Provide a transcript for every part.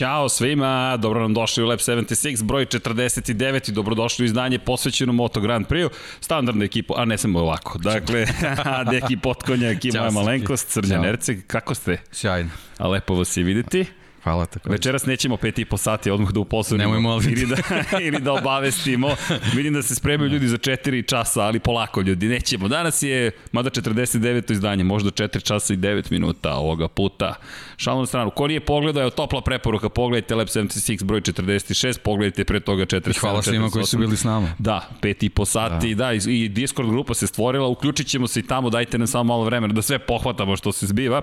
Ćao svima, dobro nam došli u Lab 76, broj 49 i dobrodošli u izdanje posvećeno Moto Grand Prix-u. Standardna ekipa, a ne samo ovako. Dakle, Deki Potkonjak i moja malenkost, Srđan Erceg, kako ste? Sjajno. A lepo vas je videti. Hvala tako. Večeras nećemo pet i po sati odmah da uposobimo. Nemoj molim. Ili da, ili da obavestimo. Vidim da se spremaju ljudi za 4 časa, ali polako ljudi, nećemo. Danas je, mada 49. izdanje, možda 4 časa i 9 minuta ovoga puta. Šalno na stranu. Ko nije pogledao, je topla preporuka, pogledajte Lab 76 broj 46, pogledajte pre toga 4 I hvala svima koji su bili s nama. Da, pet i po sati, da, da i, i Discord grupa se stvorila, uključit ćemo se i tamo, dajte nam samo malo vremena da sve pohvatamo što se zbiva.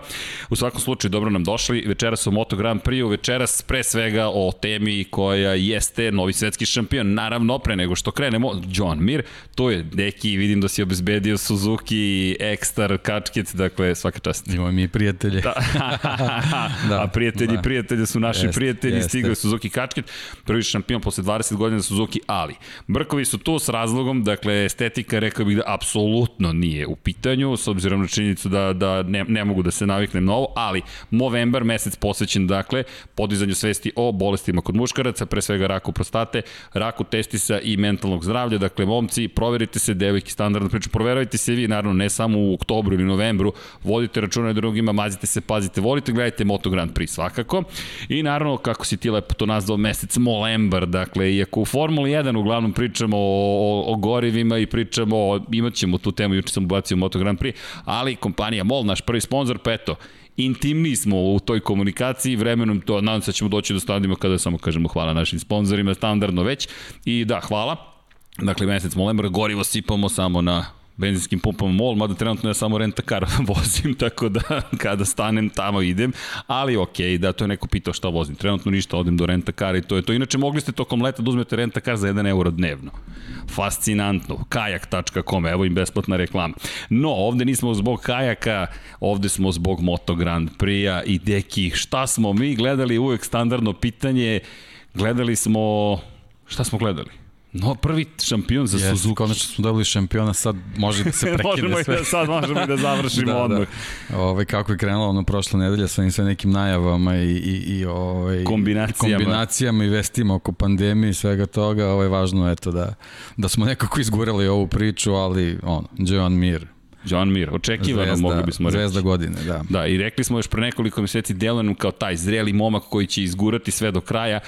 U svakom slučaju, dobro nam došli. Večeras u Moto Grand Prix, večeras pre svega o temi koja jeste novi svetski šampion. Naravno, pre nego što krenemo, John Mir, to je neki, vidim da si obezbedio Suzuki, Ekstar, Kačket, dakle svaka čast. Imamo mi prijatelje. Da. da. A prijatelji da. prijatelja su naši jest, prijatelji, jeste. stigao je Suzuki Kačket, prvi šampion posle 20 godina Suzuki Ali. Brkovi su tu s razlogom, dakle estetika rekao bih da apsolutno nije u pitanju, s obzirom na činjenicu da, da ne, ne mogu da se naviknem na ovo, ali Movember, mesec posvećen, dakle, podizanju svesti o bolestima kod muškaraca, pre svega raku prostate, raku testisa i mentalnog zdravlja. Dakle, momci, proverite se, devojki, standardno priču, proveravajte se vi, naravno, ne samo u oktobru ili novembru, vodite računa drugima, mazite se, pazite, volite, gledajte Moto Grand Prix svakako. I naravno, kako si ti lepo to nazvao, mesec Molembar, dakle, iako u Formuli 1 uglavnom pričamo o, o, o gorivima i pričamo, o, imat ćemo tu temu, juče sam ubacio Moto Grand Prix, ali kompanija MOL, naš prvi sponsor, pa eto, intimni smo u toj komunikaciji, vremenom to, nadam se da ćemo doći do stadima kada samo kažemo hvala našim sponsorima, standardno već. I da, hvala. Dakle, mesec Molembar, gorivo sipamo samo na benzinskim pumpama MOL, mada trenutno ja samo renta kar vozim, tako da kada stanem tamo idem, ali ok, da to je neko pitao šta vozim, trenutno ništa, odem do renta kara i to je to. Inače mogli ste tokom leta da uzmete renta kar za 1 euro dnevno. Fascinantno, kajak.com, evo im besplatna reklama. No, ovde nismo zbog kajaka, ovde smo zbog Moto Grand Prix-a i deki, šta smo mi gledali, uvek standardno pitanje, gledali smo, šta smo gledali? No, prvi šampion za yes, Suzuki. Konačno smo dobili šampiona, sad može da se prekine možemo sve. I da, sad možemo i da završimo da, odmah. Da. Ove, kako je krenulo ono prošle nedelje sa sve nekim najavama i, i, i ove, kombinacijama. I kombinacijama i vestima oko pandemije i svega toga, ovo je važno eto da, da smo nekako izgurali ovu priču, ali ono, Joan Mir, John Mir, očekivano zvezda, mogli bismo reći. Zvezda godine, da. Da, i rekli smo još pre nekoliko meseci Delanom kao taj zreli momak koji će izgurati sve do kraja.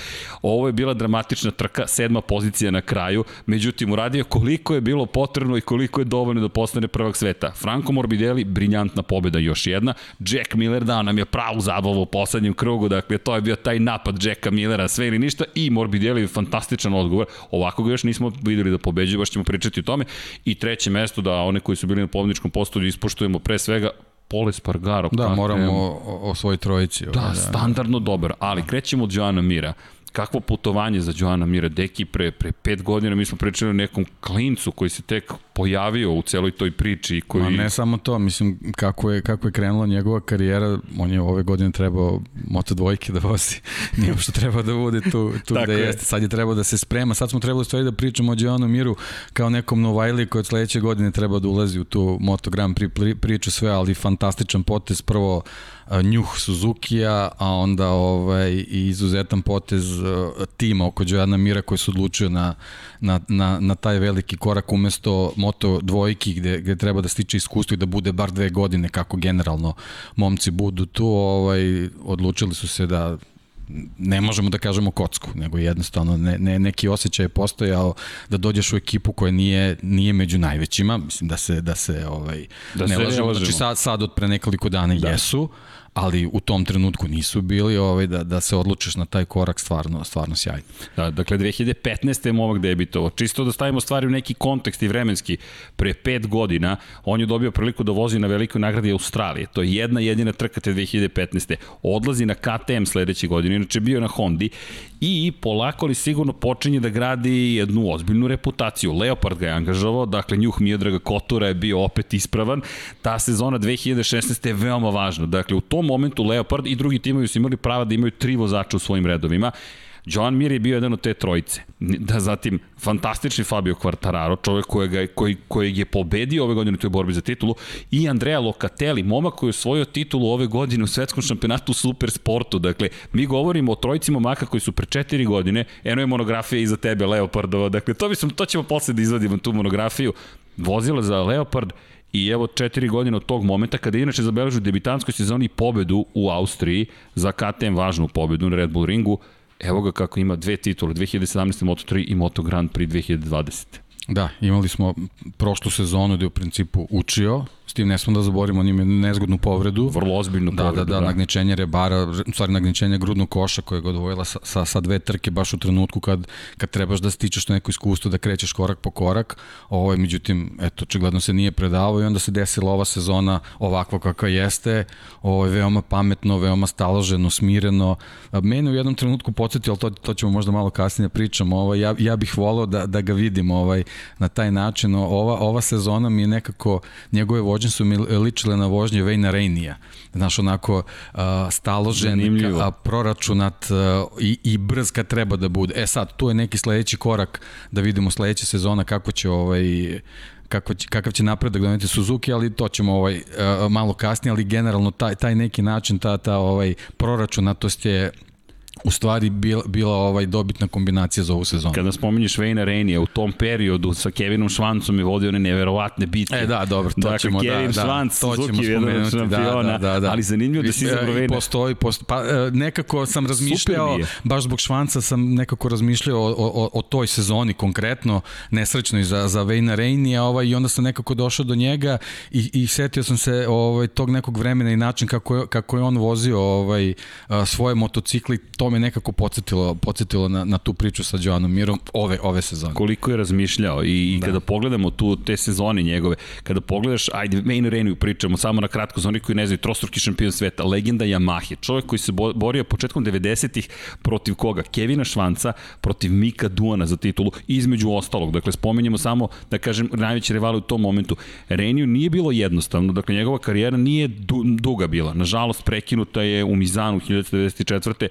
Ovo je bila dramatična trka, sedma pozicija na kraju, međutim uradio koliko je bilo potrebno i koliko je dovoljno da postane prvak sveta. Franco Morbidelli, briljantna pobeda još jedna. Jack Miller dao nam je pravu zabavu u poslednjem krugu, dakle to je bio taj napad Jacka Millera, sve ili ništa i Morbidelli fantastičan odgovor. Ovako ga još nismo videli da pobeđuje, baš ćemo pričati o tome. I treće mesto da one koji su bili na pobedničkom tehničkom postolju ispoštujemo pre svega Pole Spargaro. Da, moramo o, o svoj trojici. Da, ovaj, da, standardno dobar, ali krećemo od Joana Mira kakvo putovanje za Joana Mira Deki pre, pre pet godina mi smo pričali o nekom klincu koji se tek pojavio u celoj toj priči koji... Ma ne samo to, mislim kako je, kako je krenula njegova karijera, on je ove godine trebao moto dvojke da vozi, nije što treba da bude tu, tu da je. jeste, sad je trebao da se sprema, sad smo trebali stvari da pričamo o Joanu Miru kao nekom Novajli koji od sledeće godine treba da ulazi u tu Moto Grand Prix priču sve, ali fantastičan potez, prvo njuh Suzuki-a, a onda ovaj, i izuzetan potez tima oko Đojana Mira koji se odlučio na, na, na, na taj veliki korak umesto moto dvojki gde, gde treba da stiče iskustvo i da bude bar dve godine kako generalno momci budu tu, ovaj, odlučili su se da ne možemo da kažemo kocku, nego jednostavno ne, ne, neki osjećaj je postojao da dođeš u ekipu koja nije, nije među najvećima, mislim da se, da se ovaj, da ne, se lažemo, ne lažemo, znači sad, sad od pre nekoliko dana da. jesu, ali u tom trenutku nisu bili ovaj, da, da se odlučiš na taj korak stvarno, stvarno sjajno. Da, dakle, 2015. je momak debitovo. Čisto da stavimo stvari u neki kontekst i vremenski. Pre pet godina on je dobio priliku da vozi na velikoj nagradi Australije. To je jedna jedina trka te 2015. Odlazi na KTM sledeće godine, inače bio na Hondi i polako li sigurno počinje da gradi jednu ozbiljnu reputaciju. Leopard ga je angažovao, dakle njuh Miodraga Kotura je bio opet ispravan. Ta sezona 2016. je veoma važna. Dakle, u tom momentu Leopard i drugi timovi su imali prava da imaju tri vozača u svojim redovima Joan Mir je bio jedan od te trojice. Da zatim fantastični Fabio Quartararo, čovek kojega, koji, koji je pobedio ove godine u toj borbi za titulu i Andrea Locatelli, momak koji je osvojio titulu ove godine u svetskom šampionatu u super sportu. Dakle, mi govorimo o trojici momaka koji su pre četiri godine, eno je monografija iza tebe Leopardova, dakle to, bi sam, to ćemo posle da izvadimo tu monografiju, vozila za Leopard I evo četiri godine od tog momenta, kada inače zabeležu debitanskoj sezoni pobedu u Austriji, za KTM važnu pobedu na Red Bull ringu, evo ga kako ima dve titule, 2017. Moto3 i Moto Grand Prix 2020. Da, imali smo prošlu sezonu gde je u principu učio, S tim ne smo da zaborimo, on ima nezgodnu povredu. Vrlo ozbiljnu da, povredu. Da, da, da, nagnječenje rebara, u stvari nagnječenje grudnog koša koje ga odvojila sa, sa, sa dve trke baš u trenutku kad, kad trebaš da stičeš to neko iskustvo, da krećeš korak po korak. Ovo je, međutim, eto, očigledno se nije predavao i onda se desila ova sezona ovakva kakva jeste. Ovo je veoma pametno, veoma staloženo, smireno. Mene u jednom trenutku podsjetio, ali to, to ćemo možda malo kasnije da pričamo, ovaj, ja, ja bih volao da, da ga vidim ovaj, na taj način. Ova, ova sezona mi je nekako njegove vođen su mi ličile na vožnje Vejna Rejnija. Znaš, onako uh, staložen, a, proračunat i, i brz kad treba da bude. E sad, tu je neki sledeći korak da vidimo sledeće sezona kako će ovaj kako će, kakav će napredak doneti Suzuki, ali to ćemo ovaj uh, malo kasnije, ali generalno taj taj neki način ta ta ovaj proračunatost je u stvari bila, bila ovaj dobitna kombinacija za ovu sezonu. Kada spominješ Vejna Renija, u tom periodu sa Kevinom Švancom je vodio one neverovatne bitke. E da, dobro, to dakle, ćemo, Kevin da, Švanc, da, to ćemo spomenuti, šampiona, da, da, da, da. ali zanimljivo da si izabrao Vejna. Postoji, postoji, pa e, nekako sam razmišljao, baš zbog Švanca sam nekako razmišljao o, o, o toj sezoni konkretno, nesrećnoj za, za Vejna Renija, ovaj, i onda sam nekako došao do njega i, i setio sam se ovaj, tog nekog vremena i način kako je, kako je on vozio ovaj, svoje motocikli, to me nekako podsjetilo, podsjetilo na, na tu priču sa Joanom Mirom ove, ove sezone. Koliko je razmišljao i, i da. kada pogledamo tu te sezone njegove, kada pogledaš, ajde, Main Reniju pričamo samo na kratko, za onih koji ne znaju, trostruki šampion sveta, legenda Yamahe, čovjek koji se borio početkom 90-ih protiv koga? Kevina Švanca, protiv Mika Duana za titulu, između ostalog. Dakle, spomenjamo samo, da kažem, najveći rivali u tom momentu. Reniju nije bilo jednostavno, dakle, njegova karijera nije du, duga bila. Nažalost, prekinuta je u Mizanu 1994.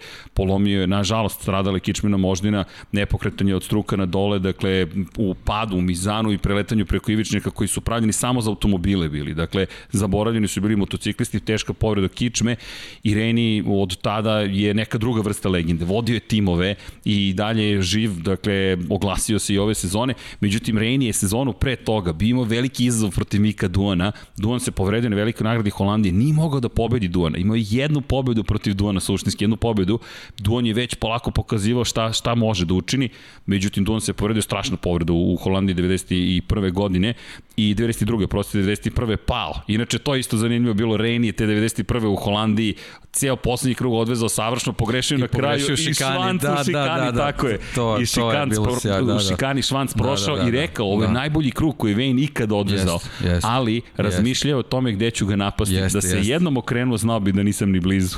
polomio je nažalost, stradale kičmina moždina, nepokretanje od struka na dole, dakle, u padu, u mizanu i preletanju preko ivičnika koji su pravljeni samo za automobile bili. Dakle, zaboravljeni su bili motociklisti, teška povreda kičme i Reni od tada je neka druga vrsta legende. Vodio je timove i dalje je živ, dakle, oglasio se i ove sezone. Međutim, Reni je sezonu pre toga bio imao veliki izazov protiv Mika Duana. Duan se povredio na velikoj nagradi Holandije, nije mogao da pobedi Duana. Imao je jednu pobedu protiv Duana, suštinski jednu pobedu. Duan je već polako pokazivao šta, šta može da učini, međutim Duan se povredio strašnu povredu u Holandiji 91. godine i 92. prosti 91. pao. Inače to isto zanimljivo bilo Reni te 91. u Holandiji ceo poslednji krug odvezao savršeno pogrešio na kraju šikani. i švanc da, u šikani, da, da, da, tako je. To, I šikant, to je sjaj, da, da. u šikani švanc da, prošao da, da, da, i rekao, ovo je da. najbolji krug koji Vejn ikada odvezao. Jest, jest, ali razmišljao o tome gde ću ga napasti. Jest, da se jest. jednom okrenuo, znao bi da nisam ni blizu.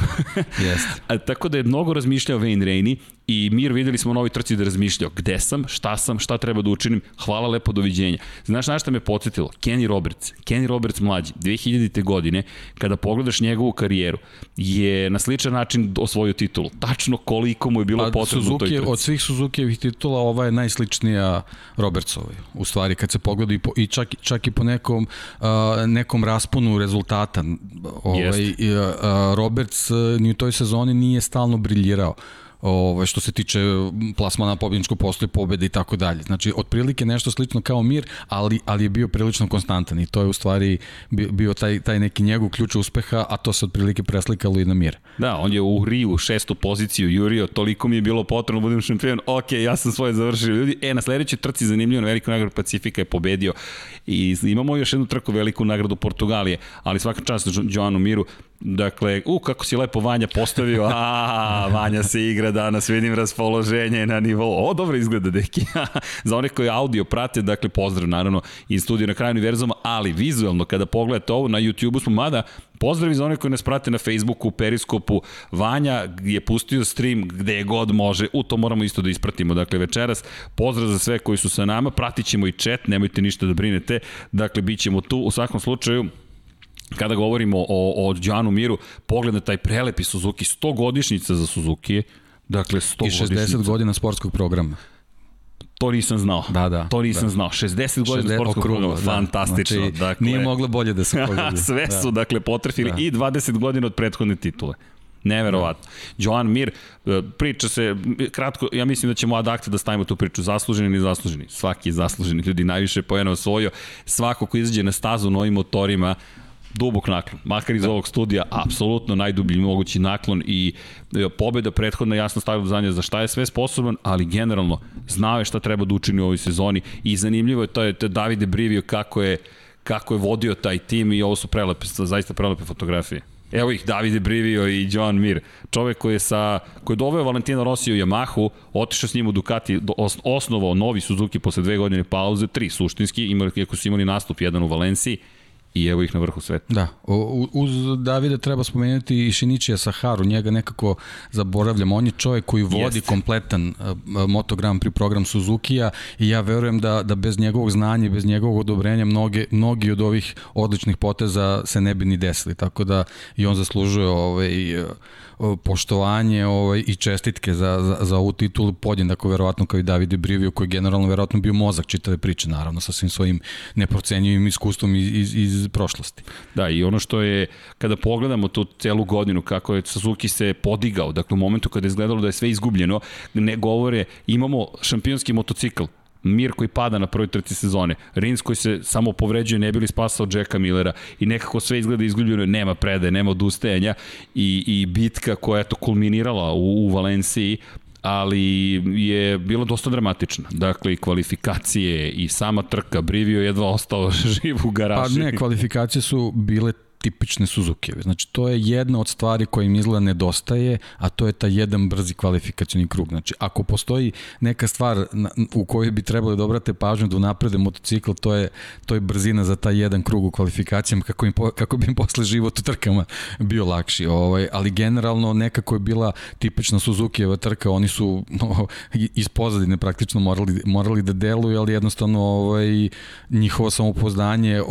jest. A, tako da je mnogo razmišljao Michel Vendreni i Mir videli smo u novoj trci da razmišljao gde sam, šta sam, šta treba da učinim, hvala lepo, doviđenja. Znaš na šta me podsjetilo? Kenny Roberts. Kenny Roberts mlađi, 2000. godine, kada pogledaš njegovu karijeru, je na sličan način osvojio titulu. Tačno koliko mu je bilo pa, potrebno Suzuki, u toj trci. Od svih Suzukijevih titula ova je najsličnija Robertsovoj. U stvari, kad se pogleda i, po, i čak, čak i po nekom, uh, nekom rasponu rezultata. Ovaj, uh, Roberts uh, ni u toj sezoni nije stalno briljirao ovaj, što se tiče plasmana pobjedničkog postoje pobede i tako dalje. Znači, otprilike nešto slično kao mir, ali, ali je bio prilično konstantan i to je u stvari bio taj, taj neki njegov ključ uspeha, a to se otprilike preslikalo i na mir. Da, on je u Riju šestu poziciju jurio, toliko mi je bilo potrebno da budem šampion, ok, ja sam svoje završio ljudi. E, na sledećoj trci zanimljivo, na veliku nagradu Pacifika je pobedio i imamo još jednu trku veliku nagradu Portugalije, ali svaka čast Joanu Miru, Dakle, u, kako si lepo Vanja postavio, a, Vanja se igra danas, vidim raspoloženje na nivou, o, dobro izgleda, deki. Za one koji audio prate, dakle, pozdrav, naravno, iz studija na kraju univerzuma, ali vizualno, kada pogledate ovo, na YouTube-u smo, mada, pozdrav za one koji nas prate na Facebooku, Periskopu, Vanja je pustio stream gde god može, u to moramo isto da ispratimo, dakle, večeras, pozdrav za sve koji su sa nama, pratit ćemo i chat, nemojte ništa da brinete, dakle, bit ćemo tu, u svakom slučaju, kada govorimo o, o Đanu Miru, pogled na taj prelepi Suzuki, 100 godišnjica za Suzuki, Dakle, 100 I 60 godišnjica. godina sportskog programa. To nisam znao. Da, da. To nisam da. znao. 60 godina sportskog programa. Da. Fantastično. Znači, dakle, nije moglo bolje da se pogodi. sve da. su, dakle, potrefili da. i 20 godina od prethodne titule. Neverovatno. Da. Joan Mir, e, priča se, kratko, ja mislim da ćemo adakte da stavimo tu priču, zasluženi ili zasluženi. Svaki je zasluženi, ljudi najviše pojena osvojio. Svako ko izađe na stazu novim motorima, dubok naklon. Makar iz da. ovog studija, apsolutno najdublji mogući naklon i e, pobeda prethodna jasno stavila znanje za šta je sve sposoban, ali generalno znao je šta treba da učini u ovoj sezoni i zanimljivo je to je, to je Davide Brivio kako je kako je vodio taj tim i ovo su prelepe, zaista prelepe fotografije. Evo ih, Davide Brivio i Joan Mir. Čovek koji je, sa, koji je doveo Valentina Rossi u Yamahu, otišao s njim u Ducati, osnovao novi Suzuki posle dve godine pauze, tri suštinski, imali, iako su imali nastup jedan u Valenciji, i evo ih na vrhu sveta. Da, uz Davida treba spomenuti i Šinićija Saharu, njega nekako zaboravljamo, on je čovjek koji vodi Jeste. kompletan Moto Grand Prix program Suzuki-a i ja verujem da, da bez njegovog znanja i bez njegovog odobrenja mnoge, mnogi od ovih odličnih poteza se ne bi ni desili, tako da i on zaslužuje ovaj, poštovanje ovaj, i čestitke za, za, za ovu titulu podjednako verovatno kao i Davide Brivio koji je generalno verovatno bio mozak čitave priče naravno sa svim svojim neprocenjivim iskustvom iz, iz, iz prošlosti. Da i ono što je kada pogledamo tu celu godinu kako je Suzuki se podigao dakle u momentu kada je izgledalo da je sve izgubljeno ne govore imamo šampionski motocikl Mir koji pada na prvoj trci sezone, Rins koji se samo povređuje, ne bili spasao Jacka Millera i nekako sve izgleda izgubljeno, nema predaje, nema odustajanja i, i bitka koja je to kulminirala u, u Valenciji, ali je bilo dosta dramatična. Dakle, i kvalifikacije i sama trka, Brivio jedva ostao živ u garaži. Pa ne, kvalifikacije su bile tipične Suzuki. Znači, to je jedna od stvari koja im izgleda nedostaje, a to je ta jedan brzi kvalifikacioni krug. Znači, ako postoji neka stvar u kojoj bi trebali da obrate pažnju da unaprede motocikl, to je, to je brzina za taj jedan krug u kvalifikacijama, kako, im, kako bi im posle život u trkama bio lakši. Ovaj, ali generalno nekako je bila tipična Suzukijeva trka, oni su no, iz pozadine praktično morali, morali da deluju, ali jednostavno ovaj, njihovo samopoznanje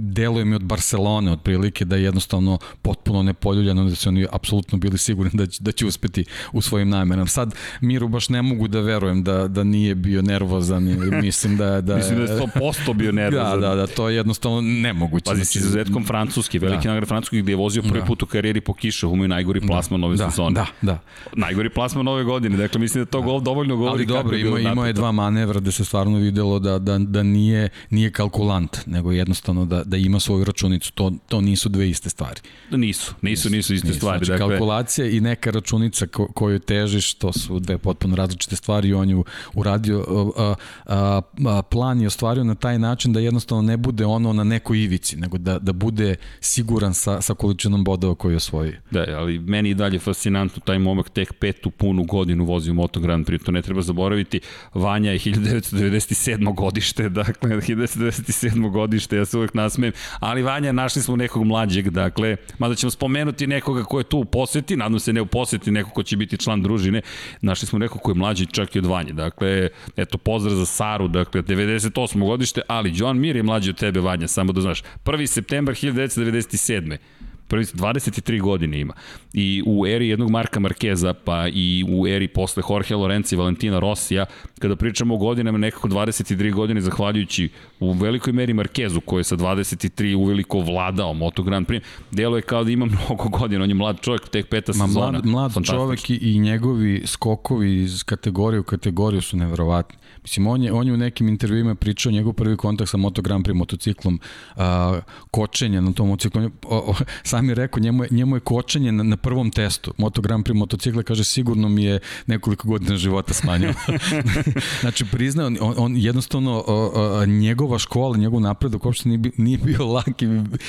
deluje mi od Barcelone, od prilike da je jednostavno potpuno nepoljuljano, da su oni apsolutno bili sigurni da će, da će uspeti u svojim namerama. Sad, Miru baš ne mogu da verujem da, da nije bio nervozan mislim da... da mislim da je 100% bio da, nervozan. Da, da, da, to je jednostavno nemoguće. Pazi, znači, sa zetkom Francuski, veliki da. nagrad Francuski gde je vozio prvi da. put u karijeri po kišu, umio najgori da. plasman da, nove da, sezone. Da, da. Najgori plasman nove godine, dakle mislim da to da. gol dovoljno govori Ali dobro, ima, ima je dva manevra gde se stvarno videlo da, da, da nije, nije kalkulant, nego jednostavno da, da ima svoju računicu. To, to nisu dve iste stvari stvari. Nisu, nisu, nisu iste nisu. stvari. Znači, dakle... kalkulacija i neka računica ko, koju težiš, to su dve potpuno različite stvari i on je uradio, a, a, a, plan je ostvario na taj način da jednostavno ne bude ono na nekoj ivici, nego da, da bude siguran sa, sa količinom bodova koju osvoji. Da, ali meni i dalje fascinantno taj momak tek petu punu godinu vozi u Moto Grand Prix, to ne treba zaboraviti. Vanja je 1997. godište, dakle 1997. godište, ja se uvek nasmejem, ali Vanja našli smo nekog mlađeg, dakle mada ćemo spomenuti nekoga ko je tu u poseti, nadam se ne u poseti, neko ko će biti član družine, našli smo nekog ko je mlađi čak i od Vanje. Dakle, eto, pozdrav za Saru, dakle, 98. godište, ali John Mir je mlađi od tebe, Vanja, samo da znaš. 1. septembar 1997 prvi 23 godine ima. I u eri jednog Marka Markeza, pa i u eri posle Jorge Lorenza i Valentina Rossija, kada pričamo o godinama nekako 23 godine, zahvaljujući u velikoj meri Markezu, koji je sa 23 uveliko vladao Moto Grand Prix, delo je kao da ima mnogo godina, on je mlad čovjek, tek peta Ma, sezona. Mlad, mlad čovjek i, njegovi skokovi iz kategorije u kategoriju su neverovatni. Mislim, on je, on je u nekim intervjuima pričao njegov prvi kontakt sa Moto Grand Prix motociklom, a, kočenje na tom motociklu. Sam je rekao, njemu je, njemu je kočenje na, na prvom testu. Moto Grand Prix motocikla, kaže, sigurno mi je nekoliko godina života smanjio. znači, priznao, on, on jednostavno, o, o, njegova škola, njegov napredak uopšte nije, nije bio lak i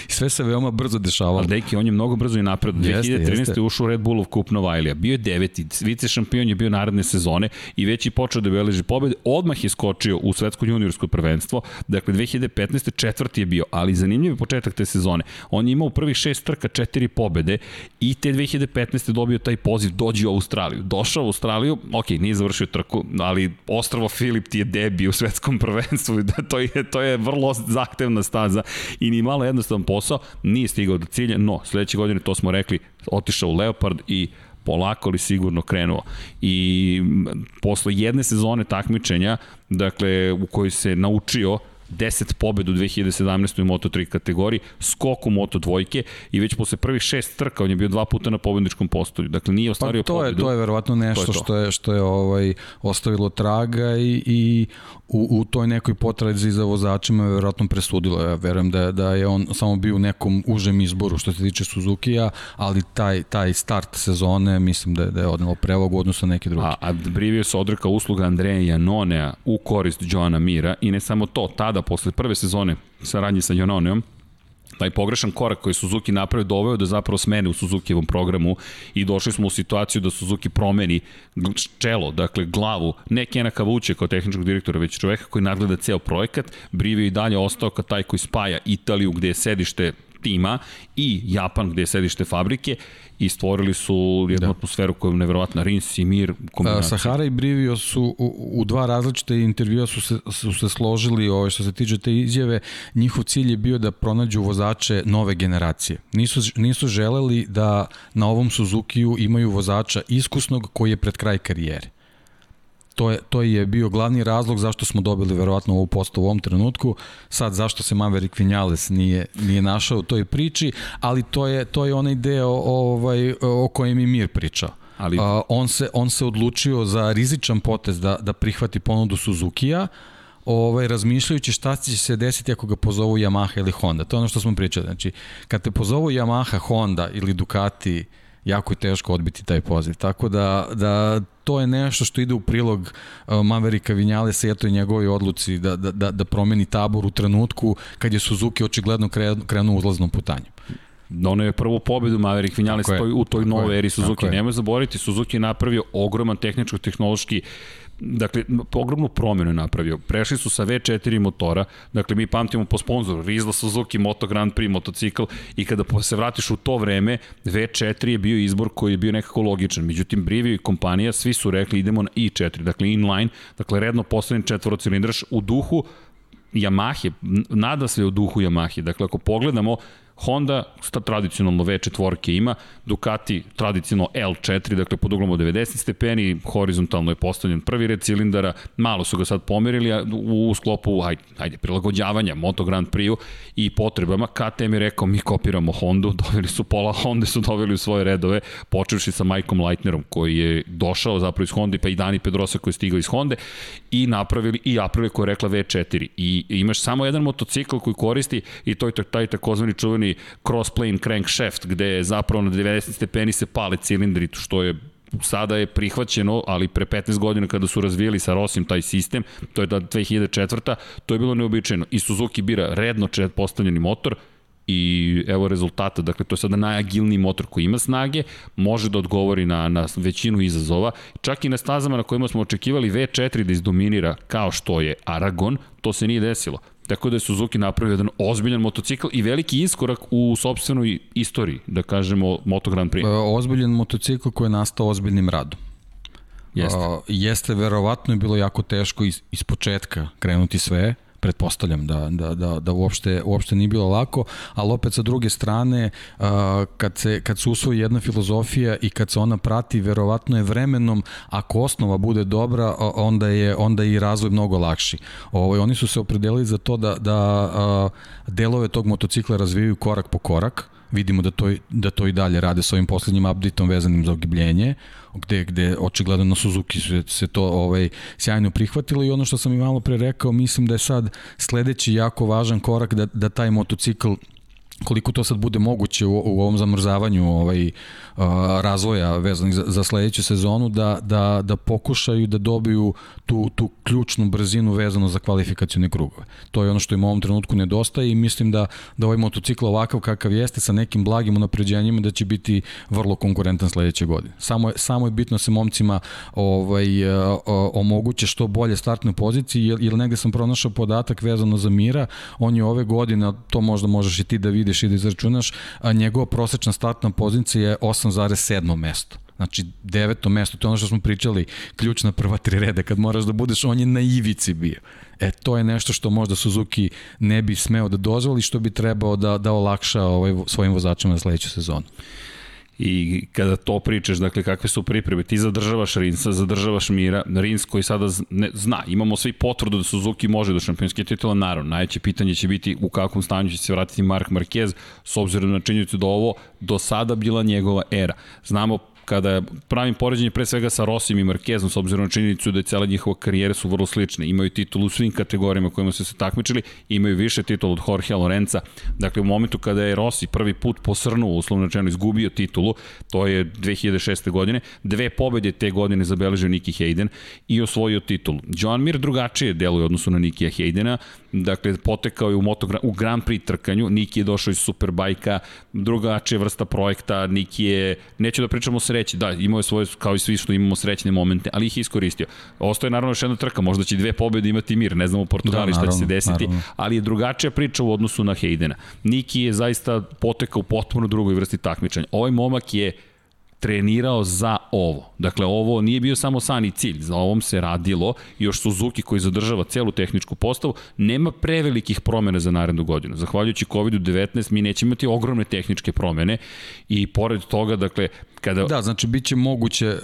sve se veoma brzo dešavalo. Ali deki, on je mnogo brzo i napred. 2013. Jeste. ušao u Red Bullov kup Novajlija. Bio je deveti, vice šampion je bio naredne sezone i već je počeo da beleži pobede. Odmah je skočio u svetsko juniorsko prvenstvo. Dakle, 2015. četvrti je bio, ali zanimljiv je početak te sezone. On je imao prvih šest trka četiri pobede i te 2015. dobio taj poziv, dođi u Australiju. Došao u Australiju, ok, nije završio trku, ali Ostravo Filip ti je debi u svetskom prvenstvu, da to je, to je vrlo zahtevna staza i ni malo jednostavan posao, nije stigao do cilja, no sledeće godine, to smo rekli, otišao u Leopard i polako ali sigurno krenuo. I posle jedne sezone takmičenja, dakle, u kojoj se naučio 10 pobed u 2017. u Moto3 kategoriji, skok u Moto dvojke i već posle prvih šest trka on je bio dva puta na pobedničkom postolju. Dakle, nije ostvario pa to pobedu. Je, to je verovatno nešto to je to. što je, što je ovaj, ostavilo traga i, i u, u toj nekoj potrazi za vozačima je verovatno presudilo. Ja verujem da, da je on samo bio u nekom užem izboru što se tiče Suzuki-a, ali taj, taj start sezone mislim da je, da je odnelo prevog u odnosu na neki drugi. A, a Brivio se odreka usluga Andreja Janonea u korist Joana Mira i ne samo to, tada posle prve sezone saradnje sa Janoneom, taj pogrešan korak koji Suzuki napravio doveo da zapravo smene u Suzukijevom programu i došli smo u situaciju da Suzuki promeni čelo, dakle glavu, ne Kena Kavuće kao tehničkog direktora, već čoveka koji nadgleda ceo projekat, Brivio i dalje ostao kao taj koji spaja Italiju gde je sedište tima i Japan gde je sedište fabrike i stvorili su jednu da. atmosferu koja je nevjerovatna, Rins i Mir kombinacija. Sahara i Brivio su u, u dva različite intervjua su se, su se složili ove, što se tiče te izjave, njihov cilj je bio da pronađu vozače nove generacije. Nisu, nisu želeli da na ovom Suzukiju imaju vozača iskusnog koji je pred kraj karijere to je, to je bio glavni razlog zašto smo dobili verovatno ovu postavu u ovom trenutku. Sad zašto se Maverick Vinales nije, nije našao u toj priči, ali to je, to je onaj deo ovaj, o kojem i Mir pričao. Ali... A, on, se, on se odlučio za rizičan potez da, da prihvati ponudu Suzuki-a, ovaj, razmišljajući šta će se desiti ako ga pozovu Yamaha ili Honda. To je ono što smo pričali. Znači, kad te pozovu Yamaha, Honda ili Ducati, jako je teško odbiti taj poziv. Tako da, da to je nešto što ide u prilog uh, Maverika Vinjalesa i eto i njegovoj odluci da, da, da, da promeni tabor u trenutku kad je Suzuki očigledno krenuo uzlaznom putanjem. Ono je prvu pobedu Maverick Vinales toj, u toj novoj eri Suzuki. Nemoj zaboraviti, Suzuki je napravio ogroman tehničko-tehnološki Dakle, ogromnu promjenu je napravio. Prešli su sa V4 motora, dakle mi pamtimo po sponzoru, Rizla Suzuki Moto Grand Prix motocikl i kada se vratiš u to vreme, V4 je bio izbor koji je bio nekako logičan. Međutim, Brivio i kompanija, svi su rekli idemo na i4, dakle inline, dakle redno postavljen četvorocilindraš u duhu Yamahe, nada se u duhu Yamahe. Dakle, ako pogledamo, Honda tradicionalno V4 ima, Ducati tradicionalno L4, dakle pod uglom od 90 stepeni, horizontalno je postavljen prvi red cilindara, malo su ga sad pomerili u sklopu ajde, ajde, prilagođavanja Moto Grand Prix-u i potrebama. KTM je rekao mi kopiramo Hondu, doveli su pola Honda su doveli u svoje redove, počevši sa Majkom Leitnerom koji je došao zapravo iz Honda pa i Dani Pedrosa koji je stigao iz Honda i napravili i Aprilia koja je rekla V4 i imaš samo jedan motocikl koji koristi i to je taj takozvani čuveni čuveni crossplane crankshaft gde je zapravo na 90 stepeni se pale cilindri, što je sada je prihvaćeno, ali pre 15 godina kada su razvijeli sa Rosim taj sistem, to je da 2004. to je bilo neobičajeno. I Suzuki bira redno postavljeni motor, i evo rezultata, dakle to je sada najagilniji motor koji ima snage, može da odgovori na, na većinu izazova, čak i na stazama na kojima smo očekivali V4 da izdominira kao što je Aragon, to se nije desilo. Tako da je Suzuki napravio jedan ozbiljan motocikl i veliki iskorak u sobstvenoj istoriji, da kažemo, Moto Grand Prix. E, ozbiljan motocikl koji je nastao ozbiljnim radom. Jeste. Uh, jeste, verovatno je bilo jako teško iz, iz početka krenuti sve, pretpostavljam da, da, da, da uopšte, uopšte nije bilo lako, ali opet sa druge strane, kad se, kad se usvoji jedna filozofija i kad se ona prati, verovatno je vremenom, ako osnova bude dobra, onda je, onda je i razvoj mnogo lakši. Ovo, ovaj, oni su se opredelili za to da, da delove tog motocikla razvijaju korak po korak, vidimo da to, da to i dalje rade sa ovim poslednjim updateom vezanim za ogibljenje, gde, gde očigledno na Suzuki se, se to ovaj, sjajno prihvatilo i ono što sam i malo pre rekao, mislim da je sad sledeći jako važan korak da, da taj motocikl koliko to sad bude moguće u, u ovom zamrzavanju ovaj, razvoja vezanih za, za sledeću sezonu, da, da, da pokušaju da dobiju tu, tu ključnu brzinu vezano za kvalifikacione krugove. To je ono što im u ovom trenutku nedostaje i mislim da, da ovaj motocikl ovakav kakav jeste sa nekim blagim unapređenjima da će biti vrlo konkurentan sledeće godine. Samo samo je bitno da se momcima ovaj, omoguće što bolje startne pozicije, jer, negde sam pronašao podatak vezano za Mira, on je ove godine, to možda možeš i ti da vidiš i da izračunaš, a njegova prosečna startna pozicija je 8,7 mesto. Znači, deveto mesto, to je ono što smo pričali, ključna prva tri reda, kad moraš da budeš, on je na ivici bio. E, to je nešto što možda Suzuki ne bi smeo da dozvoli, što bi trebao da, da olakša ovaj, svojim vozačima na sledeću sezonu. I kada to pričaš, dakle, kakve su pripreme, ti zadržavaš Rinsa, zadržavaš Mira, Rins koji sada ne, zna, imamo svi potvrdu da Suzuki može do šampionske titula, naravno, najveće pitanje će biti u kakvom stanju će se vratiti Mark Marquez, s obzirom na činjenicu da ovo do sada bila njegova era. Znamo kada pravim poređenje pre svega sa Rosim i Markezom, s obzirom na činjenicu da je cela njihova karijere su vrlo slične. Imaju titul u svim kategorijama kojima su se takmičili, imaju više titula od Jorge Lorenza. Dakle, u momentu kada je Rossi prvi put posrnuo, uslovno rečeno, izgubio titulu, to je 2006. godine, dve pobede te godine zabeležio Niki Hayden i osvojio titulu. Joan Mir drugačije deluje odnosu na Nikija Haydena, dakle, potekao je u, moto, u Grand Prix trkanju, Niki je došao iz Superbajka, drugačija vrsta projekta, Niki je, neću da pričamo o sreći, da, imao je svoje, kao i svi što imamo srećne momente, ali ih iskoristio. Ostaje naravno još jedna trka, možda će dve pobede imati mir, ne znamo u Portugali da, šta će se desiti, naravno. ali je drugačija priča u odnosu na Heidena. Niki je zaista potekao u potpuno drugoj vrsti takmičanja. Ovaj momak je trenirao za ovo. Dakle, ovo nije bio samo san i cilj, za ovom se radilo, još Suzuki koji zadržava celu tehničku postavu, nema prevelikih promene za narednu godinu. Zahvaljujući COVID-19 mi nećemo imati ogromne tehničke promene i pored toga, dakle, Kada... Da, znači biće moguće uh,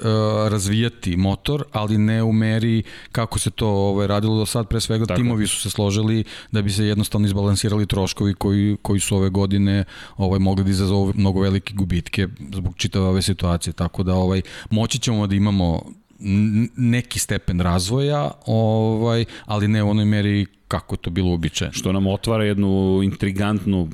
razvijati motor, ali ne u meri kako se to ovaj, radilo do sad, pre svega Tako. timovi su se složili da bi se jednostavno izbalansirali troškovi koji, koji su ove godine ovaj, mogli da izazovu mnogo velike gubitke zbog čitave ove situacije, tako da ovaj, moći ćemo da imamo neki stepen razvoja, ovaj, ali ne u onoj meri kako to bilo uobičajeno. Što nam otvara jednu intrigantnu,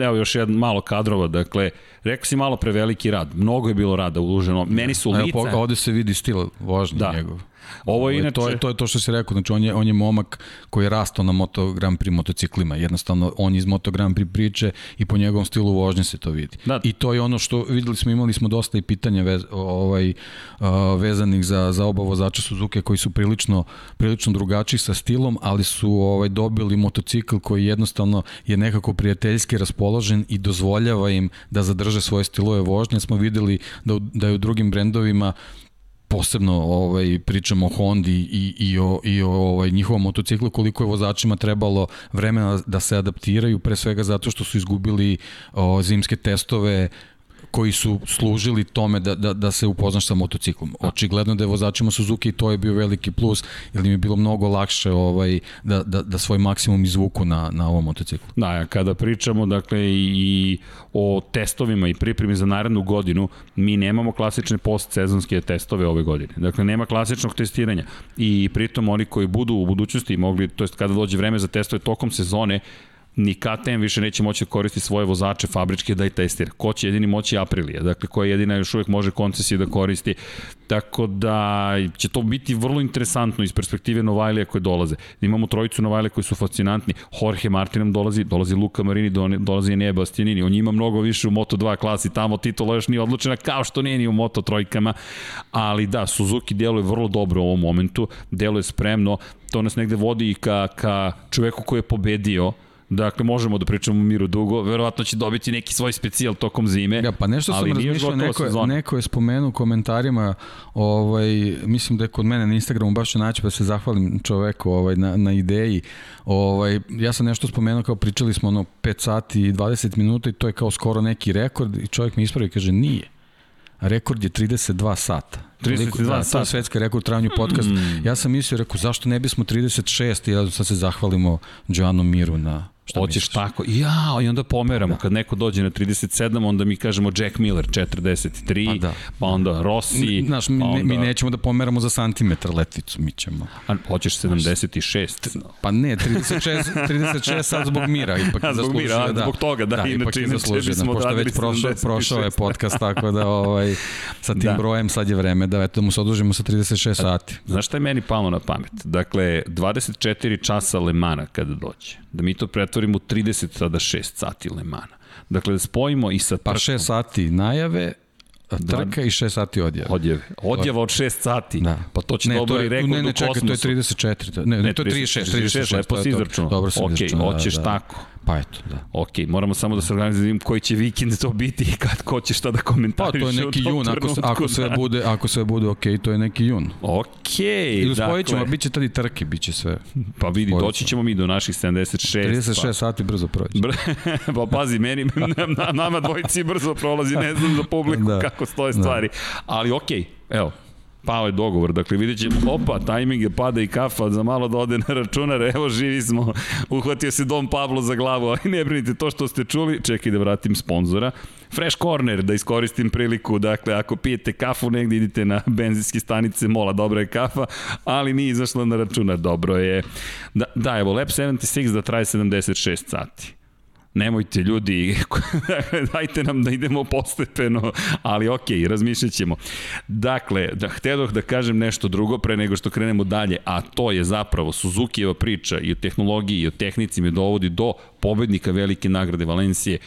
evo još jedno malo kadrova, dakle, rekao si malo preveliki rad, mnogo je bilo rada uloženo, meni su lica... Evo, ovde se vidi stil vožnje da. njegov. Ovo je inače... To je, to je to što si rekao, znači on je, on je momak koji je rastao na Moto Grand Prix motociklima, jednostavno on iz Moto Grand Prix priče i po njegovom stilu vožnje se to vidi. Da. I to je ono što videli smo, imali smo dosta i pitanja vez, ovaj, uh, vezanih za, za oba vozača Suzuki koji su prilično, prilično drugačiji sa stilom, ali su ovaj, dobili motocikl koji jednostavno je nekako prijateljski raspoložen i dozvoljava im da zadrže svoje stilove vožnje. Smo videli da, da je u drugim brendovima posebno ovaj pričamo o Hondi i, i o, i o ovaj, njihovom motociklu, koliko je vozačima trebalo vremena da se adaptiraju, pre svega zato što su izgubili o, zimske testove koji su služili tome da, da, da se upoznaš sa motociklom. Očigledno da je vozačima Suzuki to je bio veliki plus, jer im je bilo mnogo lakše ovaj, da, da, da svoj maksimum izvuku na, na ovom motociklu. Da, kada pričamo dakle, i o testovima i pripremi za narednu godinu, mi nemamo klasične postsezonske testove ove godine. Dakle, nema klasičnog testiranja. I pritom oni koji budu u budućnosti mogli, to jest kada dođe vreme za testove tokom sezone, ni KTM više neće moći da koristi svoje vozače fabričke da i testira. Ko će jedini moći Aprilija, dakle koja jedina još uvek može koncesiju da koristi. Tako da će to biti vrlo interesantno iz perspektive Novajlija koje dolaze. Imamo trojicu Novajlija koji su fascinantni. Jorge Martin nam dolazi, dolazi Luka Marini, dolazi Enea Bastianini. On ima mnogo više u Moto2 klasi, tamo titula još nije odlučena kao što nije ni u Moto trojkama. Ali da, Suzuki djeluje vrlo dobro u ovom momentu, djeluje spremno. To nas negde vodi i ka, ka čoveku koji je pobedio Dakle, možemo da pričamo o Miru dugo, verovatno će dobiti neki svoj specijal tokom zime. Ja, pa nešto sam razmišljao, neko, je, neko je spomenuo u komentarima, ovaj, mislim da je kod mene na Instagramu baš će naći pa se zahvalim čoveku ovaj, na, na ideji. Ovaj, ja sam nešto spomenuo kao pričali smo ono 5 sati i 20 minuta i to je kao skoro neki rekord i čovjek mi ispravi i kaže nije. Rekord je 32 sata. 32 da, sata. To je svetski rekord trajanju podcast. Mm. Ja sam mislio, rekao, zašto ne bismo 36 i ja sad se zahvalimo Joanu Miru na Šta Hoćeš misliš? tako. Ja, i onda pomeramo. Da. Kad neko dođe na 37, onda mi kažemo Jack Miller 43, pa, da. pa onda Rossi. Znaš, mi, pa onda... mi nećemo da pomeramo za santimetar letvicu, mi ćemo. A, hoćeš 76? Pa ne, 36, 36 sad zbog mira. Ipak a, zbog mira, a, da. zbog toga, da. da inače, inače smo pošto već prošao, prošao je podcast, tako da ovaj, sa tim da. brojem sad je vreme da, eto, da mu se odužimo sa 36 sati. Znaš šta je meni palo na pamet? Dakle, 24 časa Lemana kada dođe. Da mi to pretvorimo pretvorimo 30 sada 6 sati Lemana. Dakle, da spojimo i sa trkom. Pa 6 sati najave, trka i 6 sati odjave. Odjave. Odjava od 6 sati. Da. Pa to će ne, dobro i rekord ne, ne, čekaj, to je 34. Ne, ne, to je 36. 36, 36 lepo si izračunao. Dobro sam okay, izračunao. hoćeš da, da. tako. Pa eto, da. Ok, moramo samo da se organizujemo koji će vikend to biti i kad ko će šta da komentariše. Pa to je neki jun, ako, se, ako, sve bude, ako sve bude ok, to je neki jun. Ok, I uspojit ćemo, dakle, bit će tada trke, bit će sve. Pa vidi, doći ćemo mi do naših 76. 36 pa. sati brzo prođe. Br pa pazi, meni, nama dvojici brzo prolazi, ne znam za publiku da. kako stoje da. stvari. Ali ok, evo, pao je dogovor. Dakle, vidjet ćemo, opa, tajming je, pada i kafa, za malo da ode na računar, evo živi smo, uhvatio se Dom Pablo za glavu, ali ne brinite, to što ste čuli, čekaj da vratim sponzora. Fresh Corner, da iskoristim priliku, dakle, ako pijete kafu negde, idite na benzinske stanice, mola, dobra je kafa, ali nije izašla na računar, dobro je. Da, da evo, Lab 76 da traje 76 sati nemojte ljudi, dajte nam da idemo postepeno, ali ok, razmišljat ćemo. Dakle, da, htedoh da kažem nešto drugo pre nego što krenemo dalje, a to je zapravo Suzukijeva priča i o tehnologiji i o tehnici me dovodi do pobednika velike nagrade Valencije,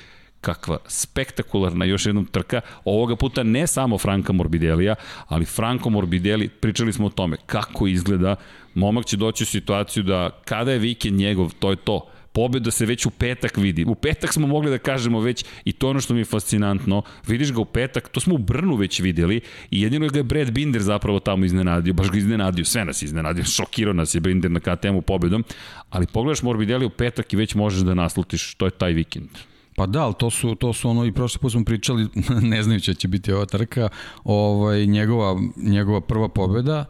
kakva spektakularna još jednom trka, ovoga puta ne samo Franka Morbidelija, ali Franko Morbidelli, pričali smo o tome kako izgleda, momak će doći u situaciju da kada je vikend njegov, to je to, pobeda se već u petak vidi. U petak smo mogli da kažemo već, i to ono što mi je fascinantno, vidiš ga u petak, to smo u Brnu već videli, i jedino ga je Brad Binder zapravo tamo iznenadio, baš ga iznenadio, sve nas iznenadio, šokirao nas je Binder na KTM-u pobedom, ali pogledaš Morbidelli u petak i već možeš da naslutiš, to je taj vikend. Pa da, ali to su, to su ono i prošle put smo pričali, ne znajući da će biti ova trka, ovaj, njegova, njegova prva pobeda,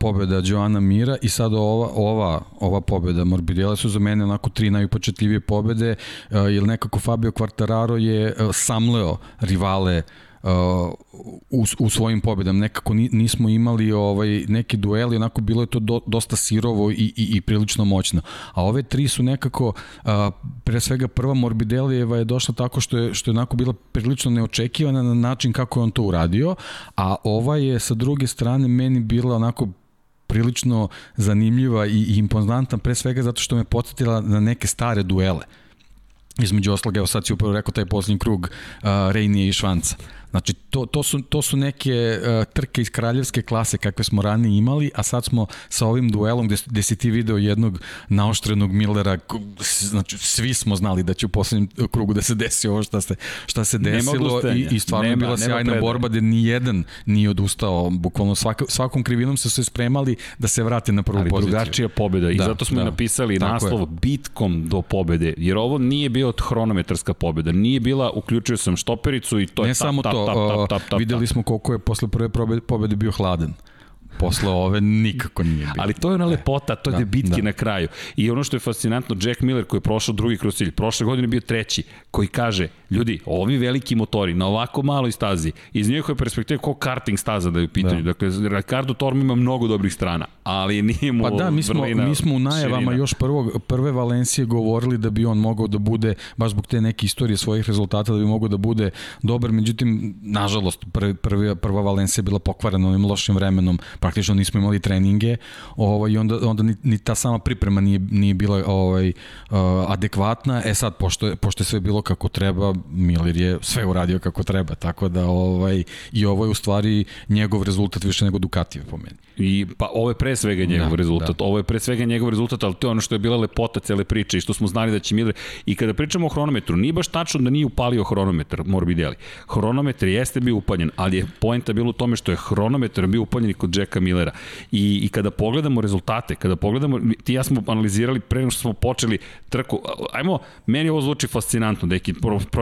pobeda Joana Mira i sad ova, ova, ova pobeda Morbidelli su za mene onako tri najupočetljivije pobede, jer nekako Fabio Quartararo je samleo rivale u, u svojim pobedama. Nekako nismo imali ovaj neki dueli, onako bilo je to do, dosta sirovo i, i, i prilično moćno. A ove tri su nekako, a, pre svega prva Morbidelijeva je došla tako što je, što je onako bila prilično neočekivana na način kako je on to uradio, a ova je sa druge strane meni bila onako prilično zanimljiva i, i pre svega zato što me podsjetila na neke stare duele. Između osloga, evo sad si upravo rekao taj posljednji krug uh, Rejnije i Švanca. Znači, to, to, su, to su neke uh, trke iz kraljevske klase kakve smo ranije imali, a sad smo sa ovim duelom gde, gde si ti video jednog naoštrenog Millera, znači, svi smo znali da će u poslednjem krugu da se desi ovo šta se, šta se desilo i, i stvarno nema, je bila sjajna borba gde ni jedan nije odustao, bukvalno svaka, svakom krivinom su se spremali da se vrate na prvu Ali poziciju. Ali drugačija pobeda i da, zato smo da, napisali naslov je. bitkom do pobede, jer ovo nije bio hronometarska pobeda, nije bila, uključio sam štopericu i to ne je samo tap, to, tap, tap, tap, tap, videli smo koliko je posle prve pobede bio hladan posle ove nikako nije bilo. Ali to je ona lepota, to je da, bitke da. na kraju. I ono što je fascinantno, Jack Miller koji je prošao drugi kroz cilj, prošle godine bio treći, koji kaže, ljudi, ovi veliki motori na ovako maloj stazi, iz njihove perspektive ko karting staza da je u pitanju. Da. Dakle, Ricardo Tormo ima mnogo dobrih strana, ali nije mu Pa da, mi smo, mi smo u najavama širina. još prvog, prve Valencije govorili da bi on mogao da bude, baš zbog te neke istorije svojih rezultata, da bi mogao da bude dobar, međutim, nažalost, prvi, prvi, prva Valencija je bila pokvarena ovim lošim vremenom, praktično nismo imali treninge, ovaj, i onda, onda ni, ni ta sama priprema nije, nije bila ovaj, uh, adekvatna. E sad, pošto pošto je sve bilo kako treba, Miller je sve uradio kako treba, tako da ovaj, i ovo je u stvari njegov rezultat više nego Ducatijev po meni. I, pa ovo je pre svega njegov da, rezultat, da. ovo je pre svega njegov rezultat, ali to je ono što je bila lepota cele priče i što smo znali da će Miller, i kada pričamo o hronometru, nije baš tačno da nije upalio hronometar Morbidelli. Hronometar jeste bio upaljen, ali je poenta bilo u tome što je hronometar bio upaljen kod Jacka Millera. I, I kada pogledamo rezultate, kada pogledamo, ti ja smo analizirali pre nego što smo počeli trku, ajmo, meni ovo zvuči fascinantno, deki,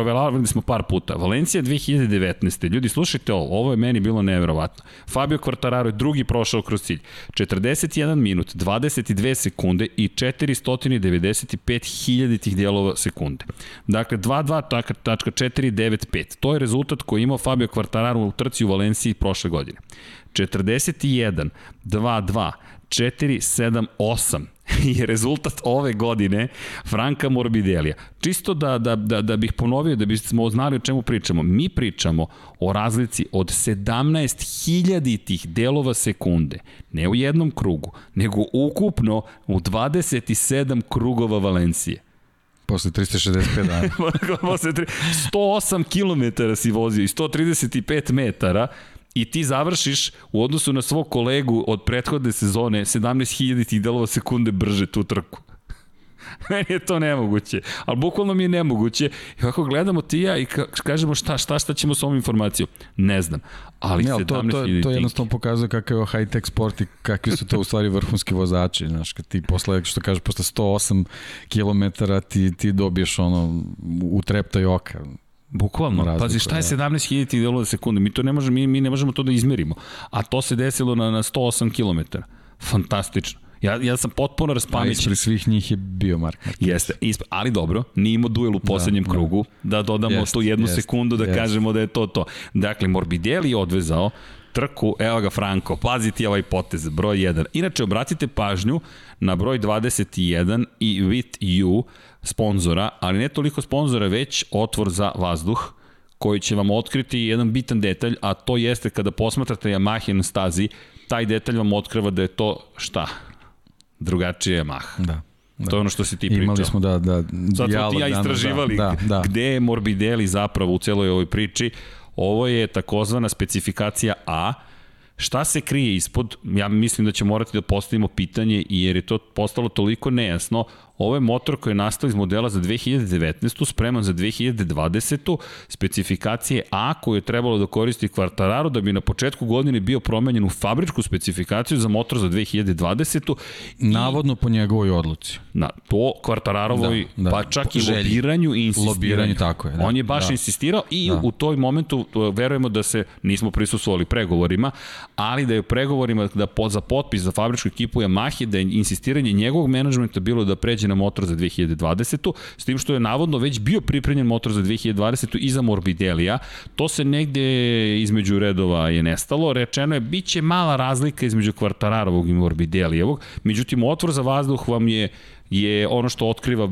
provelavali smo par puta. Valencija 2019. Ljudi, slušajte ovo, ovo je meni bilo neverovatno. Fabio Quartararo je drugi prošao kroz cilj. 41 minut, 22 sekunde i 495 hiljaditih dijelova sekunde. Dakle, 2.2.495. To je rezultat koji je imao Fabio Quartararo u trci u Valenciji prošle godine. 41, 2-2, 4, 7, 8 je rezultat ove godine Franka Morbidelija. Čisto da, da, da, da bih ponovio, da bismo znali o čemu pričamo. Mi pričamo o razlici od 17.000 tih delova sekunde. Ne u jednom krugu, nego ukupno u 27 krugova Valencije. Posle 365 dana. Posle 108 km si vozio i 135 metara i ti završiš u odnosu na svog kolegu od prethodne sezone 17.000 delova sekunde brže tu trku. Meni je to nemoguće. Ali bukvalno mi je nemoguće. I kako gledamo ti ja i kažemo šta, šta, šta ćemo s ovom informacijom. Ne znam. Ali ne, to, to, to jednostavno pokazuje kakav je high-tech sport i kakvi su to u stvari vrhunski vozači. Znaš, kad ti posle, što kažeš, posle 108 km ti, ti dobiješ ono u treptaj oka. Bukvalno. Razliku, Pazi, šta je 17.000 delova sekunde? Mi, to ne možemo, mi, mi ne možemo to da izmerimo. A to se desilo na, na 108 km. Fantastično. Ja, ja sam potpuno raspamećen. Ispred svih njih je bio Mark Marquez. Jeste, ispred, ali dobro, nije imao duel u da, poslednjem da, krugu, da, da dodamo jest, tu jednu jest, sekundu da jest. kažemo da je to to. Dakle, Morbidelli je odvezao trku, evo ga Franko, pazi ti ovaj potez, broj 1. Inače, obratite pažnju na broj 21 i With You, sponzora, ali ne toliko sponzora, već otvor za vazduh, koji će vam otkriti jedan bitan detalj, a to jeste kada posmatrate Yamaha na stazi, taj detalj vam otkriva da je to šta? Drugačije Yamaha. Da. Da. To je ono što si ti pričao. Imali smo da, da, Sad smo ti ja istraživali da, da, da. gde je Morbidelli zapravo u celoj ovoj priči. Ovo je takozvana specifikacija A, Šta se krije ispod? Ja mislim da će morati da postavimo pitanje jer je to postalo toliko nejasno. Ovo je motor koji je nastao iz modela za 2019. spreman za 2020. specifikacije A koju je trebalo da koristi Quartararo da bi na početku godine bio promenjen u fabričku specifikaciju za motor za 2020. Navodno I, po njegovoj odluci. Na, po Quartararovoj, da, da. pa čak i želji. lobiranju i insistiranju. Lobiranju, tako je. Da. On je baš da. insistirao i da. u toj momentu verujemo da se nismo prisustvovali pregovorima, ali da je u pregovorima da po, za potpis za fabričku ekipu Yamaha da je insistiranje njegovog menadžmenta bilo da pređe pređe na motor za 2020. S tim što je navodno već bio pripremljen motor za 2020. i za Morbidelija. To se negde između redova je nestalo. Rečeno je, bit će mala razlika između Kvartararovog i Morbidelijevog. Međutim, otvor za vazduh vam je je ono što otkriva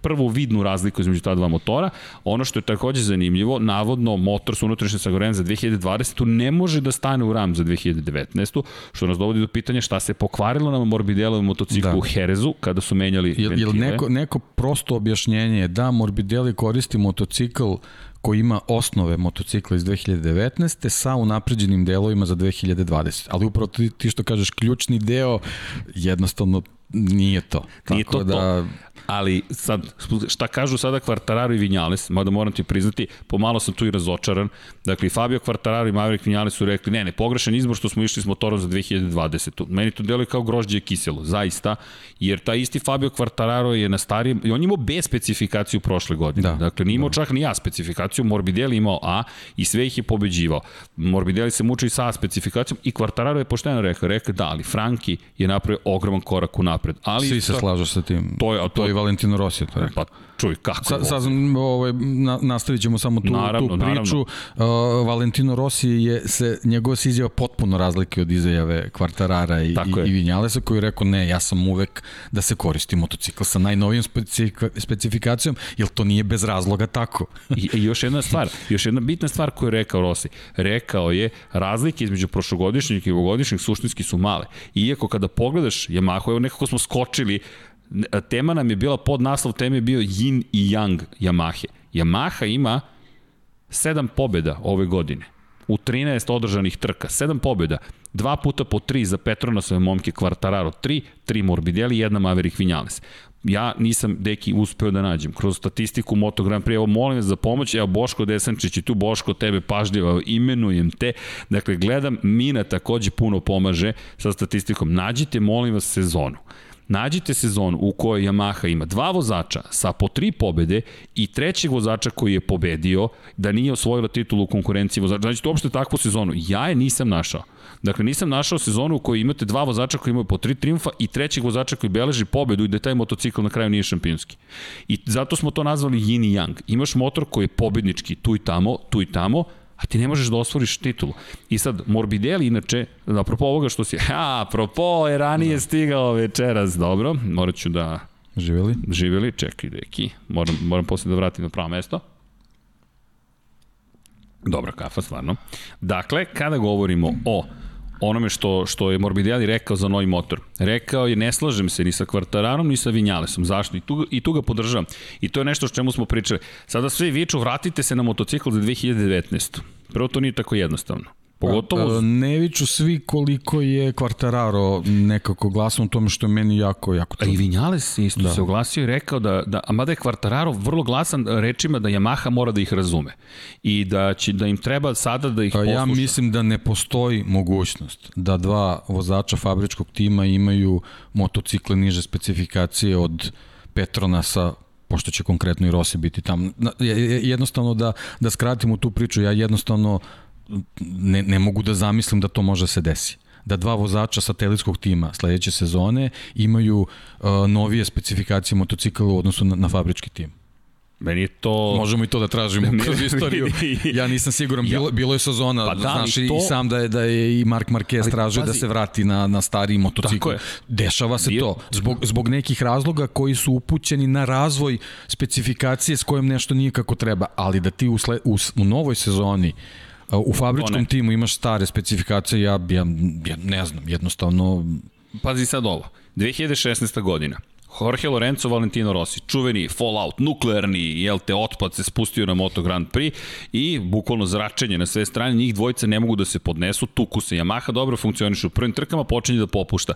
prvu vidnu razliku između ta dva motora. Ono što je takođe zanimljivo, navodno motor sa unutrašnjim sagorejem za 2020. ne može da stane u ram za 2019. Što nas dovodi do pitanja šta se pokvarilo na Morbidellovom motociklu da. u Herezu kada su menjali jel, ventile. Jel neko, neko prosto objašnjenje je da Morbidelli koristi motocikl koji ima osnove motocikla iz 2019. sa unapređenim delovima za 2020. Ali upravo ti, ti što kažeš, ključni deo jednostavno Nije to. Nije Tako to da... to. Ali sad, šta kažu sada Quartararo i Vinales, mada moram ti priznati, pomalo sam tu i razočaran. Dakle, Fabio Quartararo i Maverick Vinales su rekli, ne, ne, pogrešan izbor što smo išli s motorom za 2020. Meni to deluje kao grožđe kiselo, zaista, jer taj isti Fabio Quartararo je na starijem, i on imao B specifikaciju prošle godine. Da, dakle, nije imao da. čak ni A specifikaciju, Morbidelli imao A i sve ih je pobeđivao. Morbidelli se muči sa A specifikacijom i Quartararo je pošteno rekao, rekao da, ali Franki je napravio ogroman korak u napred. Ali Svi se slažu sa tim. To je, to, to i Valentino Rossi to rekao. Pa čuj, kako? Sa, sad, ovaj, na, nastavit ćemo samo tu, naravno, tu priču. Uh, Valentino Rossi je se, njegova se izjava potpuno razlike od izjave Kvartarara i, i, i Vinjalesa koji je rekao ne, ja sam uvek da se koristi motocikl sa najnovijom specifika, specifikacijom, jer to nije bez razloga tako. I, I još jedna stvar, još jedna bitna stvar koju je rekao Rossi. Rekao je razlike između prošlogodišnjeg i ovogodišnjeg suštinski su male. Iako kada pogledaš Yamaha, evo nekako smo skočili tema nam je bila, pod naslov teme je bio Yin i Yang Yamahe. Yamaha ima 7 pobjeda ove godine u 13 održanih trka, 7 pobjeda, dva puta po 3 za Petronosove momke Quartararo 3, 3 Morbidelli, jedna Maverick Vinales. Ja nisam, deki, uspeo da nađem. Kroz statistiku Moto Grand Prix, evo molim vas za pomoć, evo Boško Desančić i tu Boško tebe pažljivo imenujem te. Dakle, gledam, Mina takođe puno pomaže sa statistikom. Nađite, molim vas, sezonu. Nađite sezonu u kojoj Yamaha ima dva vozača sa po tri pobede i trećeg vozača koji je pobedio da nije osvojila titulu u konkurenciji vozača. Nađite uopšte takvu sezonu. Ja je nisam našao. Dakle, nisam našao sezonu u kojoj imate dva vozača koji imaju po tri triumfa i trećeg vozača koji beleži pobedu i da taj motocikl na kraju nije šampionski. I zato smo to nazvali yin i yang. Imaš motor koji je pobednički tu i tamo, tu i tamo, a ti ne možeš da osvoriš titulu. I sad, Morbidelli, inače, apropo ovoga što si, a, apropo, je ranije da. stigao večeras, dobro, morat ću da... Živeli? Živeli, čekaj, deki, moram, moram posle da vratim na pravo mesto. Dobra kafa, stvarno. Dakle, kada govorimo o onome što, što je Morbidelli rekao za novi motor. Rekao je, ne slažem se ni sa Kvartararom, ni sa Vinjalesom. Zašto? I tu, I tu ga podržavam. I to je nešto o čemu smo pričali. Sada svi viču, vratite se na motocikl za 2019. Prvo, to nije tako jednostavno. Pogotovo... Pa, ne viču svi koliko je Quartararo nekako glasan u tome što je meni jako, jako trudno. A i Vinjales isto da. se oglasio i rekao da, da a mada je Quartararo vrlo glasan rečima da Yamaha mora da ih razume i da, će, da im treba sada da ih posluša. Ja mislim da ne postoji mogućnost da dva vozača fabričkog tima imaju motocikle niže specifikacije od Petronasa pošto će konkretno i Rossi biti tamo. Jednostavno da, da skratimo tu priču, ja jednostavno ne, ne mogu da zamislim da to može da se desi da dva vozača satelitskog tima sledeće sezone imaju uh, novije specifikacije motocikla u odnosu na, na fabrički tim. Meni je to... Možemo i to da tražimo kroz istoriju. Ja nisam siguran, bilo, bilo je sezona, pa da, znaš i, to... i sam da je, da je i Mark Marquez tražio da se vrati na, na stari motocikl. Dešava se Bio... to. Zbog, zbog nekih razloga koji su upućeni na razvoj specifikacije s kojom nešto nije kako treba, ali da ti u, sle, u, u novoj sezoni u fabričkom timu imaš stare specifikacije, ja, ja, ja ne znam, jednostavno... Pazi sad ovo, 2016. godina, Jorge Lorenzo, Valentino Rossi, čuveni fallout, nuklearni, jel te, otpad se spustio na Moto Grand Prix i bukvalno zračenje na sve strane, njih dvojice ne mogu da se podnesu, tuku se Yamaha dobro funkcioniše u prvim trkama, počinje da popušta.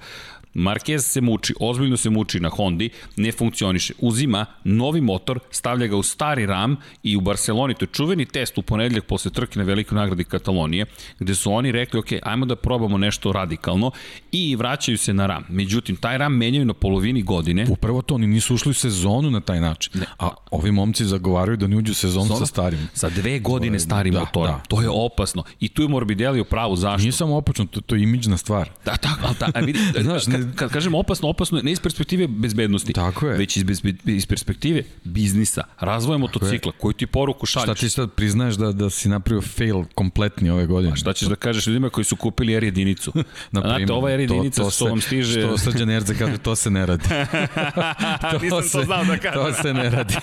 Marquez se muči, ozbiljno se muči na Hondi, ne funkcioniše. Uzima novi motor, stavlja ga u stari RAM i u Barceloni, to je čuveni test u ponedljak posle trke na velikoj nagradi Katalonije, gde su oni rekli, ok, ajmo da probamo nešto radikalno i vraćaju se na RAM. Međutim, taj RAM menjaju na polovini godine. Upravo to, oni nisu ušli u sezonu na taj način. Ne. A ovi momci zagovaraju da ne uđu u sezonu Zona? sa starim. Sa dve godine starim da, motorom. Da. To je opasno. I tu je Morbidelli u pravu zašto. Nije samo opačno, to, to je imidžna stvar. Da, tako, ali ta, vidi, Znaš, ne, kad kažem opasno, opasno ne iz perspektive bezbednosti, Tako je. već iz, bezbe, iz perspektive biznisa, razvoja motocikla, koju ti poruku šalješ. Šta ti sad priznaješ da, da si napravio fail kompletni ove godine? A šta ćeš da kažeš ljudima koji su kupili R jedinicu? Na Znate, ova R jedinica to, to što vam stiže... Što Srđan Erze kaže, to se ne radi. to Nisam se, to znao da kažem. to se ne radi.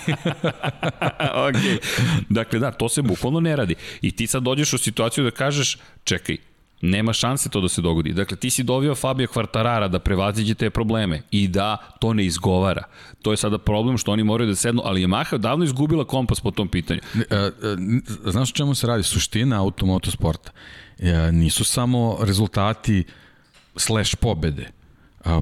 ok. Dakle, da, to se bukvalno ne radi. I ti sad dođeš u situaciju da kažeš, čekaj, Nema šanse to da se dogodi. Dakle, ti si dovio Fabio Kvartarara da prevaziđe te probleme i da to ne izgovara. To je sada problem što oni moraju da sednu, ali Yamaha davno izgubila kompas po tom pitanju. E, e, znaš o čemu se radi? Suština automotosporta. E, nisu samo rezultati slash pobede.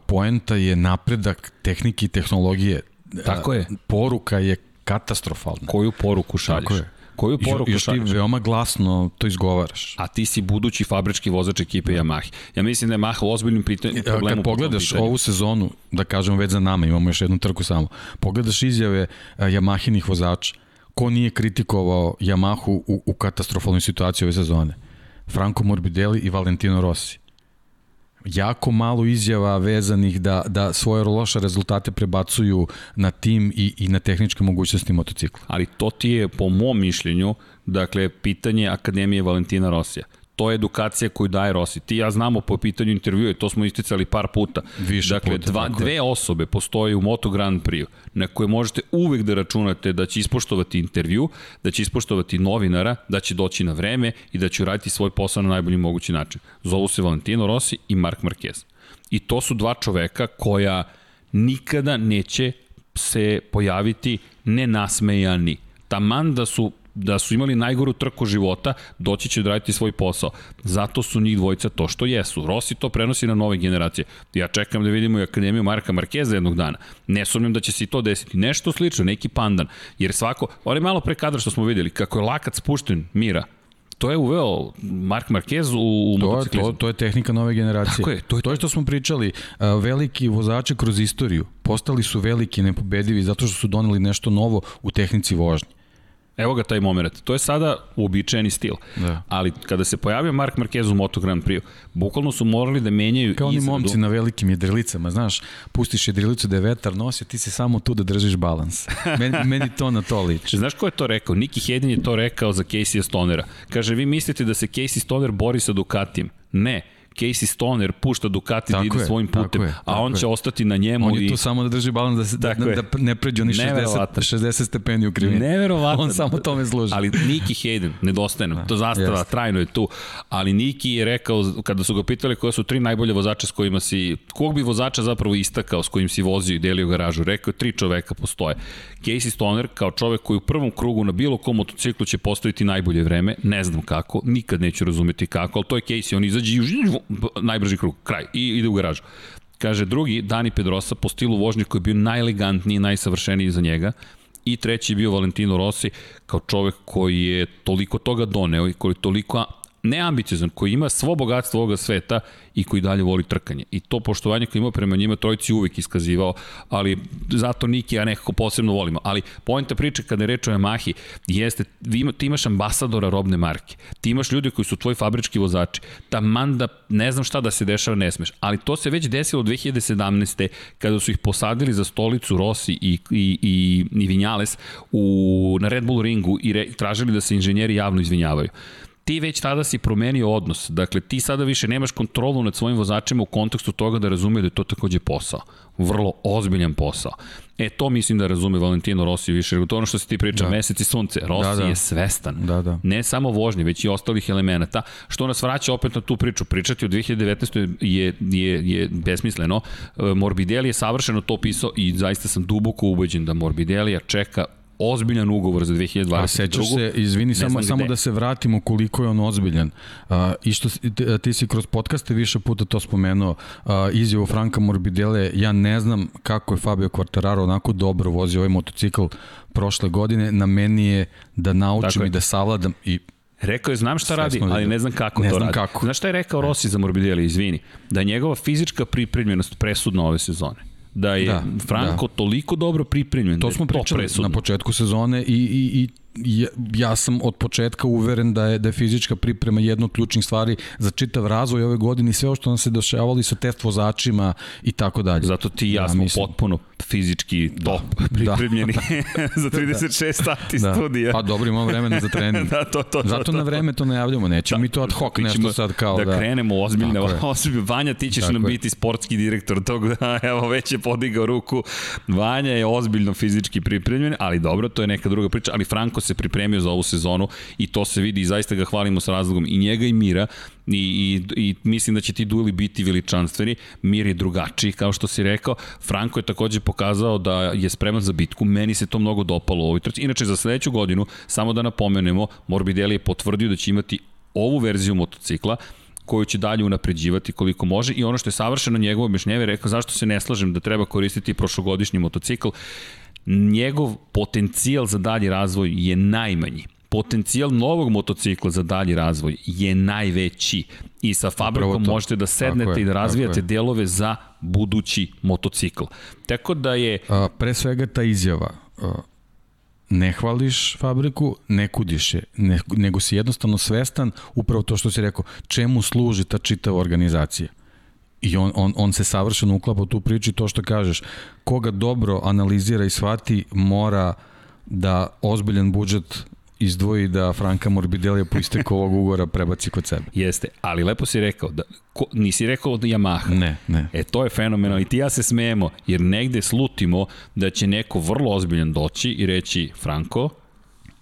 Poenta je napredak tehnike i tehnologije. Tako je. Poruka je katastrofalna. Koju poruku šalješ? Tako je. Koju poruku još, još ti veoma glasno to izgovaraš. A ti si budući fabrički vozač ekipe Yamaha. Ja mislim da je Yamaha u ozbiljnim pitanjem problemu. Kad pogledaš ovu sezonu, da kažemo već za nama, imamo još jednu trku samo, pogledaš izjave Yamahinih vozača, ko nije kritikovao Yamahu u, u katastrofalnoj situaciji ove sezone? Franco Morbidelli i Valentino Rossi jako malo izjava vezanih da, da svoje loše rezultate prebacuju na tim i, i na tehničke mogućnosti motocikla. Ali to ti je, po mom mišljenju, dakle, pitanje Akademije Valentina Rosija to je edukacija koju daje Rossi. Ti ja znamo po pitanju intervjua to smo isticali par puta. Više dakle, puta, dva, dve osobe postoje u Moto Grand Prix na koje možete uvek da računate da će ispoštovati intervju, da će ispoštovati novinara, da će doći na vreme i da će uraditi svoj posao na najbolji mogući način. Zovu se Valentino Rossi i Mark Marquez. I to su dva čoveka koja nikada neće se pojaviti nenasmejani. Taman da su da su imali najgoru trku života, doći će da raditi svoj posao. Zato su njih dvojica to što jesu. Rossi to prenosi na nove generacije. Ja čekam da vidimo i Akademiju Marka Markeza jednog dana. Ne sumnjam da će se i to desiti. Nešto slično, neki pandan. Jer svako, ali malo pre kadra što smo videli, kako je lakat spušten mira, to je uveo Mark Marquez u, u to, je, to, to je tehnika nove generacije. Tako je, to je to. je što smo pričali, veliki vozači kroz istoriju postali su veliki nepobedivi zato što su doneli nešto novo u tehnici vožnje. Evo ga taj moment. To je sada uobičajeni stil. Da. Ali kada se pojavio Mark Marquez u Moto Grand Prix, bukvalno su morali da menjaju Kao oni izradu. momci na velikim jedrilicama, znaš, pustiš jedrilicu da je vetar nosi, ti si samo tu da držiš balans. Meni, meni to na to liči. Znaš ko je to rekao? Niki Hedin je to rekao za Casey Stonera. Kaže, vi mislite da se Casey Stoner bori sa Ducatijem? Ne Casey Stoner pušta Ducati tako da ide je, svojim putem, je, a on će je. ostati na njemu. On je tu samo da drži balans da, se, da, da, da ne pređe oni 60, 60 stepeni u krivini. Neverovatno. On samo tome služi. Ali Niki Hayden, nedostaje nam, to zastava, jest. trajno je tu, ali Niki je rekao, kada su ga pitali koja su tri najbolje vozača s kojima si, kog bi vozača zapravo istakao s kojim si vozio i delio garažu, rekao tri čoveka postoje. Casey Stoner kao čovek koji u prvom krugu na bilo kom motociklu će postaviti najbolje vreme, ne znam kako, nikad neću razumeti kako, ali to je Casey, on izađe i najbrži krug, kraj, i ide u garažu. Kaže, drugi, Dani Pedrosa, po stilu vožnje koji je bio najelegantniji, najsavršeniji za njega, i treći je bio Valentino Rossi kao čovek koji je toliko toga doneo i koji je toliko neambiciozan, koji ima svo bogatstvo ovoga sveta i koji dalje voli trkanje. I to poštovanje koje ima prema njima trojici uvek iskazivao, ali zato Niki ja nekako posebno volimo. Ali pojenta priče kada je reč o Yamahi jeste, ima, ti imaš ambasadora robne marke, ti imaš ljudi koji su tvoji fabrički vozači, taman da ne znam šta da se dešava, ne smeš. Ali to se već desilo 2017. kada su ih posadili za stolicu Rossi i, i, i, i Vinjales u, na Red Bull ringu i re, tražili da se inženjeri javno izvinjavaju ti već tada si promenio odnos. Dakle, ti sada više nemaš kontrolu nad svojim vozačima u kontekstu toga da razume da je to takođe posao. Vrlo ozbiljan posao. E, to mislim da razume Valentino Rossi više. To ono što se ti priča, da. mesec i sunce. Rossi da, da. je svestan. Da, da. Ne samo vožnje, već i ostalih elemenata. Što nas vraća opet na tu priču. Pričati o 2019. je, je, je besmisleno. E, Morbidelli je savršeno to pisao i zaista sam duboko ubeđen da Morbidelli čeka ozbiljan ugovor za 2022. A sećaš se, izvini, samo, samo da se vratimo koliko je on ozbiljan. A, I što ti, ti si kroz podcaste više puta to spomenuo, a, izjavu Franka Morbidele, ja ne znam kako je Fabio Quartararo onako dobro vozio ovaj motocikl prošle godine, na meni je da naučim i da savladam i Rekao je, znam šta radi, ali ne znam kako ne to znam radi. Kako. Znaš šta je rekao Rossi za Morbidelli, izvini? Da je njegova fizička pripremljenost presudna ove sezone da je da, Franko da. toliko dobro pripremljen. To da smo pričali na početku sezone i, i, i ja, ja sam od početka uveren da je, da je fizička priprema jedna od ključnih stvari za čitav razvoj ove godine i sve o što nam se dešavali sa test vozačima i tako dalje. Zato ti i ja, ja smo mislim. potpuno fizički da. top da. pripremljeni da. za 36 da. sati da. studija. Pa dobro, imamo vremena za trening. da, to, to, Zato to, to, na vreme to najavljamo, nećemo da, mi to ad hoc nešto sad kao da... Da krenemo ozbiljno, ozbiljno. Vanja, ti ćeš Tako nam je. biti sportski direktor tog, da, evo, već je podigao ruku. Vanja je ozbiljno fizički pripremljen, ali dobro, to je neka druga priča, ali Franko se pripremio za ovu sezonu i to se vidi i zaista ga hvalimo sa razlogom i njega i Mira i, i, i mislim da će ti dueli biti veličanstveni. Mir je drugačiji, kao što si rekao. Franko je takođe pokazao da je spreman za bitku. Meni se to mnogo dopalo u ovoj trci. Inače, za sledeću godinu, samo da napomenemo, Morbidelli je potvrdio da će imati ovu verziju motocikla, koju će dalje unapređivati koliko može i ono što je savršeno njegovo objašnjeve rekao zašto se ne slažem da treba koristiti prošlogodišnji motocikl njegov potencijal za dalji razvoj je najmanji potencijal novog motocikla za dalji razvoj je najveći i sa fabrikom možete da sednete je, i da razvijate delove za budući motocikl. Tako da je... A, pre svega ta izjava, a, ne hvališ fabriku, ne kudiš je, ne, nego si jednostavno svestan upravo to što si rekao, čemu služi ta čitava organizacija. I on, on, on se savršeno uklapa u tu priču i to što kažeš, koga dobro analizira i shvati, mora da ozbiljan budžet izdvoji da Franka Morbidelija po isteku ovog ugora prebaci kod sebe. Jeste, ali lepo si rekao, da, ko, nisi rekao da Yamaha. Ne, ne. E, to je fenomenalno i ti ja se smejemo, jer negde slutimo da će neko vrlo ozbiljan doći i reći, Franko,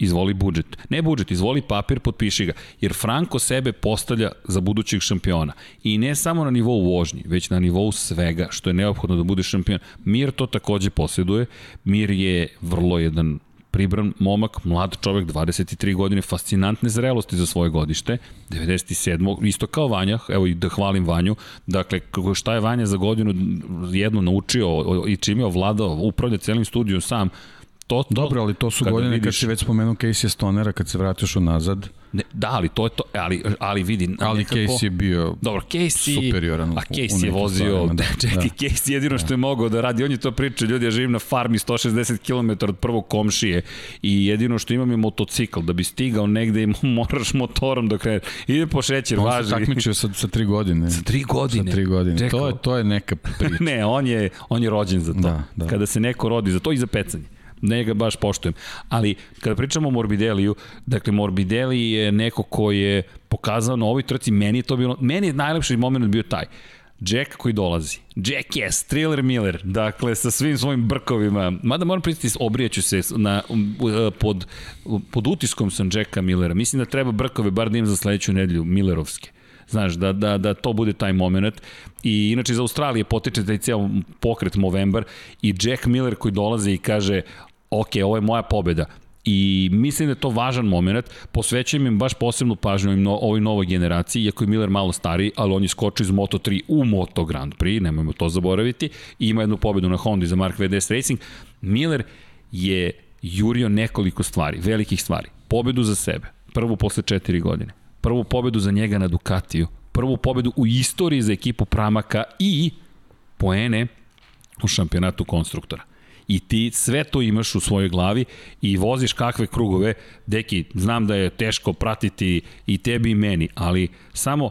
izvoli budžet. Ne budžet, izvoli papir, potpiši ga. Jer Franko sebe postavlja za budućeg šampiona. I ne samo na nivou vožnji, već na nivou svega što je neophodno da bude šampion. Mir to takođe posjeduje. Mir je vrlo jedan pribran momak, mlad čovek, 23 godine, fascinantne zrelosti za svoje godište, 97. isto kao Vanja, evo i da hvalim Vanju, dakle, šta je Vanja za godinu jedno naučio i čim je ovladao, upravlja celim studijom sam, to, to, Dobro, ali to su godine vidiš... kad si već spomenuo Casey Stonera, kad se vratiš unazad. Ne, da, ali to je to, ali, ali vidi... Ali nekako, Casey je bio dobro, Casey, superioran. A Casey je vozio, da, čekaj, da. Casey jedino što je mogao da radi, on je to pričao, ljudi, ja živim na farmi 160 km od prvog komšije i jedino što imam je motocikl, da bi stigao negde moraš motorom da krene. Ide po šećer, on važi. On se takmičio sa, sa tri godine. Sa tri godine? Sa tri godine. Čekao. To je, to je neka priča. ne, on je, on je rođen za to. Da, da. Kada se neko rodi za to i za pecanje. Ne ga baš poštujem. Ali kada pričamo o Morbideliju, dakle Morbidelli je neko ko je pokazao na ovoj trci, meni je to bilo, meni je najlepši moment bio taj. Jack koji dolazi. Jack je Thriller Miller, dakle sa svim svojim brkovima. Mada moram pristiti, obrijaću se na, pod, pod utiskom sam Jacka Millera. Mislim da treba brkove bar da im za sledeću nedelju, Millerovske. Znaš, da, da, da to bude taj moment. I inače iz Australije potiče taj cijel pokret Movember i Jack Miller koji dolazi i kaže ok, ovo je moja pobeda. I mislim da je to važan moment, posvećujem im baš posebnu pažnju ovim no, ovoj novoj generaciji, iako je Miller malo stariji, ali on je skočio iz Moto3 u Moto Grand Prix, nemojmo to zaboraviti, i ima jednu pobedu na Honda za Mark VDS Racing. Miller je jurio nekoliko stvari, velikih stvari. Pobedu za sebe, prvu posle četiri godine prvu pobedu za njega na Ducatiju, prvu pobedu u istoriji za ekipu Pramaka i poene u šampionatu konstruktora. I ti sve to imaš u svojoj glavi i voziš kakve krugove. Deki, znam da je teško pratiti i tebi i meni, ali samo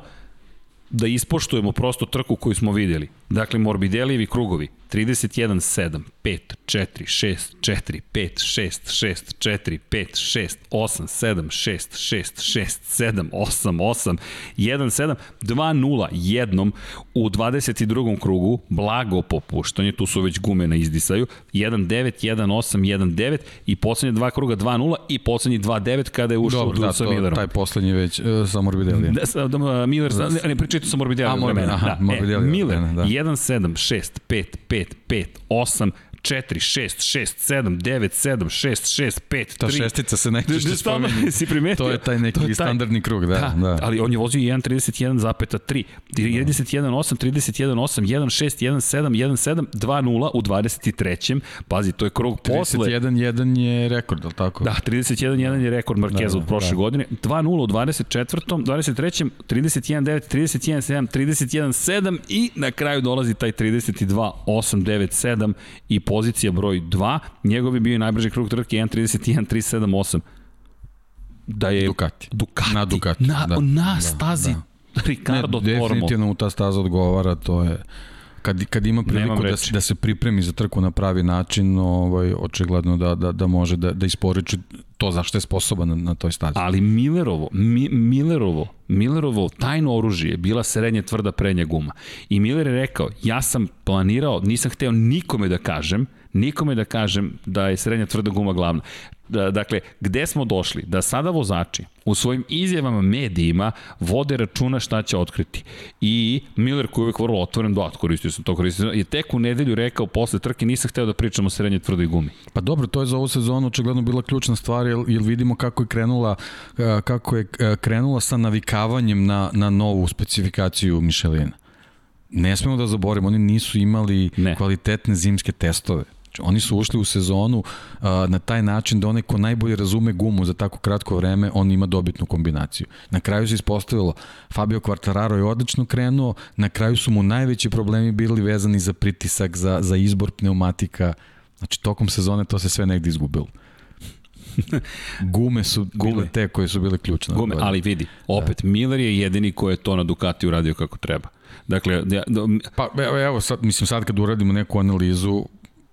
da ispoštujemo prosto trku koju smo videli. Dakle, Morbidelijevi krugovi, 31, 7, 5, 4, 6, 4, 5, 6, 6, 4, 5, 6, 8, 7, 6, 6, 6, 7, 8, 8, 1, 7, 2, 0, jednom u 22. krugu, blago popuštanje, tu su već gume na izdisaju, 1, 9, 1, 8, 1, 9 i poslednje dva kruga 2, 0 i poslednji 2, 9 kada je ušao Dobro, da, sa to, Millerom. taj poslednji već uh, sa Morbidellijem. Da, sa, da, Miller, da, ne, pričajte sa Morbidellijem. A, Morbidellijem, aha, da, Morbidellijem. E, Miller, da. 1, 7, 6, 6, 5, 5, 5, 8, 4, 6, 6, 7, 9, 7, 6, 6, 5, 3. Ta šestica se što spominje. si primetio? To je taj neki je taj, standardni krug, da, da, da. Ali on je vozio 1.31,3, 31.8, 31.8, 1.6, 1.7, 1.7, 2.0 u 23. Pazi, to je krug posle. 31.1 je rekord, ali tako? Da, 31.1 je rekord Markeza da, od prošle da. godine. 2.0 u 24. 23. 31.9, 31.7, 31.7 i na kraju dolazi taj 32.8, 9, 7 i pozicija broj 2, njegov je bio i najbrži krug trke 1.31, 378. Da je Ducati. Ducati. Na Ducati. Na, da. na da, stazi da. Ricardo ne, Definitivno mu ta staza odgovara, to je kad, kad ima priliku da, da se pripremi za trku na pravi način, ovaj, očigledno da, da, da može da, da isporiči to zašto je sposoban na, na toj stazi. Ali Millerovo, Mi, Millerovo, Millerovo tajno oružje je bila srednje tvrda prednja guma. I Miller je rekao, ja sam planirao, nisam hteo nikome da kažem, nikome da kažem da je srednja tvrda guma glavna. Da, dakle, gde smo došli? Da sada vozači u svojim izjavama medijima vode računa šta će otkriti. I Miller koji je uvek vrlo otvoren, da, koristio sam to, koristio je tek u nedelju rekao posle trke nisam hteo da pričam o srednje tvrdoj gumi. Pa dobro, to je za ovu sezonu očigledno bila ključna stvar, jer, jer vidimo kako je krenula kako je krenula sa navikavanjem na, na novu specifikaciju Michelina. Ne smemo da zaborimo, oni nisu imali ne. kvalitetne zimske testove. Oni su ušli u sezonu uh, na taj način da onaj ko najbolje razume gumu za tako kratko vreme, on ima dobitnu kombinaciju. Na kraju se ispostavilo, Fabio Quartararo je odlično krenuo, na kraju su mu najveći problemi bili vezani za pritisak, za, za izbor pneumatika. Znači, tokom sezone to se sve negde izgubilo. Gume su Gume. bile te koje su bile ključne. Gume, ali vidi, opet, da. Miller je jedini ko je to na Ducati uradio kako treba. Dakle, ja, do... pa evo sad, mislim sad kad uradimo neku analizu,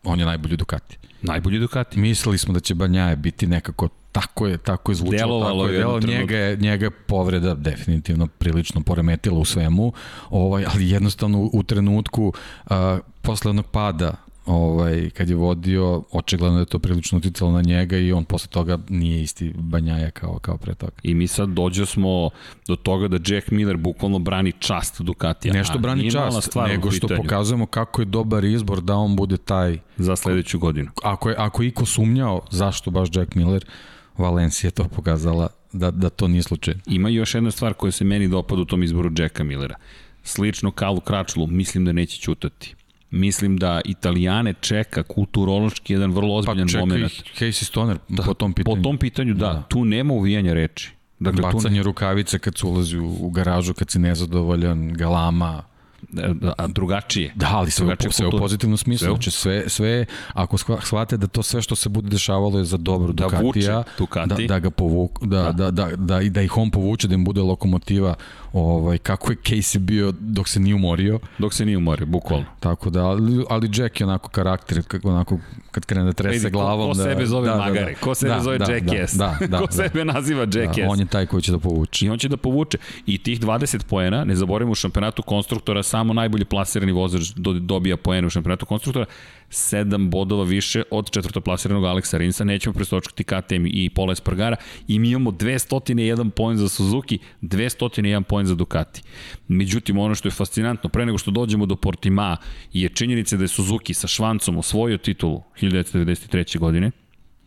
on je najbolji Ducati. Najbolji Ducati. Mislili smo da će Banjaje biti nekako tako je, tako je zvučalo, Delovalo tako je, delo, njega je, njega je povreda definitivno prilično poremetila u svemu, ovaj, ali jednostavno u trenutku uh, posle onog pada ovaj, kad je vodio, očigledno je to prilično uticalo na njega i on posle toga nije isti banjaja kao, kao pre toga. I mi sad dođe smo do toga da Jack Miller bukvalno brani čast Ducatija. Nešto brani čast, nego što pokazujemo kako je dobar izbor da on bude taj... Za sledeću godinu. Ako je, ako je iko sumnjao zašto baš Jack Miller, Valencija je to pokazala da, da to nije slučaj. Ima još jedna stvar koja se meni dopada u tom izboru Jacka Millera. Slično Kalu Kračlu, mislim da neće ćutati mislim da Italijane čeka kulturološki jedan vrlo ozbiljan pa, moment. Pa čeka Casey Stoner da, po tom pitanju. Po tom pitanju, da. da. Tu nema uvijanja reči. Dakle, Bacanje tu... rukavice kad se ulazi u, u garažu, kad si nezadovoljan, galama. A drugačije. Da, ali sve, drugačije sve u pozitivnom smislu. Sve, znači sve, sve, ako shvate da to sve što se bude dešavalo je za dobro da Ducatija, Ducati. da, da ga povuku, da, da, da, da, da, da ih on povuče, da im bude lokomotiva ovaj, kako je Casey bio dok se nije umorio. Dok se nije umorio, bukvalno. Tako da, ali, ali Jack je onako karakter, kako, onako, kad krene da trese Vidi, glavom. Ko, ko da, sebe zove da, Magare, da, da, ko sebe da, zove da, Jackass, da, da, da, ko da, sebe naziva Jackass. Da, on je taj koji će da povuče. I on će da povuče. I tih 20 poena, ne zaboravimo u šampionatu konstruktora, samo najbolji plasirani vozač dobija poene u šampionatu konstruktora, 7 bodova više od četvrtoplasiranog Aleksa Rinsa, nećemo prestočkati KTM i Pola Espargara i mi imamo 201 poen za Suzuki, 201 poen za Ducati. Međutim, ono što je fascinantno, pre nego što dođemo do Portima, je činjenica da je Suzuki sa Švancom osvojio titulu 1993. godine,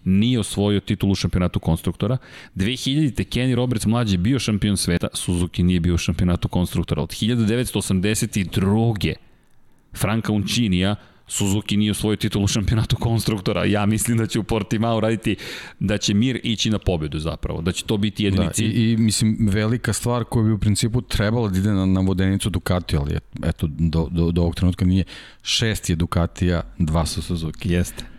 nije osvojio titulu u šampionatu konstruktora. 2000-te Kenny Roberts mlađi bio šampion sveta, Suzuki nije bio u šampionatu konstruktora. Od 1982. Franka Uncinija Suzuki nije osvojio titulu šampionatu konstruktora. Ja mislim da će u Portimao raditi, da će Mir ići na pobedu zapravo, da će to biti jedini da, cilj. I, I mislim, velika stvar koja bi u principu trebala da ide na, na vodenicu Ducati, ali eto, do, do, do ovog trenutka nije. Šest je Ducatija, dva su Suzuki. Jeste.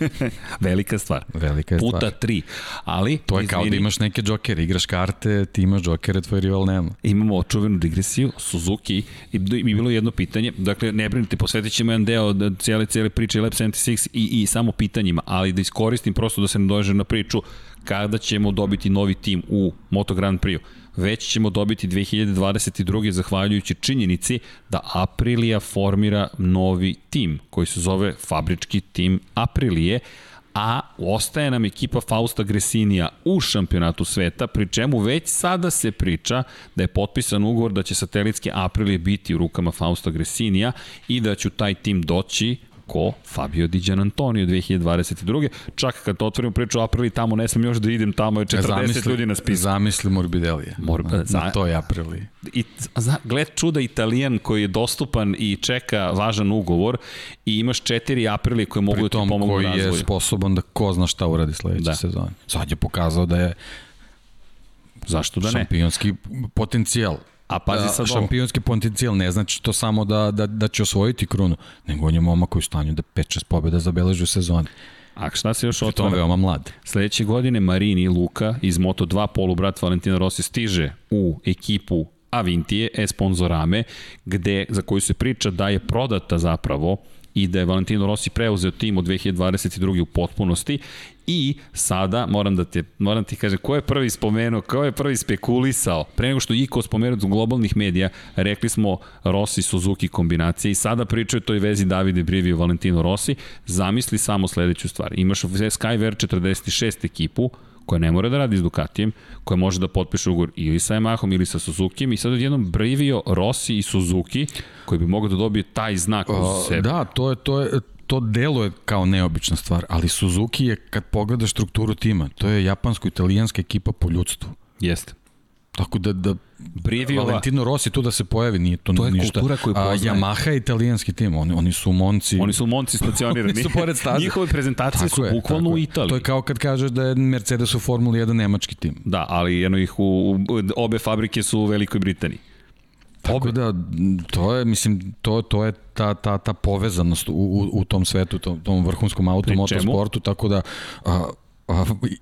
Velika stvar. Velika je Puta stvar. tri. Ali, to je izvini, kao da imaš neke džokere, igraš karte, ti imaš džokere, tvoj rival nema. Imamo očuvenu digresiju, Suzuki, i mi bilo jedno pitanje, dakle, ne brinite, posvetit ćemo jedan deo cijele, cijele priče Lab 76 i, i samo pitanjima, ali da iskoristim prosto da se ne dođe na priču kada ćemo dobiti novi tim u Moto Grand Prix već ćemo dobiti 2022. zahvaljujući činjenici da Aprilia formira novi tim koji se zove fabrički tim Aprilije, a ostaje nam ekipa Fausta Gresinija u šampionatu sveta, pri čemu već sada se priča da je potpisan ugovor da će satelitske Aprilije biti u rukama Fausta Gresinija i da će taj tim doći Ko? Fabio Di Antonio 2022. Čak kad otvorimo priču o Aprili, tamo ne sam još da idem, tamo je 40 zamisli, ljudi na spisku. Zamisli Morbidelije. Mor, na, za, na toj Aprili. I, za, gled čuda Italijan koji je dostupan i čeka važan ugovor i imaš četiri Aprili koje mogu da ti pomogu koji razvoju. je sposoban da ko zna šta uradi sledeće da. sezone. Sad je pokazao da je Zašto da ne? Šampionski potencijal. A pazi sad šampionski potencijal ne znači to samo da, da, da će osvojiti krunu, nego on je momak koji je u stanju da 5-6 pobjeda zabeleži u sezoni. A šta se još otvara? To veoma mlad. Sledeće godine Marini Luka iz Moto2 polubrat Valentina Rossi stiže u ekipu Avintije, e-sponzorame, gde, za koju se priča da je prodata zapravo i da je Valentino Rossi preuzeo tim od 2022. u potpunosti i sada moram da te moram ti kažem ko je prvi spomenuo, ko je prvi spekulisao. Pre nego što iko spomenuo od globalnih medija, rekli smo Rossi Suzuki kombinacija i sada pričaju toj vezi Davide Brivi i Valentino Rossi. Zamisli samo sledeću stvar. Imaš Skyver 46 ekipu koja ne mora da radi s Ducatijem, koja može da potpiše ugovor ili sa Yamahom ili sa Suzukijem i sad odjednom Brivio, Rossi i Suzuki koji bi mogao da dobije taj znak uz sebe. Da, to je, to je, to deluje kao neobična stvar, ali Suzuki je, kad pogledaš strukturu tima, to je japansko-italijanska ekipa po ljudstvu. Jeste. Tako da, da Brivijova. Valentino Rossi tu da se pojavi, nije to, to je ništa. kultura koju poznaje. A Yamaha je italijanski tim, oni, oni su monci. Oni su monci stacionirani. oni su pored staze. Njihove prezentacije tako su bukvalno u Italiji. To je kao kad kažeš da je Mercedes u Formuli 1 nemački tim. Da, ali jedno ih u, u, obe fabrike su u Velikoj Britaniji. Tako da, to je, mislim, to, to je ta, ta, ta povezanost u, u, u tom svetu, tom, tom vrhunskom automotosportu, tako da a,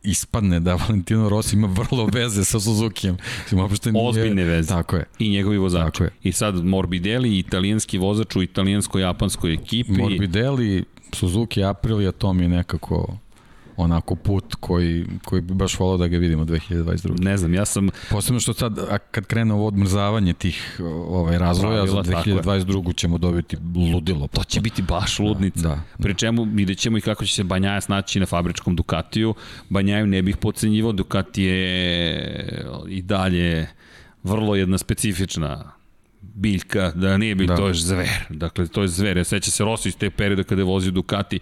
ispadne da Valentino Rossi ima vrlo veze sa Suzukijem. Uopšte nije... Ozbiljne veze. Tako je. I njegovi vozači. Tako je. I sad Morbidelli, italijanski vozač u italijansko-japanskoj ekipi. Morbidelli, Suzuki, Aprilia, to mi je nekako onako put koji, koji bi baš volao da ga vidimo 2022. Ne znam, ja sam... Posebno što sad, a kad krene ovo odmrzavanje tih ovaj, razvoja, Pravila, za 2022. ćemo dobiti ludilo. To će biti baš ludnica. Da, da. Pri čemu vidjet ćemo i kako će se Banjaja snaći na fabričkom Ducatiju. Banjaju ne bih pocenjivo, Ducati je i dalje vrlo jedna specifična biljka, da nije biljka, da. to je zver. Dakle, to je zver. Ja seća se Rossi iz te perioda kada je vozio Ducati,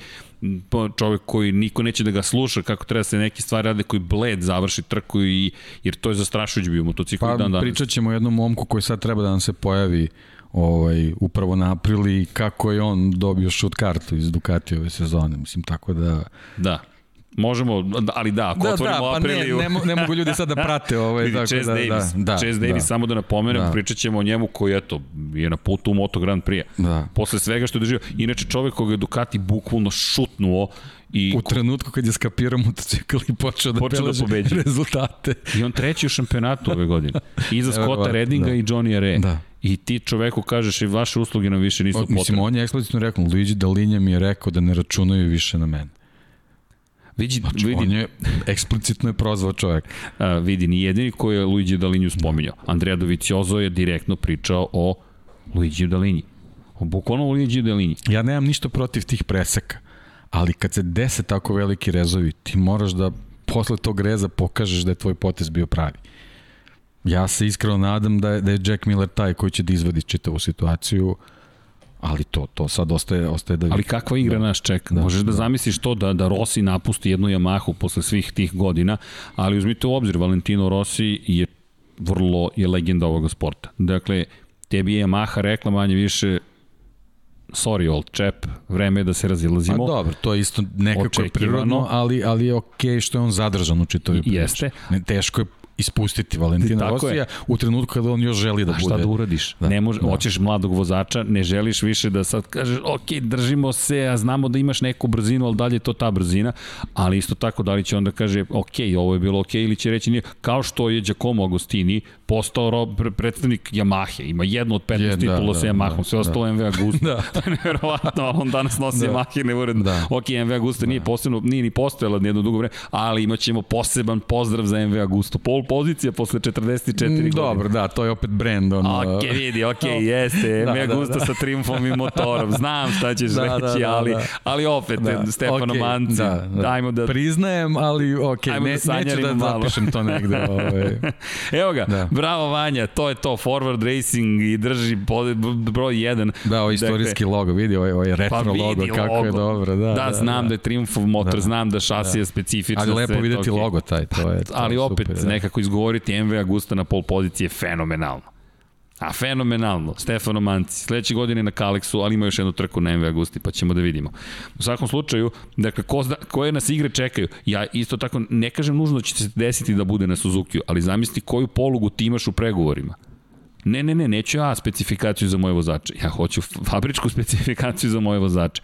čovek koji niko neće da ga sluša kako treba da se neke stvari rade, koji bled završi trku i, jer to je zastrašujući bio motocikl pa, dan danas. Pričat ćemo o jednom momku koji sad treba da nam se pojavi ovaj, upravo na aprili kako je on dobio šut kartu iz Ducati ove sezone. Mislim, tako da... Da. Možemo, ali da, ako da, otvorimo da, pa Apriliju... Ne, ne, ne mogu ljudi sad da prate ovaj, tako Chase da, Davis, da, da, Chase da. Davis, samo da napomenem, da. pričat ćemo o njemu koji, eto, je na putu u Moto Grand Prix. Da. Posle svega što je doživio. Inače, čovek koga je Ducati bukvalno šutnuo I u trenutku kad je skapirao motocikl i počeo da počeo da pobeđa rezultate. I on treći u šampionatu ove godine. Iza Scotta Reddinga da. i Johnny Are. Da. I ti čoveku kažeš i vaše usluge nam više nisu potrebne. Mislim, on je eksplicitno rekao, Luigi Dalinja mi je rekao da ne računaju više na mene. Vidi, znači, vidi. on je eksplicitno je prozvao čovjek. A, vidi, ni jedini koji je Luigi Dalinju spominjao. Andrea Doviciozo je direktno pričao o Luigi Dalinji. O bukvalno Luigi Dalinji. Ja nemam ništa protiv tih preseka, ali kad se dese tako veliki rezovi, ti moraš da posle tog reza pokažeš da je tvoj potez bio pravi. Ja se iskreno nadam da je, da je Jack Miller taj koji će da izvadi čitavu situaciju. Uh, ali to to sad ostaje ostaje da Ali kakva igra da. nas čeka? Da, Možeš da, da zamisliš to da da Rossi napusti jednu Yamahu posle svih tih godina, ali uzmite u obzir Valentino Rossi je vrlo je legenda ovog sporta. Dakle, tebi je Yamaha rekla manje više sorry old chap, vreme je da se razilazimo. A dobro, to je isto nekako prirodno, ali, ali je okej okay što je on zadržan u čitovi priči. Jeste. Ne, teško je ispustiti Valentina Rosija u trenutku kada on još želi da bude. A šta da uradiš? Da, ne može, da. hoćeš mladog vozača, ne želiš više da sad kažeš, ok, držimo se, a znamo da imaš neku brzinu, ali dalje je to ta brzina, ali isto tako da li će onda kaže, ok, ovo je bilo ok, ili će reći nije, kao što je Giacomo Agostini postao rob, predstavnik Yamahe, ima jednu od 15 je, titula da, sa da, Yamahom, da, sve ostalo da. MV Agusta. da. to je nevjerovatno, on danas nosi da. Yamahe neuredno. Da. Ok, MV Agusta da. nije posebno, nije ni postojala jedno dugo vreme, ali imaćemo poseban pozdrav za MV Agusto. Pol pozicija posle 44 mm, godine. Dobro, da, to je opet brand. Ono... Ok, vidi, ok, jeste, da, MV da, Agusta da. sa triumfom i motorom. Znam šta ćeš da, reći, da, da, ali, da. ali opet, da. Stefano okay, Manci, da, da. ajmo da... Priznajem, ali ok, ne, neću da malo. zapišem to negde. Ovaj. Evo ga, da. bravo Vanja, to je to, Forward Racing i drži broj 1. Da, ovo istorijski dakle, logo, vidi, ovo je retro pa logo, kako logo. je dobro. Da, da, da znam da, da je Triumphov motor, da, znam da šasija da. specifična. Ali lepo videti okay. logo taj, to je to Ali opet, super, da. nekako izgovoriti MV Agusta na pol pozicije fenomenalno. A fenomenalno, Stefano Manci, sledeće godine na Kalexu, ali ima još jednu trku na MV Agusti, pa ćemo da vidimo. U svakom slučaju, dakle, ko zna, koje nas igre čekaju, ja isto tako ne kažem nužno da će se desiti da bude na Suzuki, ali zamisli koju polugu ti imaš u pregovorima. Ne, ne, ne, neću ja specifikaciju za moje vozače. Ja hoću fabričku specifikaciju za moje vozače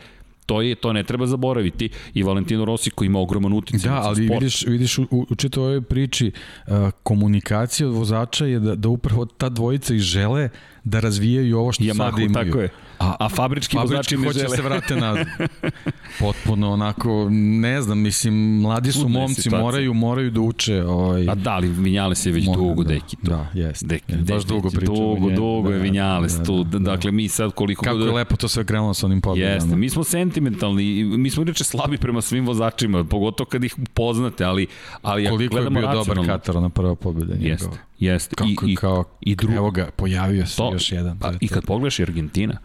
to je to ne treba zaboraviti i Valentino Rossi koji ima ogroman uticaj da, ali sport. vidiš vidiš u, u čitavoj ovoj priči uh, komunikacija od vozača je da da upravo ta dvojica i žele da razvijaju ovo što Yamaha, sad imaju. tako je. A, a fabrički, fabrički vozači hoće da se vrate nazad. Potpuno onako, ne znam, mislim, mladi su Udne momci, situacija. moraju, moraju da uče. Ovaj, a da, ali Vinjale se već Mora, dugo, da, deki. To. Da, jeste. Deki, jest, baš dugo pričamo. Dugo, dugo da, je Vinjales da, tu. Da, da, dakle, mi sad koliko... Kako je lepo to sve krenulo sa onim pobjedama. Jeste, mi smo sentimentalni, mi smo inače slabi prema svim vozačima, pogotovo kad ih poznate, ali, ali koliko je bio dobar Katar na prva pobjeda. Jeste, jeste. Kako, I, i, kao, i drugo. Evo ga, pojavio se to, još jedan. Pa, I kad pogledaš Argentina,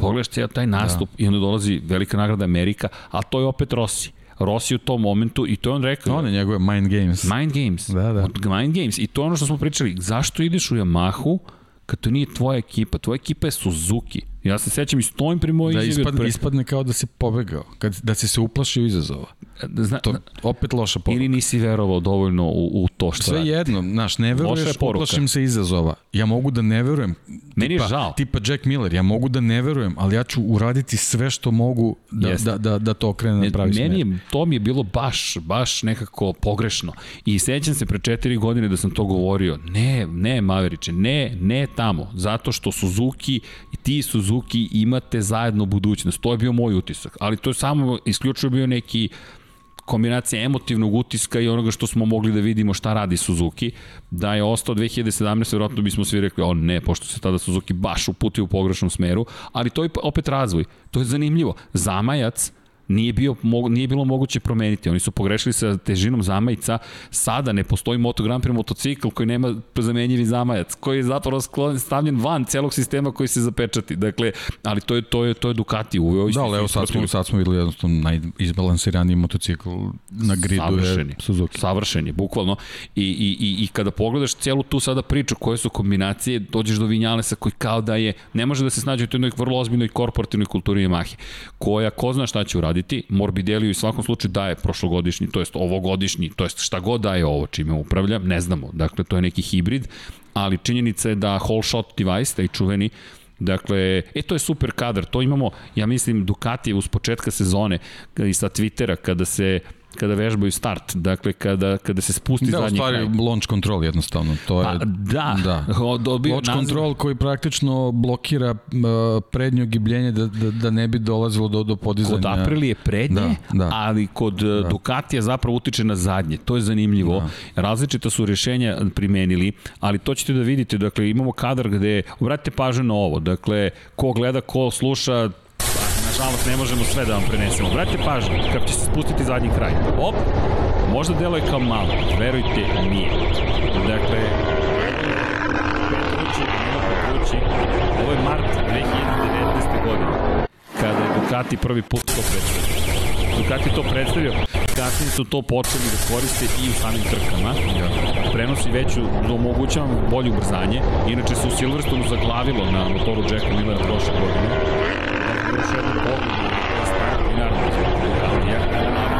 Pogledaš cijel taj nastup da. i onda dolazi velika nagrada Amerika, a to je opet Rossi. Rossi u tom momentu i to je on rekao. On je njegove Mind Games. Mind Games. Da, da. Mind Games. I to je ono što smo pričali. Zašto ideš u Yamahu kad to nije tvoja ekipa? Tvoja ekipa je Suzuki. Ja se sećam i stojim pri mojoj da, ispadne, pre... ispadne kao da si pobegao, kad, da si se uplašio izazova. Zna, to opet loša poruka. Ili nisi verovao dovoljno u, u to što Sve radi. jedno, znaš, ne veruješ, uplašim se izazova. Ja mogu da ne verujem. Meni tipa, je žao. Tipa Jack Miller, ja mogu da ne verujem, ali ja ću uraditi sve što mogu da, Jeste. da, da, da to okrene na pravi Meni smer. je, to mi je bilo baš, baš nekako pogrešno. I sećam se pre četiri godine da sam to govorio. Ne, ne, Maveriče, ne, ne tamo. Zato što Suzuki i ti Suzuki imate zajedno budućnost. To je bio moj utisak. Ali to je samo isključivo bio neki kombinacija emotivnog utiska i onoga što smo mogli da vidimo šta radi Suzuki, da je ostao 2017. vjerojatno bismo svi rekli, o ne, pošto se tada Suzuki baš uputio u pogrešnom smeru, ali to je opet razvoj. To je zanimljivo. Zamajac, nije, bio, nije bilo moguće promeniti. Oni su pogrešili sa težinom zamajica. Sada ne postoji Moto Grand Prix motocikl koji nema zamenjivi zamajac, koji je zapravo stavljen van celog sistema koji se zapečati. Dakle, ali to je, to je, to je Ducati uveo. Da, ali evo sad smo, sad smo videli jednostavno najizbalansiraniji motocikl na gridu Savršen je Suzuki. Savršen je, bukvalno. I, i, i, I kada pogledaš celu tu sada priču koje su kombinacije, dođeš do Vinjalesa koji kao da je, ne može da se snađe u toj vrlo ozbiljnoj korporativnoj kulturi Yamahe, koja ko zna šta će uraditi uraditi. Morbidelli u svakom slučaju daje prošlogodišnji, to jest ovogodišnji, to jest šta god daje ovo čime upravlja, ne znamo. Dakle, to je neki hibrid, ali činjenica je da whole shot device, taj čuveni, Dakle, e, to je super kadar, to imamo, ja mislim, Ducati uz početka sezone i sa Twittera, kada se kada vežbaju start, dakle kada, kada se spusti da, zadnji kraj. Da, u stvari launch control jednostavno, to je... Pa, da, da. Dobio launch naziv... control koji praktično blokira uh, prednjo gibljenje da, da, da ne bi dolazilo do, do podizanja. Kod Aprilia je prednje, da, da. ali kod da. Ducatija zapravo utiče na zadnje, to je zanimljivo. Da. Različita su rešenja primenili, ali to ćete da vidite, dakle imamo kadar gde, obratite pažnju na ovo, dakle ko gleda, ko sluša, nažalost ne možemo sve da vam prenesemo. Vratite pažnju, kako će se spustiti zadnji kraj. Op, možda deluje kao malo, verujte, nije. Dakle, Petrući, Petrući, ovo je mart 2019. godine, kada je Ducati prvi put to predstavio. Ducati to predstavio, kasnije su to počeli da koriste i u samim trkama. Prenosi veću, da omogućava bolje ubrzanje. Inače se u Silverstonu zaglavilo na motoru Jacka Millera prošle godine još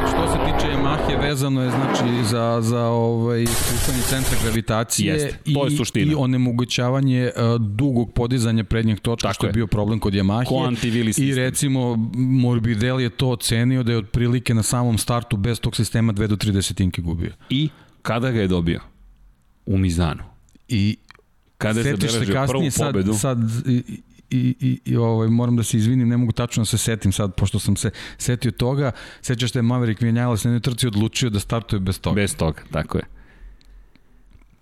Što se tiče Yamahe, vezano je znači za, za ovaj, spuštanje centra gravitacije Jeste, to je i, suština. i onemogućavanje uh, dugog podizanja prednjeg točka, Tako što je bio problem kod Yamahe. I recimo Morbidelli je to ocenio da je otprilike na samom startu bez tog sistema 2 do 3 desetinke gubio. I kada ga je dobio? U Mizanu. I kada je zabeležio prvu pobedu. Sad, sad i, i, i ovaj, moram da se izvinim, ne mogu tačno da se setim sad, pošto sam se setio toga. Sećaš da je Maverick Vinales na jednoj trci odlučio da startuje bez toga. Bez toga, tako je.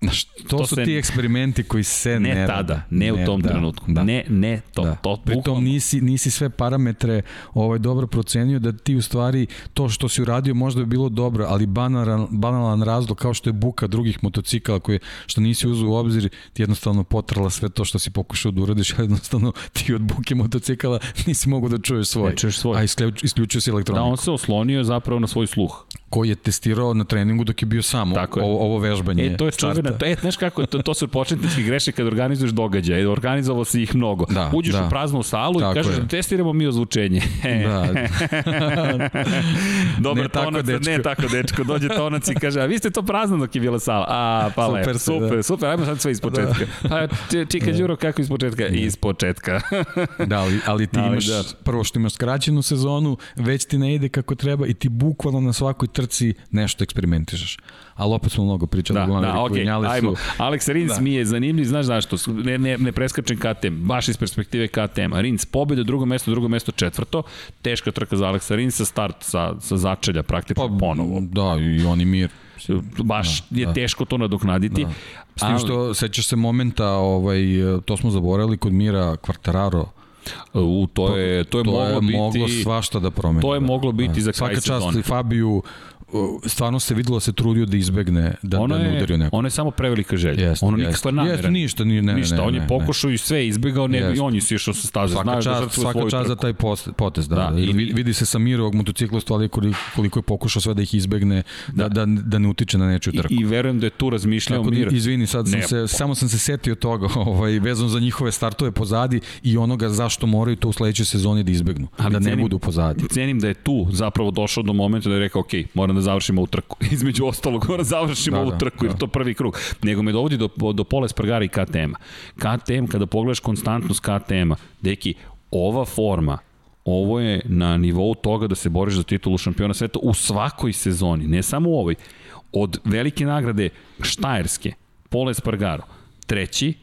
Znaš, to, to su se, ti eksperimenti koji se ne, ne tada, ne, ne u tom da, trenutku. Da. Ne, ne to. Da. to Pritom nisi, nisi sve parametre ovaj, dobro procenio da ti u stvari to što si uradio možda bi bilo dobro, ali banalan, banalan razlog kao što je buka drugih motocikala koje, što nisi uzeo u obzir, ti jednostavno potrala sve to što si pokušao da uradiš, jednostavno ti od buke motocikala nisi mogu da čuješ svoj. Ne čuješ svoj. A isključio, isključio si elektroniku. Da, on se oslonio zapravo na svoj sluh koji je testirao na treningu dok je bio sam Tako ovo, ovo vežbanje. E, to je čuvena, to, e, znaš kako, to, to su početnički greše kad organizuješ događaje, organizovalo se ih mnogo. Da, Uđeš da. u praznu salu tako i kažeš, je. testiramo mi ozvučenje. da. Dobar ne tonac, tako, dečko. ne tako, dečko. Dođe tonac i kaže, a vi ste to prazno dok je bila sala. A, pa super, lepo, super, da. super, ajmo sad sve iz početka. Da. Pa, čika da. Đuro, kako iz početka? Da. Iz početka. da, ali, ali ti ali, imaš, da. prvo što imaš skraćenu sezonu, već ti ne ide kako treba i ti bukvalno na svakoj trci nešto eksperimentišeš. Ali opet smo mnogo pričali. Da, da, okay, ajmo. Alex Rins da. mi je zanimljiv, znaš zašto? Ne, ne, ne preskačem KTM, baš iz perspektive KTM. Rins pobjede, drugo mesto, drugo mesto, četvrto. Teška trka za Alexa Rinsa, start sa, sa začelja praktično pa, ponovo. Da, i oni mir baš da, je da. teško to nadoknaditi. Da. S tim što sećaš se momenta, ovaj, to smo zaboravili kod Mira Quartararo, U, to je, to je, to moglo, je biti, moglo svašta da promeni. To je moglo biti da. za kraj sezone. Svaka čast Fabiju, stvarno se videlo da se trudio da izbegne da, ono da ne udari neko. Ono je samo prevelika želja. Jest, ono nikakva namera. Jest, ništa, nije, ne, ništa. Ne, on je pokušao i sve izbegao, ne, i on je sišao sa staze. Svaka Znaš da čast, da svaka čast za taj potez, da. da, da. I, vidi se sa Mirovog motociklostu, ali koliko, koliko je pokušao sve da ih izbegne, da, da, da, da ne utiče na nečiju trku. I, I verujem da je tu razmišljao da, Mir. Izvini, sad sam ne, se, samo sam se setio toga, ovaj, vezano za njihove startove pozadi i onoga zašto moraju to u sledećoj sezoni da izbegnu, ali da cenim, ne budu pozadi. Cenim da je tu zapravo došao do momenta da je rekao, ok, moram da završimo ovu trku između ostalog, mora završimo da, ovu da, trku, da. jer to prvi krug. Nego me dovodi do, do Pola Spargara i KTM-a. KTM, kada pogledaš konstantnost KTM-a, deki, ova forma, ovo je na nivou toga da se boriš za titulu šampiona sveta u svakoj sezoni, ne samo u ovoj. Od velike nagrade Štajerske, Pola Espargaro, treći,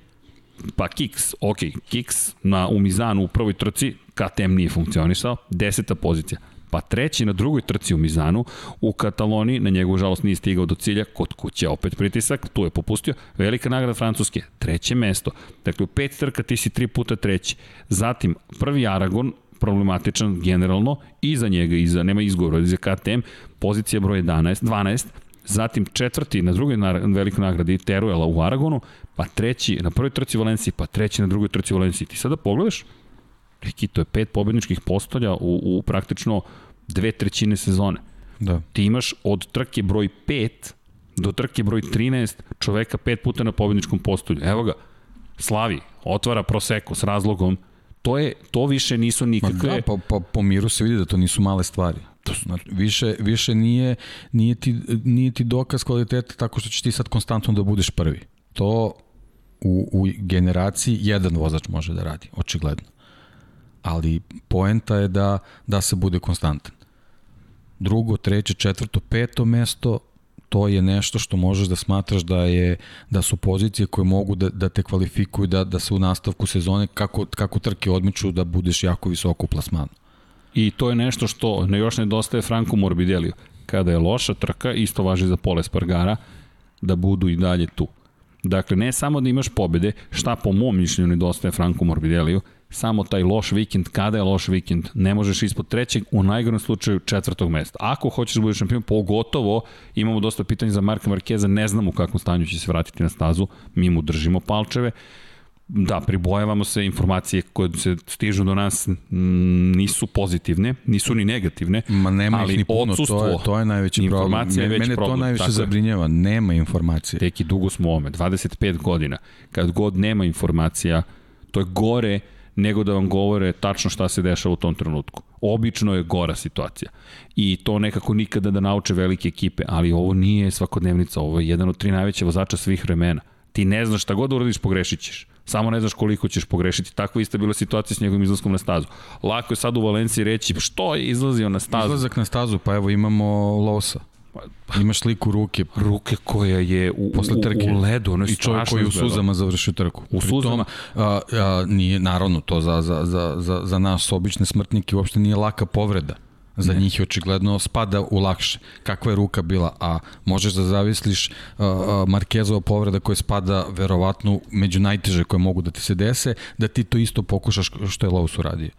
pa Kiks, ok, Kiks na, u Mizanu u prvoj trci, KTM nije funkcionisao, deseta pozicija. Pa treći na drugoj trci u Mizanu, u Kataloniji, na njegovu žalost nije stigao do cilja, kod kuće opet pritisak, tu je popustio, velika nagrada Francuske, treće mesto, dakle u pet trka ti si tri puta treći, zatim prvi Aragon, problematičan generalno, i za njega, i za, nema izgovora, za KTM, pozicija broj 11, 12, zatim četvrti na drugoj velikoj nagradi Teruela u Aragonu, pa treći na prvoj trci u Valenciji, pa treći na drugoj trci u Valenciji. Ti sada pogledaš, Reki, to je pet pobedničkih postolja u, u praktično dve trećine sezone. Da. Ti imaš od trke broj 5 do trke broj 13 čoveka pet puta na pobedničkom postolju. Evo ga, Slavi, otvara Proseko s razlogom, to, je, to više nisu nikakve... Ma da, po, po, po miru se vidi da to nisu male stvari. Znači, više, više nije, nije, ti, nije ti dokaz kvaliteta tako što ćeš ti sad konstantno da budeš prvi. To u, u generaciji jedan vozač može da radi, očigledno. Ali poenta je da, da se bude konstantan. Drugo, treće, četvrto, peto mesto, to je nešto što možeš da smatraš da je da su pozicije koje mogu da, da te kvalifikuju da, da se u nastavku sezone kako, kako trke odmiču da budeš jako visoko u plasmanu. I to je nešto što ne još nedostaje Franku Morbideliju. Kada je loša trka, isto važi za Pole Spargara, da budu i dalje tu. Dakle, ne samo da imaš pobede, šta po mom mišljenju nedostaje Franku Morbideliju, samo taj loš vikend, kada je loš vikend, ne možeš ispod trećeg, u najgornom slučaju četvrtog mesta. Ako hoćeš da budeš šampion, pogotovo imamo dosta pitanja za Marka Markeza, ne znamo u kakvom stanju će se vratiti na stazu, mi mu držimo palčeve, da, pribojavamo se, informacije koje se stižu do nas nisu pozitivne, nisu ni negativne, Ma nema ali ih ni puno, to je, to je najveći problem. Je mene problem. to najviše zabrinjava, nema informacije. Tek i dugo smo ome, 25 godina. Kad god nema informacija, to je gore nego da vam govore tačno šta se dešava u tom trenutku. Obično je gora situacija. I to nekako nikada da nauče velike ekipe, ali ovo nije svakodnevnica, ovo je jedan od tri najveće vozača svih vremena. Ti ne znaš šta god da uradiš, pogrešit ćeš. Samo ne znaš koliko ćeš pogrešiti. Takva ista bila situacija s njegovim izlaskom na stazu. Lako je sad u Valenciji reći što je izlazio na stazu. Izlazak na stazu, pa evo imamo Losa. Imaš sliku ruke. Ruke koja je u, Posle trke. u ledu. Ono I čovjek koji u suzama završio trku. U suzama? Tom, a, a, nije, naravno, to za, za, za, za, za nas obične smrtnike uopšte nije laka povreda. Za ne. njih je očigledno spada u lakše. Kakva je ruka bila? A možeš da zavisliš uh, Markezova povreda koja spada verovatno među najteže koje mogu da ti se dese, da ti to isto pokušaš što je Lowe's uradio.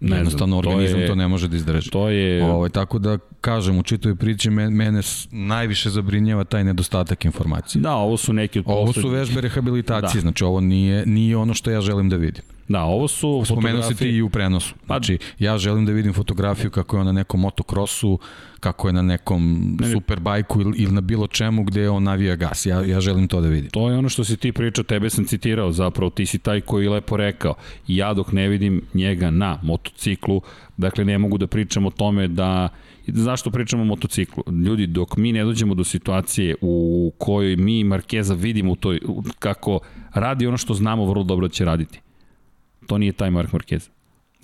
Ne Jednostavno znam, organizam to, je, to ne može da izdrži. To je... Ovo, ovaj, tako da, kažem, u čitoj priči mene najviše zabrinjava taj nedostatak informacije. Da, ovo su neki od Ovo su vežbe rehabilitacije, da. znači ovo nije, nije ono što ja želim da vidim. Da, ovo su Spomenuo si ti i u prenosu. Pa- znači, ja želim da vidim fotografiju kako je on na nekom motokrosu, kako je na nekom ne, superbajku ili, ili na bilo čemu gde on navija gas. Ja, ja želim to da vidim. To je ono što si ti pričao, tebe sam citirao zapravo, ti si taj koji je lepo rekao. Ja dok ne vidim njega na motociklu, dakle ne mogu da pričam o tome da zašto pričamo o motociklu? Ljudi, dok mi ne dođemo do situacije u kojoj mi Markeza vidimo u toj, kako radi ono što znamo vrlo dobro da će raditi to nije taj Mark Marquez.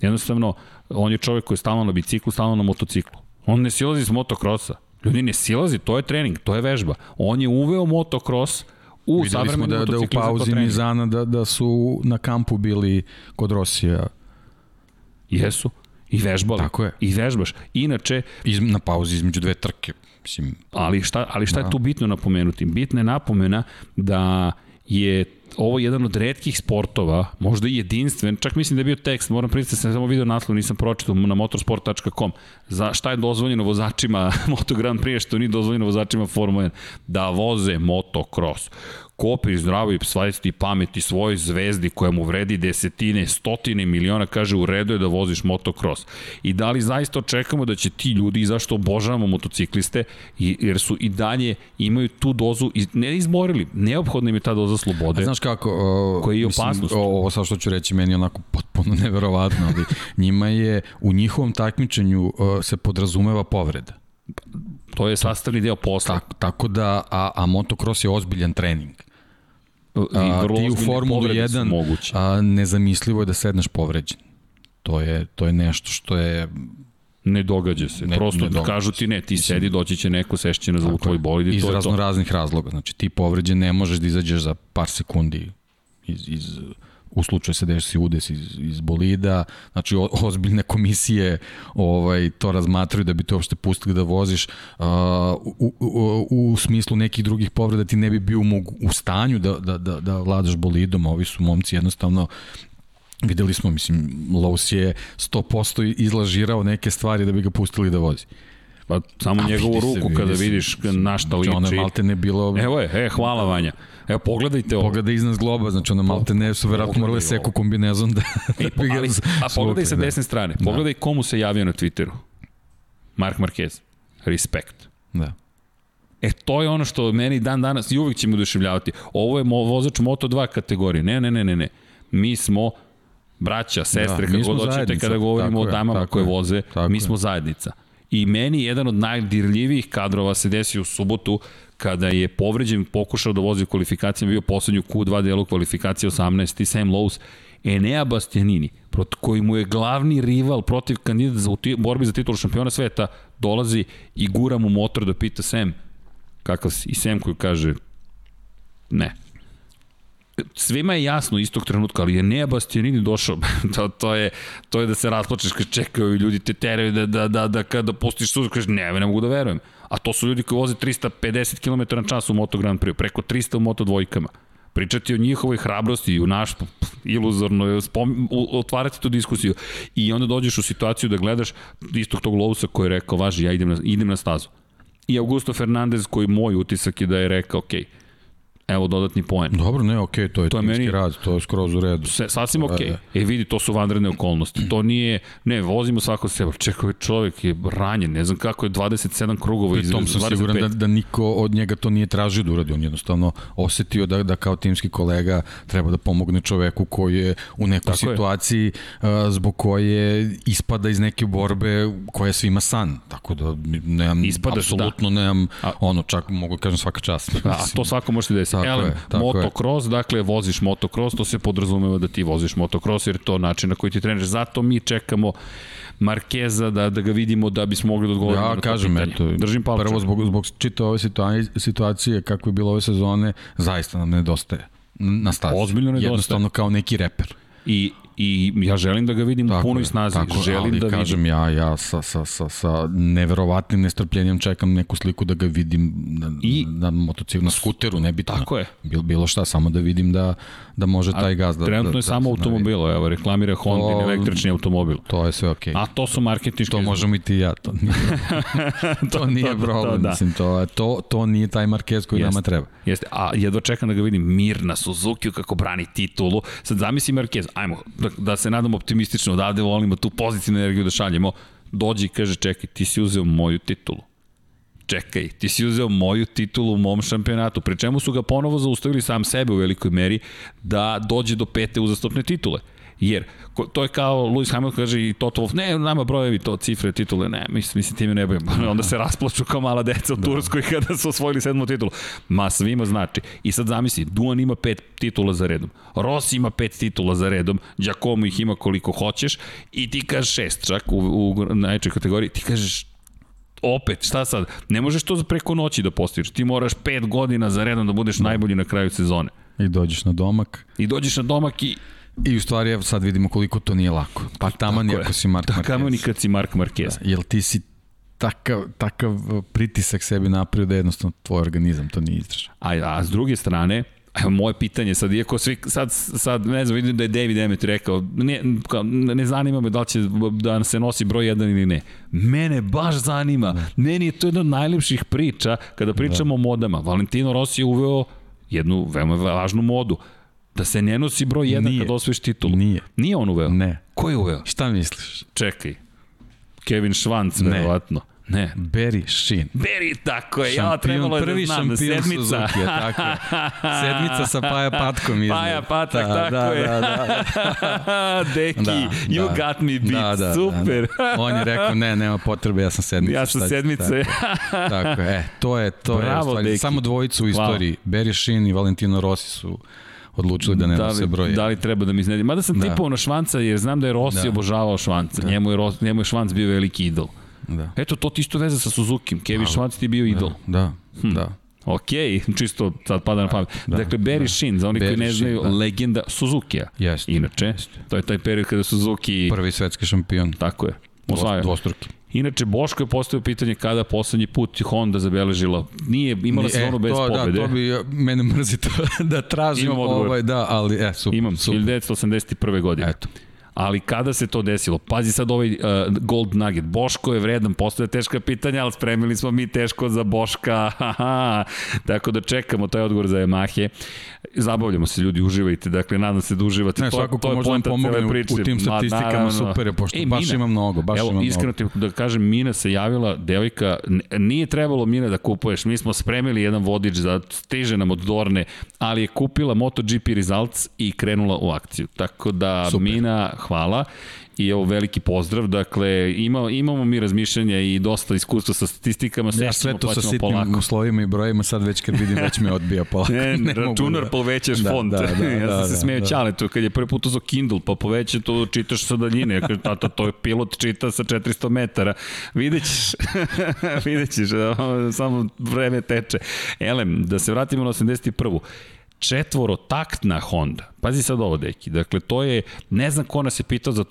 Jednostavno, on je čovek koji je stalno na biciklu, stalno na motociklu. On ne silazi s motokrosa. Ljudi ne silazi, to je trening, to je vežba. On je uveo motokros u Videli smo da, da u pauzi Mizana da, da su na kampu bili kod Rosija. Jesu. I vežbali. Tako je. I vežbaš. Inače... Iz, na pauzi između dve trke. Mislim, ali šta, ali šta da. je tu bitno napomenuti? Bitna je napomena da je ovo jedan od redkih sportova, možda i jedinstven, čak mislim da je bio tekst, moram pristati, sam samo video naslov, nisam pročitao na motorsport.com, za šta je dozvoljeno vozačima Moto Grand Prix, što nije dozvoljeno vozačima Formula 1, da voze motocross ko pri zdravoj svajsti pameti svojoj zvezdi koja mu vredi desetine, stotine miliona, kaže u redu je da voziš motocross. I da li zaista očekamo da će ti ljudi, i zašto obožavamo motocikliste, jer su i dalje imaju tu dozu, ne izborili, neophodna im je ta doza slobode. A znaš kako, o, koji je opasnost. Mislim, ovo sad što ću reći meni je onako potpuno neverovatno, ali njima je u njihovom takmičenju o, se podrazumeva povreda. To je sastavni deo posla. Tako, tako da, a, a motocross je ozbiljan trening. A, ti u Formulu 1 a, nezamislivo je da sedneš povređen. To je, to je nešto što je Ne događa se. Ne, Prosto ne kažu ti ne, ti Mislim, sedi, doći će neko, sešće na zvu tvoj bolid i to je to. Iz razno raznih razloga. Znači ti povređen ne možeš da izađeš za par sekundi iz, iz u slučaju se desi udes iz, iz bolida, znači o, ozbiljne komisije ovaj to razmatraju da bi te uopšte pustili da voziš uh, u, u, u smislu nekih drugih povreda ti ne bi bio mogu, u stanju da, da, da, da vladaš bolidom, ovi su momci jednostavno videli smo, mislim, Lowe's je 100% izlažirao neke stvari da bi ga pustili da vozi. Pa samo A, njegovu ruku se, kada vidiš na šta liči. Ona malte ne bilo... Evo je, e, hvala Vanja. Evo, pogledajte ovo. Pogledaj iznad zgloba, znači ona malte ne su verovatno morali seku kombinezon da, da bi ga... Ali, a pogledaj sa desne strane, da. pogledaj komu se javio na Twitteru. Mark Marquez. Respekt. Da. E, to je ono što meni dan danas i uvijek će me oduševljavati. Ovo je mo, vozač Moto2 kategorije. Ne, ne, ne, ne, ne. Mi smo braća, sestre, da, kako god hoćete kada govorimo o damama koje voze, mi smo zajednica. I meni jedan od najdirljivijih kadrova se desio u subotu kada je povređen, pokušao da vozi u kvalifikacijama, bio poslednju Q2 delu kvalifikacije 18. i Sam Lowe's, Enea Bastianini, proti koji mu je glavni rival protiv kandidata za borbi za titulu šampiona sveta, dolazi i gura mu motor da pita Sam kakav si. I Sam koji kaže ne, svima je jasno istog trenutka, ali je Nea Bastianini došao, to, to, je, to je da se rasplačeš kad čekaju ljudi te teraju da, da, da, da kada pustiš suzu, kažeš ne, ne mogu da verujem. A to su ljudi koji voze 350 km na čas u Moto Grand Prix, preko 300 u Moto dvojkama. Pričati o njihovoj hrabrosti i u naš iluzorno, spom, otvarati tu diskusiju i onda dođeš u situaciju da gledaš istog tog Lousa koji je rekao, važi, ja idem na, idem na stazu. I Augusto Fernandez koji moj utisak je da je rekao, okej, okay, evo dodatni poen. Dobro, ne, okej, okay, to je to je meni rad, to je skroz u redu. Se, sasvim okej. Okay. E, vidi, to su vanredne okolnosti. To nije, ne, vozimo svako sebe. Čekaj, čovjek je ranjen, ne znam kako je 27 krugova iz tom sam 25. siguran da, da niko od njega to nije tražio da uradi. On jednostavno osetio da, da kao timski kolega treba da pomogne čoveku koji je u nekoj Tako situaciji uh, zbog koje ispada iz neke borbe koja je svima san. Tako da nemam, Ispadaš, apsolutno da. nemam, a, ono, čak mogu da kažem svaka čast. A, a to svako može da je Tako Elem, je, tako motocross, je. dakle, voziš motocross, to se podrazumeva da ti voziš motocross, jer to način na koji ti treniraš. Zato mi čekamo Markeza da, da ga vidimo da bismo mogli da odgovorimo ja, na kažem, eto, Držim palče. Prvo, zbog, zbog čita ove situacije, kako je bilo ove sezone, zaista nam nedostaje na stazi. Ozbiljno nedostaje. Jednostavno kao neki reper. I i ja želim da ga vidim tako u punoj snazi. Tako, želim ali da kažem vidim. ja, ja sa, sa, sa, sa neverovatnim nestrpljenjem čekam neku sliku da ga vidim na, I, na motociklu, na skuteru, nebitno. Tako je. Bilo, bilo šta, samo da vidim da, da može A taj gaz da... Trenutno da, je da, samo da, automobil, evo, reklamira Honda to, električni automobil. To je sve okej. Okay. A to su marketinški... To možemo i ti ja, to nije, to, to nije problem, to, da. mislim, to, to, to nije taj Marquez koji Jeste. nama treba. Jeste, a jedva čekam da ga vidim mir na Suzuki kako brani titulu. Sad zamisli Marquez, ajmo, da, da se nadamo optimistično, odavde volimo tu pozitivnu energiju da šaljemo, dođi i kaže čekaj, ti si uzeo moju titulu. Čekaj, ti si uzeo moju titulu u mom šampionatu, pri čemu su ga ponovo zaustavili sam sebe u velikoj meri da dođe do pete uzastopne titule. Jer to je kao Lewis Hamilton kaže i Toto Wolff, ne, nama brojevi to cifre, titule, ne, mislim, mislim time ne bojim. Onda se rasplaču kao mala deca u da. Turskoj kada su osvojili sedmu titulu. Ma svima znači. I sad zamisli, Duan ima pet titula za redom. Rossi ima pet titula za redom, Giacomo ih ima koliko hoćeš i ti kažeš šest čak u, u najčoj kategoriji, ti kažeš opet, šta sad? Ne možeš to preko noći da postiš. Ti moraš pet godina za redom da budeš da. najbolji na kraju sezone. I dođeš na domak. I dođeš na domak i I u stvari evo sad vidimo koliko to nije lako. Pa taman ako si Mark Marquez. Taman i kad si Mark Marquez. Da, jel ti si takav, takav pritisak sebi napravio da jednostavno tvoj organizam to nije izdržao. A, a s druge strane, Evo moje pitanje sad, iako svi, sad, sad ne znam, vidim da je David Emmet rekao, ne, ne zanima me da li će da se nosi broj 1 ili ne. Mene baš zanima. Ne. Meni je to jedna od najlepših priča kada pričamo da. o modama. Valentino Rossi je uveo jednu veoma važnu modu Da se ne nosi broj 1 Nije. kad osvojiš titulu. Nije. Nije on uveo? Ne. Ko je uveo? Šta misliš? Čekaj. Kevin Švanc, ne. verovatno. Ne. Barry Sheen. Barry, tako je. Šampion, ja, trebalo je da znam. Sedmica. Suzuki, je, tako je. Sedmica sa Paja Patkom izgled. Paja Patak, da, tako da, je. Da, da. Deki, da, you da. got me beat. Da, da, Super. Da, da. On je rekao, ne, nema potrebe, ja sam sedmica. Ja sam sedmica. Tako, tako je. E, to je, to Bravo, je. Stvari, samo dvojicu u istoriji. Wow. Barry Sheen i Valentino Rossi su odlučili da ne da nose broj. Da li treba da mi iznedi? Mada sam da. tipao na švanca jer znam da je Rossi da. obožavao švanca. Da. Njemu, je, njemu je švanc bio veliki idol. Da. Eto, to ti isto veze sa Suzuki. Kevin Švanc ti je bio idol. Da, da. Hm. da. Ok, čisto sad pada na pamet. Da, dakle, Barry da. Sheen, za oni Barry koji ne znaju, da. legenda Suzuki-a. Jeste. Inače, Jest. to je taj period kada Suzuki... Prvi svetski šampion. Tako je. Osvaja. Dvostruki. Inače, Boško je postavio pitanje kada poslednji put Honda zabeležila. Nije imala se ono bez to, pobede. Da, to bi, mene mrzi to da tražim Imam ovaj, da, ali, e, super. Imam, super. 1981. godine. Eto. Ali kada se to desilo? Pazi sad ovaj uh, Gold Nugget. Boško je vredan, postoje teška pitanja, ali spremili smo mi teško za Boška. Haha. Tako da čekamo taj odgovor za Yamahe. Zabavljamo se ljudi, uživajte. Dakle, nadam se da uživate. Ne, svako to, to može da pomogne u, u tim statistikama, Ma, naravno. super je, pošto e, baš Mina, ima mnogo, baš evo, ima mnogo. Iskreno ti da kažem, Mina se javila, devojka, nije trebalo Mina da kupuješ, mi smo spremili jedan vodič za teže nam od Dorne, ali je kupila MotoGP Results i krenula u akciju. Tako da, super. Mina, hvala i evo veliki pozdrav. Dakle, ima, imamo mi razmišljanja i dosta iskustva sa statistikama. Sve ja sve to sa sitnim polako. uslovima i brojima sad već kad vidim već me odbija polako. ne, ne računar da... povećaš da, font. Da, da, da, ja sam da, se smeo da, čale to kad je prvi put uzao Kindle pa poveća to čitaš sa daljine. Ja kažem, tata, to je pilot čita sa 400 metara. Videćeš, videćeš, samo vreme teče. Elem, da se vratimo na 81 četvorotaktna Honda. Pazi sad ovo, deki. Dakle, to je, ne znam ko nas je pitao za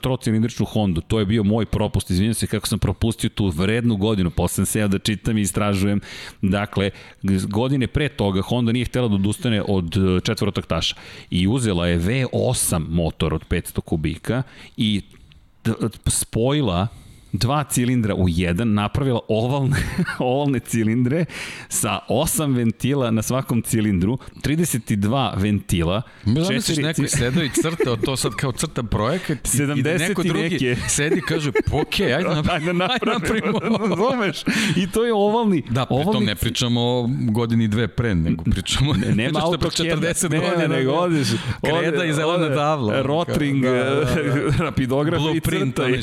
trocilindričnu Hondu. To je bio moj propust. Izvinjam se kako sam propustio tu vrednu godinu. Posle sam ja da čitam i istražujem. Dakle, godine pre toga Honda nije htela da odustane od e, četvorotaktaša. I uzela je V8 motor od 500 kubika i spojila dva cilindra u jedan, napravila ovalne, ovalne cilindre sa osam ventila na svakom cilindru, 32 ventila. Mi zamisliš neko sedao i crtao to sad kao crta projekat 70 i da neko drugi neke. sedi i kaže, ok, ajde, napravimo. Ajde napravimo. Razumeš? I to je ovalni. Da, pritom ovalni... ne pričamo o godini dve pre, nego pričamo... Ne, nema auto 40 ne, godina, nego odeš. Kreda i zelena tabla. Rotring, da, da, da. rapidograf i crtaj.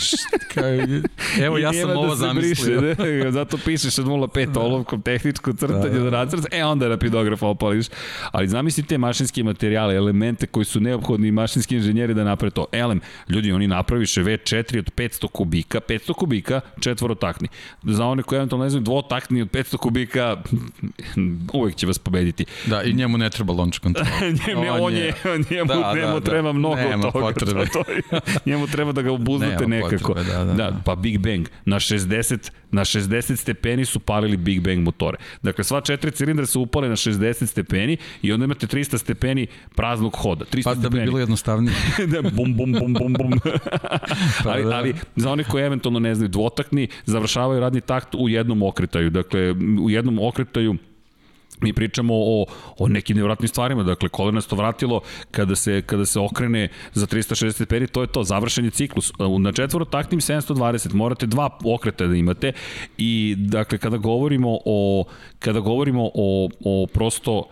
Evo ja sam ovo da zamislio. Briše, zato pišeš od 0,5 da. olovkom tehničko crtanje da, da. da nacrtaš, e onda rapidograf opališ. Ali zamisli te mašinske materijale, elemente koji su neophodni mašinski inženjeri da naprave to. Elem, ljudi, oni napraviše V4 od 500 kubika, 500 kubika, četvorotakni. Za one koji eventualno ne znaju, dvotakni od 500 kubika, uvek će vas pobediti. Da, i njemu ne treba launch control. njemu, on, on je, njemu, da, njemu da, treba da. mnogo Nema toga. Potrebe. To, njemu treba da ga obuzdate nekako. Potrebe, da, da, da, pa Big Bang. Na 60, na 60 stepeni su palili Big Bang motore. Dakle, sva četiri cilindra su upale na 60 stepeni i onda imate 300 stepeni praznog hoda. 300 pa da bi bilo jednostavnije. da, bum, bum, bum, bum, bum. pa, ali, da. ali za one koji eventualno ne znaju, dvotakni završavaju radni takt u jednom okretaju. Dakle, u jednom okretaju mi pričamo o, o nekim nevratnim stvarima, dakle kolenasto vratilo kada se, kada se okrene za 360 peri, to je to, završen je ciklus. Na četvorotaktim 720 morate dva okreta da imate i dakle kada govorimo o, kada govorimo o, o prosto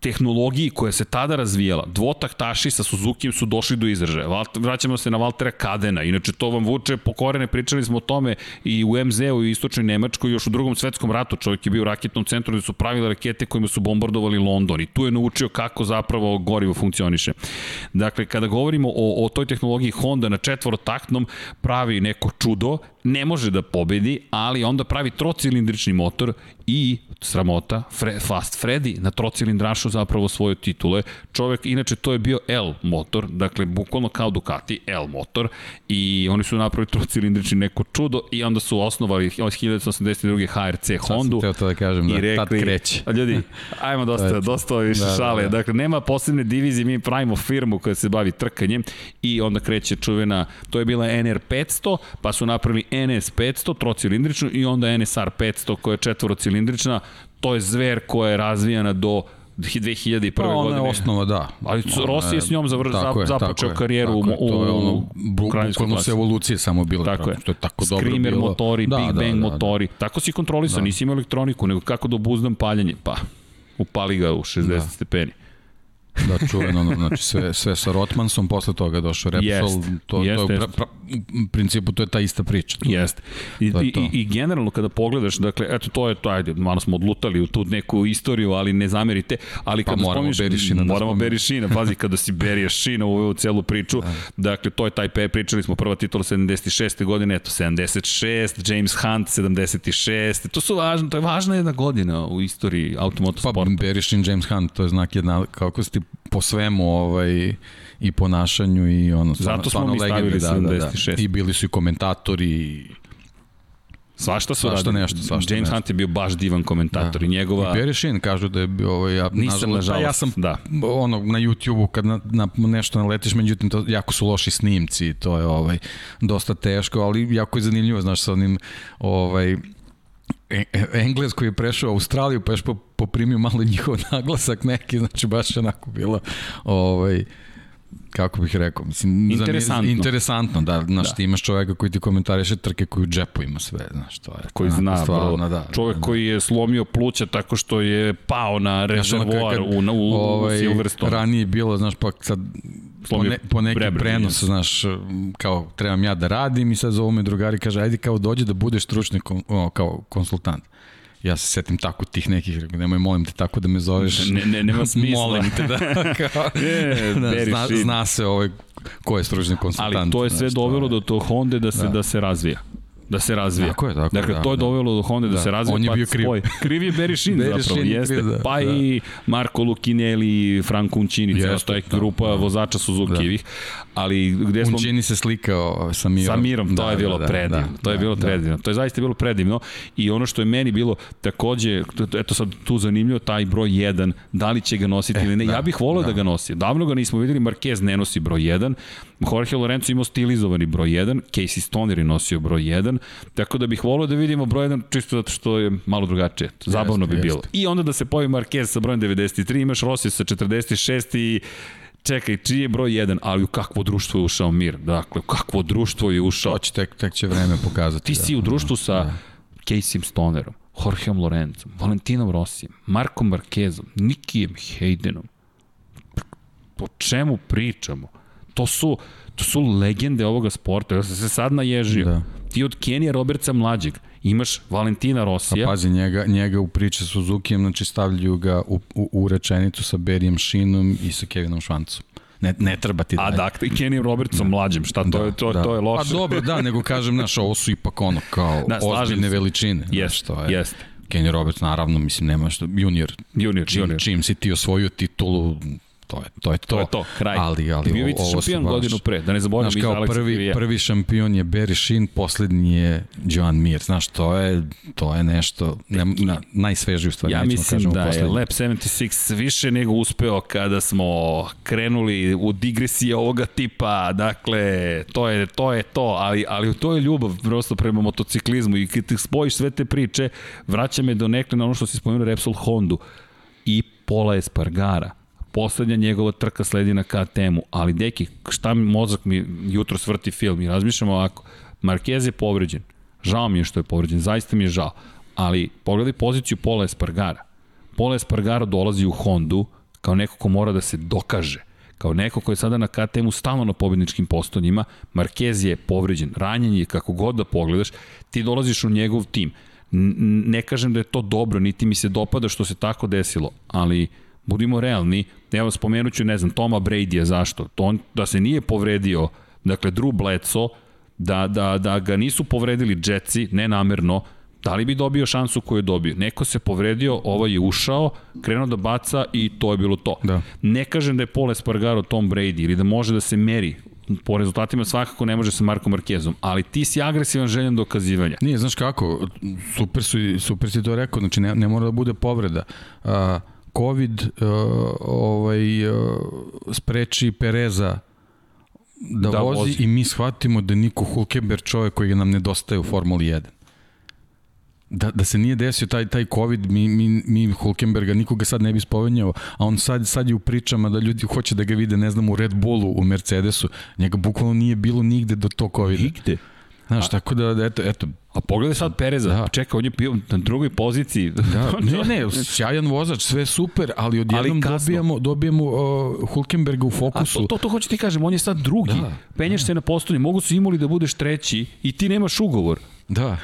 tehnologiji koja se tada razvijala, dvotaktaši sa Suzuki su došli do izražaja. Vraćamo se na Valtera Kadena, inače to vam vuče po korene, pričali smo o tome i u MZ-u i istočnoj Nemačkoj još u drugom svetskom ratu. Čovjek je bio u raketnom centru gde su pravili rakete kojima su bombardovali London i tu je naučio kako zapravo gorivo funkcioniše. Dakle, kada govorimo o, o toj tehnologiji Honda na četvorotaktnom pravi neko čudo, ne može da pobedi, ali onda pravi trocilindrični motor i sramota, Fre, Fast Freddy na trocilindrašu zapravo svoje titule. Čovek, inače to je bio L motor, dakle bukvalno kao Ducati L motor i oni su napravili trocilindrični neko čudo i onda su osnovali 1982. HRC Hondu. Sad sam to da kažem, da, rekli, tad kreće. Ljudi, ajmo dosta, dosta više da, šale. Da, da. Dakle, nema posebne divizije, mi pravimo firmu koja se bavi trkanjem i onda kreće čuvena, to je bila NR 500, pa su napravili NS 500, trocilindričnu i onda NSR 500 koja je četvorocilindrična, to je zver koja je razvijana do 2001. Pa, ona godine. je osnova, da. Ali Rossi je s njom zavr, tako započeo je, karijeru tako u, u, to je ono, bukvalno se evolucije samo bilo. Tako je. To je tako Screamer dobro bilo. motori, da, Big da, Bang da, da, motori. Da. Tako si kontrolisao, da. nisi imao elektroniku, nego kako da obuzdam paljanje. Pa, upali ga u 60 da. stepeni. Da, čuveno, znači sve, sve sa Rotmansom, posle toga došao Repsol, jest, to, jest, to je, pra, pra, u principu to je ta ista priča. Jeste. I, to i, to. I, generalno kada pogledaš, dakle, eto to je to, ajde, malo smo odlutali u tu neku istoriju, ali ne zamerite, ali pa kada pa moramo Berišina da moramo Berišina, pazi, kada si Berija Šina u ovu celu priču, da. dakle, to je taj, pričali smo prva titula 76. godine, eto, 76, James Hunt 76, to su važno, to je važna jedna godina u istoriji automotosporta. Pa Berišin, James Hunt, to je znak jedna, kako si ti po svemu ovaj, i ponašanju i ono Zato smo mi stavili da, 76. Da, da. I bili su i komentatori Svašta su svašta radili. nešto, svašta James nešto. Hunt je bio baš divan komentator da. i njegova... I Barry Sheen kažu da je bio ovaj, ja, Nisam, nažalost, ja sam da. ono, na YouTube-u kad na, na nešto naletiš, međutim, to jako su loši snimci, to je ovaj, dosta teško, ali jako je zanimljivo, znaš, sa onim ovaj, E, e, Engles koji je prešao u Australiju pa još poprimio malo njihov naglasak neki, znači baš je onako bilo ovaj, kako bih rekao, mislim, interesantno. interesantno, da, znaš, da. ti imaš čoveka koji ti komentariše trke koji u džepu ima sve, znaš, to je. Koji zna, stvarno, bro, da, čovek da, da. koji je slomio pluća tako što je pao na rezervoar u, u, u, ovaj, u Silverstone. Ranije bilo, znaš, pa sad po, ne, po neki Breber, prenos, znaš, kao trebam ja da radim i sad zovu me drugari, kaže, ajde kao dođe da budeš stručni kon, o, kao konsultant ja se setim tako tih nekih, nemoj molim te tako da me zoveš. Ne, ne, nema smisla. molim te da, kao, je, da zna, zna se ovaj, ko je stručni konsultant. Ali to je sve dovelo do to Honda da se, da. da se razvija da se razvija. Tako je, tako dakle, da, to je da. dovelo do Honda da, da se razvija. On je pa bio kriv. Spoj. Kriv je Barry zapravo, jeste. Kriv, da, pa da. i Marco Lukinelli, Franco Uncini, cijela to je grupa da, vozača Suzuki-evih. Da. Ali gde smo... Uncini se slikao sa Mirom. Sa Mirom, to da, je bilo da, predivno. Da, to je bilo da, predivno. Da. To je zaista bilo predivno. I ono što je meni bilo takođe, eto sad tu zanimljivo, taj broj 1, da li će ga nositi e, ili ne. Da, ja bih volao da. da ga nosi. Davno ga nismo videli, Marquez ne nosi broj 1. Jorge Lorenzo imao stilizovani broj 1, Casey Stoner je nosio broj 1, tako da bih volio da vidimo broj 1 čisto zato što je malo drugačije. Zabavno jeste, bi bilo. Jeste. I onda da se pojavi Marquez sa brojem 93, imaš Rossi sa 46 i čekaj, čiji je broj 1, ali u kakvo društvo je ušao Mir? Dakle, u kakvo društvo je ušao? To će tek, tek će vreme pokazati. Ti da. si u društvu sa da. Casey Stonerom, Jorgeom Lorenzom, Valentinom Rossijem, Markom Marquezom, Nikijem Haydenom. O čemu pričamo? To su, to su legende ovoga sporta. Ja sam se sad naježio. Da. Ti od Kenija Robertsa mlađeg imaš Valentina Rosija. A pazi, njega, njega u priče Suzuki, znači stavljaju ga u, u, u rečenicu sa Berijem Šinom i sa Kevinom Švancom. Ne, ne treba ti da. A dakle, i Kenny Robertsom da. mlađim, šta to da, je, to, da. to je loše. Pa dobro, da, nego kažem, znaš, ovo su ipak ono kao da, ozbiljne veličine. Jeste, jeste. Kenny Roberts, naravno, mislim, nema što, junior. Junior, čim, junior. Čim si ti osvojio titulu, to je to. Je to. to je to, kraj. Ali, ali, Bio vice šampion baš, godinu pre, da ne zaboravim znaš, kao prvi, prvi šampion je Barry Sheen, poslednji je Joan Mir. Znaš, to je, to je nešto, ne, na, najsvežiji u stvari. Ja mislim da poslednji. je Lab 76 više nego uspeo kada smo krenuli u digresije ovoga tipa, dakle, to je to, je to ali, ali to je ljubav prosto prema motociklizmu i kad ti spojiš sve te priče, vraća me do nekle na ono što si spomenuo Repsol Hondu i Pola Espargara poslednja njegova trka sledi na KTM-u, ali deki, šta mi mozak mi jutro svrti film i razmišljamo ovako, Marquez je povređen, žao mi je što je povređen, zaista mi je žao, ali pogledaj poziciju Pola Espargara. Pola Espargara dolazi u Hondu kao neko ko mora da se dokaže, kao neko ko je sada na KTM-u stalno na pobedničkim postonjima, Marquez je povređen, ranjen je kako god da pogledaš, ti dolaziš u njegov tim. ne kažem da je to dobro, niti mi se dopada što se tako desilo, ali budimo realni, evo spomenut ću, ne znam, Toma Brady-a, zašto? To on, da se nije povredio, dakle, Drew Bledsoe, da, da, da ga nisu povredili Jetsi, nenamerno, da li bi dobio šansu koju je dobio? Neko se povredio, ovaj je ušao, krenuo da baca i to je bilo to. Da. Ne kažem da je Paul Espargaro Tom Brady ili da može da se meri po rezultatima svakako ne može sa Markom Markezom, ali ti si agresivan željan dokazivanja. Nije, znaš kako, super, su, super si to rekao, znači ne, ne mora da bude povreda. Uh, COVID uh, ovaj, uh, spreči Pereza da, da vozi, vozi i mi shvatimo da Niko Hulkenberg čovjek koji nam nedostaje u Formuli 1. Da, da se nije desio taj, taj COVID, mi, mi, mi Hulkenberga nikoga sad ne bi spovenjao, a on sad, sad je u pričama da ljudi hoće da ga vide, ne znam, u Red Bullu, u Mercedesu. Njega bukvalno nije bilo nigde do to COVID. Nigde? Znaš, a, tako da, eto, eto. A pogledaj sad Pereza, da. čeka, on je bio na drugoj poziciji. Da, ne, ne, sjajan vozač, sve super, ali odjednom ali dobijamo, dobijamo uh, Hulkenberga u fokusu. A to, to, to hoću ti kažem, on je sad drugi. Da, Penješ da. se na postolje, mogu su imali da budeš treći i ti nemaš ugovor. Da.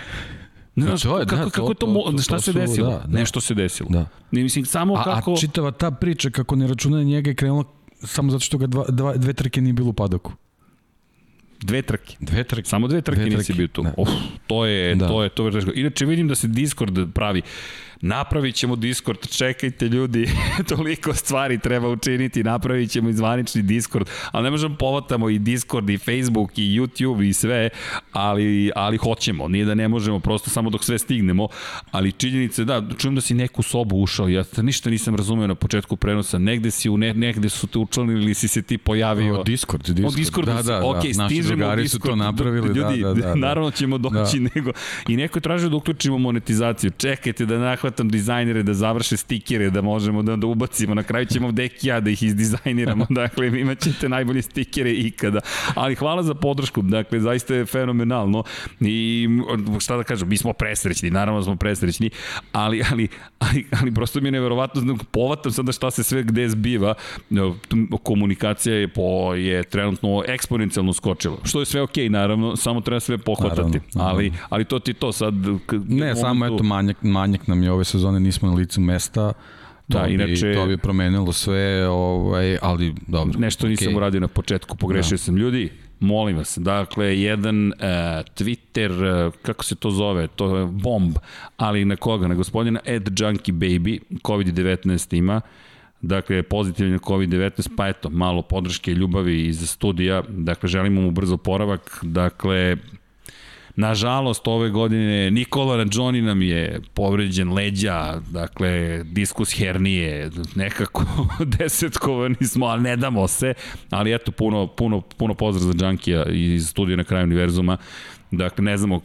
Ne znaš, to je, kako, da, kako to, to, to, šta to se su, desilo? Da, da. Nešto se desilo. Da. Ne, mislim, samo a, kako... A čitava ta priča, kako ne računa njega je krenula samo zato što ga dva, dva, dve trke nije bilo u padoku. Dve trke. Dve trke. Samo dve trke, dve trke. nisi bio tu. Da. Uf, to je, da. to je, to je teško. Inače vidim da se Discord pravi. Napravit ćemo Discord, čekajte ljudi, toliko stvari treba učiniti, napravit ćemo i zvanični Discord, ali ne možemo povatamo i Discord i Facebook i YouTube i sve, ali, ali hoćemo, nije da ne možemo, prosto samo dok sve stignemo, ali činjenice, da, čujem da si neku sobu ušao, ja ništa nisam razumeo na početku prenosa, negde si u ne, negde su te učlanili ili si se ti pojavio. O, Discord, Discord. O, Discord, da, da, ok, da. Naši drugari su to napravili, ljudi, da, da, da, da. Naravno ćemo doći, da. nego, i neko je tražio da uključimo monetizaciju, čekajte da nahvatam dizajnere, da završe stikere, da možemo da, da ubacimo, na kraju ćemo deki ja da ih izdizajniramo, dakle, imat ćete najbolje stikere ikada, ali hvala za podršku, dakle, zaista je fenomenalno. I šta da kažem, mi smo presrećni, naravno da smo presrećni, ali, ali, ali, ali prosto mi je neverovatno, povatam sada šta se sve gde zbiva, komunikacija je, po, je trenutno eksponencijalno skočila, što je sve okej, okay, naravno, samo treba sve pohvatati, naravno, naravno. ali, ali to ti to sad... Ne, samo eto manjak, manjak nam je ove sezone, nismo na licu mesta, To da, bi, inače, to bi promenilo sve, ovaj, ali dobro. Nešto nisam okay. uradio na početku, pogrešio da. sam. Ljudi, molim vas, dakle, jedan uh, Twitter, uh, kako se to zove, to je bomb, ali na koga? Na gospodina Ed Junkie Baby, COVID-19 ima, dakle, pozitivno COVID-19, pa eto, malo podrške i ljubavi iz studija, dakle, želimo mu brzo poravak, dakle, Nažalost, ove godine Nikola Rađoni nam je povređen leđa, dakle, diskus hernije, nekako desetkovani smo, ali ne damo se, ali eto, puno, puno, puno pozdrav za Džankija iz studija na kraju univerzuma, dakle, ne znamo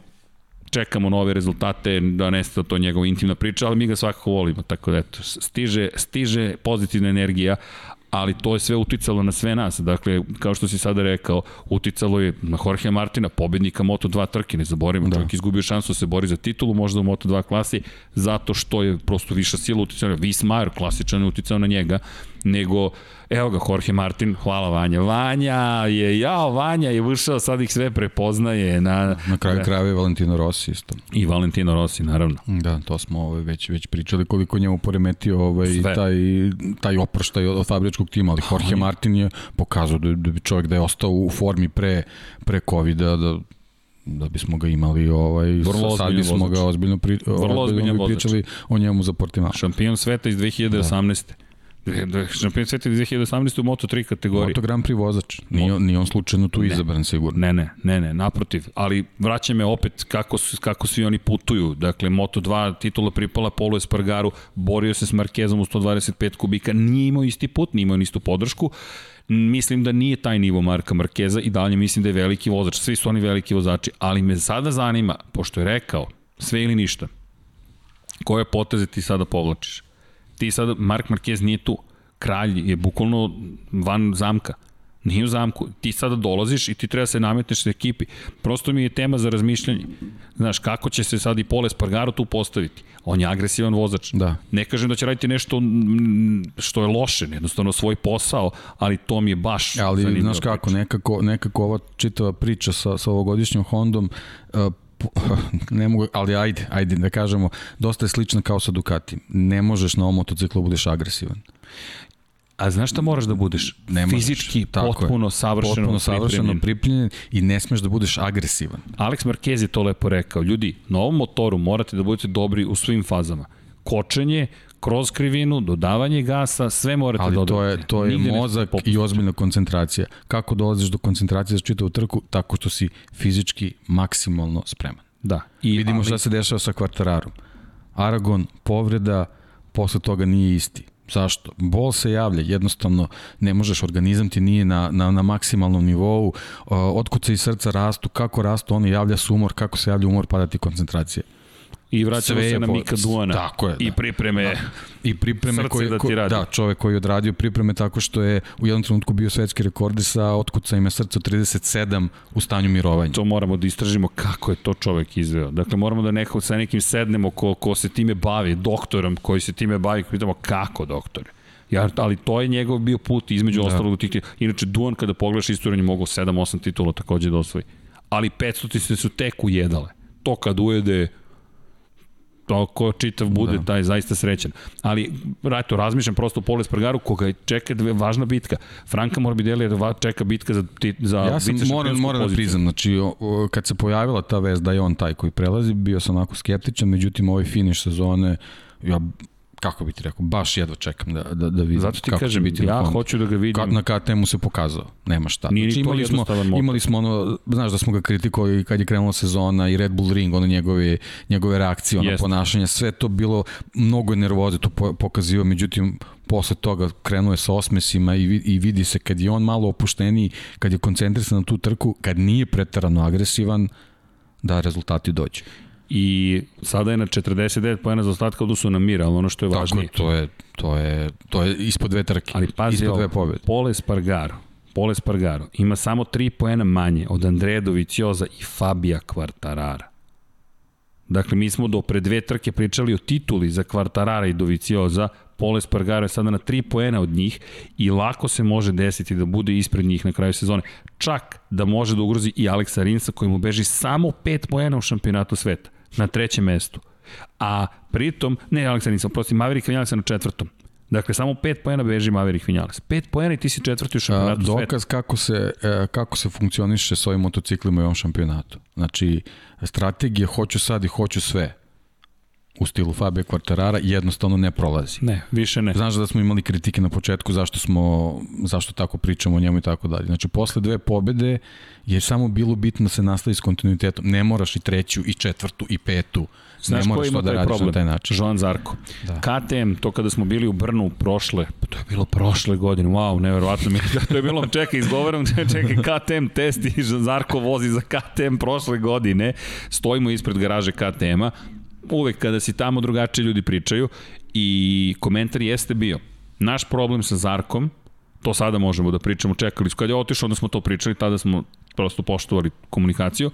čekamo nove rezultate, da nesta to njegova intimna priča, ali mi ga svakako volimo, tako da eto, stiže, stiže pozitivna energija, ali to je sve uticalo na sve nas. Dakle, kao što si sada rekao, uticalo je na Jorge Martina, pobednika Moto2 trke, ne zaboravimo, da. čovjek izgubio šansu da se bori za titulu, možda u Moto2 klasi, zato što je prosto viša sila uticala. Vismajer klasičan je uticao na njega, nego Evo ga, Jorge Martin, hvala Vanja. Vanja je, jao, Vanja je ušao, sad ih sve prepoznaje. Na, na kraju da. krajeva je Valentino Rossi isto. I Valentino Rossi, naravno. Da, to smo ovaj, već, već pričali koliko njemu poremetio ovaj, sve. taj, taj oproštaj od, od fabričkog tima, ali Jorge Martin je pokazao da, da bi čovjek da je ostao u formi pre, pre COVID-a, da da bismo ga imali ovaj Vrlo sad bismo vozač. ga ozbiljno, pri, Vrlo ozbiljno pričali o njemu za Portimao. Šampion sveta iz 2018. Da. Da, šampion sveta 2018. u Moto3 kategoriji. Moto Grand Prix vozač. Nije, nije on slučajno tu ne, izabran sigurno. Ne, ne, ne, ne, naprotiv. Ali vraća me opet kako, kako svi oni putuju. Dakle, Moto2 titula pripala Polo Espargaru, borio se s Markezom u 125 kubika, nije imao isti put, nije imao istu podršku. Mislim da nije taj nivo Marka Markeza i dalje mislim da je veliki vozač. Svi su oni veliki vozači, ali me sada zanima, pošto je rekao sve ili ništa, koje poteze ti sada povlačiš? Ti sad, Mark Marquez nije tu. Kralj je bukvalno van zamka. Nije u zamku. Ti sada dolaziš i ti treba se nametneš sa ekipi. Prosto mi je tema za razmišljanje. Znaš, kako će se sad i Pole Spargaro tu postaviti? On je agresivan vozač. Da. Ne kažem da će raditi nešto što je loše, jednostavno svoj posao, ali to mi je baš Ali, znaš kako, nekako, nekako ova čitava priča sa, sa ovogodišnjom Hondom uh, ne mogu, ali ajde, ajde da kažemo, dosta je slično kao sa Ducati. Ne možeš na ovom motociklu da budeš agresivan. A znaš šta moraš da budeš? Ne možeš. Fizički Tako potpuno je. savršeno, potpuno savršeno pripremljen i ne smeš da budeš agresivan. Alex Marquez je to lepo rekao. Ljudi, na ovom motoru morate da budete dobri u svim fazama. Kočenje, kroz krivinu, dodavanje gasa, sve morate Ali da to je, to je mozak i ozbiljna koncentracija. Kako dolaziš do koncentracije za čitavu trku? Tako što si fizički maksimalno spreman. Da. I vidimo ali... šta se dešava sa kvartararom. Aragon, povreda, posle toga nije isti. Zašto? Bol se javlja, jednostavno ne možeš, organizam ti nije na, na, na maksimalnom nivou, otkuce i srca rastu, kako rastu, oni javlja se umor, kako se javlja umor, pada ti koncentracija. I vraćamo se na Mika Duana. Tako je. Da. I pripreme. Da. I pripreme koji, da ti radi. Da, čovek koji je odradio pripreme tako što je u jednom trenutku bio svetski rekord sa otkucajima srca 37 u stanju mirovanja. To moramo da istražimo kako je to čovek izveo. Dakle, moramo da neko sa nekim sednemo ko, ko se time bavi, doktorom koji se time bavi, pitamo kako doktore. Ja, ali to je njegov bio put između da. ostalog tih. Inače, Duan kada pogledaš istoriju, mogao 7-8 titula takođe da osvoji. Ali 500 se su tek ujedale. To kad ujede to ko čitav bude, da. taj zaista srećan. Ali, rato, razmišljam prosto u Pole Spargaru, koga čeka dve, važna bitka. Franka Morbidelli da čeka bitka za, za ja sam moram, moram da priznam, znači, kad se pojavila ta vez da je on taj koji prelazi, bio sam onako skeptičan, međutim, ovaj finiš sezone, ja kako bi ti rekao, baš jedva čekam da, da, da vidim Zato ti kako kažem, biti ja hoću da ga vidim. Ka, na KTM-u se pokazao, nema šta. Nije znači, imali smo, imali smo ono, znaš da smo ga kritikovali kad je krenula sezona i Red Bull Ring, ono njegove, njegove reakcije, ono Jest. ponašanje, sve to bilo mnogo nervoze to pokazivo, međutim posle toga krenuo je sa osmesima i, i vidi se kad je on malo opušteniji, kad je koncentrisan na tu trku, kad nije pretarano agresivan, da rezultati dođu i sada je na 49 pojena za ostatka odnosu na Mir, ali ono što je važnije. Tako, to je, to je, to je ispod dve trke, ali pazi ispod dve pobjede. Pole Spargaro, Pole Spargaro ima samo 3 poena manje od Andreja Dovicioza i Fabija Kvartarara. Dakle, mi smo do pre dve trke pričali o tituli za Kvartarara i Dovicioza, Pole Spargaro je sada na 3 poena od njih i lako se može desiti da bude ispred njih na kraju sezone. Čak da može da ugrozi i Aleksa Rinsa koji mu beži samo 5 poena u šampionatu sveta na trećem mestu. A pritom, ne Aleksa nisam, prosti, Maverick Vinales na četvrtom. Dakle, samo 5 poena beži Maverick Vinales. 5 poena i ti si četvrti u šampionatu sveta. Dokaz kako se, e, kako se funkcioniše s ovim motociklima i ovom šampionatu. Znači, strategije hoću sad i hoću sve u stilu Fabio Quartarara jednostavno ne prolazi. Ne, više ne. Znaš da smo imali kritike na početku zašto smo zašto tako pričamo o njemu i tako dalje. Znači posle dve pobede je samo bilo bitno da se nastavi s kontinuitetom. Ne moraš i treću i četvrtu i petu. Znaš ne moraš to da radiš problem? na taj način. Joan Zarko. Da. KTM, to kada smo bili u Brnu prošle, pa to je bilo prošle godine, wow, neverovatno mi je. to je bilo, čekaj, izgovaram, čekaj, KTM test i Joan Zarko vozi za KTM prošle godine. Stojimo ispred garaže KTM-a, uvek kada si tamo drugačije ljudi pričaju i komentar jeste bio naš problem sa Zarkom to sada možemo da pričamo, čekali, kad je otišao onda smo to pričali, tada smo prosto poštovali komunikaciju,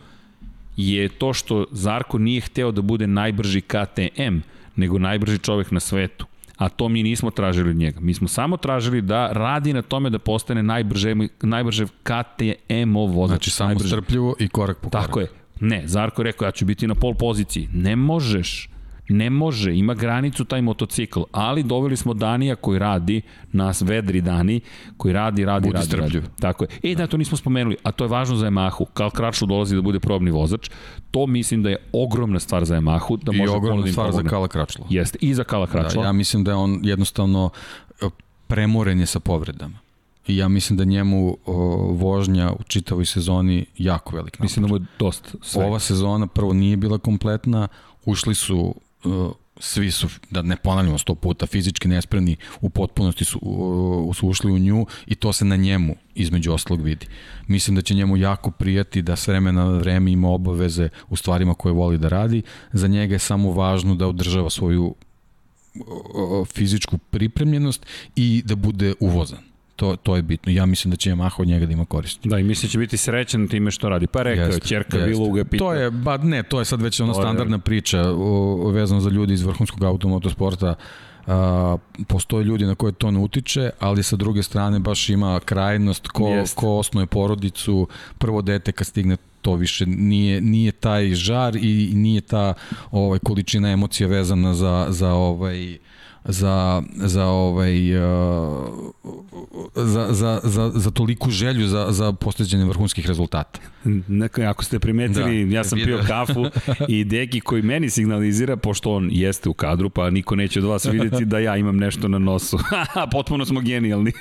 je to što Zarko nije hteo da bude najbrži KTM, nego najbrži čovek na svetu. A to mi nismo tražili od njega. Mi smo samo tražili da radi na tome da postane najbrže, najbrže KTM-ov vozač. Znači samo najbrže. strpljivo i korak po korak. Tako je. Ne, Zarko je rekao ja ću biti na pol poziciji. Ne možeš. Ne može, ima granicu taj motocikl, ali doveli smo Danija koji radi, nas vedri Dani, koji radi, radi, Budi radi, strpljiv. radi. Tako je. E, da, to nismo spomenuli, a to je važno za Yamahu. Kal Kračlu dolazi da bude probni vozač. To mislim da je ogromna stvar za Yamahu. Da I može ogromna stvar za Kala Kračla. Jeste, i za Kala Kračla. Da, ja mislim da je on jednostavno e, premoren je sa povredama. I ja mislim da njemu o, vožnja u čitavoj sezoni jako velik. Mislim da mu je dosta sve. Ova sezona prvo nije bila kompletna, ušli su o, svi su, da ne ponavljamo sto puta, fizički nespremni u potpunosti su, o, su ušli u nju i to se na njemu između oslog vidi. Mislim da će njemu jako prijati da s vremena na vreme ima obaveze u stvarima koje voli da radi. Za njega je samo važno da održava svoju fizičku pripremljenost i da bude uvozan to, to je bitno. Ja mislim da će Yamaha od njega da ima koristi. Da, i mislim da će biti srećan time što radi. Pa rekao je, čerka bilo ga pita. To je, ba ne, to je sad već ona standardna je... priča o, vezano za ljudi iz vrhunskog automotosporta. A, postoje ljudi na koje to ne utiče, ali sa druge strane baš ima krajnost ko, Jest. ko osnoje porodicu, prvo dete kad stigne to više nije nije taj žar i nije ta ovaj količina emocija vezana za za ovaj za, za, ovaj, uh, za, za, za, za toliku želju za, za postavljanje vrhunskih rezultata. Neko, ako ste primetili, da, ja sam pio kafu i Deki koji meni signalizira, pošto on jeste u kadru, pa niko neće od vas videti da ja imam nešto na nosu. Potpuno smo genijalni.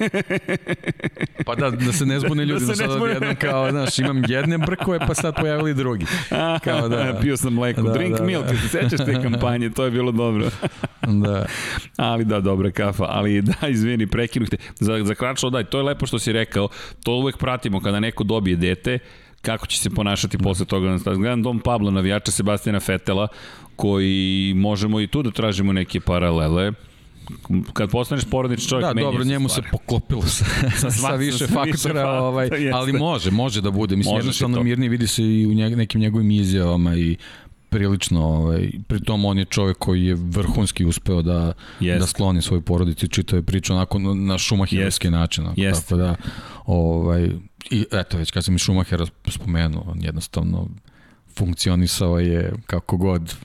pa da, da se ne zbune ljudi, da, se ne zbune. kao, znaš, imam jedne brkove, pa sad pojavili drugi. Kao da, Pio sam mleko, da, drink da, milk, da. se sećaš te kampanje, to je bilo dobro. da. Ali da, dobra kafa, ali da, izvini, te. Za, za kračlo, daj, to je lepo što si rekao, to uvek pratimo kada neko dobije dete, kako će se ponašati posle toga. Gledam Dom Pablo, navijača Sebastina Fetela, koji možemo i tu da tražimo neke paralele kad postaneš porodični čovjek, da, meni dobro, njemu stvari. se poklopilo sa, sa, sa više sa faktora, više ovaj, ali može, može da bude. Mislim, jednostavno mirni vidi se i u njeg, nekim njegovim izjavama i prilično, ovaj, pritom on je čovjek koji je vrhunski uspeo da, Jest. da skloni svoju porodicu i čitave priče onako na šumahirovski način. Onako, Jest. Tako da, ovaj, i eto već kad sam i Šumahera spomenuo, on jednostavno funkcionisao je kako god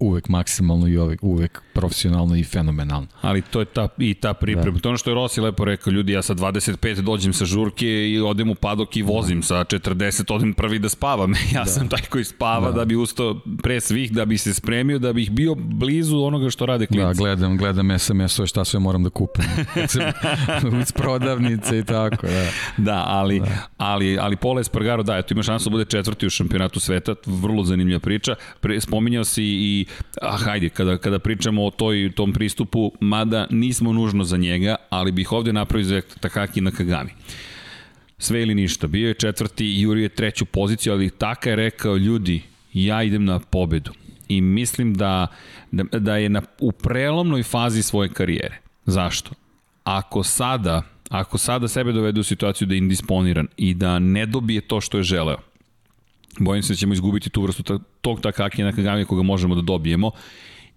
uvek maksimalno i uvek, uvek profesionalno i fenomenalno. Ali to je ta, i ta priprema. Da. To ono što je Rossi lepo rekao, ljudi, ja sa 25 dođem sa žurke i odem u padok i vozim da. sa 40, odem prvi da spavam. ja da. sam taj koji spava da. da bi ustao pre svih, da bi se spremio, da bih bio blizu onoga što rade klinci. Da, gledam, gledam SMS-ove šta sve moram da kupim. Uz prodavnice i tako, da. Da, ali, da. ali, ali Pola Espargaro, da, eto ima šansu da bude četvrti u šampionatu sveta, vrlo zanimljiva priča. Pre, spominjao si i, ah, hajde, kada, kada pričamo o toj, tom pristupu, mada nismo nužno za njega, ali bih ovde napravio za Takaki na Kagami. Sve ili ništa. Bio je četvrti Juri je treću poziciju, ali Taka je rekao, ljudi, ja idem na pobedu. I mislim da, da, da je na, u prelomnoj fazi svoje karijere. Zašto? Ako sada, ako sada sebe dovede u situaciju da je indisponiran i da ne dobije to što je želeo, bojim se da ćemo izgubiti tu vrstu tog Takaki na Kagami koga možemo da dobijemo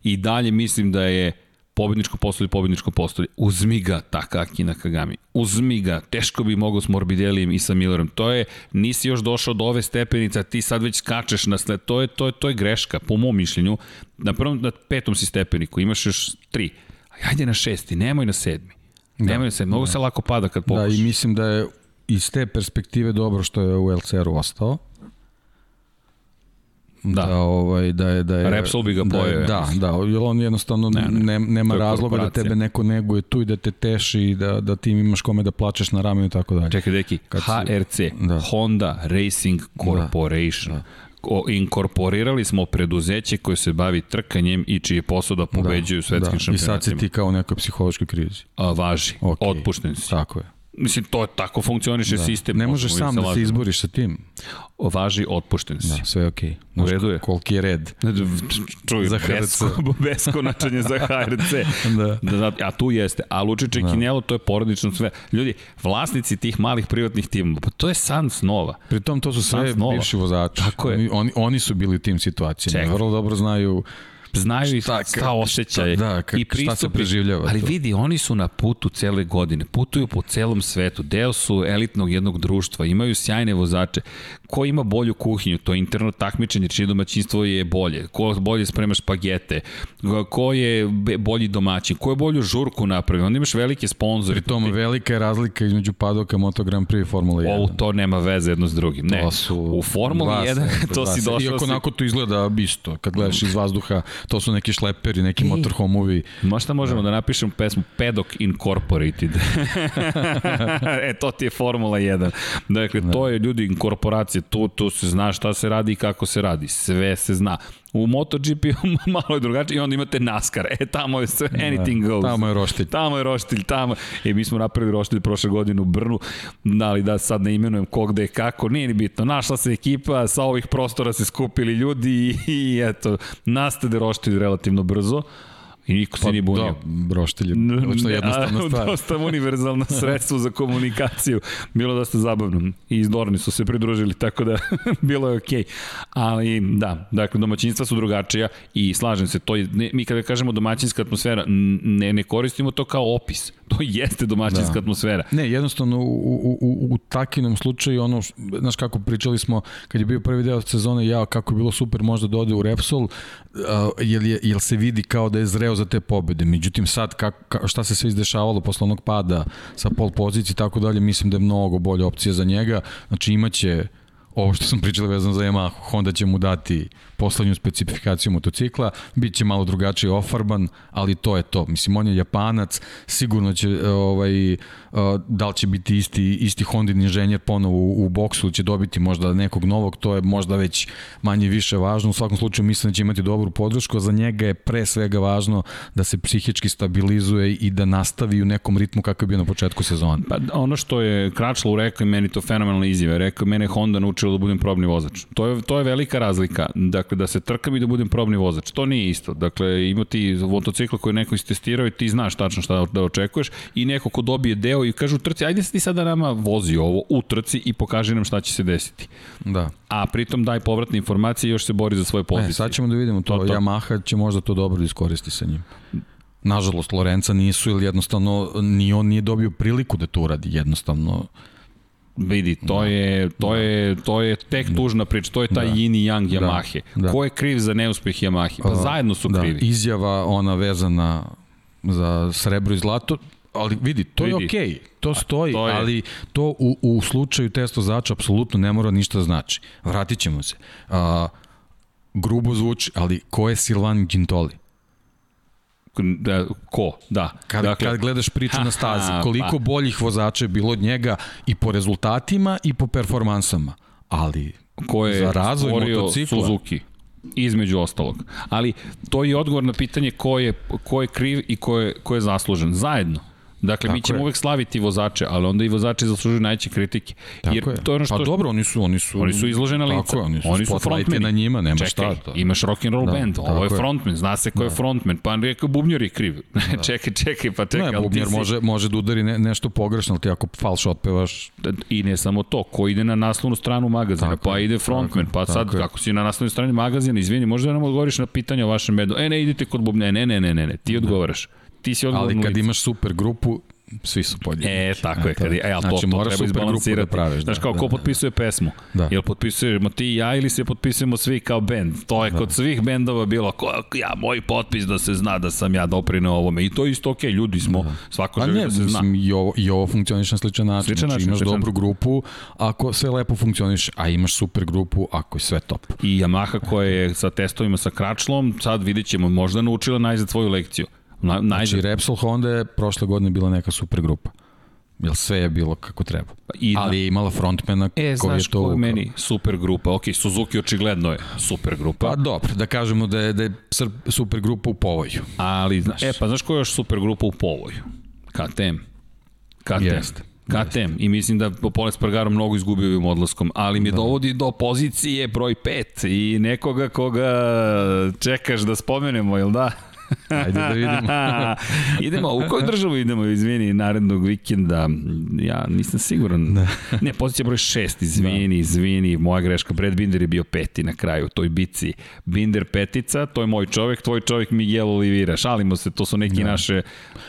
i dalje mislim da je pobedničko postolje, pobedničko postolje. Uzmi ga Takaki na Kagami. Uzmi ga. Teško bi mogao s Morbidelijem i sa Millerom. To je, nisi još došao do ove stepenice, ti sad već skačeš na sled. To je, to je, to je greška, po mom mišljenju. Na prvom, na petom si stepeniku, imaš još tri. Ajde na šesti, nemoj na sedmi. Da, nemoj na sedmi, mnogo da. se lako pada kad pokušaš. Da, i mislim da je iz te perspektive dobro što je u LCR-u ostao Da. da, ovaj, da je, da je, Repsol bi ga pojeo. Da, da, da, jer on jednostavno ne, ne, nema razloga da tebe neko neguje tu i da te teši i da, da ti imaš kome da plačeš na ramenu i tako dalje. Čekaj, deki, Kad HRC, si, da. Honda Racing da. Corporation. Da. Da. inkorporirali smo preduzeće koje se bavi trkanjem i čiji je posao da, da pobeđuju da, svetskim da. šampionatima. I sad si ti kao u nekoj psihološkoj krizi. A, važi, okay. otpušten si. Tako je. Mislim, to je tako funkcioniše da. sistem. Ne možeš sam da se izboriš sa tim. Važi, otpušten si. Da, sve je okej. Okay. U redu je. Koliki je red. Čuj, za besko, beskonačanje za HRC. da. da. A tu jeste. A Lučiće da. Kinjelo, to je porodično sve. Ljudi, vlasnici tih malih privatnih timova, pa to je san snova. Pritom to su sve bivši vozači. Tako je. Oni, oni, oni su bili u tim situacijama. Vrlo dobro znaju znaju šta, šta osjećaj da, ka, i pristupi, šta se preživljava. Ali to. vidi, oni su na putu cele godine, putuju po celom svetu, deo su elitnog jednog društva, imaju sjajne vozače. Ko ima bolju kuhinju, to je interno takmičenje, čije domaćinstvo je bolje, ko bolje sprema špagete, ko je bolji domaćin, ko je bolju žurku napravio, onda imaš velike sponzore. Pri tom velika je razlika između padoka Moto Grand Prix i Formula 1. O, to nema veze jedno s drugim. Ne, to su u Formuli 1 to si došao. Iako si... onako to izgleda isto, kad gledaš iz vazduha, to su neki šleperi, neki motorhomovi. Možda možemo da. da napišemo pesmu Pedok Incorporated. e, to ti je Formula 1. Dakle, da. to je ljudi inkorporacije, tu, tu se zna šta se radi i kako se radi. Sve se zna. U MotoGP malo je drugačije i onda imate NASCAR. E, tamo je sve, da, anything goes. Tamo je roštilj. Tamo je roštilj, tamo. E, mi smo napravili roštilj prošle godine u Brnu, da li da sad ne imenujem kog da je kako, nije ni bitno. Našla se ekipa, sa ovih prostora se skupili ljudi i, i eto, nastade roštilj relativno brzo. I niko se pa, nije bunio. Da, broštilj je očno jednostavna stvar. Dosta univerzalno sredstvo za komunikaciju. Bilo dosta zabavno. I iz Dorni su se pridružili, tako da bilo je okej. Okay. Ali da, dakle, domaćinstva su drugačija i slažem se, to je, ne, mi kada kažemo domaćinska atmosfera, ne, ne koristimo to kao opis. To jeste domaćinska da. atmosfera. Ne, jednostavno u, u, u, u takinom slučaju, ono, znaš kako pričali smo, kad je bio prvi deo sezone, ja, kako je bilo super možda da ode u Repsol, uh, jel, je, jel se vidi kao da je zreo za te pobede. Međutim, sad ka, ka, šta se sve izdešavalo posle onog pada sa pol pozicije i tako dalje, mislim da je mnogo bolja opcija za njega. Znači imaće ovo što sam pričali vezano za Yamaha, Honda će mu dati poslednju specifikaciju motocikla, bit će malo drugačije ofarban, ali to je to. Mislim, on je japanac, sigurno će, e, ovaj, e, da li će biti isti, isti Hondin inženjer ponovo u, u boksu, će dobiti možda nekog novog, to je možda već manje više važno. U svakom slučaju mislim da će imati dobru podršku, a za njega je pre svega važno da se psihički stabilizuje i da nastavi u nekom ritmu kakav je bio na početku sezona. Pa ono što je Kračlo rekao meni to fenomenalno izjave, rekao mene Honda naučila da budem probni vozač. To je, to je velika razlika. Dakle, Dakle, da se trkam i da budem probni vozač. To nije isto. Dakle, ima ti motocikla koji neko istestirao i ti znaš tačno šta da očekuješ i neko ko dobije deo i kažu trci, ajde ti sada nama vozi ovo u trci i pokaži nam šta će se desiti. Da. A pritom daj povratne informacije i još se bori za svoje pozicije. E, sad ćemo da vidimo to. to, to. Yamaha će možda to dobro da iskoristi sa njim. Nažalost, Lorenca nisu ili jednostavno ni on nije dobio priliku da to uradi. Jednostavno Vidi, to da. je to da. je to je tek tužna priča, to je taj da. yin i yang da. Yamahe. Da. Ko je kriv za neuspeh Yamahe? Pa zajedno su da. krivi. Izjava ona vezana za srebro i zlato, ali vidi, to vidi. je okej, okay, to stoji, to je... ali to u, u slučaju testo zača apsolutno ne mora ništa da znači. Vratit ćemo se. A, grubo zvuči, ali ko je Silvan Gintoli? Da, ko, da. Kad, dakle, kad gledaš priču ha, na stazi, koliko pa. boljih vozača je bilo od njega i po rezultatima i po performansama, ali ko je za razvoj motocikla Suzuki između ostalog. Ali to je odgovor na pitanje ko je, ko je kriv i ko je, ko je zaslužen. Zajedno. Dakle, Tako mi ćemo je. uvek slaviti vozače, ali onda i vozači zaslužuju najveće kritike. Tako jer je. to je ono pa što... Pa dobro, oni su, oni su... Oni su izložena lica. Tako je, oni su, oni su frontmeni. na njima, nema Čekaj, šta. To. imaš rock and roll da, band, ovo je frontman, zna se ko da. je frontman, pa rekao bubnjar je kriv. Da. čekaj, čekaj, pa čekaj. Ne, bubnjar si... može, može da udari ne, nešto pogrešno, ali ti ako falš otpevaš... Da, I ne samo to, ko ide na naslovnu stranu magazina, tako pa ide frontman, tako, pa sad tako kako si na naslovnoj strani magazina, izvini, možda da nam odgovoriš na pitanje o vašem medu. E, ne, idite kod bubnjara, ne, ne, ne, ne, ne, ti odgovaraš ti si odgovorno Ali kad imaš super grupu, svi su podjednaki. E, tako je. Kad, e, ali znači, to, to treba izbalansirati. Da praviš, Znaš, da, kao, da, ko da, potpisuje pesmu? Da. Jel potpisujemo ti i ja ili se potpisujemo svi kao bend? To je da. kod svih bendova bilo, ko, ja, moj potpis da se zna da sam ja doprineo ovome. I to je isto okej, okay, ljudi smo, da. svako želi da se zna. Mislim, i ovo, i ovo funkcioniš na sličan način. Sličan znači, način imaš sličan. dobru grupu ako sve lepo funkcioniš, a imaš super grupu ako je sve top. I Yamaha koja je sa testovima sa kračlom, sad vidjet ćemo, možda naučila najzad svoju lekciju Na, najzad. Znači, Repsol Honda je prošle godine bila neka super grupa. Jel sve je bilo kako treba. I Ali je imala frontmana e, koji je to... E, meni super grupa. Ok, Suzuki očigledno je super grupa. Pa dobro, da kažemo da je, da je super grupa u povoju. Ali, znaš. e pa znaš ko je još super grupa u povoju? KTM. KTM. Jeste. KTM i mislim da Poles Spargaro mnogo izgubio ovim odlaskom, ali mi da. dovodi do pozicije broj 5 i nekoga koga čekaš da spomenemo, jel da? Ajde da vidimo. idemo, u koju državu idemo, izvini, narednog vikenda? Ja nisam siguran. Da. ne, pozicija broj 6, izvini, da. izvini, moja greška. Brad Binder je bio peti na kraju u toj bici. Binder petica, to je moj čovek, tvoj čovek Miguel Olivira. Šalimo se, to su neki da. naše...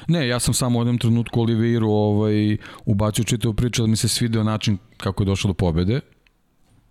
Ne, ja sam samo u jednom trenutku Oliviru ovaj, ubacio čitavu priču, da mi se svideo način kako je došao do pobede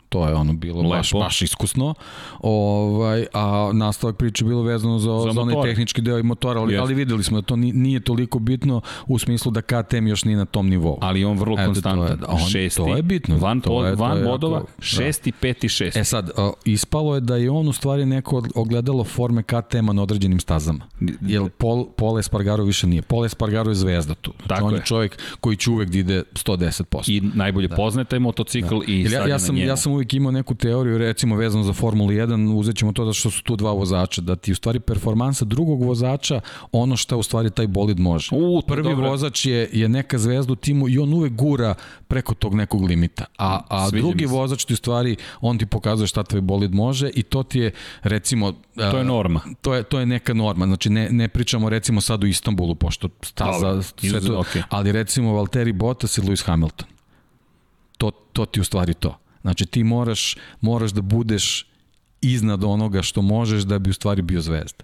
to je ono bilo Lepo. baš, baš iskusno. Ovaj, a nastavak priče bilo vezano za, za, za onaj tehnički deo i motora, ali, ali videli smo da to nije toliko bitno u smislu da KTM još nije na tom nivou. Ali on vrlo konstantan. To je, on, šesti, to je bitno. Van, to je, van to je bodova, jako, da. šesti, da. peti, šesti. E sad, ispalo je da je on u stvari neko ogledalo forme KTM-a na određenim stazama. Jer Pol, Pol Espargaro više nije. Pol Espargaro je zvezda tu. Znači, Tako on je čovjek koji će uvek da ide 110%. I najbolje da. poznaje taj motocikl da. i ja, ja sam, ja sam uvijek imao neku teoriju, recimo vezano za Formulu 1, uzet ćemo to da što su tu dva vozača, da ti u stvari performansa drugog vozača ono što u stvari taj bolid može. U, Prvi dobro. vozač je, je neka zvezda u timu i on uvek gura preko tog nekog limita. A, a drugi vozač ti u stvari, on ti pokazuje šta tvoj bolid može i to ti je recimo... To je norma. To je, to je neka norma. Znači ne, ne pričamo recimo sad u Istanbulu, pošto staza, sve to, okay. ali recimo Valtteri Bottas i Lewis Hamilton. To, to ti u stvari to. Znači ti moraš, moraš da budeš iznad onoga što možeš da bi u stvari bio zvezda.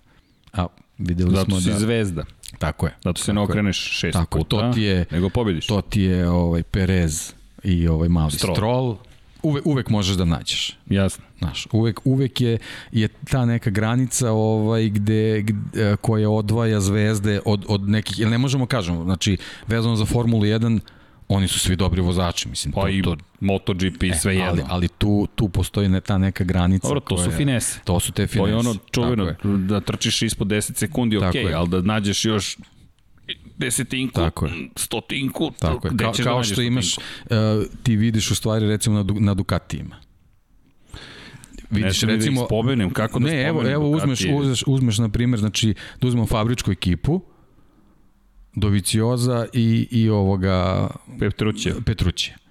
A videli Zato smo si da... zvezda. Tako je. Zato se ne okreneš šest tako, puta, to ti je, nego pobediš. To ti je ovaj, Perez i ovaj mali Stroll. Stroll. Uve, uvek možeš da nađeš. Jasno. Znaš, uvek, uvek je, je ta neka granica ovaj, gde, gde, koja odvaja zvezde od, od nekih, ili ne možemo kažemo, znači vezano za Formulu 1, oni su svi dobri vozači, mislim. Pa to, i to, MotoGP e, sve jedno. Ali, ali tu, tu postoji ne ta neka granica. Dobro, to koja, su finese. To su te finese. To je ono čuveno, da trčiš ispod 10 sekundi, ok, ali da nađeš još desetinku, Tako je. stotinku, Tako je. Ka, da kao što imaš, uh, ti vidiš u stvari recimo na, na Ducatijima. Vidiš ne da recimo da spomenem, kako da ne, evo, evo uzmeš, uzmeš, uzmeš na primjer, znači da uzmemo fabričku ekipu, Dovicioza i, i ovoga Petruće. Petruće.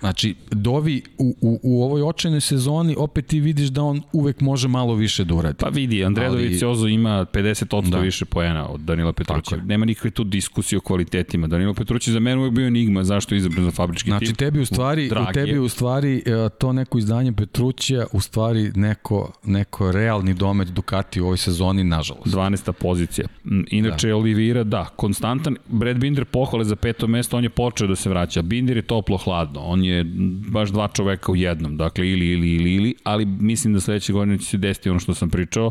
Znači, Dovi u, u, u ovoj očajnoj sezoni opet ti vidiš da on uvek može malo više da uradi. Pa vidi, Andrej Ali... Doviciozo ima 50% da. više poena od Danila Petruća. Nema nikakve tu diskusije o kvalitetima. Danilo Petrući za mene uvek bio enigma zašto je izabran za fabrički znači, tim. Znači, tebi u stvari, u tebi u stvari e, to neko izdanje Petruća u stvari neko, neko realni domet Ducati u ovoj sezoni, nažalost. 12. pozicija. Inače, da. Olivira, da, konstantan. Brad Binder pohvale za peto mesto, on je počeo da se vraća. Binder je toplo-hladno. On je baš dva čoveka u jednom, dakle ili, ili, ili, ili, ali mislim da sledeće godine će se desiti ono što sam pričao,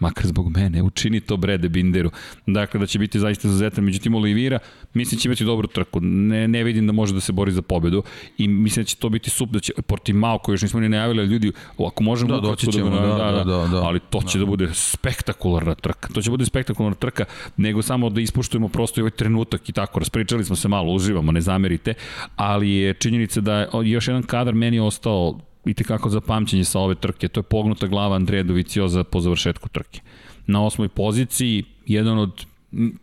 makar zbog mene, učini to Brede Binderu. Dakle, da će biti zaista zazetan. Međutim, Olivira, mislim da će imati dobru trku. Ne, ne vidim da može da se bori za pobedu i mislim da će to biti super, da će Portimao, koji još nismo ni najavili, ljudi, ako možemo... Da, doći ćemo, da, da, da, da, da, Ali to će da, da bude spektakularna trka. To će da bude spektakularna trka, nego samo da ispuštujemo prosto i ovaj trenutak i tako. Raspričali smo se malo, uživamo, ne zamerite, ali je činjenica da još jedan kadar meni ostao i tekako za pamćenje sa ove trke. To je pognuta glava Andreja Dovicioza po završetku trke. Na osmoj poziciji, jedan od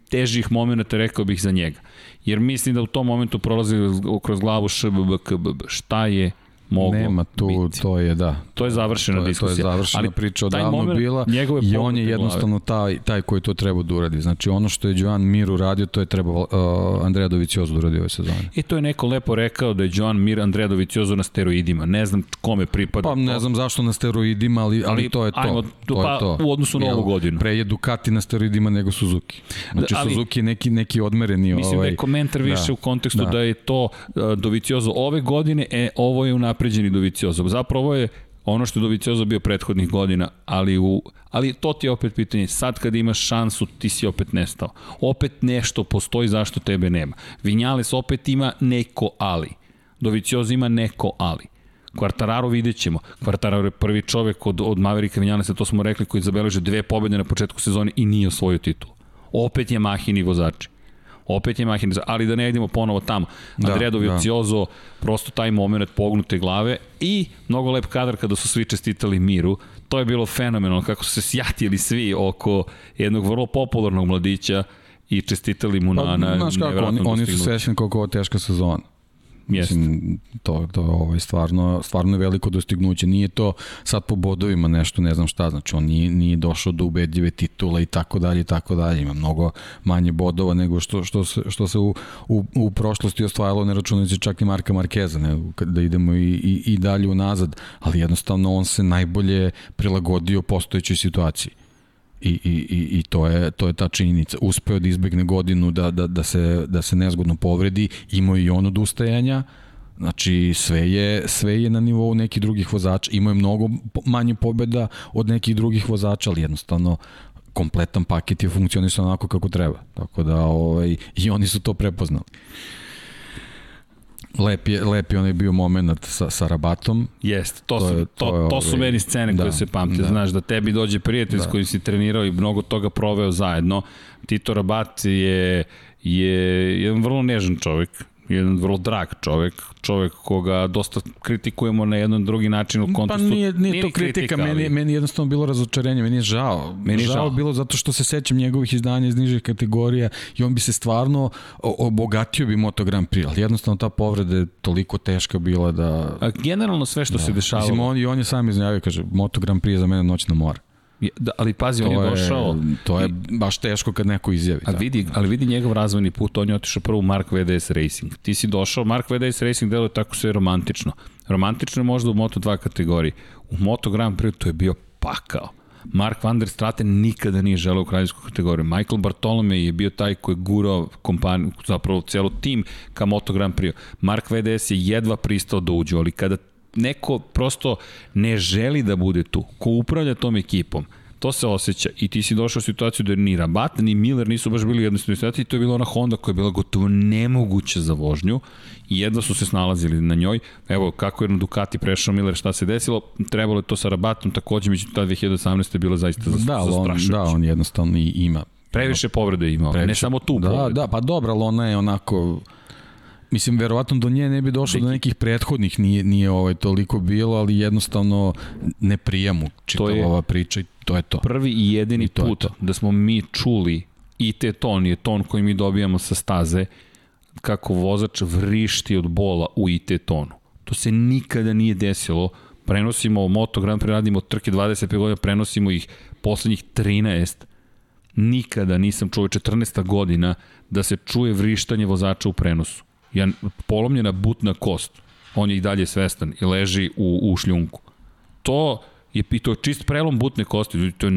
težih momenta rekao bih za njega. Jer mislim da u tom momentu prolazi kroz glavu ŠBBKBB. Šta je moglo Nema tu, biti. to je da. To je završena to je, diskusija. To je završena Ali priča odavno moment, bila i on je jednostavno taj, taj koji to treba da uradi. Znači ono što je Joan Mir uradio, to je trebao uh, Andreja Doviciozo da uradi ove sezone. I to je neko lepo rekao da je Joan Mir Andreja Doviciozo na steroidima. Ne znam kome pripada. Pa ne znam zašto na steroidima, ali, ali, ali to je to. Ajmo, to, pa, je to. u odnosu na ovu godinu. Pre je Ducati na steroidima nego Suzuki. Znači ali, Suzuki je neki, neki odmereni. Mislim ovaj, da je komentar više da, u kontekstu da. da je to uh, Doviciozo ove godine, e, ovo je unapređeni Doviciozo. Zapravo je ono što je Doviciozo bio prethodnih godina, ali, u, ali to ti je opet pitanje, sad kad imaš šansu, ti si opet nestao. Opet nešto postoji zašto tebe nema. Vinjales opet ima neko ali. Doviciozo ima neko ali. Kvartararo vidjet ćemo. Kvartararo je prvi čovek od, od Maverika Vinjalesa, to smo rekli, koji zabeleže dve pobjede na početku sezone i nije osvojio titul. Opet je mahini vozači. Opet je Mahina, ali da ne idemo ponovo tamo. Da, Andrea Dovizioso, da. prosto taj moment pognute glave i mnogo lep kadar kada su svi čestitali Miru. To je bilo fenomenalno kako su se sjatili svi oko jednog vrlo popularnog mladića i čestitali mu na, pa, na znaš kako, oni, oni su svesni koliko je teška sezona. Mislim, to, to je ovaj, stvarno, stvarno veliko dostignuće. Nije to sad po bodovima nešto, ne znam šta, znači on nije, nije došao do ubedljive titule i tako dalje i tako dalje. Ima mnogo manje bodova nego što, što se, što se u, u, u prošlosti ostvajalo, ne računajući čak i Marka Markeza, ne, da idemo i, i, i dalje unazad, ali jednostavno on se najbolje prilagodio postojećoj situaciji. I, i, i to je to je ta činjenica. Uspeo da izbegne godinu da, da, da, se, da se nezgodno povredi, imao i on odustajanja, Znači sve je sve je na nivou nekih drugih vozača. Imao je mnogo manje pobeda od nekih drugih vozača, ali jednostavno kompletan paket je funkcionisao onako kako treba. Tako da ovaj i oni su to prepoznali. Lep je, lep je onaj bio moment sa, sa rabatom. Jeste, to, to, su, je, to, to, to su ovaj, meni scene da, koje se pamte. Da. Znaš, da tebi dođe prijatelj da. s kojim si trenirao i mnogo toga proveo zajedno. Tito Rabat je, je jedan vrlo nežan čovjek jedan vrlo drag čovek, čovek koga dosta kritikujemo na jedan drugi način u kontekstu. Pa nije, nije, nije to kritika, kritika ali... meni, meni jednostavno bilo razočarenje, meni je žao. Meni je žao, žao bilo zato što se sećam njegovih izdanja iz nižih kategorija i on bi se stvarno obogatio bi Moto Grand Prix, ali jednostavno ta povreda je toliko teška bila da... A generalno sve što da. se dešavalo... Mislim, on, i on je sam iznjavio, kaže, Moto Grand Prix je za mene noćna mora. Da, ali pazi, to on je došao... To je baš teško kad neko izjavi. A vidi, ali vidi njegov razvojni put, on je otišao prvo u Mark VDS Racing. Ti si došao, Mark VDS Racing deluje tako sve romantično. Romantično je možda u Moto2 kategoriji. U Moto Grand Prix to je bio pakao. Mark van der Straten nikada nije želeo u kraljevsku kategoriju. Michael Bartolome je bio taj koji je gurao kompaniju, zapravo celo tim ka Moto Grand Prix. Mark VDS je jedva pristao da uđe, ali kada neko prosto ne želi da bude tu, ko upravlja tom ekipom, to se osjeća i ti si došao u situaciju da ni Rabat ni Miller nisu baš bili u jednoj situaciji to je bila ona Honda koja je bila gotovo nemoguća za vožnju i jedva su se snalazili na njoj. Evo kako je na Ducati prešao Miller, šta se desilo, trebalo je to sa Rabatom takođe, međutim ta 2018. je bila zaista da, zastrašujuća. Da, on jednostavno ima Previše povrede imao, Previše. ne samo tu da, povredu. Da, pa dobro, ali ona je onako Mislim, verovatno do nje ne bi došlo Deki. do nekih prethodnih, nije, nije ovaj toliko bilo, ali jednostavno ne prijamu čitava ova priča i to je to. Prvi i jedini I put da smo mi čuli i te ton je ton koji mi dobijamo sa staze kako vozač vrišti od bola u IT tonu. To se nikada nije desilo. Prenosimo Moto Grand Prix, radimo trke 25 godina, prenosimo ih poslednjih 13. Nikada nisam čuo 14. godina da se čuje vrištanje vozača u prenosu. Ja, polomljena butna kost, on je i dalje svestan i leži u, u šljunku. To je je čist prelom butne kosti, to je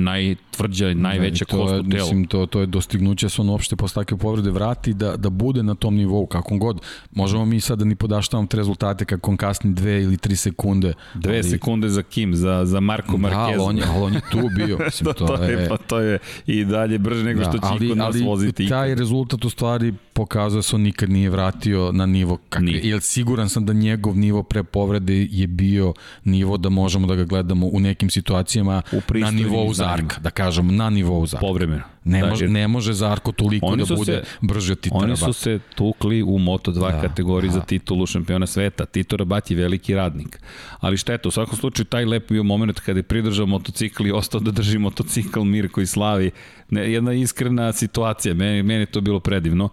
najtvrđa, najveća ne, kost u telu. Mislim, to, to je dostignuće da se on uopšte posle takve povrede vrati da, da bude na tom nivou, kakvom god. Možemo mi sad da ni podaštavamo te rezultate kako on kasni dve ili tri sekunde. Dve ali... sekunde za Kim, za, za Marko da, Marquez. Da, on je, ali on je tu bio. Mislim, to, to, je, je, pa to je i dalje brže nego da, što će ali, kod nas ali voziti. Ali taj rezultat u stvari pokazuje da se on nikad nije vratio na nivo kakve. Jer siguran sam da njegov nivo pre povrede je bio nivo da možemo da ga gledamo u nekim situacijama na nivou Zarka, da kažem, na nivou Zarka. Povremeno. Ne, da, može, ne može Zarko toliko da bude se, brže od Tito Oni su se tukli u Moto2 da, kategoriji da. za titulu šampiona sveta. Tito Rabat je veliki radnik. Ali šta je to? U svakom slučaju taj lep bio moment kada je pridržao motocikl i ostao da drži motocikl Mirko i Slavi. Ne, jedna iskrena situacija. Meni, meni je to bilo predivno.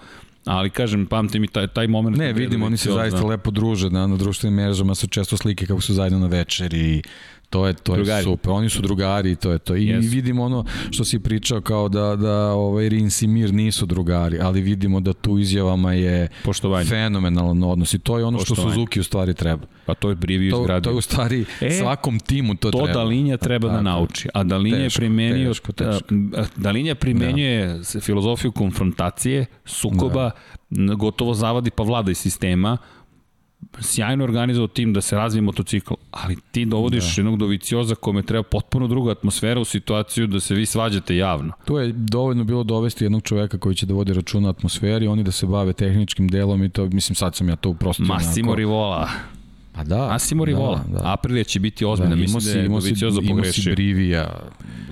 Ali kažem, pamtim i taj, taj moment. Ne, vidim, oni se zaista da. lepo druže na, na društvenim mrežama, su često slike kako su zajedno na večeri To je to drugari. je super. Oni su drugari, to je to. I yes. vidimo ono što si pričao kao da da ovaj Rins i Mir nisu drugari, ali vidimo da tu izjavama je Poštovanje. fenomenalan odnos i to je ono Poštovanje. što Suzuki u stvari treba. Pa to je Brivio izgradio. To je u stvari e, svakom timu to, to treba. To Dalinja treba da nauči. A Dalinja je primenio teško, teško. Dalinja primenjuje da. filozofiju konfrontacije, sukoba, da. gotovo zavadi pa vlada iz sistema, sjajno organizovao tim da se razvije motocikl, ali ti dovodiš da. jednog dovicioza kome treba potpuno druga atmosfera u situaciju da se vi svađate javno. To je dovoljno bilo dovesti jednog čoveka koji će da vodi računa atmosferi, oni da se bave tehničkim delom i to, mislim, sad sam ja to uprostio. Massimo onako. Rivola. Pa da. Asimo Rivola. Da, da. Aprilija će biti ozbiljna, da, mislim si, da Dovicioza pogrešio. Imao si Brivija,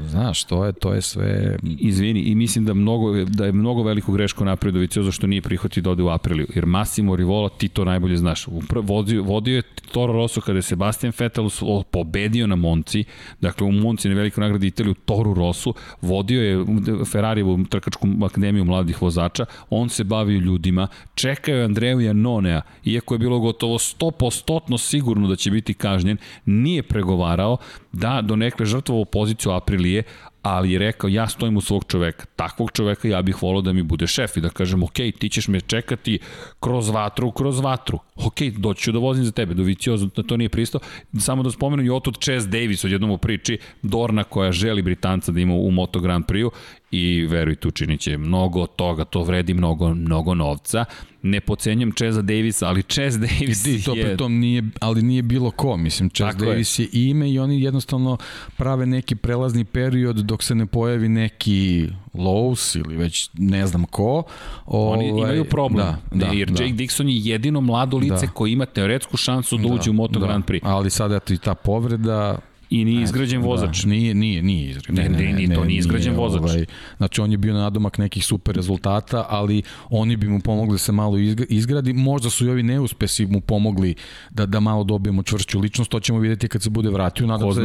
znaš, to je, to je sve... Izvini, i mislim da, mnogo, da je mnogo veliku grešku napravio Dovicioza što nije prihvatio da ode u Apriliju, jer Massimo Rivola ti to najbolje znaš. Vodio, vodio je Toro Rosso kada je Sebastian Vettel pobedio na Monci, dakle u Monci na velikoj nagradi Italiju Toru Rossu, vodio je Ferrarijevu trkačku akademiju mladih vozača, on se bavio ljudima, čekao je Andreju Janonea, iako je bilo gotovo 100% apsolutno sigurno da će biti kažnjen, nije pregovarao da do nekle žrtvovo poziciju Aprilije, ali je rekao ja stojim u svog čoveka. Takvog čoveka ja bih volao da mi bude šef i da kažem ok, ti ćeš me čekati kroz vatru, kroz vatru. Ok, doći ću da vozim za tebe, do Vicioza, da to nije pristo. Samo da spomenu i otud Chess Davis odjednom u priči, Dorna koja želi Britanca da ima u Moto Grand Prix i verujte učinit će mnogo toga, to vredi mnogo, mnogo novca. Ne pocenjam Cheza Davisa, ali Chess Davis Di, to je... pritom nije, ali nije bilo ko, mislim, Chess Tako Davis je. je ime i oni jednostavno prave neki prelazni period dok se ne pojavi neki Lowe's ili već ne znam ko. Ovaj, Oni imaju problem, da, da, jer da. Jake Dixon je jedino mlado lice da. koje ima teoretsku šansu da, da uđe u Moto da. Grand Prix. Ali sad eto i ta povreda, I nije izgrađen da, vozač. Da, nije, nije, nije izgrađen. Ne, ne, ne, ne, to nije izgrađen vozač. Ovaj, znači, on je bio nadomak nekih super rezultata, ali oni bi mu pomogli da se malo izgradi. Možda su i ovi neuspesi mu pomogli da, da malo dobijemo čvršću ličnost. To ćemo videti kad se bude vratio. Nadam se,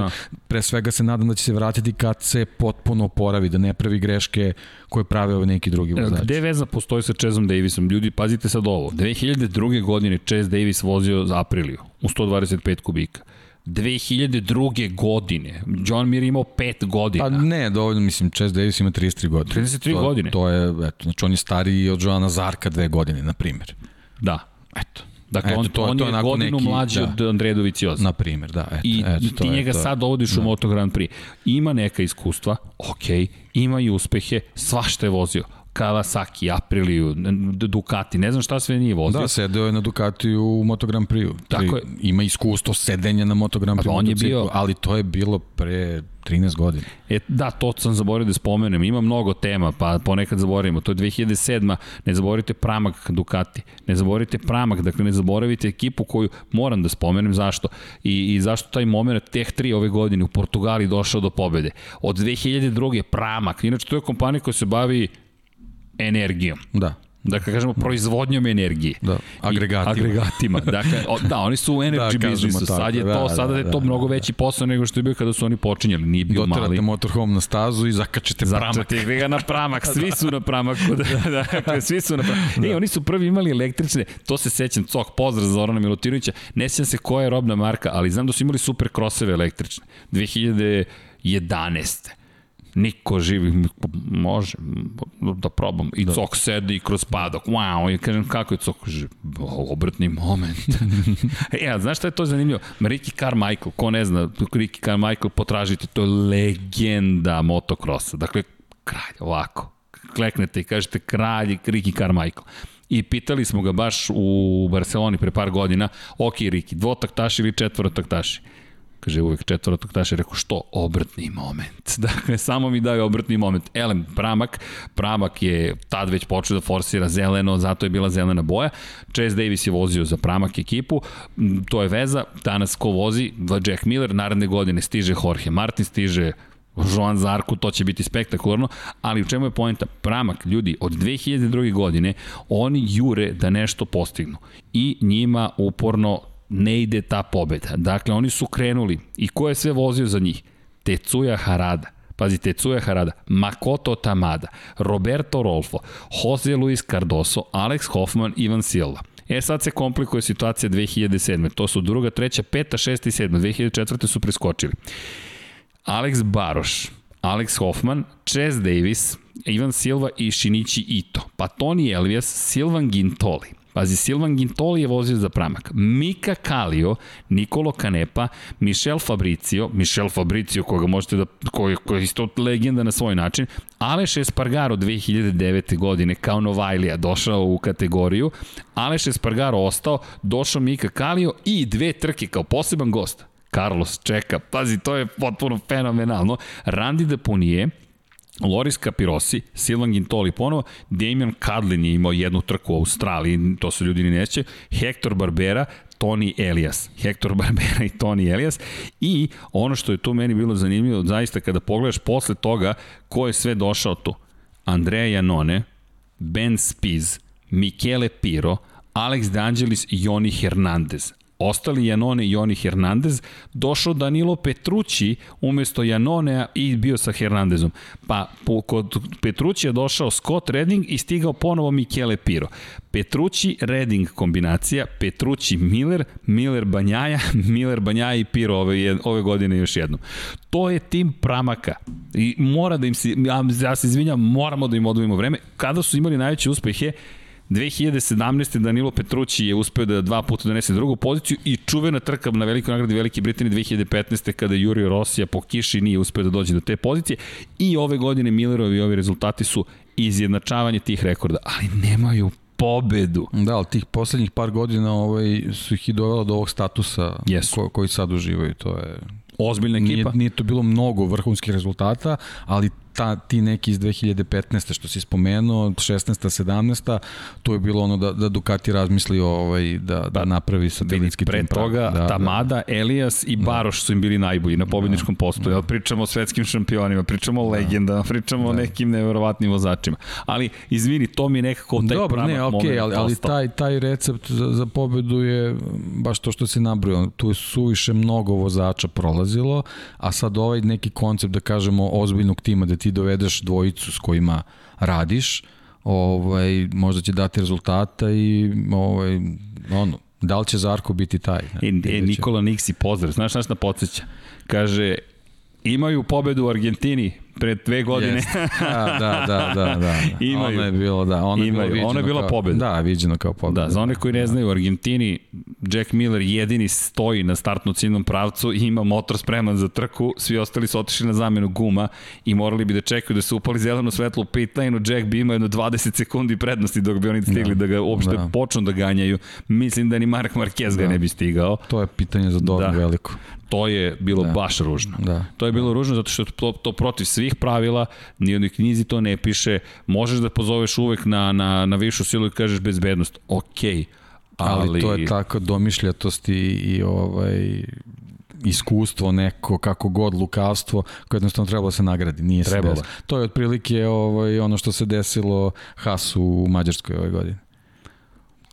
pre svega se nadam da će se vratiti kad se potpuno oporavi, da ne pravi greške koje prave ove neki drugi vozači. Gde veza postoji sa Chezom Davisom? Ljudi, pazite sad ovo. 2002. godine Chaz Davis vozio za Apriliju u 125 kubika. 2002. godine. John Mir imao 5 godina. Pa ne, dovoljno, mislim, Chess Davis ima 33 godine. 33 to, godine? To je, eto, znači on je stariji od Joana Zarka dve godine, na primjer. Da. Eto. Dakle, eto, on, to, on to je godinu neki, mlađi da, od Andreja Dovicioza. Na primjer, da. Eto, I eto, to ti njega to. sad dovodiš da. u Moto Grand Prix. Ima neka iskustva, ok, ima i uspehe, svašta je vozio Kawasaki, Apriliju, Ducati, ne znam šta sve nije vozio. Da, sedeo je na Ducatiju u Moto Grand Prix. Tako je. Ima iskustvo sedenja na Moto Grand. Pa on je bio... Ali to je bilo pre 13 godina. E, da, to sam zaboravio da spomenem. Ima mnogo tema, pa ponekad zaboravimo. To je 2007. Ne zaboravite Pramak Ducati. Ne zaboravite Pramak, dakle ne zaboravite ekipu koju moram da spomenem zašto. I, i zašto taj moment teh 3 ove godine u Portugali došao do pobede. Od 2002. Pramak. Inače, to je kompanija koja se bavi energijom. Da. Dakle, kažemo proizvodnjom energije. Da, agregatima. I, agregatima. Dakle, o, da, oni su u energy da, biznisu. Sad je to, da, sada da, je to da, mnogo da, veći posao nego što je bio kada su oni počinjali. Nije bio Doterate mali. Doterate motorhome na stazu i zakačete pramak. Zakačete ga na pramak. Svi su na pramaku. Da, da, dakle, svi su na pramaku. Da. E, oni su prvi imali električne, to se sećam, cok, pozdrav za Zorana Milutinovića. Ne sećam se koja je robna marka, ali znam da su imali super kroseve električne. 2011 niko živi, može da probam. I da. Cok sedi i kroz padok, wow, i kažem kako je Cok, kaže, obratni moment. e, a znaš šta je to zanimljivo? Ricky Carmichael, ko ne zna, Ricky Carmichael potražite, to je legenda motokrosa. Dakle, kralj, ovako, kleknete i kažete kralj Ricky Carmichael. I pitali smo ga baš u Barceloni pre par godina, ok, Riki, dvotaktaši ili četvorotaktaši? Kaže, uvek četvrtog taša, rekao, što? Obrtni moment. Dakle, samo mi daju obrtni moment. Elem, Pramak, Pramak je tad već počeo da forsira zeleno, zato je bila zelena boja. Chase Davis je vozio za Pramak ekipu, to je veza. Danas ko vozi? Jack Miller, naredne godine stiže Jorge Martin, stiže Joan Zarku, to će biti spektakularno, ali u čemu je poenta? Pramak, ljudi, od 2002. godine oni jure da nešto postignu i njima uporno ne ide ta pobeda. Dakle, oni su krenuli i ko je sve vozio za njih? Tetsuya Harada. Pazi, Tetsuya Harada, Makoto Tamada, Roberto Rolfo, Jose Luis Cardoso, Alex Hoffman, Ivan Silva. E sad se komplikuje situacija 2007. To su druga, treća, peta, šesta i sedma. 2004. su preskočili. Alex Baroš, Alex Hoffman, Chase Davis, Ivan Silva i Shinichi Ito. Pa Tony Elvias, Silvan Gintoli. Pazi, Silvan Gintoli je vozio za pramak. Mika Kalio, Nikolo Kanepa, Michel Fabricio, Michel Fabricio koga možete da, koji, koji je isto legenda na svoj način, Aleš Espargaro 2009. godine kao Novajlija došao u kategoriju, Aleš Espargaro ostao, došao Mika Kalio i dve trke kao poseban gost. Carlos čeka, pazi, to je potpuno fenomenalno. Randy Deponije, Loris Capirosi, Silvan Gintoli ponovo, Damian Kadlin je imao jednu trku u Australiji, to se ljudi ni neće, Hector Barbera, Tony Elias. Hector Barbera i Tony Elias. I ono što je tu meni bilo zanimljivo, zaista kada pogledaš posle toga ko je sve došao tu. Andrea Janone, Ben Spiz, Michele Piro, Alex D'Angelis i Joni Hernandez ostali Janone i Joni Hernandez, došao Danilo Petrući umesto Janonea i bio sa Hernandezom. Pa po, kod Petrući je došao Scott Redding i stigao ponovo Michele Piro. Petrući Redding kombinacija, Petrući Miller, Miller Banjaja, Miller Banjaja i Piro ove, ove godine još jednom. To je tim Pramaka i mora da im se, ja, ja se izvinjam, moramo da im odvojimo vreme. Kada su imali najveće uspehe, 2017. Danilo Petrući je uspeo da dva puta donese drugu poziciju i čuvena trka na velikoj nagradi Velike Britanije 2015. kada Jurio Rosija po kiši nije uspeo da dođe do te pozicije i ove godine Millerovi ovi rezultati su izjednačavanje tih rekorda, ali nemaju pobedu. Da, ali tih poslednjih par godina ovaj, su ih i dovela do ovog statusa yes. ko, koji sad uživaju. To je ozbiljna ekipa. Nije, nije to bilo mnogo vrhunskih rezultata, ali ta, ti neki iz 2015. što si spomenuo, 16. 17. to je bilo ono da, da Ducati razmisli ovaj, da, da pa, napravi satelitski tim. Pre toga da, Tamada, da, Elias i da. Baroš su im bili najbolji na pobedničkom da, postu. Da. Pričamo o svetskim šampionima, pričamo o da. legendama, pričamo da. o nekim neverovatnim vozačima. Ali, izvini, to mi je nekako taj Dobro, ne, okay, ali, ali taj, taj recept za, za pobedu je baš to što se nabrojao. Tu je suviše mnogo vozača prolazilo, a sad ovaj neki koncept, da kažemo, ozbiljnog tima, da ti ti dovedeš dvojicu s kojima radiš, ovaj, možda će dati rezultata i ovaj, ono, da li će Zarko biti taj? E, e Nikola Niksi, pozdrav, znaš šta na podsjeća? Kaže, imaju pobedu u Argentini, pre dve godine. Yes. Da, da, da, da, da. Imaju. Ono je bilo, da, ono je Imaju. bilo ono je bila kao, pobeda. Da, viđeno kao pobeda. Da, za one koji ne znaju, u Argentini Jack Miller jedini stoji na startno ciljnom pravcu i ima motor spreman za trku, svi ostali su otišli na zamenu guma i morali bi da čekaju da se upali zeleno svetlo u pit lane Jack bi imao jedno 20 sekundi prednosti dok bi oni stigli da, da ga uopšte da. počnu da ganjaju. Mislim da ni Mark Marquez da. ga ne bi stigao. To je pitanje za dobro da. veliko. To je bilo da. baš ružno. Da. To je bilo da. ružno zato što je to, to protiv svih pravila, ni u knjizi to ne piše, možeš da pozoveš uvek na, na, na višu silu i kažeš bezbednost. Okej, okay, ali... ali to je tako domišljatost i, i ovaj iskustvo neko, kako god, lukavstvo, koje jednostavno trebalo da se nagradi. Nije trebalo. se desilo. To je otprilike ovaj, ono što se desilo Hasu u Mađarskoj ove godine.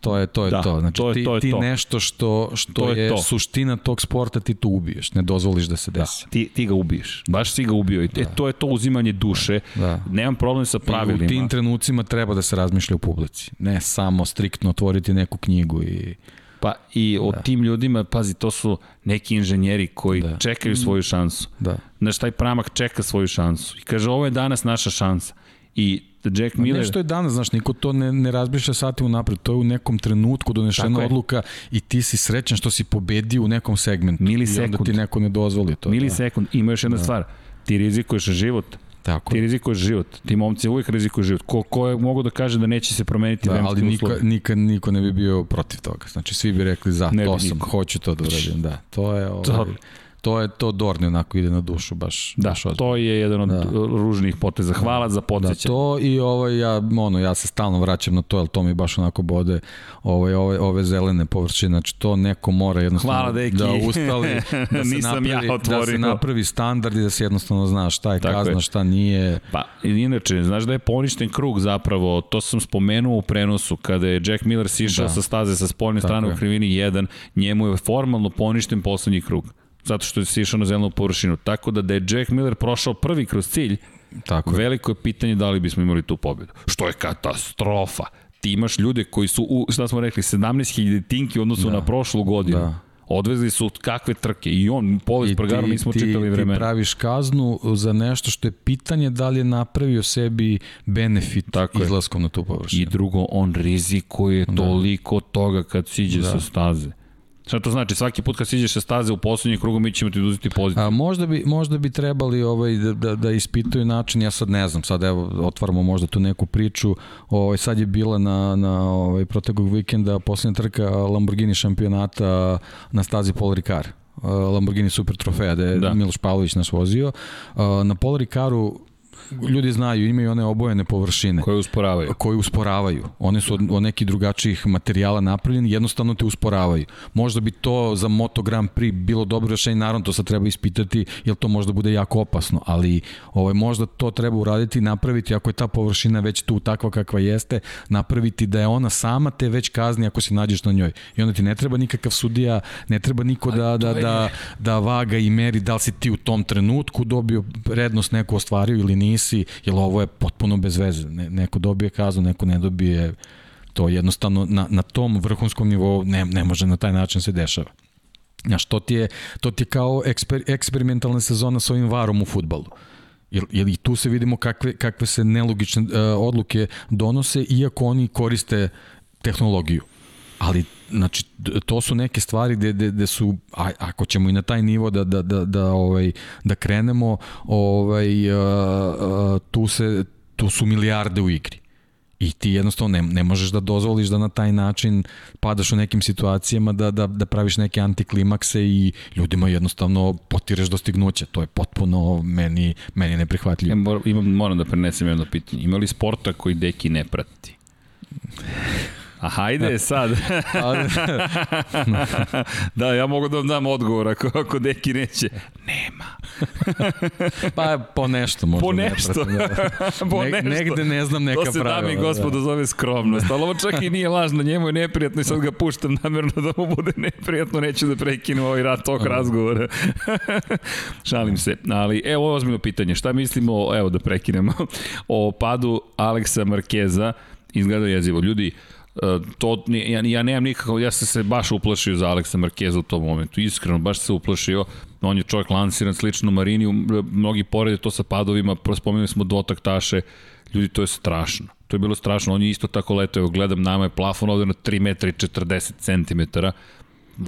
To je to je da, to. Znači to je, ti, to je ti to. nešto što što to je, je to. suština tog sporta ti to ubiješ, ne dozvoliš da se da, desi. Da, ti ti ga ubiješ. Baš si ga ubio i da. e, to je to uzimanje duše. Da. Nemam problem sa pravilima. I u tim trenucima treba da se razmišlja u publici, ne samo striktno otvoriti neku knjigu i Pa i o da. tim ljudima, pazi, to su neki inženjeri koji da. čekaju svoju šansu. Da. Znaš, taj pramak čeka svoju šansu. I kaže, ovo je danas naša šansa. I Jack Miller... Nešto je danas, znaš, niko to ne, ne razmišlja satima napred, to je u nekom trenutku donešena odluka i ti si srećan što si pobedio u nekom segmentu. Milisekund. I onda ti neko ne dozvoli to. Da. Milisekund. Da. Ima još jedna da. stvar, ti rizikuješ život, Tako. Ti rizikuješ život. Ti momci uvijek rizikuju život. Ko, ko je mogu da kaže da neće se promeniti da, ali niko, nikad niko ne bi bio protiv toga. Znači svi bi rekli za, ne to sam, hoću to da uradim. Da, to je ovaj, to, to je to Dorni onako ide na dušu baš da baš to je jedan od da. ružnih poteza hvala za podsjećanje da, to i ovaj ja ono ja se stalno vraćam na to al to mi baš onako bode ovaj ove ove zelene površine znači to neko mora jednostavno hvala, deki. da ustali da se napravi ja da se napravi standard i da se jednostavno zna šta je Tako kazna je. šta nije pa inače znaš da je poništen krug zapravo to sam spomenuo u prenosu kada je Jack Miller sišao da. sa staze sa spoljne strane u krivini 1 njemu je formalno poništen poslednji krug zato što je sišao na zelenu površinu. Tako da da je Jack Miller prošao prvi kroz cilj, Tako je. veliko je pitanje da li bismo imali tu pobedu. Što je katastrofa. Ti imaš ljude koji su, u, šta smo rekli, 17.000 tinki u odnosu da. na prošlu godinu. Da. Odvezli su kakve trke i on, Polis Prgaro, nismo ti, čitali vremena. Ti praviš kaznu za nešto što je pitanje da li je napravio sebi benefit Tako izlaskom je. na tu površinu. I drugo, on rizikuje da. toliko toga kad siđe da. sa staze. Šta to znači? Svaki put kad siđeš sa staze u poslednjem krugu mi ćemo ti uzeti poziciju. A, možda, bi, možda bi trebali ovaj, da, da, da ispituju način, ja sad ne znam, sad evo otvaramo možda tu neku priču, ovaj, sad je bila na, na ovaj, proteklog vikenda poslednja trka Lamborghini šampionata na stazi Paul Ricard. Lamborghini Super Trofeja, da je da. Miloš Pavlović nas vozio. Na Paul Ricardu ljudi znaju, imaju one obojene površine. Koje usporavaju. Koje usporavaju. One su od, od nekih drugačijih materijala napravljene, jednostavno te usporavaju. Možda bi to za Moto Grand Prix bilo dobro rešenje, naravno to sad treba ispitati, jer to možda bude jako opasno, ali ovaj, možda to treba uraditi, napraviti, ako je ta površina već tu takva kakva jeste, napraviti da je ona sama te već kazni ako se nađeš na njoj. I onda ti ne treba nikakav sudija, ne treba niko da, da, da, da vaga i meri da li si ti u tom trenutku dobio prednost neku ostvario ili nije nisi, jer ovo je potpuno bez veze. Ne, neko dobije kaznu, neko ne dobije, to jednostavno na, na tom vrhunskom nivou ne, ne može na taj način se dešava. Znaš, to ti je, to ti je kao eksper, eksperimentalna sezona sa ovim varom u futbalu. Jer, i tu se vidimo kakve, kakve se nelogične uh, odluke donose, iako oni koriste tehnologiju. Ali znači to su neke stvari gde, gde, gde su a, ako ćemo i na taj nivo da da da da ovaj da krenemo ovaj a, a, tu se tu su milijarde u igri i ti jednostavno ne, ne možeš da dozvoliš da na taj način padaš u nekim situacijama da, da, da praviš neke antiklimakse i ljudima jednostavno potireš dostignuće. To je potpuno meni, meni neprihvatljivo. Ja moram, imam, moram da prenesem jedno pitanje. Ima li sporta koji deki ne prati? A hajde sad. da, ja mogu da vam dam odgovor ako, ako deki neće. Nema. pa po nešto možda. Po nešto. Ne po ne, nešto. Negde ne znam neka pravila. To se dami i gospodo da. zove skromnost. Ali ovo čak i nije lažno, njemu je neprijatno i sad ga puštam namjerno da mu bude neprijatno. Neću da prekinu ovaj rat tog razgovora. Šalim se. Ali evo ovo ozbiljno pitanje. Šta mislimo, evo da prekinemo, o padu Aleksa Markeza izgleda jezivo. Ljudi, E, to, ja, ja nemam nikakav, ja sam se baš uplašio za Aleksa Markeza u tom momentu, iskreno, baš se uplašio, on je čovjek lansiran slično Marini, mnogi porede to sa padovima, spomenuli smo dvotaktaše, ljudi, to je strašno. To je bilo strašno, on je isto tako letao, evo gledam, nama je plafon ovde na 3 metra i 40 cm,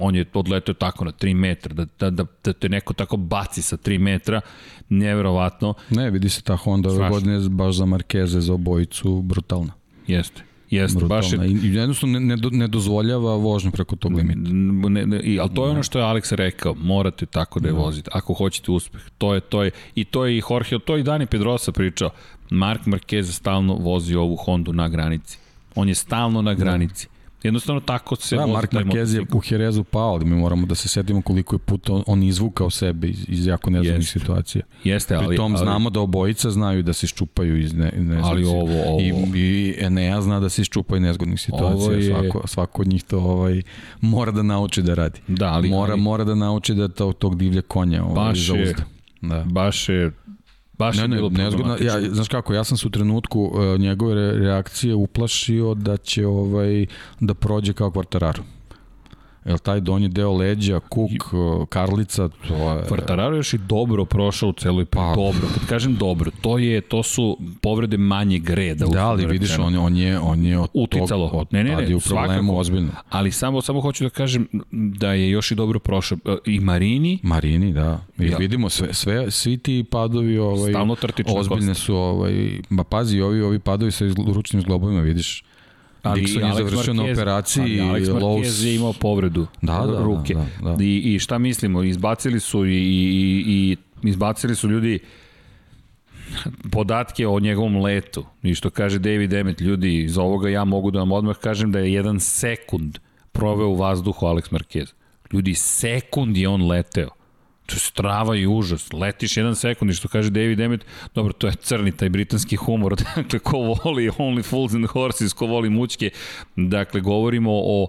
on je odletao tako na 3 metra, da, da, da, da te neko tako baci sa 3 metra, nevjerovatno. Ne, vidi se ta Honda ove godine baš za Markeze, za obojicu, brutalna. Jeste. Jeste, baš je... Jednostavno ne, ne, ne dozvoljava vožnju preko tog limita. Ne, ne, i, ali to je ono što je Alex rekao, morate tako da je vozite, ako hoćete uspeh. To je, to je, I to je i Jorge, to je i Dani Pedrosa pričao. Mark Marquez stalno vozi ovu Hondu na granici. On je stalno na granici. Jednostavno tako se da, Mark Marquez je u Jerezu pao, ali mi moramo da se setimo koliko je puta on, on izvukao sebe iz, iz jako nezgodnih situacija. Jeste, ali... Pritom ali, znamo da obojica znaju da se iščupaju iz ne, nezgodnih Ali ovo, ovo... I, i Enea zna da se iščupaju nezgodnih situacija. Je... Svako, svako od njih to ovaj, mora da nauči da radi. Da, ali... Mora, ali... mora da nauči da to, tog divlja konja ovaj, baš zauzda. Je, da. Baš je Baš ne, ne, je bilo nezgodno. Ja, znaš kako, ja sam se u trenutku uh, njegove reakcije uplašio da će ovaj da prođe kao kvartararu. Jel taj donji deo leđa, kuk, karlica, to je... Kvartararo još i dobro prošao u celoj pa. dobro. Kad kažem dobro, to je to su povrede manje greda. Da, ali vidiš, on, on je, on je od Uticalo. tog, od, ne, ne, ne, u problemu svakako. ozbiljno. Ali samo, samo hoću da kažem da je još i dobro prošao. E, I Marini. Marini, da. I ja. vidimo, sve, sve, svi ti padovi ovaj, Stalno ozbiljne kost. su. Ovaj, ma pazi, ovi, ovi padovi sa ručnim zglobovima, vidiš Ali Dixon je završio na operaciji. Ali Alex Marquez je imao povredu da, da, ruke. Da, da, da. I, I šta mislimo? Izbacili su i, i, i izbacili su ljudi podatke o njegovom letu. I što kaže David Emmet, ljudi, iz ovoga ja mogu da vam odmah kažem da je jedan sekund proveo u vazduhu Alex Marquez. Ljudi, sekund je on leteo. To je strava i užas. Letiš jedan sekund i što kaže David Emmet, dobro, to je crni taj britanski humor. Dakle, ko voli Only Fools and Horses, ko voli mućke. Dakle, govorimo o,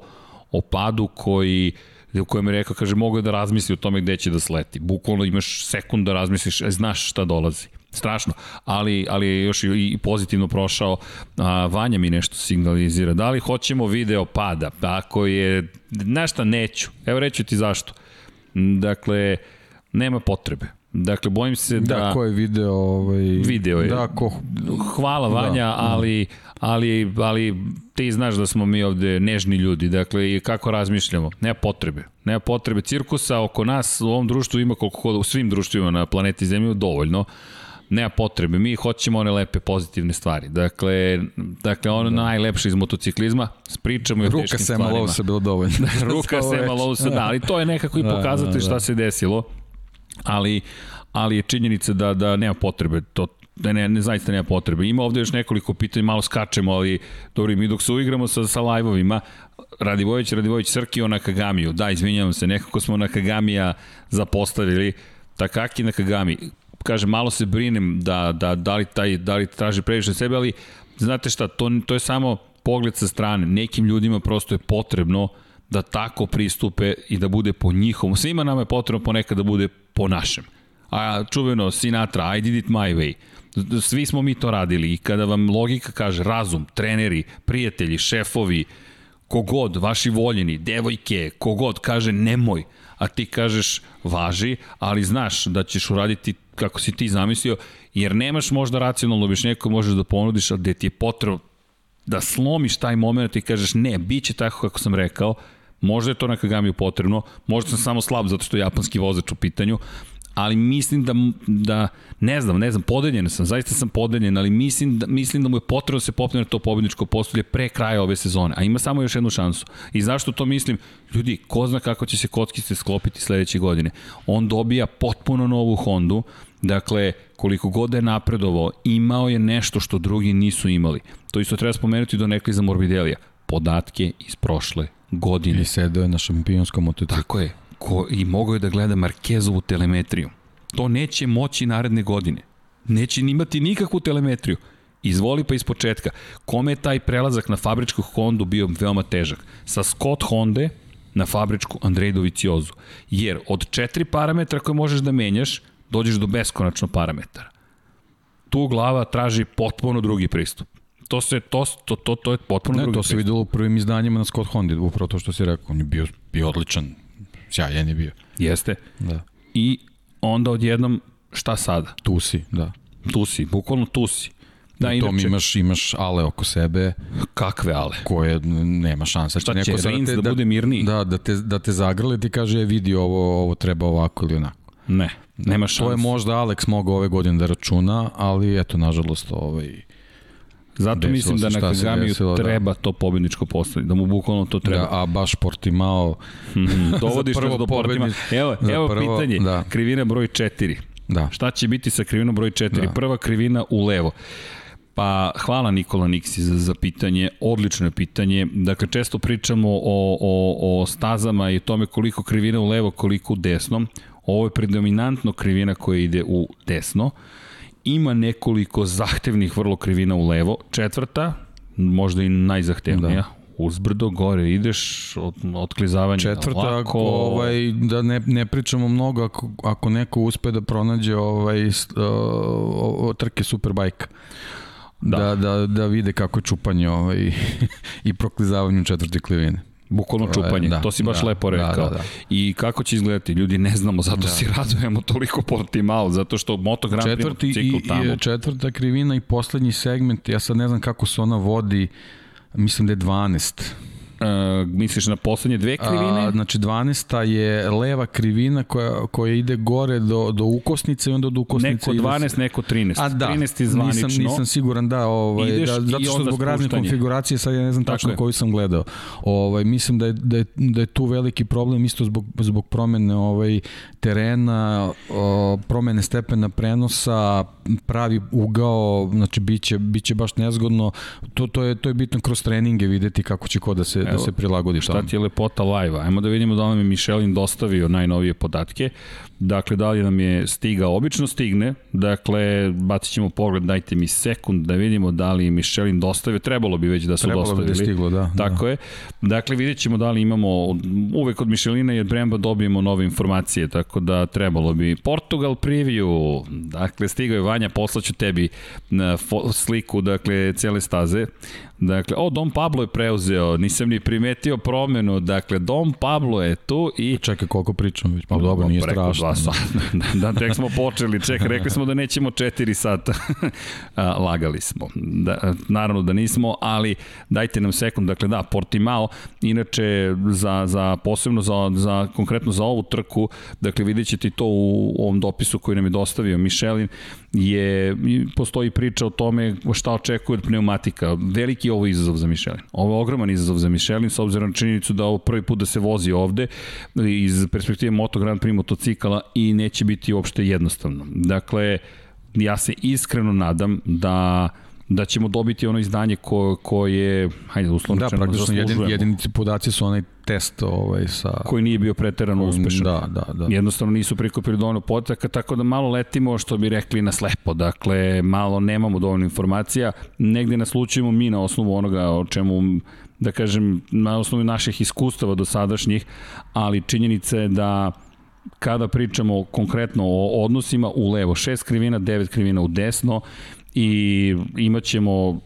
o padu koji u kojem je rekao, kaže, mogu da razmisli o tome gde će da sleti. Bukvalno imaš sekund da razmisliš, e, znaš šta dolazi. Strašno, ali, ali je još i pozitivno prošao. A, Vanja mi nešto signalizira. Da li hoćemo video pada? Ako je, znaš šta, neću. Evo reću ti zašto. Dakle, nema potrebe. Dakle, bojim se da... Da, ko je video... Ovaj... Video je. Da, ko... Hvala Vanja, da, ali, ali, ali ti znaš da smo mi ovde nežni ljudi. Dakle, i kako razmišljamo? Nema potrebe. Nema potrebe. Cirkusa oko nas u ovom društvu ima koliko kod u svim društvima na planeti Zemlju dovoljno nema potrebe, mi hoćemo one lepe pozitivne stvari. Dakle, dakle ono da. najlepše iz motociklizma, spričamo i o teškim stvarima. Ruka Sema Lovsa bilo dovoljno. Ruka Sema Lovsa, da, ali to je nekako i da, pokazatelj da, da, da. šta se desilo ali, ali je činjenica da, da nema potrebe, to, da ne, ne zaista nema potrebe. Ima ovde još nekoliko pitanja, malo skačemo, ali dobro, mi dok se uigramo sa, sa live-ovima, Radivojević, Radivojević Srkio na Kagamiju. Da, izvinjavam se, nekako smo na Kagamija zapostavili. Takaki na Kagami. Kaže, malo se brinem da, da, da, li, taj, da li traži previše sebe, ali znate šta, to, to je samo pogled sa strane. Nekim ljudima prosto je potrebno da tako pristupe i da bude po njihovom. Svima nama je potrebno ponekad da bude po našem. A čuveno Sinatra, I did it my way. Svi smo mi to radili i kada vam logika kaže razum, treneri, prijatelji, šefovi, kogod, vaši voljeni, devojke, kogod kaže nemoj, a ti kažeš važi, ali znaš da ćeš uraditi kako si ti zamislio, jer nemaš možda racionalno objašnjenje koje možeš da ponudiš, a gde ti je potrebno da slomiš taj moment i kažeš ne, bit će tako kako sam rekao, Možda je to na Kagamiju potrebno, možda sam samo slab zato što je japanski vozač u pitanju, ali mislim da, da ne znam, ne znam, podeljen sam, zaista sam podeljen, ali mislim da, mislim da mu je potrebno da se popne na to pobedničko postolje pre kraja ove sezone, a ima samo još jednu šansu. I zašto to mislim? Ljudi, ko zna kako će se kockice sklopiti sledeće godine. On dobija potpuno novu Hondu, dakle, koliko god da je napredovao, imao je nešto što drugi nisu imali. To isto treba spomenuti do nekli za Morbidelija. Podatke iz prošle godine. I sedao je na šampionskom motociklu. Tako je. Ko, I mogao je da gleda Markezovu telemetriju. To neće moći naredne godine. Neće imati nikakvu telemetriju. Izvoli pa iz početka. Kome je taj prelazak na fabričku Hondu bio veoma težak? Sa Scott Honda na fabričku Andrej Doviciozu. Jer od četiri parametra koje možeš da menjaš, dođeš do beskonačno parametara. Tu glava traži potpuno drugi pristup to se to to to to je potpuno ne, drugi. to se videlo u prvim izdanjima na Scott Honda, upravo to što si rekao, on je bio bio odličan. Sjajan je bio. Jeste. Da. I onda odjednom šta sada? Tu si, da. Tu si, bukvalno tu si. Da, inače, tom imaš, imaš ale oko sebe. Kakve ale? Koje nema šansa. Šta će, neko Reigns da, te, da, bude mirniji? Da, da te, da te zagrli ti kaže, e, vidi ovo, ovo treba ovako ili onako. Ne, nema šansa. To je možda Alex mogao ove godine da računa, ali eto, nažalost, ovaj, Zato Desilo mislim da na Kagamiju desilo, da. treba da. to pobedničko postaviti, da mu bukvalno to treba. Da, a baš Portimao... Hmm, dovodiš nas do Portimao. Evo, evo prvo, pitanje, da. krivina broj 4. Da. Šta će biti sa krivinom broj 4? Da. Prva krivina u levo. Pa hvala Nikola Niksi za, za pitanje, odlično je pitanje. Dakle, često pričamo o, o, o stazama i tome koliko krivina u levo, koliko u desno. Ovo je predominantno krivina koja ide u desno. Ima nekoliko zahtevnih vrlo krivina u levo. Četvrta, možda i najzahtevnija, da uzbrdo, gore ideš, od, otklizavanje Četvrta, lako. ako, ovaj, da ne, ne pričamo mnogo, ako, ako neko uspe da pronađe ovaj, uh, trke Superbike. Da. da. Da, da, vide kako je čupanje ovaj, i proklizavanje četvrte klivine. Bukvalno čupanje, da, to si baš da, lepo da, rekao. Da, da, da. I kako će izgledati? Ljudi ne znamo, zato da. si radujemo toliko Portimao, zato što Moto Grand Prix motocikl tamo. I, četvrta krivina i poslednji segment, ja sad ne znam kako se ona vodi, mislim da je 12 Uh, misliš na poslednje dve krivine? A, znači 12. je leva krivina koja, koja ide gore do, do ukosnice i onda do ukosnice... Neko 12, se... neko 13. A da, 13 je zvanično. Nisam, nisam siguran, da, ovaj, Ideš da zato što zbog razne konfiguracije, sad ja ne znam Tako tačno je. koju sam gledao. Ovaj, mislim da je, da, je, da je tu veliki problem isto zbog, zbog promene ovaj, terena, o, promene stepena prenosa, pravi ugao, znači biće, biće baš nezgodno. To, to, je, to je bitno kroz treninge videti kako će ko da se, da se prilagodi šta ti je lepota live-a? Ajmo da vidimo da nam je Michelin dostavio najnovije podatke. Dakle, da li nam je stigao? Obično stigne. Dakle, bacit ćemo pogled, dajte mi sekund da vidimo da li je Michelin dostavio. Trebalo bi već da su Trebalo dostavili. Trebalo bi da stiglo, da. Tako da. je. Dakle, vidjet ćemo da li imamo, uvek od Michelina i od Bremba dobijemo nove informacije, tako da trebalo bi. Portugal preview, dakle, stigao je Vanja, poslaću tebi sliku, dakle, cele staze. Dakle, o, Dom Pablo je preuzeo, nisam ni primetio promenu, dakle, Dom Pablo je tu i... Čekaj, koliko pričamo već, pa dobro, nije strašno. Dva sata. da, tek smo počeli, ček, rekli smo da nećemo 4 sata. Lagali smo. Da, naravno da nismo, ali dajte nam sekund, dakle, da, Portimao, inače, za, za posebno za, za, konkretno za ovu trku, dakle, vidjet ćete to u ovom dopisu koji nam je dostavio Michelin, je, postoji priča o tome šta očekuje od pneumatika. Veliki je ovo izazov za Michelin. Ovo je ogroman izazov za Michelin, s obzirom na činjenicu da ovo prvi put da se vozi ovde iz perspektive Moto Grand Prix motocikala i neće biti uopšte jednostavno. Dakle, ja se iskreno nadam da da ćemo dobiti ono izdanje ko, koje, hajde, uslovno da, praktično jedin, jedini podaci su onaj test ovaj, sa... Koji nije bio preterano uspešan. Da, da, da. Jednostavno nisu prikupili dovoljno podataka, tako da malo letimo, što bi rekli, na slepo. Dakle, malo nemamo dovoljno informacija. Negde naslučujemo mi na osnovu onoga o čemu da kažem, na osnovu naših iskustava do sadašnjih, ali činjenica je da kada pričamo konkretno o odnosima u levo, šest krivina, devet krivina u desno i imat ćemo,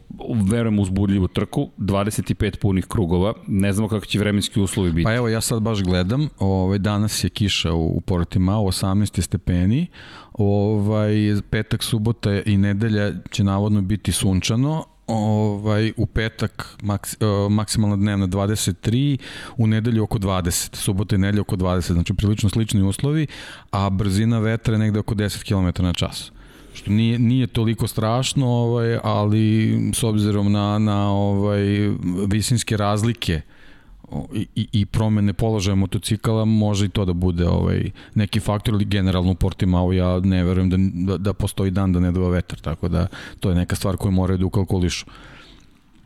verujem, uzbudljivu trku, 25 punih krugova, ne znamo kako će vremenski uslovi biti. Pa evo, ja sad baš gledam, ovaj, danas je kiša u, u Portimao, 18 stepeni, ovaj, petak, subota i nedelja će navodno biti sunčano, ovaj, u petak maks, uh, maksimalna dnevna 23, u nedelju oko 20, subota i nedelja oko 20, znači prilično slični uslovi, a brzina vetra je negde oko 10 km na čas nije, nije toliko strašno, ovaj, ali s obzirom na, na ovaj, visinske razlike i, i promene položaja motocikala može i to da bude ovaj neki faktor ili generalno u Portimao ja ne verujem da, da, da postoji dan da ne dova vetar tako da to je neka stvar koju moraju da ukalkulišu.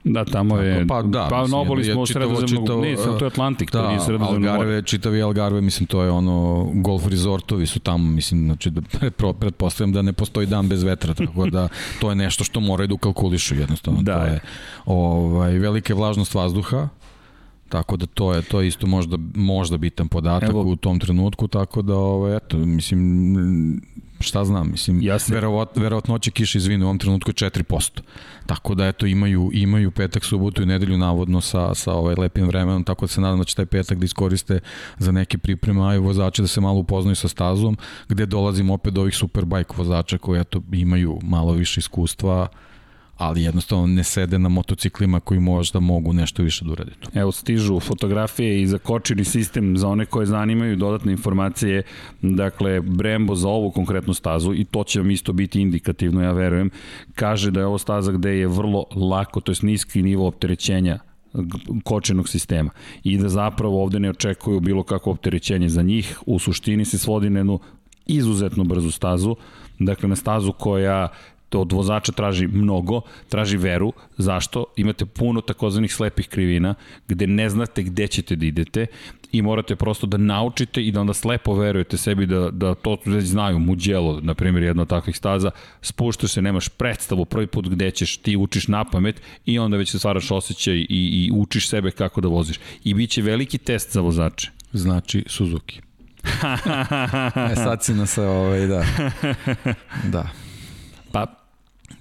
Da, tamo je, pa, da, pa na oboli smo sredozemnog, ne, sam, to je Atlantik, da, to nije sredozemnog Algarve, čitavi Algarve, mislim, to je ono, golf rezortovi su tamo, mislim, znači, da pretpostavljam da ne postoji dan bez vetra, tako da to je nešto što moraju da ukalkulišu jednostavno. Da, to je ovaj, velike vlažnost vazduha, Tako da to je to je isto možda možda bitan podatak Evo, u tom trenutku, tako da ovaj eto mislim šta znam, mislim, ja se... verovatno, verovatnoće kiše izvine u ovom trenutku je 4%. Tako da, eto, imaju, imaju petak, subotu i nedelju navodno sa, sa ovaj lepim vremenom, tako da se nadam da će taj petak da iskoriste za neke pripreme, a i vozače da se malo upoznaju sa stazom, gde dolazimo opet do ovih superbike vozača koji, eto, imaju malo više iskustva, ali jednostavno ne sede na motociklima koji možda mogu nešto više da urade tu. Evo stižu fotografije i za kočini sistem za one koje zanimaju dodatne informacije, dakle Brembo za ovu konkretnu stazu i to će vam isto biti indikativno, ja verujem, kaže da je ovo staza gde je vrlo lako, to je niski nivo opterećenja kočenog sistema i da zapravo ovde ne očekuju bilo kakvo opterećenje za njih, u suštini se svodi na jednu izuzetno brzu stazu, dakle na stazu koja od vozača traži mnogo, traži veru. Zašto? Imate puno takozvanih slepih krivina gde ne znate gde ćete da idete i morate prosto da naučite i da onda slepo verujete sebi da, da to već znaju. Muđelo, na primjer, jedna od takvih staza, spuštaš se, nemaš predstavu prvi put gde ćeš, ti učiš na pamet i onda već se stvaraš osjećaj i, i učiš sebe kako da voziš. I bit će veliki test za vozače. Znači Suzuki. e, sad si nas ovaj, da. Da.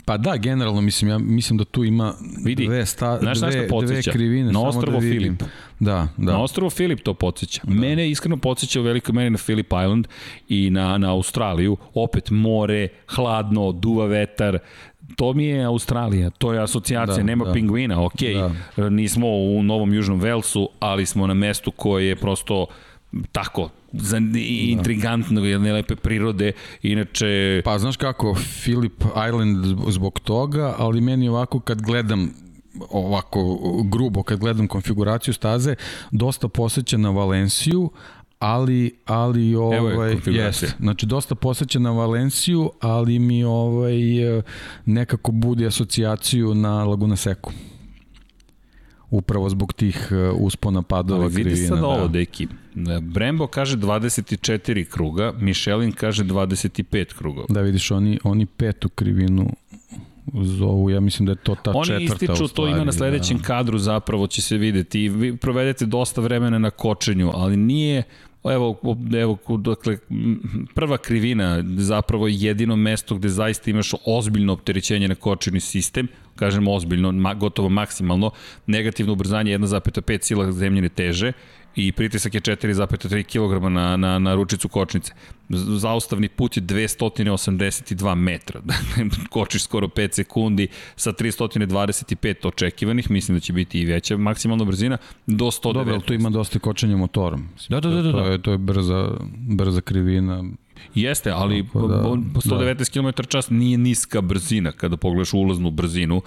Pa, da, generalno mislim ja mislim da tu ima Vidi, dve sta znaš dve, dve krivine na ostrvo da Filip. Da, da. Na ostrvo Filip to podsjeća. Da. Mene iskreno podsjeća u velikoj meri na Phillip Island i na, na Australiju. Opet more, hladno, duva vetar, to mi je Australija, to je asocijacija, da, nema da. pingvina, ok, da. nismo u Novom Južnom Velsu, ali smo na mestu koje je prosto tako, za da. intrigantno jedne lepe prirode, inače... Pa znaš kako, Philip Island zbog toga, ali meni ovako kad gledam ovako grubo kad gledam konfiguraciju staze, dosta posjeća na Valenciju, ali ali ovaj jeste znači dosta posvećen na Valenciju ali mi ovaj nekako budi asocijaciju na Laguna Seku upravo zbog tih e, uspona padova ali vidi krivina, sad da. ovo deki Brembo kaže 24 kruga Michelin kaže 25 kruga da vidiš oni oni petu krivinu zovu, ja mislim da je to ta Oni četvrta ističu, to ima na sledećem da. kadru zapravo će se videti vi provedete dosta vremena na kočenju, ali nije evo, evo, dakle, prva krivina zapravo jedino mesto gde zaista imaš ozbiljno opterećenje na kočeni sistem, kažemo ozbiljno, ma, gotovo maksimalno, negativno ubrzanje 1,5 sila zemljene teže i pritisak je 4,3 kg na, na, na ručicu kočnice. Zaustavni put je 282 metra. Dakle, kočiš skoro 5 sekundi sa 325 očekivanih, mislim da će biti i veća maksimalna brzina, do 119. Dobro, tu ima dosta kočenja motorom. Da, da, da, da. To je, to je brza, brza krivina, Jeste, ali da, 119 da. km čas nije niska brzina kada pogledaš ulaznu brzinu,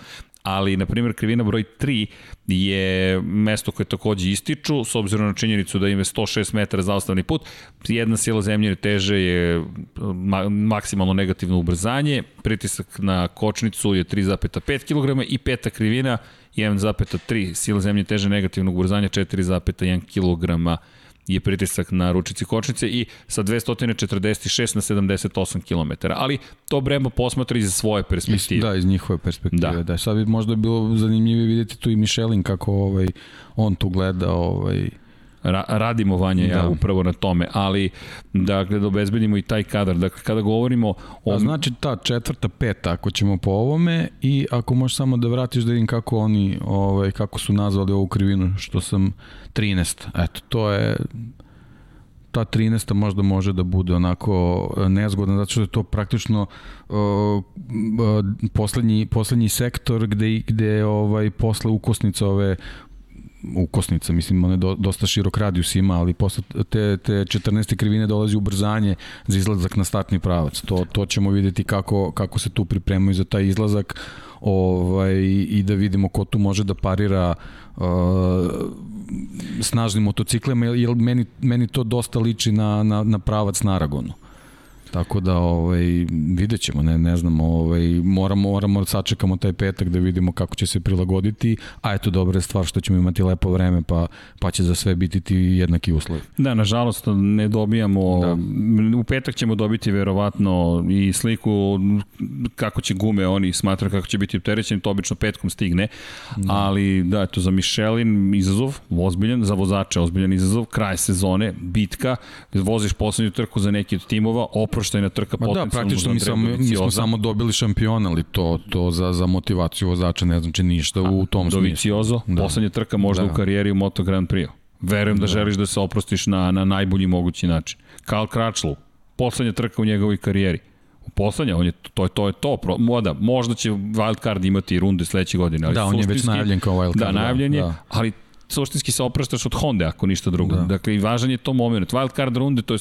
ali, na primjer, krivina broj 3 je mesto koje takođe ističu, s obzirom na činjenicu da ima 106 metara zaostavni put, jedna sila zemljene teže je ma maksimalno negativno ubrzanje, pritisak na kočnicu je 3,5 kg i peta krivina 1,3 sila zemlje teže negativnog ubrzanja 4,1 kg je pritisak na ručici kočnice i sa 246 na 78 km. Ali to Brembo posmatra iz svoje perspektive. Da, iz njihove perspektive. Da. da. Sad bi možda bilo zanimljivije vidjeti tu i Michelin kako ovaj, on tu gleda ovaj, Ra radimo vanje da. ja upravo na tome, ali dakle da obezbedimo i taj kadar. Dakle kada govorimo o A znači ta četvrta, peta ako ćemo po ovome i ako možeš samo da vratiš da vidim kako oni ovaj kako su nazvali ovu krivinu što sam 13. Eto, to je ta 13. možda može da bude onako nezgodna, zato što je to praktično uh, poslednji, poslednji sektor gde, gde ovaj, posle ukosnice ove ukosnica, mislim, on je do, dosta širok radijus ima, ali posle te, te 14. krivine dolazi ubrzanje za izlazak na startni pravac. To, to ćemo videti kako, kako se tu pripremaju za taj izlazak ovaj, i da vidimo ko tu može da parira uh, snažnim motociklima, jer meni, meni to dosta liči na, na, na pravac na Aragonu. Tako da ovaj vidjet ćemo, ne, ne znam, ovaj, moramo, moramo da sačekamo taj petak da vidimo kako će se prilagoditi, a eto dobra je stvar što ćemo imati lepo vreme pa, pa će za sve biti ti jednaki uslovi. Da, nažalost ne dobijamo, da. u petak ćemo dobiti verovatno i sliku kako će gume oni smatraju kako će biti opterećeni, to obično petkom stigne, da. ali da, eto za Michelin izazov, ozbiljan, za vozače ozbiljan izazov, kraj sezone, bitka, voziš poslednju trku za neki od timova, opro oproštajna trka Ma da, praktično mi, samo, mi smo samo dobili šampiona, ali to, to za, za motivaciju vozača ne znači ništa A, u tom smislu. Doviciozo, da. poslednja trka možda da. u karijeri u Moto Grand Prix. Verujem da, da želiš da se oprostiš na, na najbolji mogući način. Karl Kračlov, poslednja trka u njegovoj karijeri. Poslednja, on je, to je to, je to. Pro, moda, možda će wildcard imati runde sledeće godine. Ali da, on je već najavljen kao wildcard. Da, najavljen je, da. ali suštinski se opraštaš od Honda ako ništa drugo. Da. Dakle, i važan je to moment. Wild card runde, to je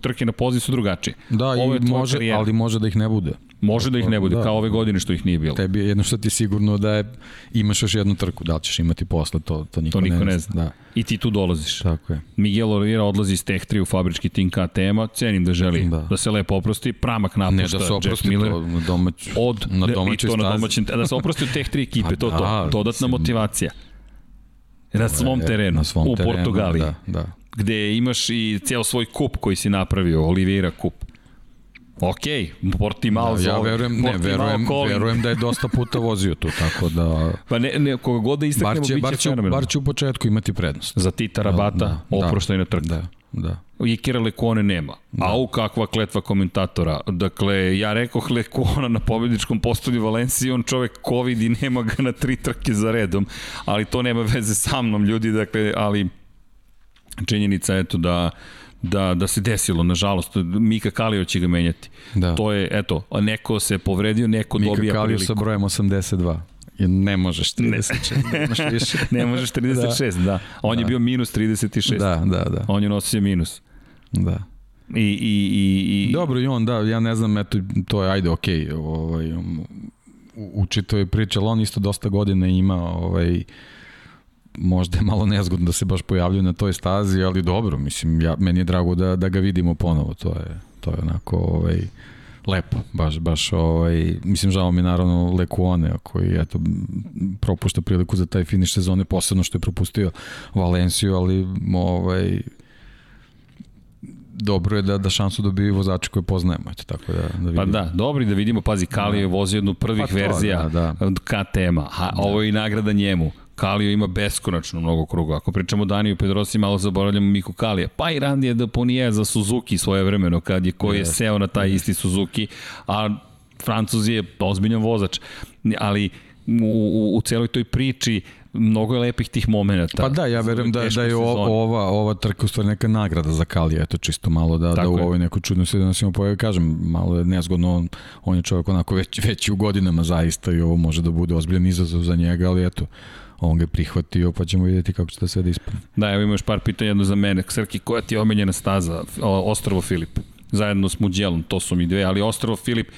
trke na poziv su drugačije. Da, Ovo i može, karijera. ali može da ih ne bude. Može da ih ne bude, da, kao ove godine što ih nije bilo. Tebi je jedno što ti sigurno da je, imaš još jednu trku, da li ćeš imati posle, to, to niko, to niko ne, ne zna. Da. I ti tu dolaziš. Tako je. Miguel Oliveira odlazi iz Tech 3 u fabrički tim KTM-a, cenim da želi da. da se lepo oprosti, pramak napušta ne, da se oprosti Jack Miller. To, na, domać, od, na domaćoj stazi. Na domaćem, da se oprosti od Tech 3 ekipe, pa to, da, to, dodatna motivacija. Na svom terenu, na svom u terenu, Portugaliji. Da, da. Gde imaš i ceo svoj kup koji si napravio, Oliveira kup. Ok, Portimao da, ja verujem, ne, verujem, verujem da je dosta puta vozio tu, tako da... Pa ne, ne koga god da istaknemo, bar će, bar će, bar će u početku imati prednost. Za Tita Rabata, da, da, oproštajna trka. Da, da. I Kira Lekone nema. Da. Au, kakva kletva komentatora. Dakle, ja rekao Lekona na pobjedičkom postolju Valenciji, on čovek COVID i nema ga na tri trke za redom, ali to nema veze sa mnom, ljudi, dakle, ali činjenica je to da da, da se desilo, nažalost. Mika Kalio će ga menjati. Da. To je, eto, neko se povredio, neko Mika dobija Kalio priliku. sa brojem 82. I ne možeš 36, ne, više. ne možeš 36, da. da. On da. je bio minus 36. Da, da, da. On je nosio minus. Da. I, i, i, i... Dobro, i on, da, ja ne znam, eto, to je, ajde, okej, okay, ovaj, u, u čitoj priči, ali on isto dosta godina ima, ovaj, možda je malo nezgodno da se baš pojavljuje na toj stazi, ali dobro, mislim, ja, meni je drago da, da ga vidimo ponovo, to je, to je onako, ovaj, lepo, baš, baš, ovaj, mislim, žao mi naravno Lekuone, koji, eto, propušta priliku za taj finiš sezone, posebno što je propustio Valenciju, ali, ovaj, dobro je da da šansu dobiju vozači koje poznajemo, eto tako da da vidimo. Pa da, dobro da vidimo, pazi Kali je da. vozio jednu prvih pa to, verzija da, da. KTM-a, a ovo je i nagrada njemu. Kalio ima beskonačno mnogo kruga. Ako pričamo o Daniju Pedrosi, malo zaboravljamo Miku Kalija. Pa i Randy je da ponije za Suzuki svoje vremeno, kad je koji je seo na taj isti Suzuki, a Francuz je ozbiljan vozač. Ali u, u, u celoj toj priči mnogo je lepih tih momenta. Pa da, ja verujem da, da je ova, ova trka u stvari neka nagrada za Kalija, eto čisto malo da, da u ovoj nekoj čudnoj se da imamo pojavi, kažem, malo je nezgodno, on, on je čovjek onako već, već u godinama zaista i ovo može da bude ozbiljan izazov za njega, ali eto, on ga je prihvatio, pa ćemo vidjeti kako će to sve da ispane. Da, evo ima još par pitanja jedno za mene. Srki, koja ti je omenjena staza? Ostrovo Filip. Zajedno s Muđelom, to su mi dve, ali Ostrovo Filip,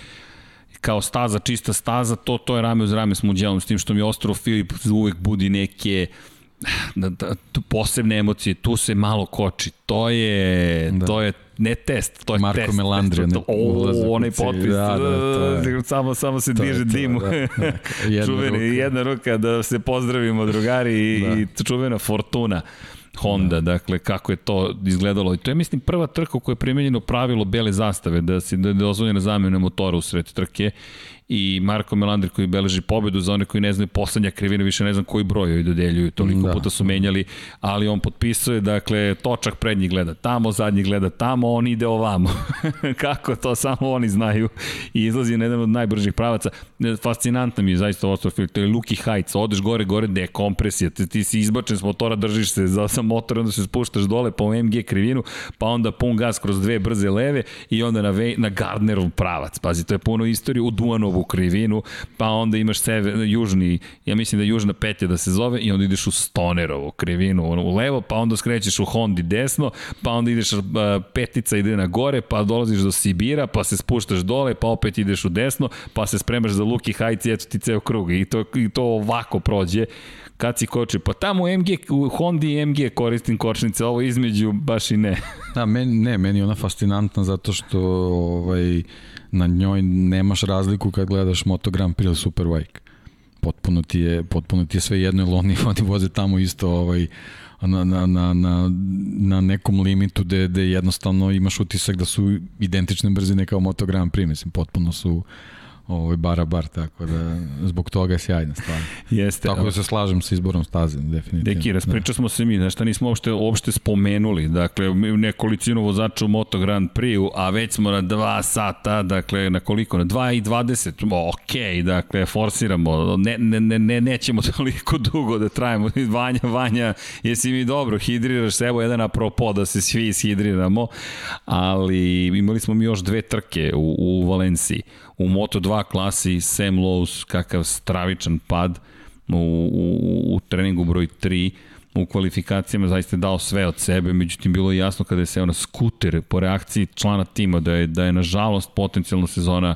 kao staza, čista staza, to, to je rame uz rame s Muđelom, s tim što mi Ostrovo Filip uvek budi neke da, da, tu posebne emocije, tu se malo koči. To je, da. to je ne test, to je Marko test. Marko Melandrija ne o, onaj potpis, da, da, je, samo, samo se diže dimu. Da, da. Čuveni, ruka. jedna ruka da se pozdravimo drugari i, da. i čuvena Fortuna. Honda, da. dakle kako je to izgledalo. I to je mislim prva trka u kojoj je primenjeno pravilo bele zastave, da se da je dozvoljena zamena motora u sred trke i Marko Melandri koji beleži pobedu za one koji ne znaju poslednja krivina, više ne znam koji broj joj dodeljuju, toliko da. puta su menjali, ali on potpisuje, dakle, točak prednji gleda tamo, zadnji gleda tamo, on ide ovamo. Kako to samo oni znaju i izlazi na jedan od najbržih pravaca. Fascinantno mi je zaista ovo to je Luki Heights, odeš gore, gore, dekompresija, ti, ti si izbačen s motora, držiš se za sam motor, onda se spuštaš dole po MG krivinu, pa onda pun gas kroz dve brze leve i onda na, ve, na Gardnerov pravac. Pazi, to je puno istorije u Duanovu ovu krivinu, pa onda imaš sever, južni, ja mislim da južna petlja da se zove i onda ideš u Stonerovu krivinu u levo, pa onda skrećeš u Hondi desno, pa onda ideš uh, petica ide na gore, pa dolaziš do Sibira, pa se spuštaš dole, pa opet ideš u desno, pa se spremaš za Luki Hajci, eto ti ceo krug. I to, i to ovako prođe. Kad si koči, pa tamo MG, u Hondi MG koristim kočnice, ovo između baš i ne. da, meni, ne, meni je ona fascinantna zato što ovaj, na njoj nemaš razliku kad gledaš Moto Grand Prix ili Superbike. Potpuno ti je, potpuno ti je sve jedno, ili oni, oni voze tamo isto ovaj, na, na, na, na, na nekom limitu gde, gde jednostavno imaš utisak da su identične brzine kao Moto Grand Prix, mislim, potpuno su ovaj bara bar tako da zbog toga je sjajna stvar. Jeste. Tako da se slažem sa izborom staze definitivno. Deki, raspričali da. smo se mi, znači nismo uopšte uopšte spomenuli. Dakle, nekolicinu vozača u Moto Grand Prix, a već smo na 2 sata, dakle na koliko? Na 2 i 20. Ok, dakle forsiramo. Ne ne ne ne nećemo toliko dugo da trajemo. Vanja, Vanja, jesi mi dobro hidriraš se, evo jedan apropo da se svi ishidriramo, ali imali smo mi još dve trke u, u Valenciji u Moto2 klasi Sam Lowe's kakav stravičan pad u, u, u treningu broj 3 u kvalifikacijama zaista dao sve od sebe, međutim bilo je jasno kada je seo na skuter po reakciji člana tima da je, da je nažalost potencijalna sezona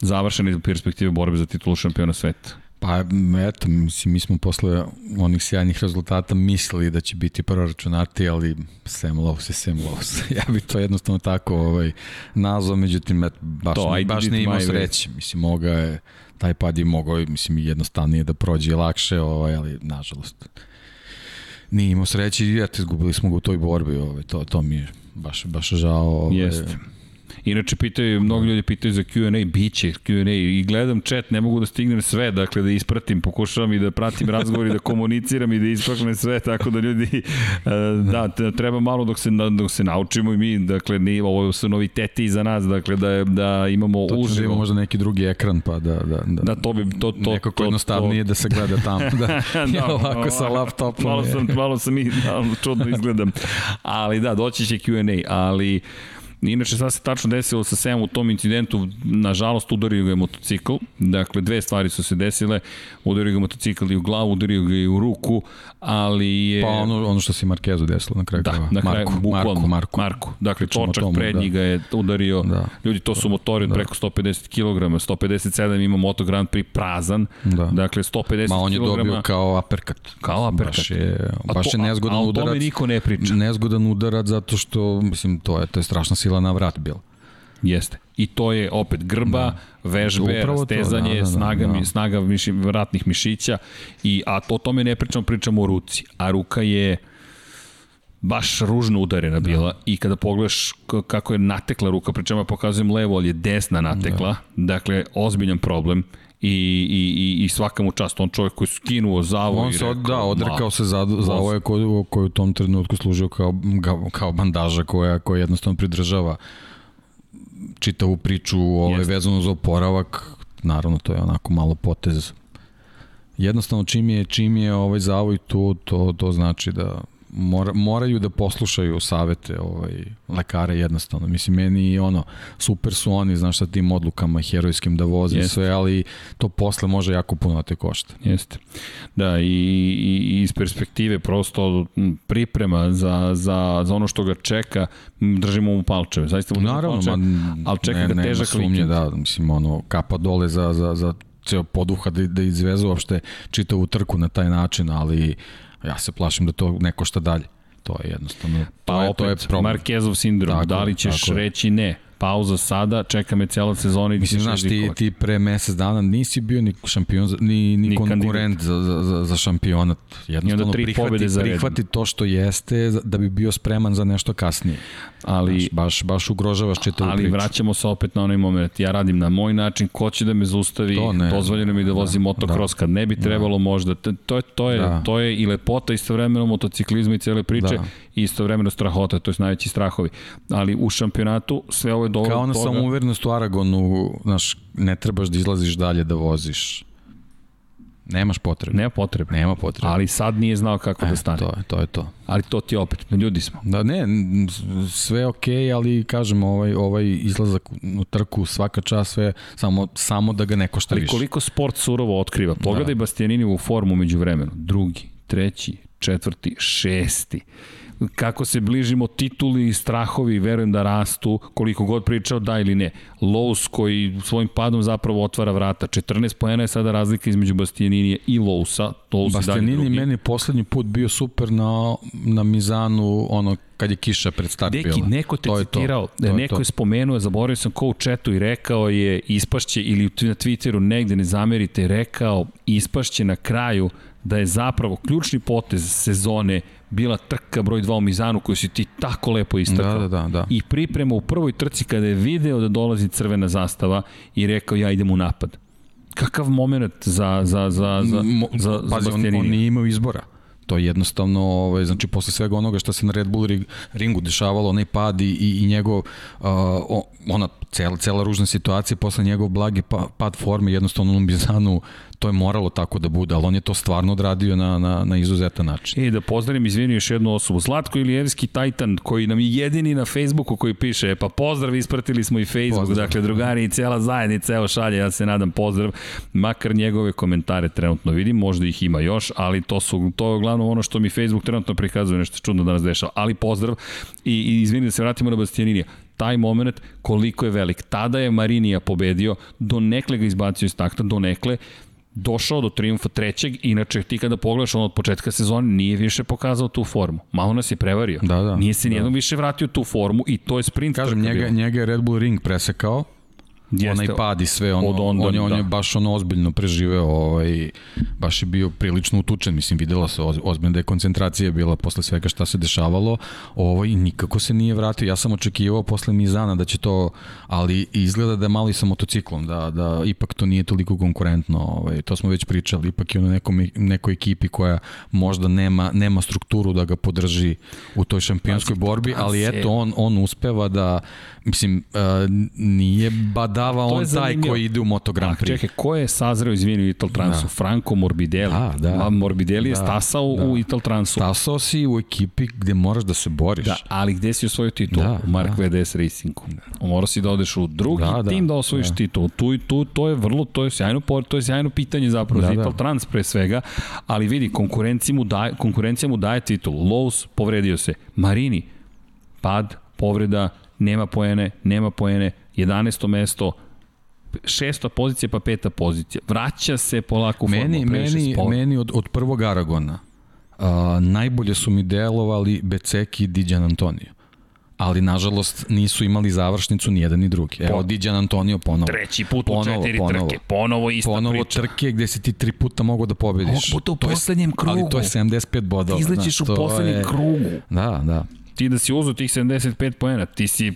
završeni perspektive borbe za titulu šampiona sveta? Pa eto, mislim, mi smo posle onih sjajnih rezultata mislili da će biti proračunati, ali Sam Lowe's je Sam Lowe's. ja bih to jednostavno tako ovaj, nazvao, međutim, et, baš, to, ne, baš ne imao sreće. Mislim, moga je, taj pad je mogao, mislim, jednostavnije da prođe lakše, ovaj, ali nažalost nije imao sreće i eto, izgubili smo ga u toj borbi, ovaj, to, to mi je baš, baš žao. Ovaj, Jeste Inače, pitaju, mnogi ljudi pitaju za Q&A, bit će Q&A i gledam chat, ne mogu da stignem sve, dakle da ispratim, pokušavam i da pratim razgovor i da komuniciram i da ispaknem sve, tako da ljudi, e, da, treba malo dok se, dok se naučimo i mi, dakle, ni, ovo su noviteti za nas, dakle, da, da imamo to uživo. Da možda neki drugi ekran, pa da, da, da, da to bi, to, to, nekako jednostavnije to, da se gleda tamo, da, da ovako sa laptopom. Malo sam, malo sam i malo čudno izgledam, ali da, doći će Q&A, ali Inače, sad se tačno desilo sa Semom u tom incidentu, nažalost udario ga je motocikl, dakle dve stvari su se desile, udario ga motocikl i u glavu, udario ga i u ruku, ali je... Pa ono, ono što se Markezu desilo na kraju. Da, na kraju, Marku, bukvalno, Marku, Marku. Marku. Dakle, točak pred da. njega je udario, da. ljudi, to su motori da. preko 150 kg, 157 ima Moto Grand Prix prazan, da. dakle 150 kg. Ma on je dobio kao aperkat. Kao aperkat. Baš je, baš je nezgodan udarac. A o tome niko ne priča. Nezgodan udarac zato što, mislim, to je, to je strašna sila na vrat bila. Jeste. I to je opet grba, da. vežbe, Upravo stezanje, to, da, da, da, snaga, da. snaga miši, vratnih mišića, i, a to, tome ne pričamo, pričamo o ruci. A ruka je baš ružno udarena da. bila da. i kada pogledaš kako je natekla ruka, pričamo ja pokazujem levo, ali je desna natekla, da. dakle, ozbiljan problem i, i, i, i svaka mu čast, on čovjek koji je skinuo zavu on i rekao, da, odrekao se za, za ovo koji, koji u tom trenutku služio kao, kao bandaža koja, koja jednostavno pridržava čitavu priču ovaj, Jeste. vezano za oporavak, naravno to je onako malo potez. Jednostavno čim je, čim je ovaj zavoj tu, to, to znači da mora, moraju da poslušaju savete ovaj, lekare jednostavno. Mislim, meni ono, super su oni, znaš, sa tim odlukama herojskim da voze Jeste. sve, ali to posle može jako puno da te košta. Jeste. Da, i, i iz perspektive prosto priprema za, za, za ono što ga čeka, držimo mu palčeve. Zaista mu Naravno, palčeve, ma, ali čeka ne, ga težak sumnje, da, mislim, ono, kapa dole za, za, za ceo poduha da, da izvezu uopšte čitavu trku na taj način, ali Ja se plašim da to neko šta dalje. To je jednostavno, pa to, je, to je problem. Markezov sindrom, tako, da li ćeš reći ne? Pauza sada, čeka me cela sezona i Mislim, znaš, ti, ti pre mesec dana nisi bio ni šampion, ni, ni, ni konkurent za, za, za šampionat. Jednostavno, prihvati, za prihvati to što jeste da bi bio spreman za nešto kasnije. Ali, znaš, baš, baš ugrožavaš čitavu ali priču. Ali vraćamo se opet na onaj moment. Ja radim na moj način, ko će da me zaustavi, to ne, dozvoljeno mi da vozim da, motocross, da, kad ne bi da. trebalo da. možda. To je, to je, da. to je i lepota istovremeno motociklizma i cele priče da. I istovremeno strahota, to je najveći strahovi. Ali u šampionatu sve ovo je dobro. Kao ona toga... samouvernost u Aragonu, znaš, ne trebaš da izlaziš dalje da voziš. Nemaš potrebe. Nema potrebe. Nema potrebe. Ali sad nije znao kako e, da stane. To je, to je to. Ali to ti opet, ljudi smo. Da, ne, sve okej, okay, ali kažem, ovaj, ovaj izlazak u trku svaka čas, sve, samo, samo da ga neko šta više. Ali koliko sport surovo otkriva. Pogledaj da. Bastianini u formu među vremenu. Drugi, treći, četvrti, šesti kako se bližimo tituli i strahovi, verujem da rastu, koliko god pričao da ili ne. Lowe's koji svojim padom zapravo otvara vrata. 14 poena je sada razlika između Bastianinija i Lowsa. Bastianini meni poslednji put bio super na, na Mizanu, ono kad je kiša pred start Deki, bila. neko te to citirao, to. To neko je, je spomenuo, zaboravio sam ko u četu i rekao je ispašće ili na Twitteru negde ne zamerite, rekao ispašće na kraju da je zapravo ključni potez sezone bila trka broj 2 u Mizanu koju si ti tako lepo istakao. Da, da, da. I priprema u prvoj trci kada je video da dolazi crvena zastava i rekao ja idem u napad. Kakav moment za, za, za, za, za, za Pazi, on, on nije imao izbora. To je jednostavno, ovaj, znači posle svega onoga što se na Red Bull ringu dešavalo, onaj pad i, i, i njegov, uh, ona cela, cela ružna situacija, posle njegov blagi pa, pad forme, jednostavno u Bizanu to je moralo tako da bude, ali on je to stvarno odradio na, na, na izuzetan način. I da pozdravim, izvini još jednu osobu, Zlatko Ilijevski Titan, koji nam je jedini na Facebooku koji piše, e, pa pozdrav, ispratili smo i Facebook, pozdrav. dakle drugari i cela zajednica, evo šalje, ja se nadam pozdrav, makar njegove komentare trenutno vidim, možda ih ima još, ali to su, to je uglavnom ono što mi Facebook trenutno prikazuje, nešto čudno da nas dešava, ali pozdrav i, i izvini da se vratimo na Bastianinija taj moment koliko je velik. Tada je Marinija pobedio, do nekle ga izbacio iz takta, do nekle došao do triumfa trećeg, inače ti kada pogledaš on od početka sezone nije više pokazao tu formu. Malo nas je prevario. Da, da, nije se nijednom da. više vratio tu formu i to je sprint. Kažem, njega, njega je Red Bull Ring presekao, Jeste, onaj pad i sve, ono, od onda, on, je, on da. je baš ono ozbiljno preživeo, ovaj, baš je bio prilično utučen, mislim, videla se ozbiljno da je koncentracija bila posle svega šta se dešavalo, ovaj, nikako se nije vratio, ja sam očekivao posle Mizana da će to, ali izgleda da je malo i sa motociklom, da, da ipak to nije toliko konkurentno, ovaj, to smo već pričali, ipak je ono nekom, nekoj ekipi koja možda nema, nema strukturu da ga podrži u toj šampionskoj borbi, ali eto, on, on uspeva da, mislim, uh, nije badava on taj koji ide u Moto Grand Prix. Čekaj, ko je sazreo, izvini, u Ital Transu? Da. Franco Morbidelli. Da, da. Morbidelli je da, stasao da. u Ital Transu. Stasao si u ekipi gde moraš da se boriš. Da, ali gde si osvojio titul? Da, u Mark da. VDS Racingu. Da. Morao si da odeš u drugi da, da, tim da osvojiš da. titul. Tu i tu, to je vrlo, to je sjajno, to je sjajno pitanje zapravo da, za Ital da. Trans pre svega, ali vidi, konkurencija mu daje, konkurencija mu daje titul. Lowe's povredio se. Marini, pad, povreda, nema poene, nema poene, 11. mesto, šesta pozicija pa peta pozicija. Vraća se polako u formu, meni, meni, sport. meni od, od prvog Aragona uh, najbolje su mi delovali Beceki i Diđan Antonio ali nažalost nisu imali završnicu ni jedan ni drugi. Evo Diđan Antonio ponovo. Treći put u ponovo, četiri ponovo, trke, ponovo ista ponovo priča. trke gde si ti tri puta mogao da pobediš. Ovog puta u poslednjem krugu. Ali to je 75 bodova. Ti izlećiš u poslednjem je, krugu. Da, da. Ti da si uzu tih 75 poena, ti si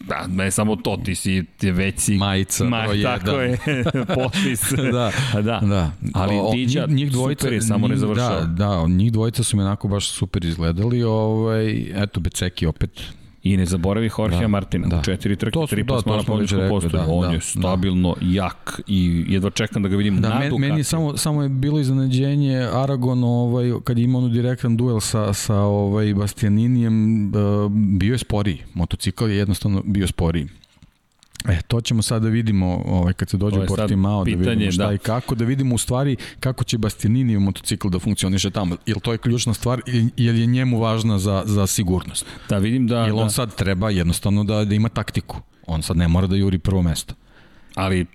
Da, ne samo to, ti si ti već si... Majica, Ma, broj tako je, potpis. da, da. da. Ali o, Diđa, njih dvojica, super je, samo ne završao. Da, da, njih dvojica su mi onako baš super izgledali. Ovaj, eto, Beceki opet I ne zaboravi Jorge da, Martina, da. četiri trke, to su, tri da, plasmana pobjedičkog postoja. Da, On da, je stabilno da. jak i jedva čekam da ga vidim da, na meni, meni samo, samo je bilo iznenađenje Aragon ovaj, kad je imao ono direktan duel sa, sa ovaj Bastianinijem, uh, bio je sporiji. Motocikl je jednostavno bio sporiji. E, to ćemo sad da vidimo ovaj, kad se dođe u Portimao, da vidimo šta da. i kako, da vidimo u stvari kako će Bastianini u motocikl da funkcioniše tamo. Ili to je ključna stvar, ili je njemu važna za, za sigurnost. Da, vidim da... Ili on da. sad treba jednostavno da, da ima taktiku. On sad ne mora da juri prvo mesto. Ali,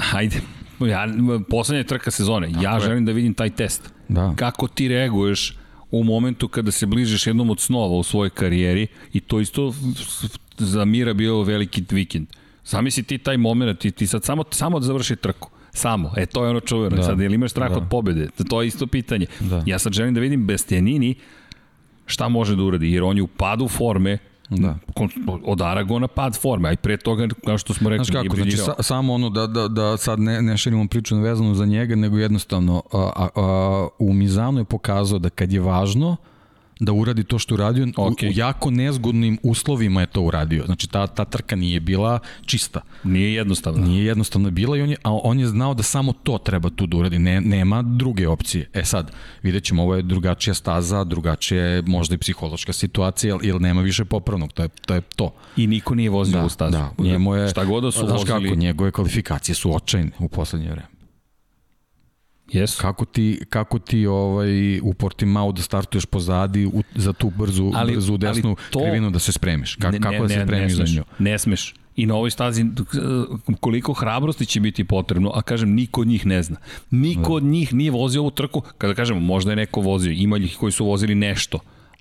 hajde, ja, poslednja trka sezone, Tako ja je. želim da vidim taj test. Da. Kako ti reaguješ u momentu kada se bližiš jednom od snova u svojoj karijeri i to isto za Mira bio veliki vikend Zamisli ti taj moment, ti, ti sad samo, samo da završi trku. Samo. E, to je ono čuveno. Da. Sad, ili imaš strah da. od pobede? To je isto pitanje. Da. Ja sad želim da vidim Bestianini šta može da uradi, jer on je u padu forme, Da. Od Aragona pad forme, a i pre toga, kao što smo rekli, Znaš kako, znači, sa, samo ono da, da, da sad ne, ne širimo priču vezanu za njega, nego jednostavno a, a, a, u Mizanu je pokazao da kad je važno, da uradi to što uradio. Okay. U, u jako nezgodnim uslovima je to uradio. Znači ta, ta trka nije bila čista. Nije jednostavna. Nije jednostavna bila i on je, a on je znao da samo to treba tu da uradi. Ne, nema druge opcije. E sad, vidjet ćemo, ovo je drugačija staza, drugačija je možda i psihološka situacija, ili nema više popravnog. To je to. Je to. I niko nije vozio da, u stazu. Da, njemu je, Šta god da su znaš vozili... kako, njegove kvalifikacije su očajne u poslednje vreme. Yes. Kako ti, kako ti ovaj, u Portimao da startuješ pozadi u, za tu brzu, ali, brzu desnu ali to, krivinu da se spremiš? Ka, ne, kako da se spremiš ne, za nju? Ne smeš. I na ovoj stazi koliko hrabrosti će biti potrebno, a kažem, niko od njih ne zna. Niko da. od njih nije vozio ovu trku, kada kažemo, možda je neko vozio, ima ih koji su vozili nešto,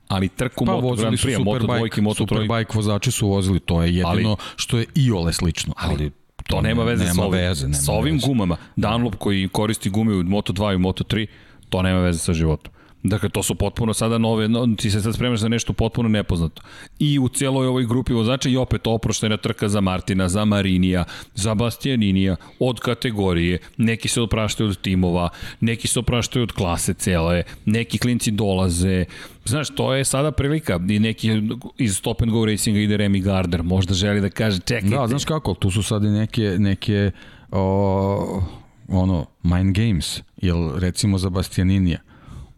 ali trku pa, Moto Grand Prix, Moto dvojke, Moto trojke. Superbike vozači su vozili, to je jedino ali, što je i ole slično. Ali, ali To nema veze nema sa ovim, veze, nema sa ovim veze. gumama. Dunlop koji koristi gume u Moto2 i Moto3, to nema veze sa životom. Dakle, to su potpuno sada nove, no, ti se sad spremaš za nešto potpuno nepoznato. I u cijeloj ovoj grupi vozača i opet oproštena trka za Martina, za Marinija, za Bastianinija, od kategorije, neki se opraštaju od timova, neki se opraštaju od klase cele, neki klinci dolaze, Znaš, to je sada prilika. I neki iz Stop and Go Racinga ide Remy Gardner, možda želi da kaže čekajte. Da, znaš kako, tu su sad i neke, neke o, ono, mind games, jel recimo za Bastianinija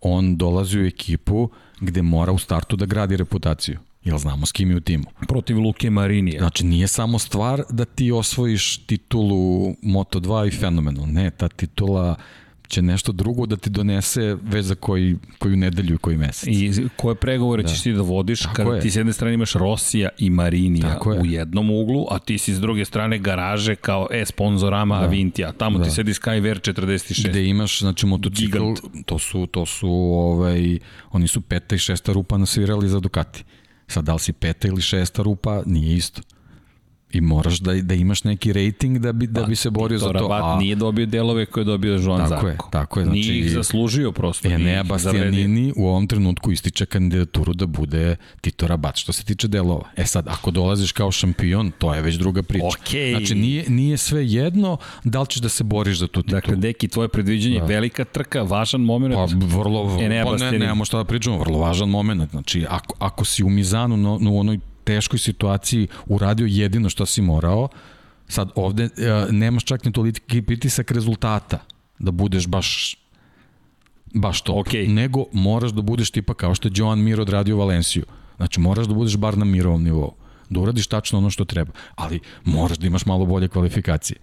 on dolazi u ekipu gde mora u startu da gradi reputaciju. Jel znamo s kim je u timu? Protiv Luke Marinija. Znači, nije samo stvar da ti osvojiš titulu Moto2 i fenomenu. Ne, ta titula će nešto drugo da ti donese već za koji, koju nedelju i koji mesec. I koje pregovore da. ćeš ti da vodiš Tako kada je. ti s jedne strane imaš Rosija i Marinija Tako u jednom uglu, a ti si s druge strane garaže kao e sponzorama da. Avintija. Tamo da. ti sedi Skyver 46. Gde imaš znači motocikl, Gigant. to su to su ovaj oni su peta i šesta rupa nasvirali za Ducati. Sad da li si peta ili šesta rupa, nije isto i moraš da, da imaš neki rating da bi, da bi se borio za to. Rabat a... nije dobio delove koje je dobio Joan tako Zarko. Je, tako je. Znači, nije ih zaslužio prosto. Enea Bastianini u ovom trenutku ističe kandidaturu da bude Tito Rabat što se tiče delova. E sad, ako dolaziš kao šampion, to je već druga priča. Okay. Znači, nije, nije sve jedno da li ćeš da se boriš za tu titulu. Dakle, deki, tvoje predviđenje, da. velika trka, važan moment. Pa, vrlo, Enea pa ne, nemamo šta da pričamo, vrlo važan moment. Znači, ako, ako si u Mizanu no, no, u onoj teškoj situaciji uradio jedino što si morao, sad ovde uh, nemaš čak ni toliki pritisak rezultata da budeš baš baš to. Okay. Nego moraš da budeš tipa kao što je Joan Mir odradio Valenciju. Znači moraš da budeš bar na mirovom nivou. Da uradiš tačno ono što treba. Ali moraš da imaš malo bolje kvalifikacije.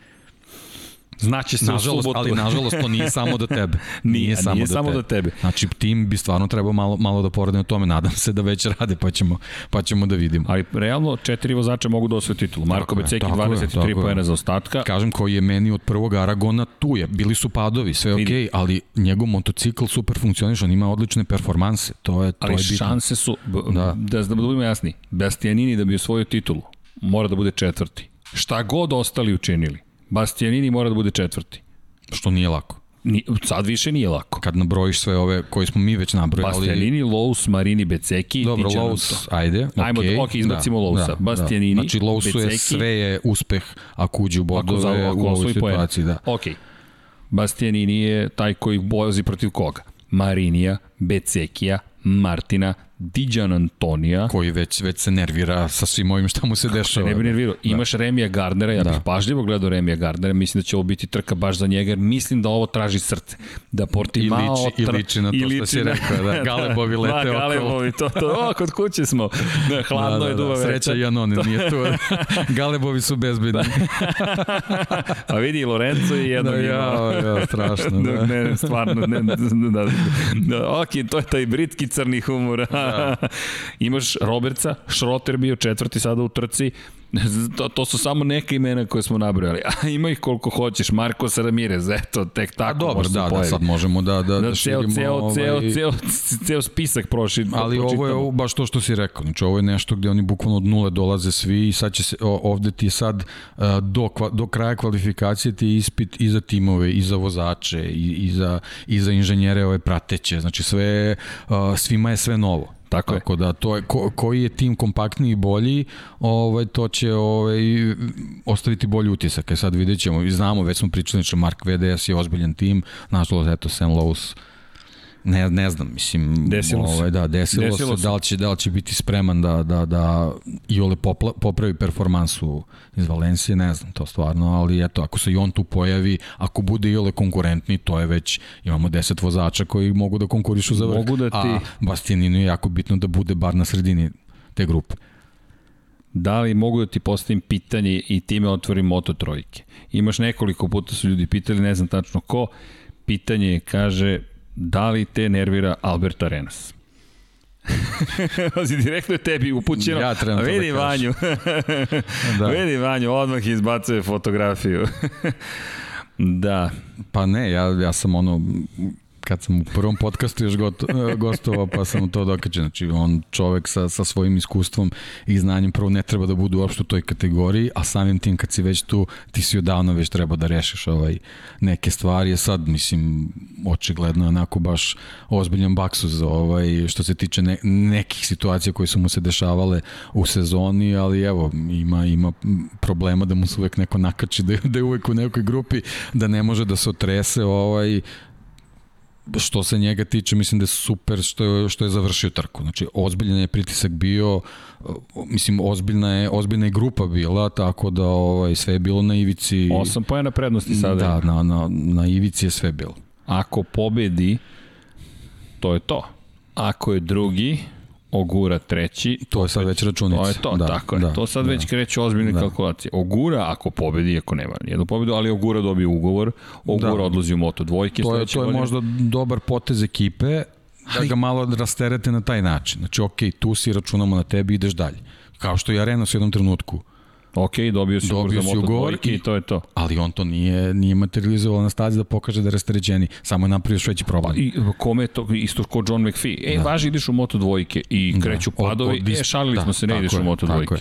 Znači se nažalost, u subotu. Ali nažalost to nije samo do tebe. nije, nije samo, nije do, samo tebe. do tebe. Znači tim bi stvarno trebao malo, malo da porade na tome. Nadam se da već rade pa ćemo, pa ćemo da vidimo. Ali realno četiri vozača mogu da osvoje titulu. Marko Beceki 23 poena za ostatka. Kažem koji je meni od prvog Aragona tu je. Bili su padovi, sve okej, okay, ali njegov motocikl super funkcioniš, on ima odlične performanse. To je, to ali je bitno. šanse su, da, da, da budemo jasni, Bastianini da bi osvojio titulu, mora da bude četvrti. Šta god ostali učinili, Bastianini mora da bude četvrti. Što nije lako. Ni, sad više nije lako. Kad nabrojiš sve ove koje smo mi već nabrojali. Bastianini, Lous, Marini, Beceki. Dobro, Lous, ajde. Okay. Ajmo, ok, izbacimo da, Lousa. Da, Bastianini, da. Znači, Lousu je sve je uspeh ako uđe u bodove ako, ako u ovoj situaciji. Da. Ok. Bastianini je taj koji bozi protiv koga? Marinija, Becekija, Martina, Diđan Antonija. Koji već, već se nervira sa svim ovim šta mu se Kako dešava. Ne bi nervirao. Da. Imaš Remija Gardnera, ja da. bih pažljivo gledao Remija Gardnera, mislim da će ovo biti trka baš za njega, jer mislim da ovo traži srce. Da Portimao... I liči, i liči na to što si rekao, da. Galebovi lete da, okolo. Galebovi, to, to, o, kod kuće smo. Da, hladno da, da, je duva da. Sreća Janoni nije tu. Galebovi su bezbedni. A vidi, Lorenzo je jedno da, ja, ja, strašno. Da. ne, stvarno, ne, da, da, da, ok, to je taj britki crni humor. Da. Imaš Robertsa, Schroter bio četvrti sada u trci, to, to su samo neke imena koje smo nabrojali. A ima ih koliko hoćeš. Marko Ramirez, eto, tek tako. A dobro, da, da, sad možemo da, da, da, da širimo. Ceo, ovaj... ceo, ceo, ceo spisak proši. Ali ovo je baš to što si rekao. Znači, ovo je nešto gde oni bukvalno od nule dolaze svi i sad će se, ovde ti sad do, do kraja kvalifikacije ti ispit i za timove, i za vozače, i, i, za, i za inženjere ove prateće. Znači, sve, svima je sve novo. Tako, Tako da to je ko, koji je tim kompaktniji i bolji, ovaj to će ovaj ostaviti bolji utisak. E sad videćemo, znamo, već smo pričali da Mark VDS je ozbiljan tim, nažalost eto Sam Lowe's Ne, ne znam, mislim, desilo ovaj, da, desilo, desilo se, da li, će, da li će biti spreman da, da, da i ole popla, popravi performansu iz Valencije, ne znam to stvarno, ali eto, ako se i on tu pojavi, ako bude i ole konkurentni, to je već, imamo 10 vozača koji mogu da konkurišu za vrh, mogu da ti... a Bastianinu je jako bitno da bude bar na sredini te grupe. Da li mogu da ti postavim pitanje i time otvorim moto trojke? Imaš nekoliko puta su ljudi pitali, ne znam tačno ko, pitanje je, kaže, da li te nervira Albert Arenas? Ozi, direktno je tebi upućeno. Ja trenutno da vidi da Vanju. da. Vidi Vanju, odmah izbacuje fotografiju. da. Pa ne, ja, ja sam ono, kad sam u prvom podcastu još goto, e, gostovao, pa sam to dokađen. Znači, on čovek sa, sa svojim iskustvom i znanjem prvo ne treba da bude uopšte u toj kategoriji, a samim tim kad si već tu, ti si odavno već treba da rešiš ovaj, neke stvari. A sad, mislim, očigledno onako baš ozbiljan baksuz ovaj, što se tiče ne, nekih situacija koje su mu se dešavale u sezoni, ali evo, ima, ima problema da mu se uvek neko nakači, da, da je uvek u nekoj grupi, da ne može da se otrese, ovaj, što se njega tiče, mislim da je super što je, što je završio trku. Znači, ozbiljan je pritisak bio, mislim, ozbiljna je, ozbiljna je grupa bila, tako da ovaj, sve je bilo na ivici. Osam pojena prednosti sada. Da, na, na, na ivici je sve bilo. Ako pobedi, to je to. Ako je drugi, Ogura treći. To je sad već računica. To je to, da, tako je. Da, to sad da. već kreće ozbiljne da. kalkulacije. Ogura ako pobedi, ako nema jednu pobedu, ali Ogura dobije ugovor, Ogura da. odlazi u Moto dvojke. To je, to je godine. možda dobar potez ekipe, da ga malo rasterete na taj način. Znači, ok, tu si, računamo na tebi, ideš dalje. Kao što je Arena u jednom trenutku Ok, dobio si dobio ugovor za Moto dvojke i to je to. Ali on to nije, nije materializovao na stazi da pokaže da je rasteređeni. Samo je napravio još veći problem. I kome je to isto kao John McPhee? E, da. važi ideš u Moto dvojke i da. kreću da. padovi. Od, od, e, šalili da, smo se, ne ideš je, u Moto dvojke.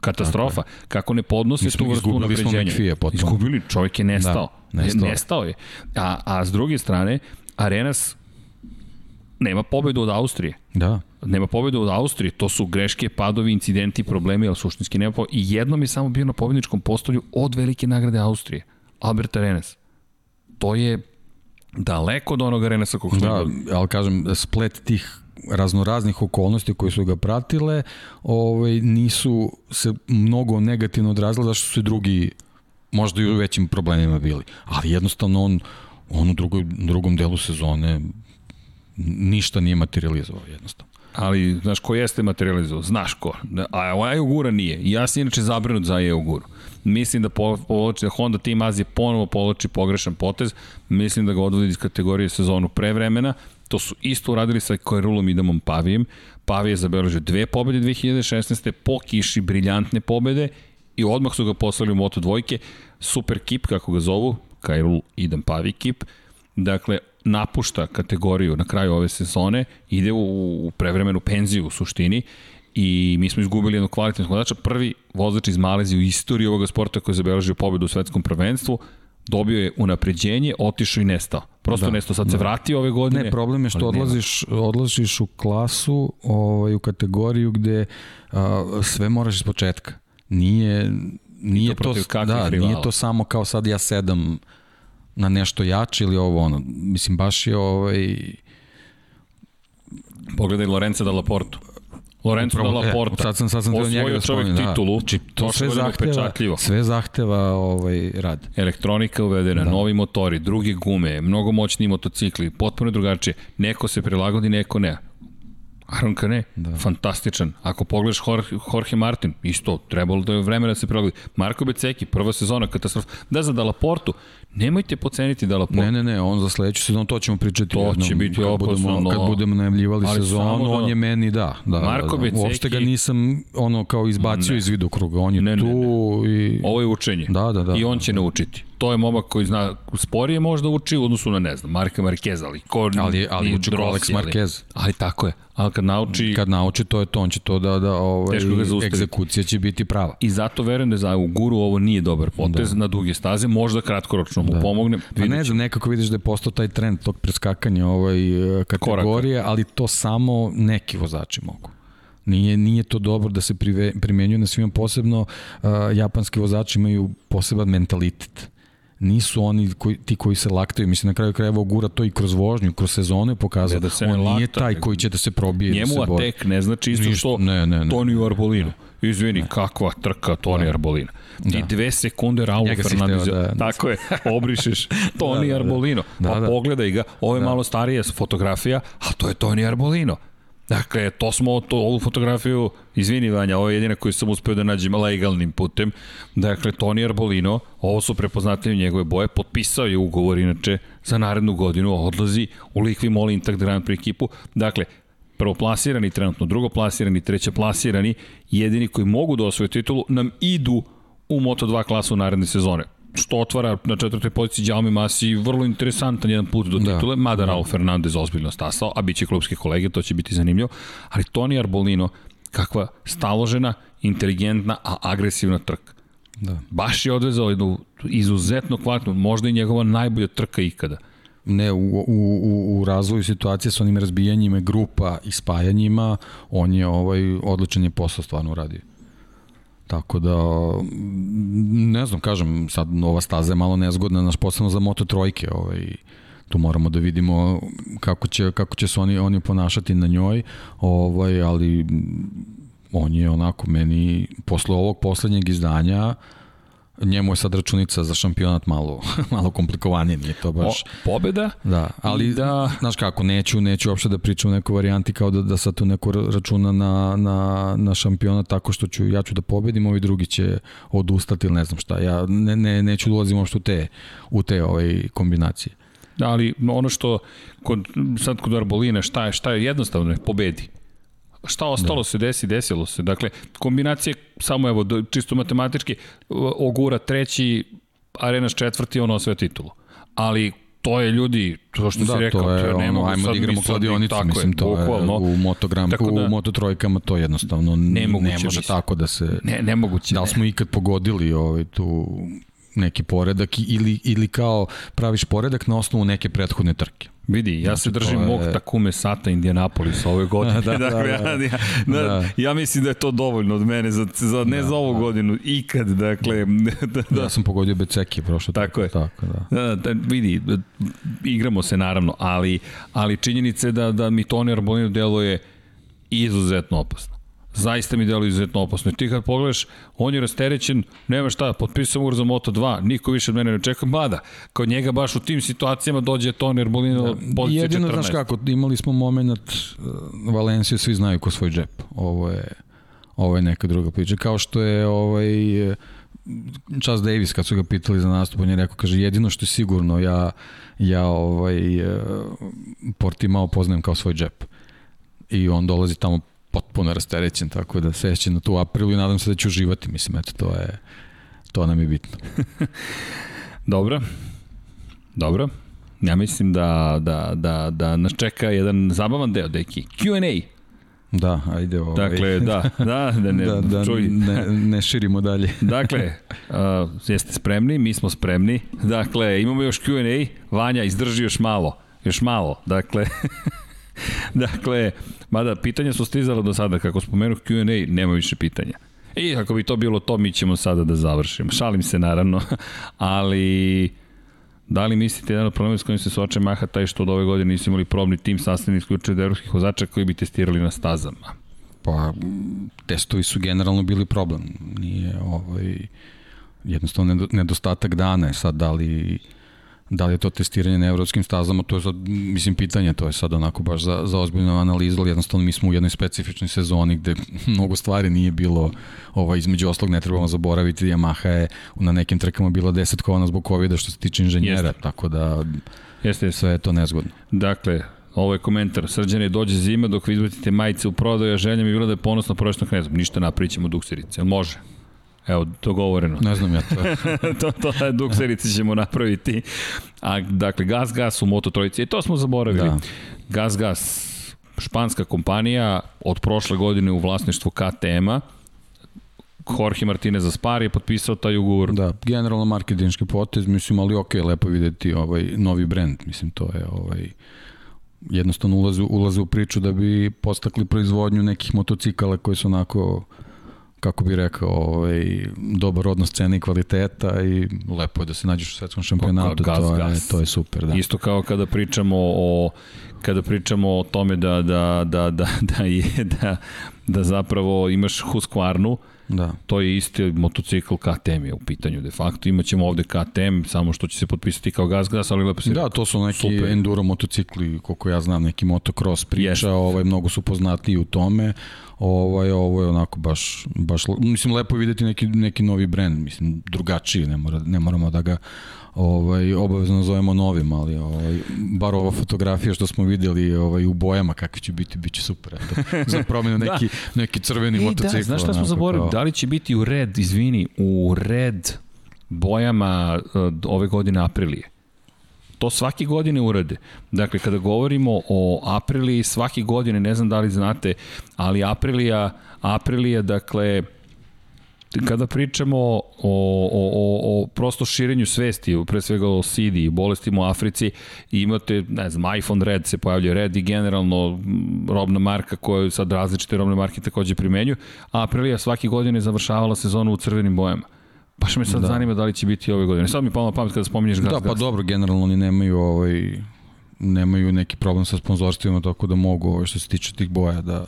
Katastrofa. Kako ne podnose tu vrstu napređenja. Izgubili, čovjek je nestao. Da, nestao. nestao je. A, a s druge strane, Arenas nema pobedu od Austrije. Da. Nema pobedu od Austrije, to su greške, padovi, incidenti, problemi, ali suštinski nema pobedu. I jednom je samo bio na pobedničkom postolju od velike nagrade Austrije, Albert Arenas. To je daleko od onog Arenasa kog smo Da, ali kažem, splet tih raznoraznih okolnosti koje su ga pratile ovaj, nisu se mnogo negativno odrazile zašto su se drugi možda i u većim problemima bili. Ali jednostavno on, on u drugoj, drugom delu sezone ništa nije materializovao jednostavno. Ali, znaš, ko jeste materializovao? Znaš ko. A Ajogura nije. Ja sam inače zabrinut za Ajoguru. Mislim da povlači, da Honda Team Azije ponovo povlači pogrešan potez. Mislim da ga odvodi iz kategorije sezonu pre vremena. To su isto uradili sa Koirulom i Damom Pavijem. Pavi je zabeležio dve pobede 2016. po kiši briljantne pobede i odmah su ga poslali u Moto dvojke. Super kip, kako ga zovu, Kairul Idam Pavi kip. Dakle, napušta kategoriju na kraju ove sezone, ide u, u prevremenu penziju u suštini i mi smo izgubili jednog kvalitetnog vozača, prvi vozač iz Malezije u istoriji ovoga sporta koji je zabeležio pobedu u svetskom prvenstvu, dobio je unapređenje, otišao i nestao. Prosto da, nestao, sad da. se vratio ove godine. Ne, problem je što odlaziš, odlaziš u klasu, ovaj, u kategoriju gde a, sve moraš iz početka. Nije, nije to, to da, nije to samo kao sad ja sedam na nešto jače ili ovo ono. Mislim, baš je ovaj... Pogledaj Lorenza da Laportu. Lorenzo Upravo, da Laporta. E, sad sam, sad sam njega da čovjek da. titulu. Znači, to sve zahteva, sve zahteva ovaj, rad. Elektronika uvedena, da. novi motori, druge gume, mnogo moćni motocikli, potpuno drugačije. Neko se prilagodi, neko ne. Aaron Kane, da. fantastičan. Ako pogledaš Jorge, Jorge Martin, isto, trebalo da je vremena da se prilagodi. Marko Beceki, prva sezona, katastrofa. Da, za Dalaportu, nemojte poceniti Dalaportu. Ne, ne, ne, on za sledeću sezonu, to ćemo pričati. To jednom, će biti kad opasno. Budemo, kad budemo najavljivali sezonu, da, on je meni, da. da Marko da, da. Beceki... Uopšte ga nisam ono kao izbacio ne. iz vidokruga, on je ne, tu ne, ne. i... Ovo je učenje. Da, da, da. I on će naučiti to je momak koji zna sporije možda uči u odnosu na ne znam Marka Marquez, ali ko ali ali uči ko Alex Marquez. Ali, ali tako je. Ali kad nauči kad nauči to je to, on će to da da ovaj egzekucija će biti prava. I zato verujem da za u guru ovo nije dobar potez da. na duge staze, možda kratkoročno mu da. pomogne. Pa ne znam, nekako vidiš da je postao taj trend tog preskakanja ovaj kategorije, Koraka. ali to samo neki vozači mogu. Nije, nije to dobro da se prive, primenjuje na svima, posebno uh, japanski vozači imaju poseban mentalitet nisu oni koji, ti koji se laktaju. Mislim, na kraju krajeva gura to i kroz vožnju, kroz sezone pokazao. Da se on lakta, nije taj koji će da se probije. Njemu da se Atek ne znači isto što ne, ne, ne, Toni Arbolino. Izvini, ne. kakva trka Toni da. Arbolino. Ti da. dve sekunde Raul Fernandez. Da, tako je, obrišeš Toni da, da, Arbolino. Da, pa da. pogledaj ga, ovo je da. malo starija fotografija, a to je Toni Arbolino. Dakle, to smo, to, ovu fotografiju, izvini Vanja, ovo je jedina koju sam uspeo da nađem legalnim putem. Dakle, Toni Arbolino, ovo su prepoznatljive njegove boje, potpisao je ugovor inače za narednu godinu, odlazi u Likvi Moli Intact Grand Prix ekipu. Dakle, prvoplasirani, trenutno drugoplasirani, trećeplasirani, jedini koji mogu da osvoje titulu, nam idu u Moto2 klasu naredne sezone što otvara na četvrtoj poziciji Jaume Masi vrlo interesantan jedan put do da. titule, mada da. Raul Fernandez ozbiljno stasao, a bit će klubski kolege, to će biti zanimljivo, ali Toni Arbolino, kakva staložena, inteligentna, a agresivna trka. Da. Baš je odvezao jednu izuzetno kvalitnu, možda i njegova najbolja trka ikada. Ne, u, u, u, u razvoju situacije sa onim razbijanjima grupa i spajanjima, on je ovaj odličan je posao stvarno uradio. Tako da, ne znam, kažem, sad ova staza je malo nezgodna, naš posebno za Moto trojke, ovaj, tu moramo da vidimo kako će, kako će se oni, oni ponašati na njoj, ovaj, ali on je onako meni, posle ovog poslednjeg izdanja, njemu je sad računica za šampionat malo, malo komplikovanije, nije to baš... O, pobeda? Da, ali da... znaš kako, neću, neću uopšte da pričam o nekoj varijanti kao da, da sad tu neko računa na, na, na šampionat tako što ću, ja ću da pobedim, ovi drugi će odustati ili ne znam šta. Ja ne, ne, neću da ulazim uopšte u te, u te ovaj, kombinacije. Da, ali ono što kod, sad kod Arbolina, šta je, šta je jednostavno, pobedi šta ostalo da. se desi, desilo se. Dakle, kombinacije, samo evo, čisto matematički, Ogura treći, Arenas četvrti, ono sve titulu. Ali to je ljudi, to što da, si rekao, to je, to je ono, ajmo da igramo kladionicu, mislim, to bukvalno, je u motogram, da, u moto trojkama to jednostavno nemoguće, ne može mislim. tako da se... Ne, nemoguće. Da li smo ikad pogodili ovaj, tu neki poredak ili, ili kao praviš poredak na osnovu neke prethodne trke. Vidi, ja znači, se držim je... mog Takume Sata Indianapolis ove godine. da, dakle, da, da. Ja, ja, da. ja mislim da je to dovoljno od mene, za, za, ne da, za ovu da. godinu, ikad, dakle... Da, da. Ja sam pogodio Beceki prošlo. Tako, je. Tako, da. Da, da, vidi, igramo se naravno, ali, ali činjenice da, da mi Toni Arbolino deluje izuzetno opasno zaista mi deluje izuzetno opasno. I ti kad pogledaš, on je rasterećen, nema šta, potpisao ugovor za Moto2, niko više od mene ne čeka, mada, kod njega baš u tim situacijama dođe Toni Erbolino da, pozicija jedino, 14. Jedino, znaš kako, imali smo moment, uh, Valencija svi znaju ko svoj džep. Ovo je, ovo je neka druga priča. Kao što je ovaj, Charles Davis kad su ga pitali za nastup, on je rekao, kaže, jedino što je sigurno, ja, ja ovaj, uh, Portimao poznajem kao svoj džep. I on dolazi tamo potpuno rasterećen, tako da seće na tu aprilu i nadam se da će uživati, mislim, eto, to je, to nam je bitno. Dobro, dobro. Ja mislim da, da, da, da nas čeka jedan zabavan deo, deki. Q&A. Da, ajde ovaj. Dakle, da, da, da ne, da, da čuj. ne, ne širimo dalje. dakle, uh, jeste spremni, mi smo spremni. Dakle, imamo još Q&A. Vanja, izdrži još malo. Još malo. Dakle, dakle, mada pitanja su stizala do sada, kako spomenu Q&A, nema više pitanja. I ako bi to bilo to, mi ćemo sada da završimo. Šalim se naravno, ali da li mislite jedan od problema s kojim se soče Maha taj što od ove godine nisu imali probni tim sastavni isključio od evropskih vozača koji bi testirali na stazama? Pa, testovi su generalno bili problem. Nije ovaj, jednostavno nedostatak dana. Sad, da li Da li je to testiranje na evropskim stazama, to je sad, mislim, pitanje, to je sad onako baš za, za ozbiljnu analizu, ali jednostavno mi smo u jednoj specifičnoj sezoni gde mnogo stvari nije bilo, ovaj, između oslog ne trebamo zaboraviti, Yamaha je na nekim trkama bila desetkovana zbog COVID-a što se tiče inženjera, jeste. tako da jeste, sve je to nezgodno. Dakle, Ovo je komentar. Srđane, dođe zima dok vi izbacite majice u prodaju, a želja mi je bila da je ponosno prošlo knezom. Ništa napričamo ćemo dukserice. Može? Evo, dogovoreno. Ne znam ja to. to, to je dukserice ćemo napraviti. A, dakle, Gas Gas u Moto Trojici. I to smo zaboravili. Da. Gas Gas, španska kompanija, od prošle godine u vlasništvu KTM-a, Jorge Martinez Aspar je potpisao taj ugovor. Da, generalno marketinški potez, mislim, ali ok, lepo videti ovaj novi brend, mislim, to je ovaj jednostavno ulaze, ulaze u priču da bi postakli proizvodnju nekih motocikala koji su onako kako bi rekao, ovaj, dobar odnos cene i kvaliteta i lepo je da se nađeš u svetskom šampionatu, gas, to, gas. Je, to je super. Da. Isto kao kada pričamo o kada pričamo o tome da, da, da, da, da, je, da, da zapravo imaš Husqvarnu, Da. To je isti motocikl KTM je u pitanju de facto. Imaćemo ovde KTM, samo što će se potpisati kao gas gas, ali lepo se... Da, to su neki super. enduro motocikli, koliko ja znam, neki motocross priča, yes. ovaj, mnogo su poznati u tome. Ovaj, ovo je onako baš, baš mislim, lepo videti neki, neki novi brend, mislim, drugačiji, ne, mora, ne moramo da ga ovaj, obavezno zovemo novim, ali ovaj, bar ova fotografija što smo videli ovaj, u bojama kakvi će biti, bit će super. Eto, za promjenu da. neki, da. neki crveni e, motocikl. Da, znaš šta smo zaboravili? Da li će biti u red, izvini, u red bojama uh, ove godine aprilije? To svake godine urade. Dakle, kada govorimo o Apriliji, svake godine, ne znam da li znate, ali Aprilija, Aprilija, dakle, kada pričamo o, o, o, o prosto širenju svesti, pre svega o CD i bolestima u Africi, imate, ne znam, iPhone Red se pojavljuje Red i generalno robna marka koja sad različite robne marke takođe primenju, a svake godine završavala sezonu u crvenim bojama. Baš me sad da. zanima da li će biti ove godine. Sad mi palo na pamet kada spominješ gas. Da, pa gas. dobro, generalno oni nemaju ovaj nemaju neki problem sa sponzorstvima tako da mogu ovaj, što se tiče tih boja da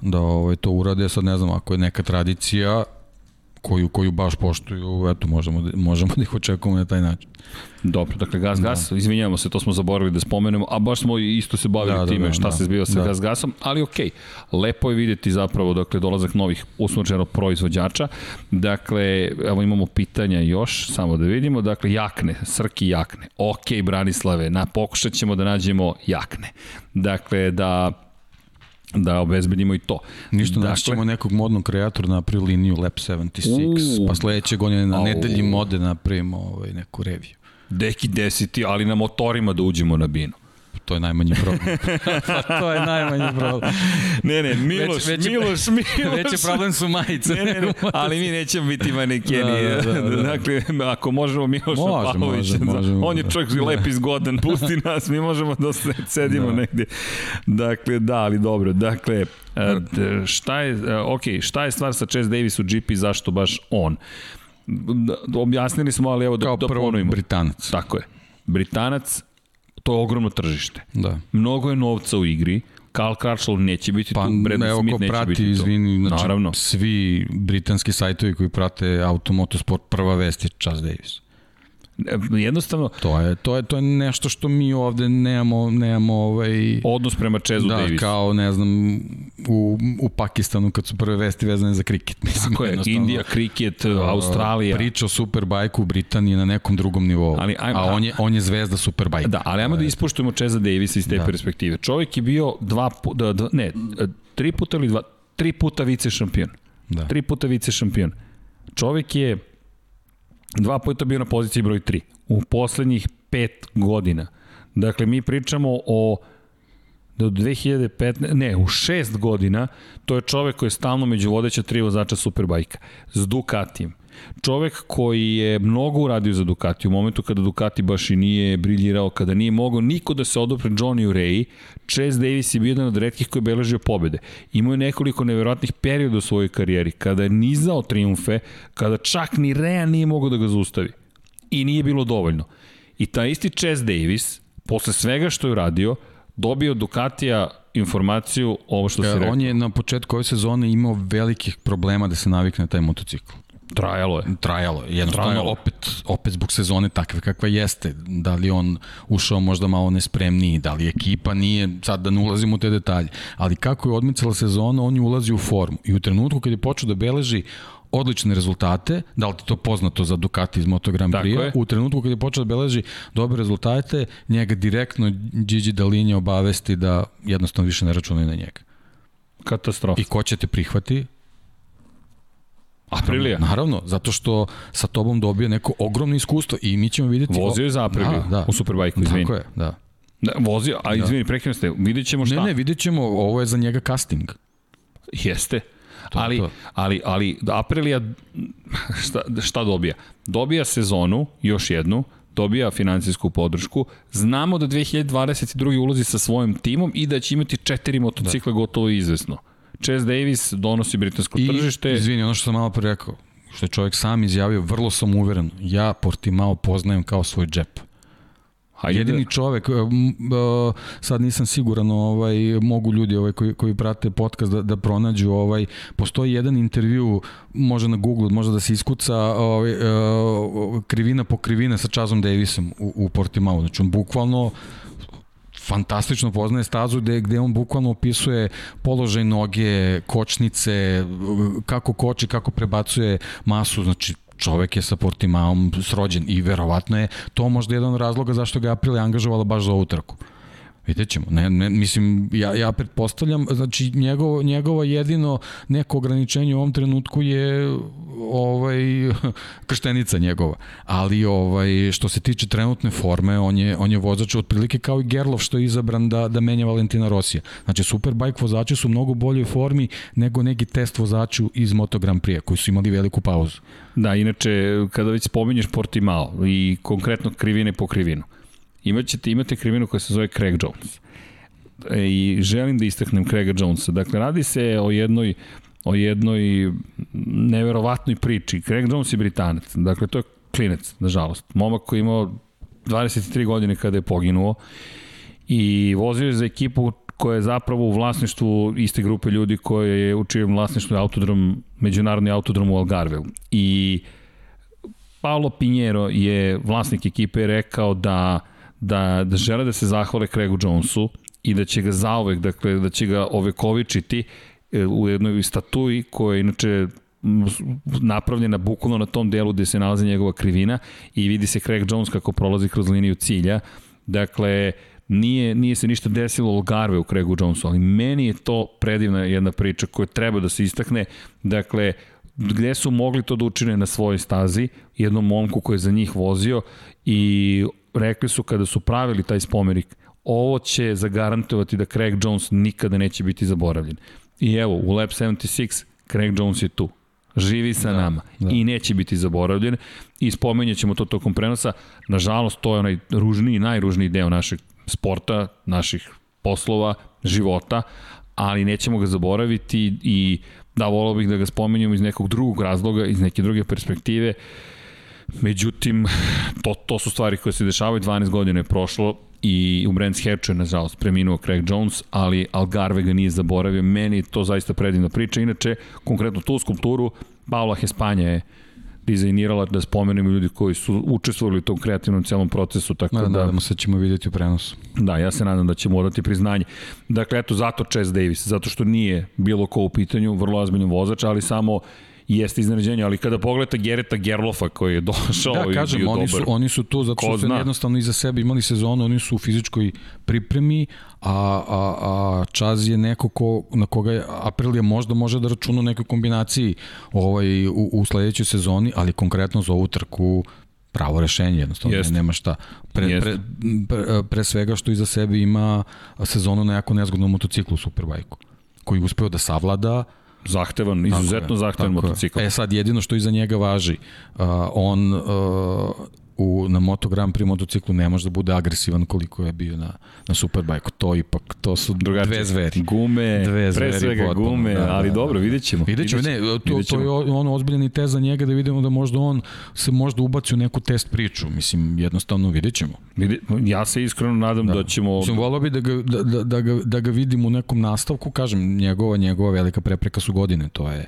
da ovaj to urade. Sad ne znam ako je neka tradicija koju, koju baš poštuju, eto, možemo, da, možemo da ih očekujemo na taj način. Dobro, dakle Gas da. Gas, izvinjavamo se, to smo zaboravili da spomenemo, a baš smo isto se bavili da, da time da, šta da, se zbiva sa da. Gas Gasom, ali okej, okay, lepo je videti zapravo dakle, dolazak novih usnočeno proizvođača. Dakle, evo imamo pitanja još, samo da vidimo, dakle Jakne, Srki Jakne, ok Branislave, na, pokušat ćemo da nađemo Jakne. Dakle, da da obezbedimo i to. Ništa, dakle, naći ćemo nekog modnog kreatora na napravi liniju Lab 76, uh, pa sledeće godine na nedelji mode napravimo ovaj, neku reviju. Deki desiti, ali na motorima da uđemo na binu. To je najmanji problem. pa to je najmanji problem. Ne, ne, Miloš, već, već Miloš, Miloš. Veći problem su majice. Ne, ne, ne, ali mi nećemo biti manekeni. Da, da, da, da. Dakle, ako možemo Miloš može, Pavlović, može, može, on je čovjek da. lep i zgodan, pusti nas, mi možemo da sedimo da. negde. Dakle, da, ali dobro. Dakle, e, šta je, e, ok, šta je stvar sa Chase Davis u GP, zašto baš on? Objasnili smo, ali evo da, Kao da ponovimo. Britanac. Tako je. Britanac, to je ogromno tržište. Da. Mnogo je novca u igri, Karl Crutchlow neće biti pa, tu, Brandon evo, Smith neće prati, biti izvini, tu. Znači, Naravno. Svi britanski sajtovi koji prate automotosport, prva vest je Chas Davis. Jednostavno to je to je to je nešto što mi ovde nemamo nemamo ovaj odnos prema Chezu da, Davis. kao ne znam u, u Pakistanu kad su prve vesti vezane za kriket. Mislim, Tako je, Indija, kriket, Australija. Priča o Superbajku u Britaniji na nekom drugom nivou. Ali, ajmo, a on je, on je zvezda Superbajka. Da, ali ajmo da ispoštujemo Cheza Davisa iz te da. perspektive. Čovjek je bio dva, da, dva, ne, tri puta ili dva, tri puta vice šampion. Da. Tri puta vice šampion. Čovjek je dva puta bio na poziciji broj 3 u poslednjih pet godina. Dakle, mi pričamo o do 2015, ne, u šest godina, to je čovek koji je stalno među vodeća tri vozača Superbajka, s Ducatijem. Čovek koji je mnogo uradio za Ducati u momentu kada Ducati baš i nije briljirao, kada nije mogao niko da se odopre Johnny Urey, Chase Davis je bio jedan od redkih koji je beležio pobede. Imao je nekoliko neverovatnih perioda u svojoj karijeri, kada je nizao triumfe, kada čak ni Rea nije mogao da ga zaustavi. I nije bilo dovoljno. I ta isti Chase Davis, posle svega što je uradio, dobio Ducatija informaciju ovo što se rekao. On je na početku ove sezone imao velikih problema da se navikne na taj motocikl. Trajalo je. Trajalo je. Jednostavno, Trajalo. opet, opet zbog sezone takve kakva jeste. Da li on ušao možda malo nespremniji, da li ekipa nije, sad da ne ulazimo u te detalje. Ali kako je odmicala sezona, on je ulazi u formu. I u trenutku kad je počeo da beleži odlične rezultate, da li ti to poznato za Ducati iz Moto Grand Prix, u trenutku kad je počeo da beleži dobre rezultate, njega direktno Gigi Dalinja obavesti da jednostavno više ne računaju na njega. Katastrofa. I ko će te prihvati? Aprilija? Naravno, zato što sa tobom dobije neko ogromno iskustvo i mi ćemo videti... Vozio je za Apriliju, da, da. u Superbajku, izvini. Tako je, da. Da, vozio, a da. izvini, prekrenuo ste, vidjet ćemo šta. Ne, ne, vidjet ćemo, ovo je za njega casting. Jeste. To, ali, to. ali, ali Aprilija šta, šta dobija? Dobija sezonu, još jednu, dobija financijsku podršku. Znamo da 2022. ulazi sa svojim timom i da će imati četiri motocikla da. gotovo izvesno. Chase Davis donosi britansko I, tržište. Izvini, ono što sam malo pre rekao, što je čovjek sam izjavio, vrlo sam uveren, ja Portimao poznajem kao svoj džep. Hajde. Jedini čovek, sad nisam siguran, ovaj, mogu ljudi ovaj, koji, koji prate podcast da, da pronađu, ovaj, postoji jedan intervju, može na Google, može da se iskuca ovaj, krivina po krivina sa Chazom Davisom u, u Portimao. Znači on bukvalno fantastično poznaje stazu gde, gde on bukvalno opisuje položaj noge, kočnice, kako koči, kako prebacuje masu, znači čovek je sa Portimaom srođen i verovatno je to možda jedan od razloga zašto ga Aprilia angažovala baš za ovu trku. Vidjet ćemo. Ne, ne, mislim, ja, ja pretpostavljam, znači njegovo, njegovo jedino neko ograničenje u ovom trenutku je ovaj krštenica njegova. Ali ovaj što se tiče trenutne forme, on je on je vozač otprilike kao i Gerlov što je izabran da da menja Valentina Rosija. Znači Superbike vozači su mnogo boljoj formi nego neki test vozaču iz Moto Grand Prix koji su imali veliku pauzu. Da, inače kada već spominješ Portimao i konkretno krivine po krivinu imaćete, imate krivinu koja se zove Craig Jones. E, I želim da istaknem Craiga Jonesa. Dakle, radi se o jednoj o jednoj neverovatnoj priči. Craig Jones je Britanac. Dakle, to je klinec, nažalost. Momak koji je imao 23 godine kada je poginuo i vozio je za ekipu koja je zapravo u vlasništvu iste grupe ljudi koje je u čijem vlasništvu autodrom, međunarodni autodrom u Algarveu. I Paolo Pinjero je vlasnik ekipe rekao da, da, da žele da se zahvale Craigu Jonesu i da će ga zaovek, dakle da će ga ovekovičiti u jednoj statuji koja je inače napravljena bukvalno na tom delu gde se nalazi njegova krivina i vidi se Craig Jones kako prolazi kroz liniju cilja. Dakle, nije, nije se ništa desilo u Algarve u Craigu Jonesu, ali meni je to predivna jedna priča koja treba da se istakne. Dakle, gde su mogli to da učine na svojoj stazi, jednom momku koji je za njih vozio i rekli su kada su pravili taj spomenik, ovo će zagarantovati da Craig Jones nikada neće biti zaboravljen. I evo, u Lab 76 Craig Jones je tu živi sa da, nama da. i neće biti zaboravljen i spomenjet ćemo to tokom prenosa. Nažalost, to je onaj ružniji, najružniji deo našeg sporta, naših poslova, života, ali nećemo ga zaboraviti i da, volao bih da ga spomenjamo iz nekog drugog razloga, iz neke druge perspektive. Međutim, to, to su stvari koje se dešavaju, 12 godina je prošlo i u Brands Hatchu je, nažalost, preminuo Craig Jones, ali Algarve ga nije zaboravio. Meni to zaista predivna priča. Inače, konkretno tu skulpturu, Paula Hespanja je dizajnirala da spomenemo ljudi koji su učestvovali u tom kreativnom celom procesu. Tako da, da, nadamo se da ćemo vidjeti u prenosu. Da, ja se nadam da ćemo odati priznanje. Dakle, eto, zato Chess Davis, zato što nije bilo ko u pitanju, vrlo ozbiljan vozač, ali samo jeste iznenađenje, ali kada pogledate Gereta Gerlofa koji je došao da, i kažem, bio oni dobar, su, oni su tu zato što su jednostavno iza sebe imali sezonu, oni su u fizičkoj pripremi, a, a, a Čaz je neko ko, na koga je Aprilija možda može da računa u nekoj kombinaciji ovaj, u, u sledećoj sezoni, ali konkretno za ovu trku pravo rešenje, jednostavno Jest. nema šta. Pre, pre, pre, pre svega što iza sebe ima sezonu na jako nezgodnom motociklu u Superbajku, koji je uspeo da savlada zahtevan, izuzetno zahtevan motocikl. E sad, jedino što iza njega važi, uh, on uh, u, na Moto Grand Prix motociklu ne može da bude agresivan koliko je bio na, na Superbike. To ipak, to su Drugače, dve zveri. Gume, dve zveri pre svega potpuno. gume, da, ali da, dobro, da. vidjet ćemo. Vidjet ćemo, ne, to, to je ono ozbiljan i test za njega da vidimo da možda on se možda ubaci u neku test priču. Mislim, jednostavno vidjet ćemo. Ja se iskreno nadam da, da ćemo... Mislim, volao bi da ga, da, da, da, ga, da ga vidim u nekom nastavku, kažem, njegova, njegova velika prepreka su godine, to je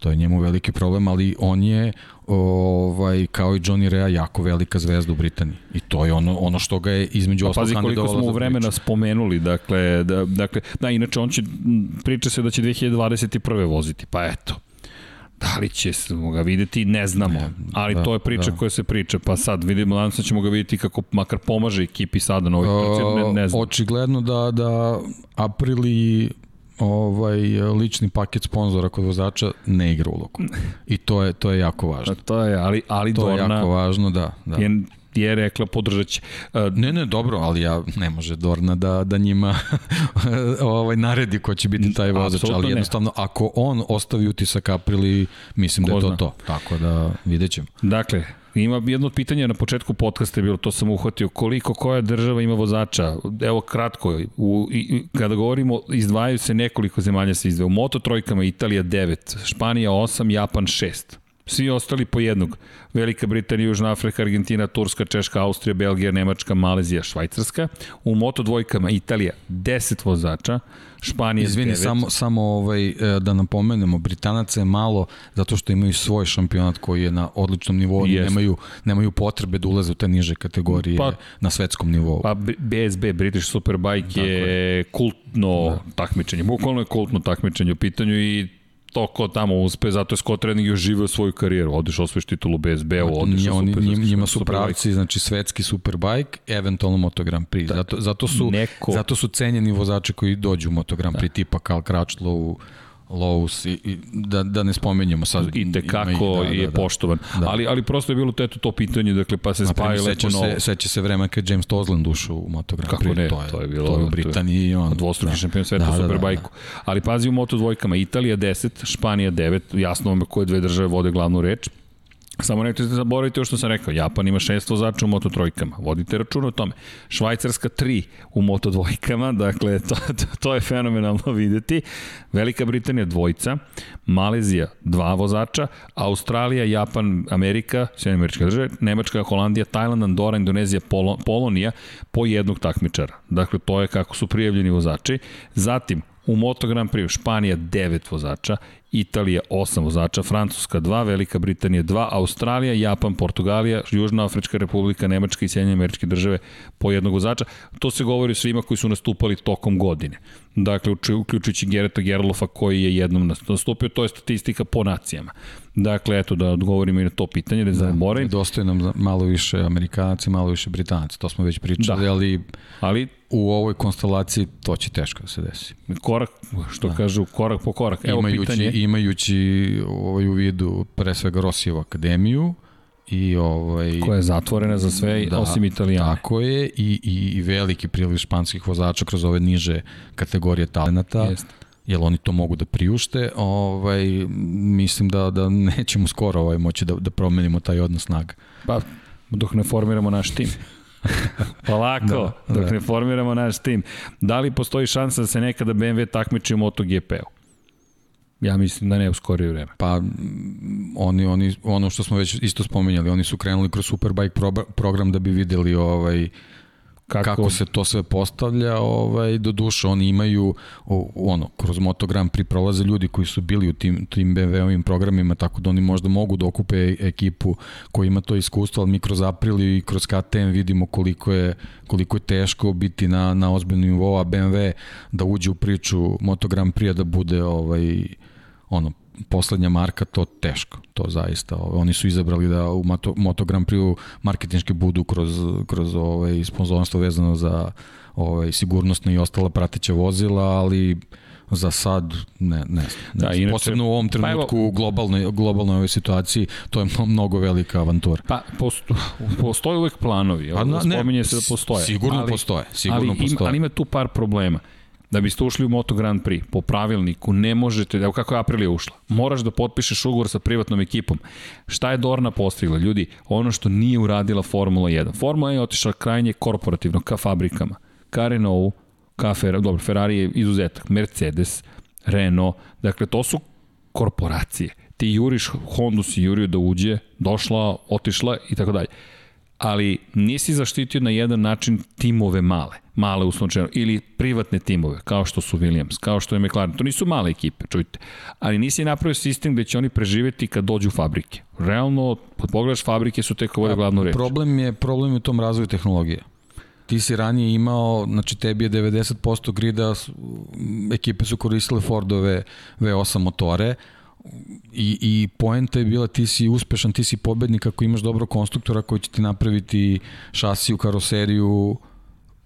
To je njemu veliki problem, ali on je ovaj kao i Johnny Rea jako velika zvezda u Britaniji. I to je ono ono što ga je između ostalog Pazi koliko smo u vremena priču. spomenuli, dakle da dakle da inače on će priča se da će 2021. voziti. Pa eto. Da li će smo ga videti, ne znamo, ali da, to je priča da. koja se priča, pa sad vidimo, danas da ćemo ga videti kako makar pomaže ekipi sada na ovoj trci, ne, ne znam. Očigledno da, da Aprili ovaj lični paket sponzora kod vozača ne igra ulogu. I to je to je jako važno. To je, ali ali to Dorna je jako važno, da, da. Je, je rekla podržaće. Uh, ne, ne, dobro, ali ja ne može Dorna da da njima ovaj naredi ko će biti taj vozač, ali jednostavno ne. ako on ostavi utisak Aprili, mislim da je to to. Tako da videćemo. Dakle, Ima jedno pitanje na početku podcasta je bilo, to sam uhvatio, koliko koja država ima vozača? Evo kratko, u, i, kada govorimo, izdvajaju se nekoliko zemalja se izdvaju. U moto trojkama Italija 9, Španija 8, Japan 6. Svi ostali po jednog. Velika Britanija, Južna Afrika, Argentina, Turska, Češka, Austrija, Belgija, Nemačka, Malezija, Švajcarska. U moto dvojkama Italija 10 vozača, Španija Izvini, 9. samo, samo ovaj, e, da napomenemo, Britanaca je malo zato što imaju svoj šampionat koji je na odličnom nivou, i nemaju, nemaju potrebe da ulaze u te niže kategorije pa, na svetskom nivou. Pa BSB, British Superbike je, je kultno da. takmičenje, bukvalno je kultno takmičenje u pitanju i to ko tamo uspe, zato je Scott Redding još živeo svoju karijeru. Odiš osvojiš titulu BSB-u, odiš oni, super, njima, njima su pravci, znači svetski superbike, eventualno Moto Grand Prix. Da, zato, zato, su, neko... zato su cenjeni vozači koji dođu u Moto Grand Prix, da. tipa Karl Kračlo, Lowe's i, i da, da ne spomenjemo sad. I te kako da, je da, da, poštovan. Da. Ali, ali prosto je bilo teto to pitanje, dakle, pa se spaja lepo novo. Se, seća se vreme kad James Tosland ušao u Moto Grand Prix. Kako ne, to je, to je bilo. To je u Britaniji i on. Dvostruki da. šampion sveta da, u Superbajku. Da, da, da. Ali pazi u Moto dvojkama, Italija 10, Španija 9, jasno vam koje dve države vode glavnu reč. Samo nekako se zaboravite o što sam rekao, Japan ima šest vozača u Moto trojkama, vodite račun o tome. Švajcarska tri u Moto dvojkama, dakle to, to, to je fenomenalno videti. Velika Britanija dvojca, Malezija dva vozača, Australija, Japan, Amerika, Sjedinje američke države, Nemačka, Holandija, Tajland, Andora, Indonezija, Polo, Polonija po jednog takmičara. Dakle, to je kako su prijavljeni vozači. Zatim, U Moto Grand Prix Španija 9 vozača, Italija 8 vozača, Francuska 2, Velika Britanija 2, Australija, Japan, Portugalija, Južna Afrička republika, Nemačka i Sjedinjene američke države po jednog vozača. To se govori svima koji su nastupali tokom godine. Dakle, uključujući Gereta Gerlofa koji je jednom nastupio, to je statistika po nacijama. Dakle, eto da odgovorimo i na to pitanje, da, da zaboravim. Dostoje nam malo više Amerikanaca, malo više Britanaca, to smo već pričali, da. ali, ali u ovoj konstelaciji to će teško da se desi. Korak, što da. kažu, korak po korak. Evo imajući, pitanje. Imajući ovaj u vidu pre svega Rosijevu akademiju, i ovaj koja je zatvorena za sve da, osim Italijana. Tako je i i, i veliki priliv španskih vozača kroz ove niže kategorije talenata. Jeste jer oni to mogu da priušte, ovaj, mislim da, da nećemo skoro ovaj, moći da, da promenimo taj odnos snaga. Pa, dok ne formiramo naš tim. Polako, da, dok da. ne formiramo naš tim. Da li postoji šansa da se nekada BMW takmiči u MotoGP-u? Ja mislim da ne u skorije vreme. Pa oni, oni, ono što smo već isto spomenjali, oni su krenuli kroz Superbike pro, program da bi videli ovaj, kako, kako se to sve postavlja, ovaj, do duše oni imaju o, ono, kroz Moto Grand Prix prolaze ljudi koji su bili u tim, tim BMW-ovim programima, tako da oni možda mogu da okupe ekipu koja ima to iskustvo, ali mi kroz April i kroz KTM vidimo koliko je, koliko je teško biti na, na ozbiljnom nivou, a BMW da uđe u priču Moto Grand Prix da bude ovaj, ono, poslednja marka, to teško, to zaista. Oni su izabrali da u Moto, Moto Grand Prix marketinški budu kroz, kroz ovaj, sponzorstvo vezano za ovaj, sigurnosne i ostala prateća vozila, ali za sad ne, ne, ne da, inače, posebno u ovom trenutku pa evo, u globalnoj, globalnoj ovoj situaciji to je mnogo velika avantura. Pa posto, postoje uvek planovi, pa, ne, spominje se da postoje. Sigurno ali, postoje, sigurno ali, postoje. ali ima tu par problema. Da biste ušli u Moto Grand Prix po pravilniku, ne možete, evo kako je Aprilia ušla, moraš da potpišeš ugovor sa privatnom ekipom. Šta je Dorna postigla? Ljudi, ono što nije uradila Formula 1. Formula 1 je otišla krajnje korporativno, ka fabrikama. Ka Renault, ka Ferrari, dobro, Ferrari je izuzetak, Mercedes, Renault, dakle to su korporacije. Ti juriš, Honda si jurio da uđe, došla, otišla i tako dalje ali nisi zaštitio na jedan način timove male, male uslovno ili privatne timove, kao što su Williams, kao što je McLaren. To nisu male ekipe, čujte. Ali nisi napravio sistem gde će oni preživeti kad dođu u fabrike. Realno, pod pogledaš, fabrike su tek ovo glavnu reč. Problem je, problem je u tom razvoju tehnologije. Ti si ranije imao, znači tebi je 90% grida, ekipe su koristile Fordove V8 motore, I, i poenta je bila ti si uspešan, ti si pobednik ako imaš dobro konstruktora koji će ti napraviti šasiju, karoseriju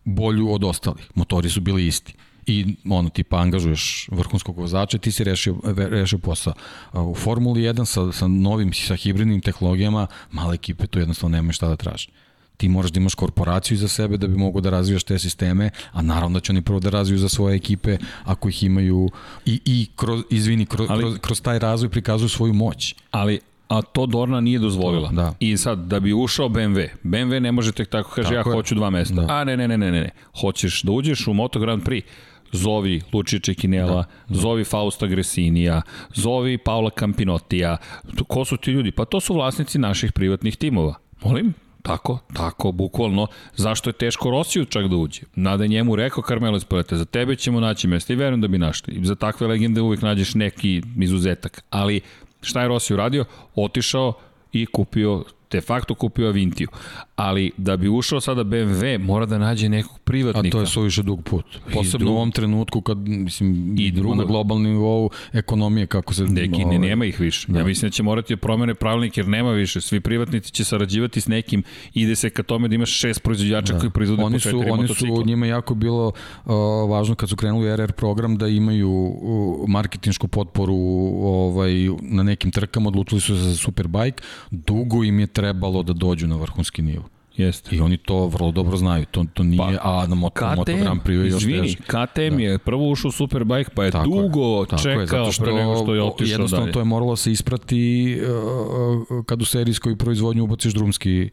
bolju od ostalih. Motori su bili isti i ono tipa angažuješ vrhunskog vozača ti si rešio, rešio posao. U Formuli 1 sa, sa novim, sa hibridnim tehnologijama male ekipe tu jednostavno nemaju šta da traže ti moraš da imaš korporaciju za sebe da bi mogo da razvijaš te sisteme, a naravno da će oni prvo da razviju za svoje ekipe ako ih imaju i, i kroz, izvini, kroz, ali, kroz, kroz taj razvoj prikazuju svoju moć. Ali a to Dorna nije dozvolila. To, da. I sad, da bi ušao BMW, BMW ne može tek tako, kaže, tako ja je. hoću dva mesta. Da. A ne, ne, ne, ne, ne, hoćeš da uđeš u Moto Grand Prix, zovi Lučiće Kinela, da, da. zovi Fausta Gresinija, zovi Paula Campinotija. Ko su ti ljudi? Pa to su vlasnici naših privatnih timova. Molim? Tako, tako, bukvalno. Zašto je teško Rosiju čak da uđe? Nada je njemu rekao Carmelo Espelete, za tebe ćemo naći mesto i verujem da bi našli. Za takve legende uvek nađeš neki izuzetak. Ali šta je Rossi uradio? Otišao i kupio de facto kupio Avintiju. Ali da bi ušao sada BMW, mora da nađe nekog privatnika. A to je suviše dug put. Posebno dug... u ovom trenutku kad, mislim, I drugo. na globalnom nivou ekonomije kako se... Neki, ne, ovaj- nema ih više. Da. Ja mislim da će morati da promene pravilnik jer nema više. Svi privatnici će sarađivati s nekim, ide se ka tome da imaš šest proizvođača da. koji proizvode oni po četiri su, Oni su, njima jako bilo uh, važno kad su krenuli RR program da imaju uh, marketinšku potporu ovaj, na nekim trkama, odlučili su se za Superbike. Dugo im je trebalo da dođu na vrhunski nivo. Jeste. I oni to vrlo dobro znaju. To, to nije, pa, a na Moto, KTM, Moto Grand Prix je još izvini, KTM da. je prvo ušao u Superbike, pa je tako dugo je, čekao je, zato što, pre nego što je otišao jednostavno dalje. to je moralo se isprati uh, kad u serijskoj proizvodnju ubaciš drumski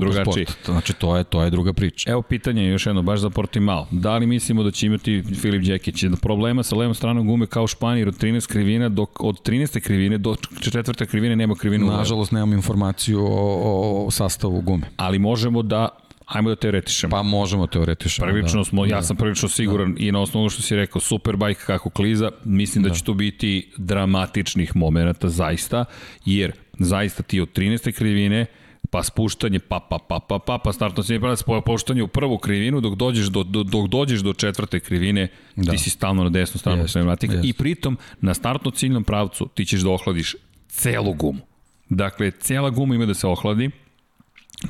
drugačiji. Znači, to je, to je druga priča. Evo pitanje još jedno, baš za Portimao. Da li mislimo da će imati Filip Đekić problema sa levom stranom gume kao Španir od 13 krivina, dok od 13. krivine do četvrte krivine nema krivinu Nažalost, nemam informaciju o, o sastavu gume. Ali možemo da Ajmo da teoretišemo. Pa možemo teoretišemo. Prvično da. smo, da. ja sam prvično siguran da. i na osnovu što si rekao, Superbike kako kliza, mislim da, da će to biti dramatičnih momenta, zaista, jer zaista ti od 13. krivine pa spuštanje, pa, pa, pa, pa, pa, pa startno se pravac, pa spuštanje u prvu krivinu, dok dođeš do, do, dok dođeš do četvrte krivine, da. ti si stalno na desnu stranu jest, pneumatika i pritom na startno ciljnom pravcu ti ćeš da ohladiš celu gumu. Dakle, cela guma ima da se ohladi,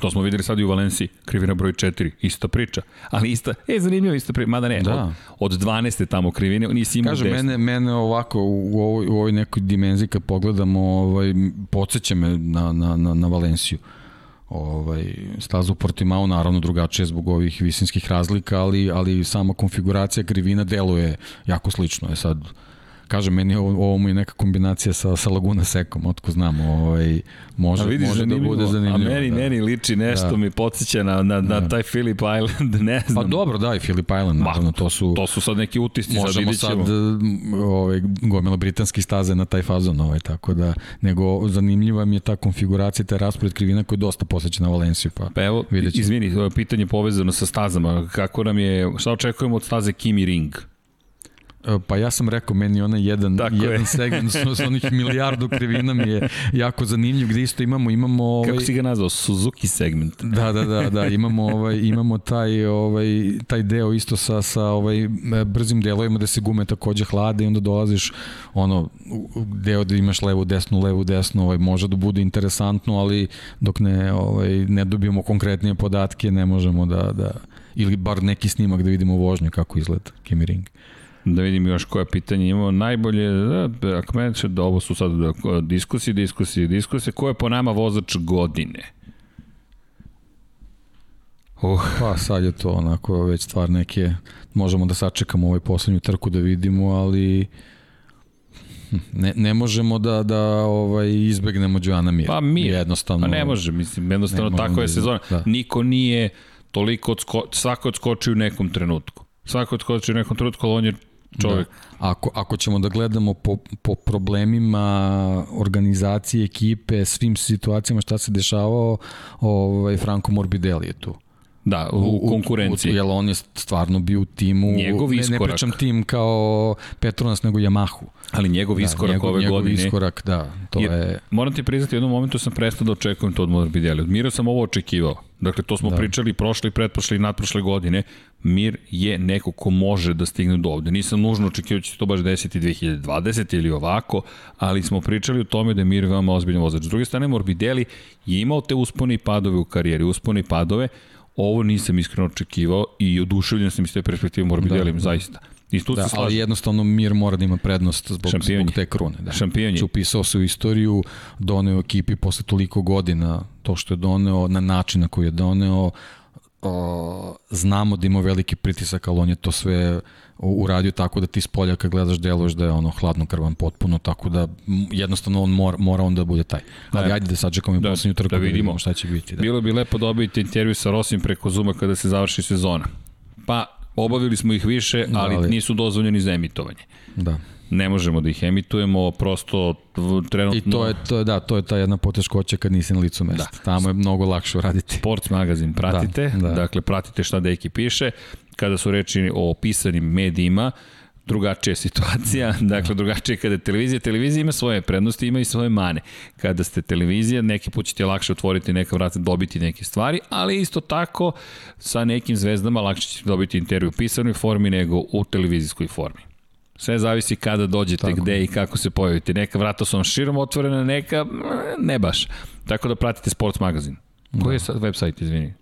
To smo videli sad i u Valenciji, krivina broj 4, ista priča. Ali ista, e, zanimljivo ista priča, mada ne, da. od, od 12. tamo krivine, nisi imao Kaže, mene, mene ovako, u ovoj, u ovoj nekoj dimenziji kad pogledamo, ovaj, podsjeća me na, na, na, na Valenciju. Ovaj, staza u Portimao naravno drugačije zbog ovih visinskih razlika, ali, ali sama konfiguracija krivina deluje jako slično. Je sad, Kažem, meni ovo, ovo mu je neka kombinacija sa, sa Laguna Sekom, otko znam, ovaj, može, vidiš, može da bude zanimljivo. A meni, da. meni liči nešto, da. mi podsjeća na, na, da. na taj Philip Island, ne pa znam. Pa dobro, da, i Philip Island, naravno, to su... To su sad neki utisci, sad vidit ćemo. sad ovaj, gomila britanski staze na taj fazon, ovaj, tako da, nego zanimljiva mi je ta konfiguracija, taj raspored krivina koji je dosta posjeća na Valenciju, pa, pa evo, izvini, pitanje povezano sa stazama, kako nam je, šta očekujemo od staze Kimi Ring? E, pa ja sam rekao, meni onaj jedan, Tako jedan je. segment s onih milijardu krivina mi je jako zanimljiv, gde isto imamo, imamo ovaj, Kako si ga nazvao? Suzuki segment. Da, da, da, da, imamo ovaj imamo taj ovaj taj deo isto sa sa ovaj brzim delovima da se gume takođe hlade i onda dolaziš ono deo da imaš levu desnu levu desnu, ovaj može da bude interesantno, ali dok ne ovaj ne dobijemo konkretnije podatke, ne možemo da da ili bar neki snimak da vidimo vožnju kako izgleda Kimi Ring. Da vidim još koje pitanje imamo. Najbolje, da, ako mene da ovo su sad da, diskusije, diskusije, diskusije. Ko je po nama vozač godine? Uh. Pa sad je to onako već stvar neke, možemo da sačekamo ovaj poslednju trku da vidimo, ali ne, ne možemo da da ovaj izbegnemo Joana Mir. Pa Mir. Jednostavno. Pa ne može, mislim, jednostavno tako je da sezona. Da. Niko nije toliko odsko, svako odskočio u nekom trenutku. Svako odskočio u nekom trenutku, ali on je čovjek. Da. Ako, ako ćemo da gledamo po, po problemima organizacije, ekipe, svim situacijama šta se dešavao, ovaj, Franco Morbidelli je tu. Da, u, u konkurenciji. U, jer on je stvarno bio u timu, njegov iskorak. ne, ne pričam tim kao Petronas, nego Yamahu. Ali njegov da, iskorak njegov, ove njegov godine. Njegov iskorak, da. To jer, je... Moram ti priznati, u jednom momentu sam prestao da očekujem to od Morbidelli. Od Mira sam ovo očekivao. Dakle, to smo da. pričali prošle pretprošle i nadprošle godine. Mir je neko ko može da stigne do ovde. Nisam nužno očekivao da će to baš desiti 2020 ili ovako, ali smo pričali o tome da je Mir veoma ozbiljan vozač. S druge strane, Morbidelli je imao te uspone i padove u karijeri, uspone i padove, Ovo nisam iskreno očekivao i oduševljen sam iz te perspektive Morbidelli, da, zaista. I tu da, ali jednostavno Mir mora da ima prednost zbog, zbog te krune. Da. Šampion je. Upisao se u istoriju, doneo ekipi posle toliko godina to što je doneo, na način na koji je doneo, o, znamo da ima veliki pritisak, ali on je to sve uradio tako da ti s polja kad gledaš deluješ da je ono hladno krvan potpuno, tako da jednostavno on mora, mora onda da bude taj. Ali da. ajde da sad čekamo i da, poslednju trku da, da vidimo šta će biti. Da. Bilo bi lepo dobiti intervju sa Rosim preko Zuma kada se završi sezona. Pa obavili smo ih više, ali, da, ali... nisu dozvoljeni za emitovanje. Da ne možemo da ih emitujemo, prosto trenutno... I to je, to je, da, to je ta jedna poteškoća kad nisi na licu mesta. Da. Tamo je mnogo lakše uraditi. Sports magazin pratite, da, da. dakle pratite šta deki piše. Kada su reči o pisanim medijima, drugačija situacija, dakle drugačije kada je televizija, televizija ima svoje prednosti, ima i svoje mane. Kada ste televizija, neki put ćete lakše otvoriti neka vrata, dobiti neke stvari, ali isto tako sa nekim zvezdama lakše ćete dobiti intervju u pisanoj formi nego u televizijskoj formi. Sve zavisi kada dođete, Tako. gde i kako se pojavite. Neka vrata su vam širom otvorena, neka ne baš. Tako da pratite Sports magazin. Da. Koji je sad website, izvini?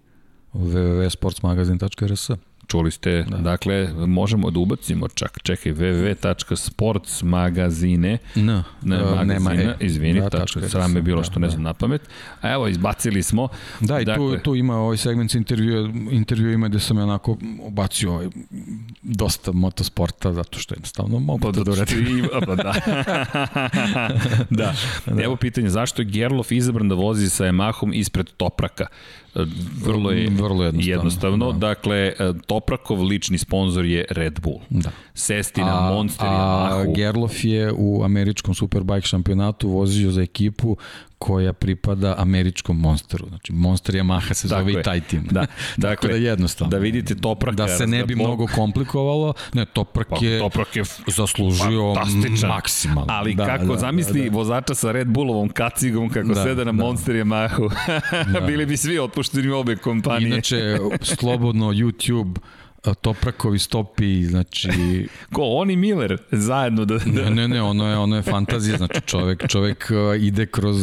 www.sportsmagazin.rs Čuli ste, da. dakle, možemo da ubacimo čak, čekaj, www.sportsmagazine, no, ne, uh, magazina, nema, e, izvini, da, tačka, sram je bilo što ne znam da. na pamet. A evo, izbacili smo. Da, i dakle, tu, tu ima ovaj segment sa intervju, intervju ima gde sam onako obacio ovaj, dosta motosporta, zato što jednostavno mogu pa, to da uradim. Pa da. da. da. Evo pitanje, zašto je Gerlof izabran da vozi sa Yamahom ispred Topraka? Vrlo je Vrlo jednostavno. jednostavno. Da. Dakle, Toprakov lični sponsor je Red Bull. Da. Sestina, a, Monster, a Yamahu. Gerlof je u američkom Superbike šampionatu vozio za ekipu koja pripada američkom Monsteru. Znači, Monster Yamaha se zove i taj tim. Da, dakle, da jednostavno. Da vidite Topraka. Da se ne bi mnogo komplikovalo. Ne, Toprak pa, je, Toprak je zaslužio maksimalno. Ali da, kako da, zamisli da, da. vozača sa Red Bullovom kacigom kako da, seda na da. Monster Yamahu. da. Bili bi svi otpušteni obe kompanije. Inače, slobodno YouTube Toprakovi stopi, znači... Ko, on i Miller zajedno da... da... Ne, ne, ne, ono je, ono je fantazija, znači čovek, čovek ide kroz,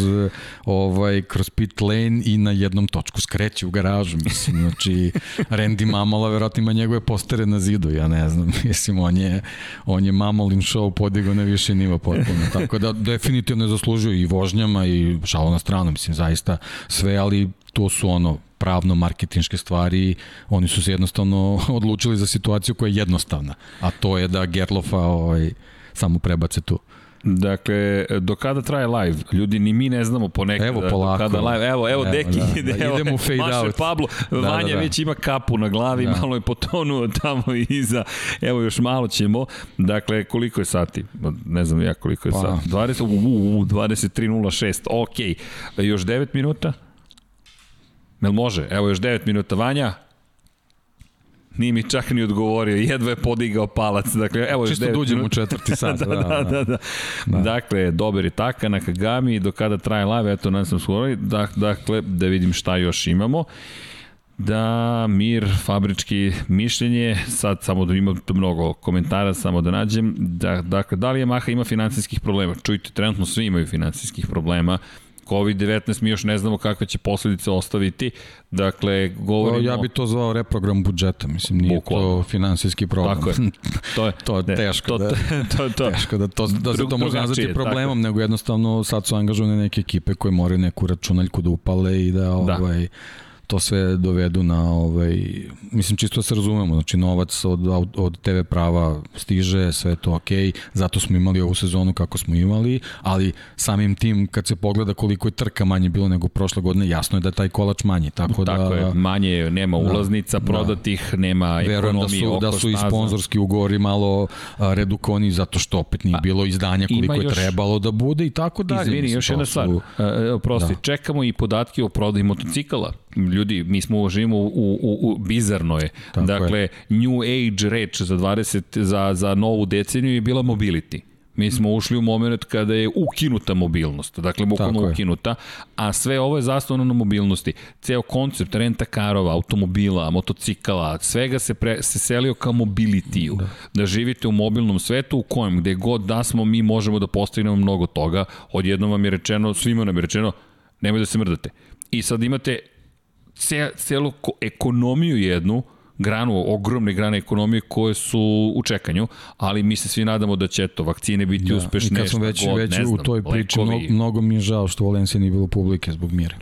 ovaj, kroz pit lane i na jednom točku skreće u garažu, mislim, znači Randy Mamala verovatno ima njegove postere na zidu, ja ne znam, mislim, on je, on je Mamolin show podigao na više nivo potpuno, tako da definitivno je zaslužio i vožnjama i šalo na stranu, mislim, zaista sve, ali to su ono pravno marketinške stvari, oni su se jednostavno odlučili za situaciju koja je jednostavna, a to je da Gerlofa ovaj, samo prebace tu. Dakle, do kada traje live? Ljudi, ni mi ne znamo ponekad. Evo, polako. Kada live, evo, evo, evo Deki da, ide. Da, idemo u fade Maše out. Pablo, da, da Vanja da, da. već ima kapu na glavi, da. malo je potonuo tamo iza. Evo, još malo ćemo. Dakle, koliko je sati? Ne znam ja koliko je pa. sati. 20, u, u, u, 23.06. Ok. Još 9 minuta? Jel može? Evo još 9 minuta. Vanja, Nije mi čak ni odgovorio, jedva je podigao palac. Dakle, evo Čisto da uđem u četvrti sat. da, da, da, da, da, da. Dakle, dobar je Taka na Kagami, do kada traje live, eto, nas sam skoro, dakle, da vidim šta još imamo. Da, mir, fabrički mišljenje, sad samo da ima mnogo komentara, samo da nađem, da, dakle, da li Yamaha ima finansijskih problema? Čujte, trenutno svi imaju finansijskih problema, COVID-19 mi još ne znamo kakve će posledice ostaviti. Dakle, govorimo... Ja bi to zvao reprogram budžeta, mislim, nije Bukvalno. to finansijski problem. Tako je. To je, to je ne, teško, to, da, to, to, teško da, to, da se to može nazvati problemom, tako. nego jednostavno sad su angažovane neke ekipe koje moraju neku računaljku da upale i da, da. ovaj, to sve dovedu na ovaj mislim čisto da se razumemo znači novac od od TV prava stiže sve to ok zato smo imali ovu sezonu kako smo imali ali samim tim kad se pogleda koliko je trka manje bilo nego prošle godine jasno je da je taj kolač manji tako, tako da je manje nema da. ulaznica da, prodatih da. nema Verujem da su da su i sponzorski ugovori malo a, redukoni zato što opet nije bilo izdanja koliko je trebalo da bude i tako dalje izvini još jedna stvar su... prosti da. čekamo i podatke o prodaji motocikala ljudi, mi smo živimo u, u, u bizarno je. Tako dakle, je. new age reč za 20 za za novu deceniju je bila mobility. Mi smo ušli u moment kada je ukinuta mobilnost, dakle bukvalno ukinuta, a sve ovo je zastavno na mobilnosti. Ceo koncept renta karova, automobila, motocikala, svega se, pre, se selio ka mobilitiju. Da. da živite u mobilnom svetu u kojem gde god da smo mi možemo da postignemo mnogo toga. Odjednom vam je rečeno, svima nam je rečeno, nemoj da se mrdate. I sad imate ce, celu ekonomiju jednu, granu, ogromne grane ekonomije koje su u čekanju, ali mi se svi nadamo da će to vakcine biti da, uspešne. I kad smo već, god, već znam, u toj priči, mnogo, mnogo mi je žao što u Valenciji nije bilo publike zbog mira.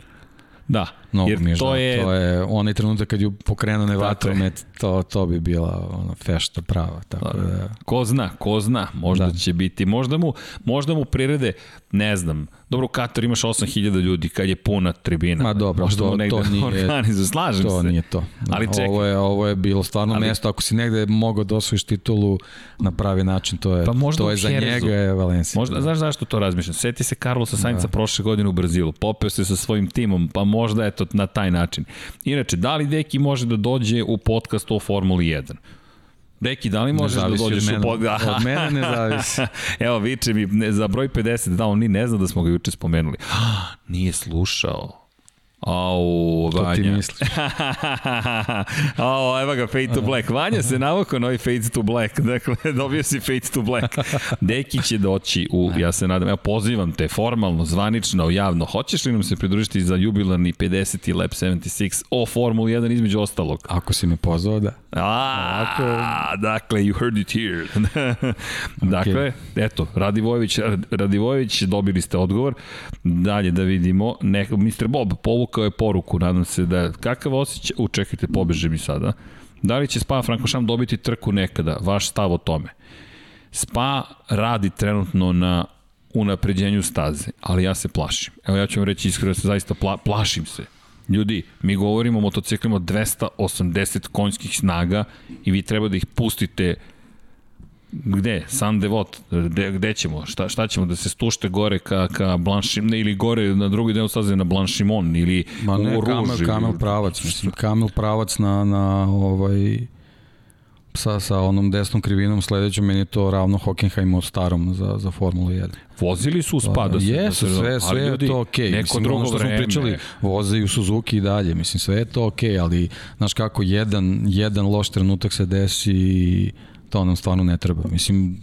Da, Mnogo jer mi je to je... To je onaj trenutak kad ju pokrenu ne vatromet, to, to bi bila ono, fešta prava. Tako da, da... Ko zna, ko zna, možda da. će biti. Možda mu, možda mu prirede, ne znam, Dobro, u Kataru imaš 8000 ljudi kad je puna tribina. Ma dobro, Možda to, to nije, slažem to se. nije to. Ali čekaj. Ovo je, ovo je bilo stvarno Ali, mesto, ako si negde mogao da osvojiš titulu na pravi način, to je, pa možda to je za njega je Valencija. Možda, znaš zašto to razmišljam? Seti se Carlosa Sainca da. prošle godine u Brazilu, popeo se sa svojim timom, pa možda eto na taj način. Inače, da li Deki može da dođe u podcast o Formuli 1? Deki, da li možeš da dođeš u pod... Od mene ne zavisi. Evo, viče mi, ne, za broj 50, da, on ni ne zna da smo ga juče spomenuli. Nije slušao. Au, Vanja. To ti misliš. Au, evo ga, Fade to Black. Vanja se navukao novi Fade to Black. Dakle, dobio si Fade to Black. Deki će doći u, ja se nadam, evo, pozivam te formalno, zvanično, javno. Hoćeš li nam se pridružiti za jubilarni 50. Lab 76 o Formula 1 između ostalog? Ako si me pozvao, da. A, Ako... dakle, you heard it here. dakle, okay. eto, Radivojević, Radivojević, dobili ste odgovor. Dalje da vidimo, neko, Mr. Bob povukao je poruku, nadam se da, kakav osjećaj, u čekajte, pobeže mi sada. Da li će Spa Frankošam dobiti trku nekada? Vaš stav o tome. Spa radi trenutno na unapređenju staze, ali ja se plašim. Evo ja ću vam reći iskreno, se zaista pla, plašim se. Ljudi, mi govorimo o motociklima 280 konjskih snaga i vi treba da ih pustite Gde? San Devot? Gde, gde ćemo? Šta, šta ćemo? Da se stušte gore ka, ka Blanchimon ili gore na drugi deo staze na Blanchimon ili Ma ne, u Kamel, Kamel pravac. Mislim, Kamel pravac na, na ovaj sa, sa onom desnom krivinom sledećom, meni je to ravno Hockenheimu starom za, za Formulu 1. Vozili su u spa da se... Jesu, da sve, sve je to okej. Okay. Neko mislim, drugo što vreme. smo pričali, voze i u Suzuki i dalje. Mislim, sve je to okej, okay, ali, znaš kako, jedan, jedan loš trenutak se desi i to nam stvarno ne treba. Mislim,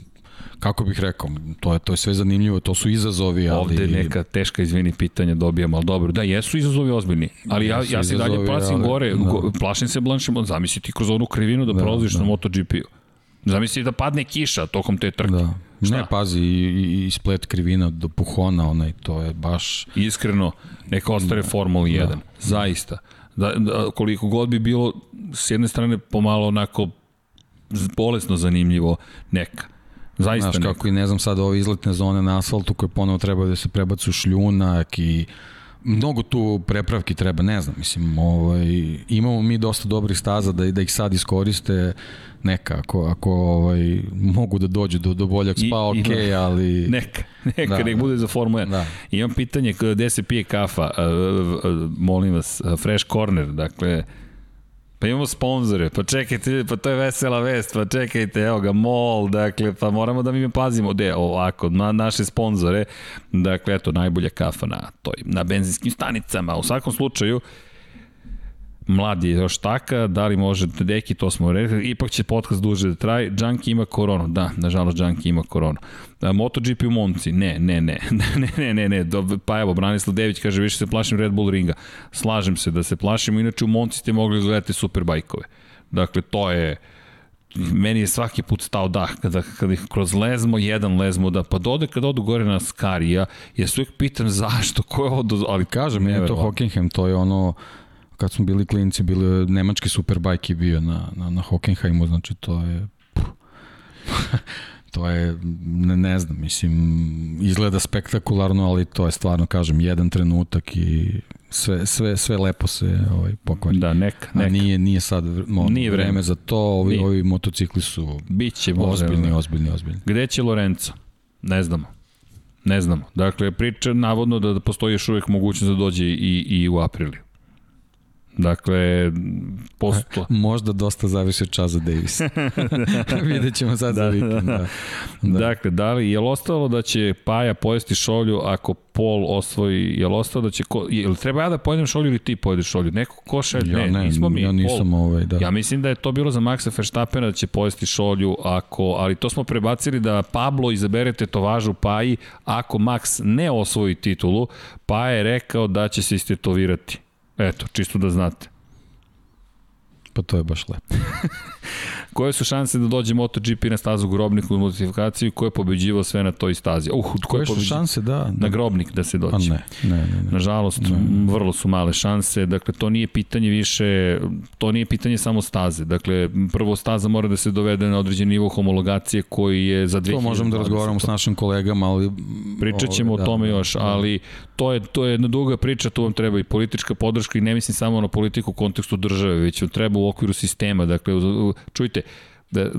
kako bih rekao, to je, to je sve zanimljivo, to su izazovi, ali... Ovde neka teška, izvini, pitanja dobijamo, ali dobro, da, jesu izazovi ozbiljni, ali ja, ja se dalje plašim ali, gore, da. plašim se Blanchimon, zamisli ti kroz onu krivinu da, da prolaziš da. na MotoGP-u. Zamisli da padne kiša tokom te trke. Da. Šta? Ne, pazi, i, i splet krivina do puhona, onaj, to je baš... Iskreno, neka ostare da. Formula 1, da. zaista. Da, da, koliko god bi bilo, s jedne strane, pomalo onako bolesno zanimljivo, neka. Zaista Znaš, kako i ne znam sad ove izletne zone na asfaltu koje ponovo treba da se prebacu šljunak i mnogo tu prepravki treba, ne znam, mislim, ovaj, imamo mi dosta dobrih staza da, da ih sad iskoriste neka, ako, ako ovaj, mogu da dođu do, do boljeg spa, ok, ima, ali... Neka, neka, da, nek da. bude za Formula 1. Da. Imam pitanje, gde se pije kafa, molim vas, Fresh Corner, dakle, Pa imamo sponzore, pa čekajte, pa to je vesela vest, pa čekajte, evo ga, MOL, dakle, pa moramo da mi pazimo, de, ovako, na naše sponzore, dakle, eto, najbolja kafa na, toj, na benzinskim stanicama, u svakom slučaju, mlad je još taka, da li možete, deki, to smo rekli, ipak će podcast duže da traje, Junkie ima koronu, da, nažalost Junkie ima koronu. A, MotoGP u Monci, ne, ne, ne, ne, ne, ne, ne, do, pa evo, Branislav Dević kaže, više se plašim Red Bull ringa. Slažem se da se plašimo, inače u Monci ste mogli gledati superbajkove. Dakle, to je, meni je svaki put stao dah kada, kada ih kroz lezmo, jedan lezmo da pa dode kada odu gore na Skarija, ja se uvijek pitam zašto, ko je ovo, ali kažem, ne, to Hockenheim, to je ono kad smo bili klinci, bili nemački superbajk je bio na, na, na Hockenheimu, znači to je... to je, ne, ne znam, mislim, izgleda spektakularno, ali to je stvarno, kažem, jedan trenutak i sve, sve, sve lepo se ovaj, pokvari. Da, neka, neka. A nije, nije sad mo, nije vreme. vreme za to, ovi, nije. ovi motocikli su Biće ozbiljni, ozbiljni, ozbiljni. Gde će Lorenzo? Ne znamo. Ne znamo. Dakle, priča navodno da, da postoji još uvek mogućnost da dođe i, i u apriliju. Dakle, posto... Možda dosta zavisi od Chaza Davis. Vidjet ćemo sad da, za vikend. Da, da. Da. Dakle, da li, je li ostalo da će Paja pojesti šolju ako Pol osvoji, je li ostalo da će... Ko, je li treba ja da pojedem šolju ili ti pojedeš šolju? Neko ko šalje? Ja, ne, ne, nismo mi. Ja nisam Pol. ovaj, da. Ja mislim da je to bilo za Maxa Verstappena da će pojesti šolju ako, ali to smo prebacili da Pablo izabere tetovažu Paji ako Max ne osvoji titulu, pa je rekao da će se istetovirati. Eto, čisto da znate. Pa to je baš lepo. Koje su šanse da dođe MotoGP na stazu Grobnik u modifikaciju ko je pobeđivao sve na toj stazi? Uh, koje, su šanse da, da... Na Grobnik da se dođe. A ne, ne, ne. ne. Nažalost, ne. vrlo su male šanse. Dakle, to nije pitanje više, to nije pitanje samo staze. Dakle, prvo staza mora da se dovede na određen nivo homologacije koji je za 2020. To možemo da razgovaramo s našim kolegama, ali... Pričat ćemo o tome da, još, da. ali to je, to je jedna duga priča, tu vam treba i politička podrška i ne mislim samo na politiku u kontekstu države, već vam treba u okviru sistema. Dakle, čujte, da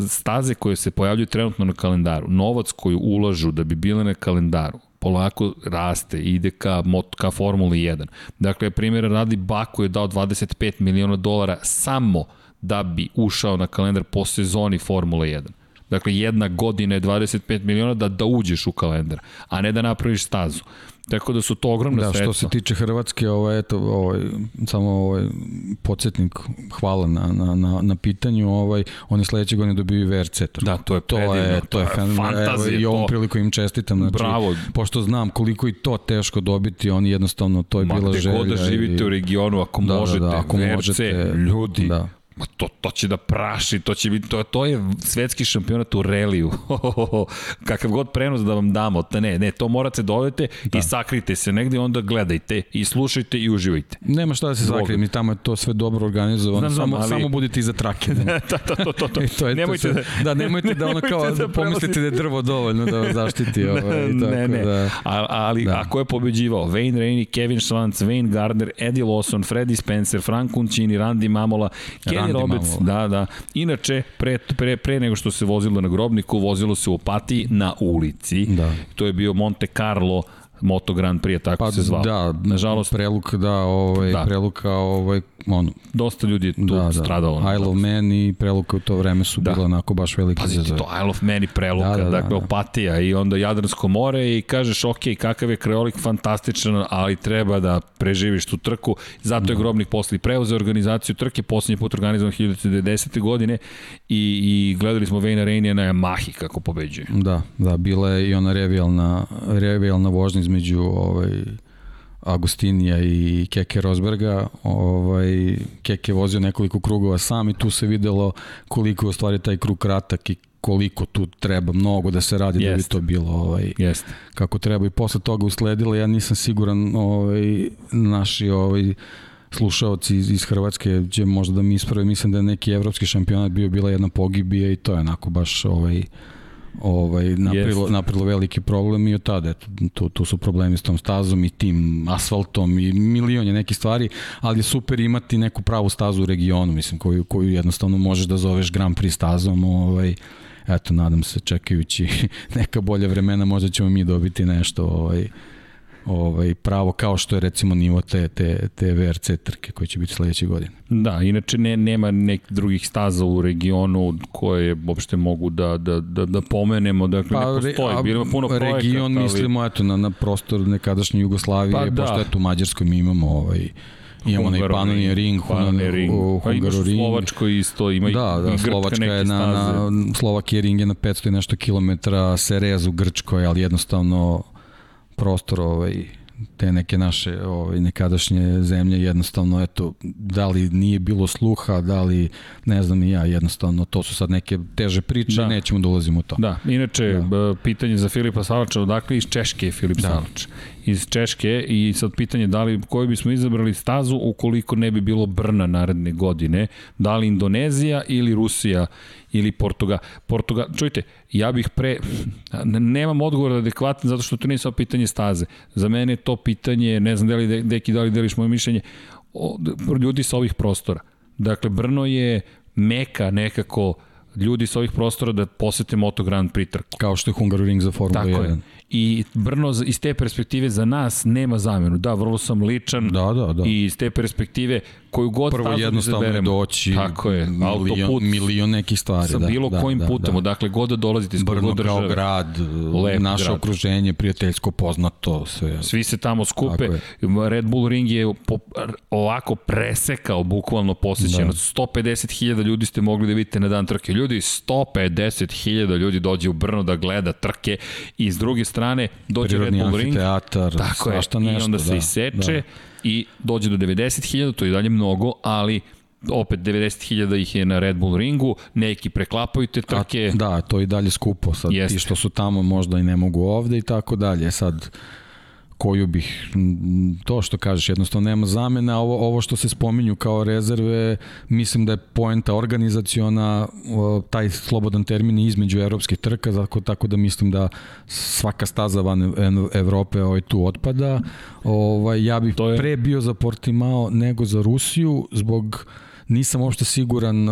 staze koje se pojavljuju trenutno na kalendaru, novac koji ulažu da bi bile na kalendaru, polako raste, ide ka, mot, ka Formuli 1. Dakle, primjer radi Baku je dao 25 miliona dolara samo da bi ušao na kalendar po sezoni Formule 1. Dakle, jedna godina je 25 miliona da, da uđeš u kalendar, a ne da napraviš stazu. Tako da su to ogromna da, sredstva. Što se tiče Hrvatske, ovo, eto, ovaj, samo ovaj, podsjetnik, hvala na, na, na, na pitanju, ovaj, oni sledeće godine dobiju VRC. Da, to je to predivno. Je, to je, to je fantazija. I ovom priliku im čestitam. Znači, Bravo. Pošto znam koliko i to teško dobiti, oni jednostavno, to je Ma, bila želja. Ma gde god da živite i... u regionu, ako da, možete, da, da, ako VRC, možete, ljudi, da Ma to, to će da praši, to će biti, to, to je svetski šampionat u reliju. Kakav god prenos da vam damo, ta ne, ne, to morate da odete da. i sakrite se negde, onda gledajte i slušajte i uživajte. Nema šta da se sakrije, mi tamo je to sve dobro organizovano, znam, samo, ali... samo budite iza trake. da, to, to, to, to. E, to je nemojte to sve, da, da, nemojte da ono kao da pomislite da je drvo dovoljno da vas zaštiti. Ovaj, ne, tako ne, Da, ali, ali da. ako je pobeđivao? Wayne Rainey, Kevin Schwantz, Wayne Gardner, Eddie Lawson, Freddie Spencer, Frank Uncini, Randy Mamola, Kenny Roberts, da, da. Inače, pre, pre, pre nego što se vozilo na grobniku, vozilo se u Opatiji na ulici. Da. To je bio Monte Carlo Moto Grand Prix, tako pa, se zvao. Da, nažalost preluk da, ovaj da. preluka ovaj ono dosta ljudi je tu da, da. stradalo. Isle of Man i preluka u to vreme su da. bila onako baš velike Pazite zazove. to, Isle of Man i preluka, da, da, da, dakle da. opatija i onda Jadransko more i kažeš ok, kakav je kreolik fantastičan, ali treba da preživiš tu trku. Zato je da. Grobnik posle preuzeo organizaciju trke, poslednji put organizovan 1910. godine i, i gledali smo Vejna Rejnija na Yamahi kako pobeđuje. Da, da, bila je i ona revijalna, revijalna vožnja između ovaj, Agustinija i Keke Rosberga. Ovaj, Keke vozio nekoliko krugova sam i tu se videlo koliko je u stvari taj krug kratak i koliko tu treba mnogo da se radi Jest. da bi to bilo ovaj Jest. kako treba i posle toga usledilo ja nisam siguran ovaj naši ovaj slušaoci iz, iz Hrvatske će možda da mi isprave mislim da je neki evropski šampionat bio bila jedna pogibija i to je onako baš ovaj ovaj, napravilo, yes. napravilo veliki problem i od tada, eto, tu, tu su problemi s tom stazom i tim asfaltom i milion je nekih stvari, ali je super imati neku pravu stazu u regionu, mislim, koju, koju jednostavno možeš da zoveš Grand Prix stazom, ovaj, eto, nadam se, čekajući neka bolja vremena, možda ćemo mi dobiti nešto, ovaj, ovaj, pravo kao što je recimo nivo te, te, te VRC trke koje će biti sledeće godine. Da, inače ne, nema nekih drugih staza u regionu koje uopšte mogu da, da, da, da pomenemo, dakle pa, ne postoji, bilo puno projekata. Region ali... mislimo eto, na, na prostor nekadašnje Jugoslavije, pa, da. pošto eto u Mađarskoj mi imamo ovaj, Imamo onaj Panonija Ring, Panonija Ring, pa imaš u Slovačkoj isto, ima da, da, Slovačka je na, na, Slovakija Ring je na 500 i nešto kilometra, Serez u Grčkoj, ali jednostavno prostor ovaj, te neke naše ovaj, nekadašnje zemlje jednostavno eto da li nije bilo sluha da li ne znam ni ja jednostavno to su sad neke teže priče da. nećemo da ulazimo u to da inače da. pitanje za Filipa Salača odakle iz Češke je Filip da. Salač iz Češke i sad pitanje da li koju bismo izabrali stazu ukoliko ne bi bilo Brna naredne godine, da li Indonezija ili Rusija ili Portugal. Portugal, čujte, ja bih pre, nemam odgovor adekvatan zato što to nije samo pitanje staze. Za mene je to pitanje, ne znam da li deki da li deliš moje mišljenje, ljudi sa ovih prostora. Dakle, Brno je meka nekako ljudi sa ovih prostora da posete Moto Grand Prix trku. Kao što je Hungaroring za Formula Tako 1. Je i Brno iz te perspektive za nas nema zamenu. Da, vrlo sam ličan da, da, da. i iz te perspektive koju god Prvo jednostavno je doći Tako je, milion, autoput, milion nekih stvari. Sa da, bilo da, kojim da, putem, da. odakle god da dolazite, iz Brno države. kao grad, Lep naše grad. okruženje, prijateljsko, poznato, sve. Svi se tamo skupe. Red Bull Ring je po, ovako presekao bukvalno posjećeno. Da. 150.000 ljudi ste mogli da vidite na dan trke. Ljudi, 150.000 ljudi dođe u Brno da gleda trke i s druge strane dođe Prirodni Red Bull Ring. Tako je, nešto, i onda se da, iseče. Da i dođe do 90.000, to je dalje mnogo, ali opet 90.000 ih je na Red Bull ringu, neki preklapaju te trke. A, da, to je i dalje skupo, sad Jeste. ti što su tamo možda i ne mogu ovde i tako dalje. Sad, koju bih, to što kažeš, jednostavno nema zamena, ovo, ovo što se spominju kao rezerve, mislim da je poenta organizaciona, taj slobodan termin između evropskih trka, tako, tako da mislim da svaka staza van Evrope ovaj, tu otpada. Ovaj, ja bih je... pre bio za Portimao nego za Rusiju, zbog nisam uopšte siguran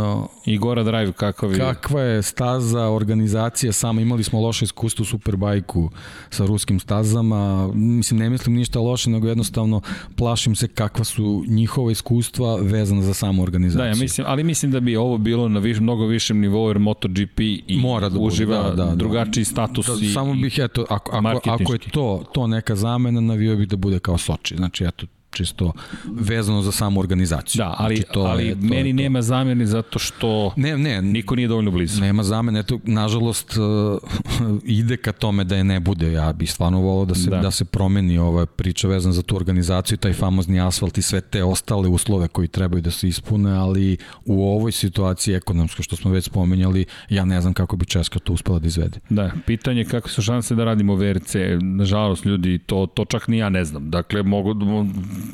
i Gora Drive kakav je? kakva je staza, organizacija sama, imali smo loše iskustvo u Superbajku sa ruskim stazama, mislim ne mislim ništa loše, nego jednostavno plašim se kakva su njihova iskustva vezana za samu organizaciju. Da, ja mislim, ali mislim da bi ovo bilo na viš, mnogo višem nivou jer MotoGP i Mora da uživa da, da, da, drugačiji status da, i Samo bih, eto, ako, ako, ako je to, to neka zamena, navio bih da bude kao Soči. Znači, eto, čisto vezano za samu organizaciju. Da, ali, znači, to ali je, to meni je to. nema zamene zato što ne, ne, niko nije dovoljno blizu. Nema zamene, eto, nažalost, uh, ide ka tome da je ne bude. Ja bih stvarno volao da se, da. da se promeni ova priča vezana za tu organizaciju, taj famozni asfalt i sve te ostale uslove koji trebaju da se ispune, ali u ovoj situaciji ekonomskoj, što smo već spomenjali, ja ne znam kako bi Česka to uspela da izvede. Da, pitanje je kako su šanse da radimo VRC. Nažalost, ljudi, to, to čak ni ja ne znam. Dakle, mogu,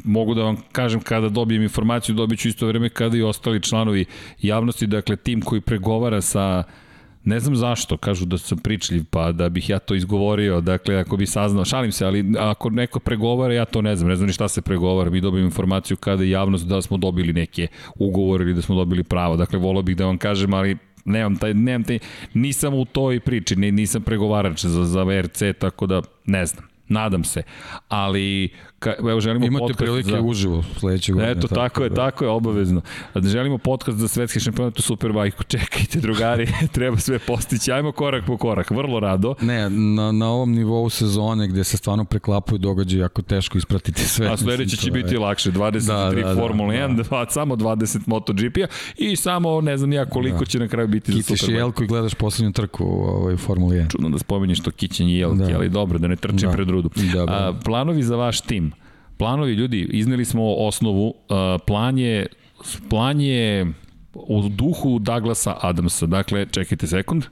mogu da vam kažem kada dobijem informaciju, dobit ću isto vreme kada i ostali članovi javnosti, dakle tim koji pregovara sa Ne znam zašto, kažu da sam pričljiv, pa da bih ja to izgovorio, dakle, ako bi saznao, šalim se, ali ako neko pregovara, ja to ne znam, ne znam ni šta se pregovara, mi dobijemo informaciju kada javnost da smo dobili neke ugovore ili da smo dobili pravo, dakle, volao bih da vam kažem, ali nemam taj, nemam taj, nisam u toj priči, nisam pregovarač za, za VRC, tako da ne znam. Nadam se. Ali Ka, evo želimo Imate podcast prilike za... uživo sledeće godine. Eto, tako, tako je, da. tako je, obavezno. Da želimo podcast za svetski šampionat u Superbajku. Čekajte, drugari, treba sve postići. Ajmo korak po korak, vrlo rado. Ne, na, na ovom nivou sezone gde se stvarno preklapaju događaje, jako teško ispratiti sve. A sledeće će biti lakše, 23 da, da, Formula da, 1, da. samo 20 MotoGP-a i samo ne znam ja koliko da. će na kraju biti Kitiš za Superbike. jelku i gledaš poslednju trku u ovoj Formuli 1. Čudno da spominješ to kićenje jelke, da. ali dobro, da ne trčim da. pred rudu. Da, da. A, planovi za vaš tim? Planovi, ljudi, izneli smo osnovu. Uh, plan je, plan je u duhu Douglasa Adamsa. Dakle, čekajte sekund.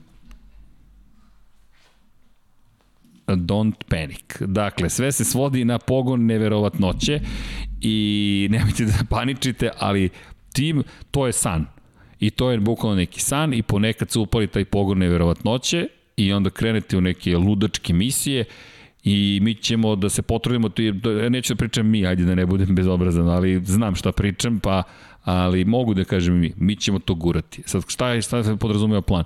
Don't panic. Dakle, sve se svodi na pogon neverovatnoće i nemojte da paničite, ali tim, to je san. I to je bukvalno neki san i ponekad se upali taj pogon neverovatnoće i onda krenete u neke ludačke misije i mi ćemo da se potrudimo, da, neću da pričam mi, ajde da ne budem bezobrazan, ali znam šta pričam, pa ali mogu da kažem mi, mi ćemo to gurati. Sad, šta je, šta se podrazumeva plan?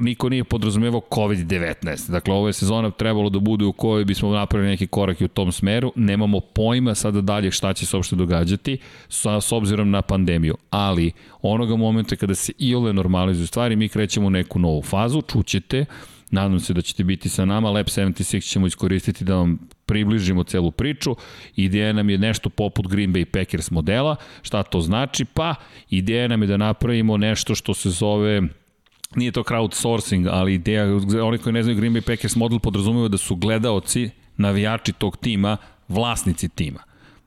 niko nije podrazumevao COVID-19. Dakle, ovo je sezona trebalo da bude u kojoj bismo napravili neki korak u tom smeru. Nemamo pojma sada dalje šta će se uopšte događati sa, s obzirom na pandemiju. Ali, onoga momenta kada se i ole normalizuju stvari, mi krećemo u neku novu fazu, čućete, Nadam se da ćete biti sa nama. Lab 76 ćemo iskoristiti da vam približimo celu priču. Ideja nam je nešto poput Green Bay Packers modela. Šta to znači? Pa, ideja nam je da napravimo nešto što se zove nije to crowdsourcing, ali ideja, oni koji ne znaju Green Bay Packers model podrazumeva da su gledaoci, navijači tog tima, vlasnici tima.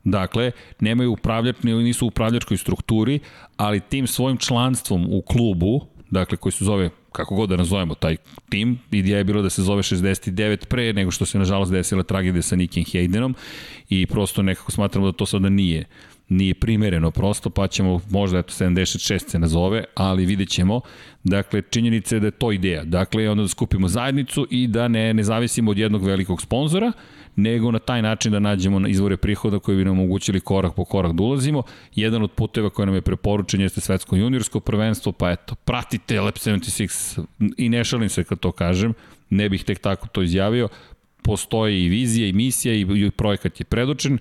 Dakle, nemaju upravljač, nisu u upravljačkoj strukturi, ali tim svojim članstvom u klubu, dakle koji se zove kako god da nazovemo taj tim, ideja je bilo da se zove 69 pre nego što se nažalost desila tragedija sa Nickiem Haydenom i prosto nekako smatramo da to sada nije nije primereno prosto, pa ćemo možda eto 76 se nazove, ali vidjet ćemo. Dakle, činjenica je da je to ideja. Dakle, onda da skupimo zajednicu i da ne, ne zavisimo od jednog velikog sponzora, nego na taj način da nađemo izvore prihoda koji bi nam omogućili korak po korak da ulazimo. Jedan od puteva koji nam je preporučen jeste svetsko juniorsko prvenstvo, pa eto, pratite Lab 76 i ne šalim se kad to kažem, ne bih tek tako to izjavio, postoji i vizija i misija i, projekat je predočen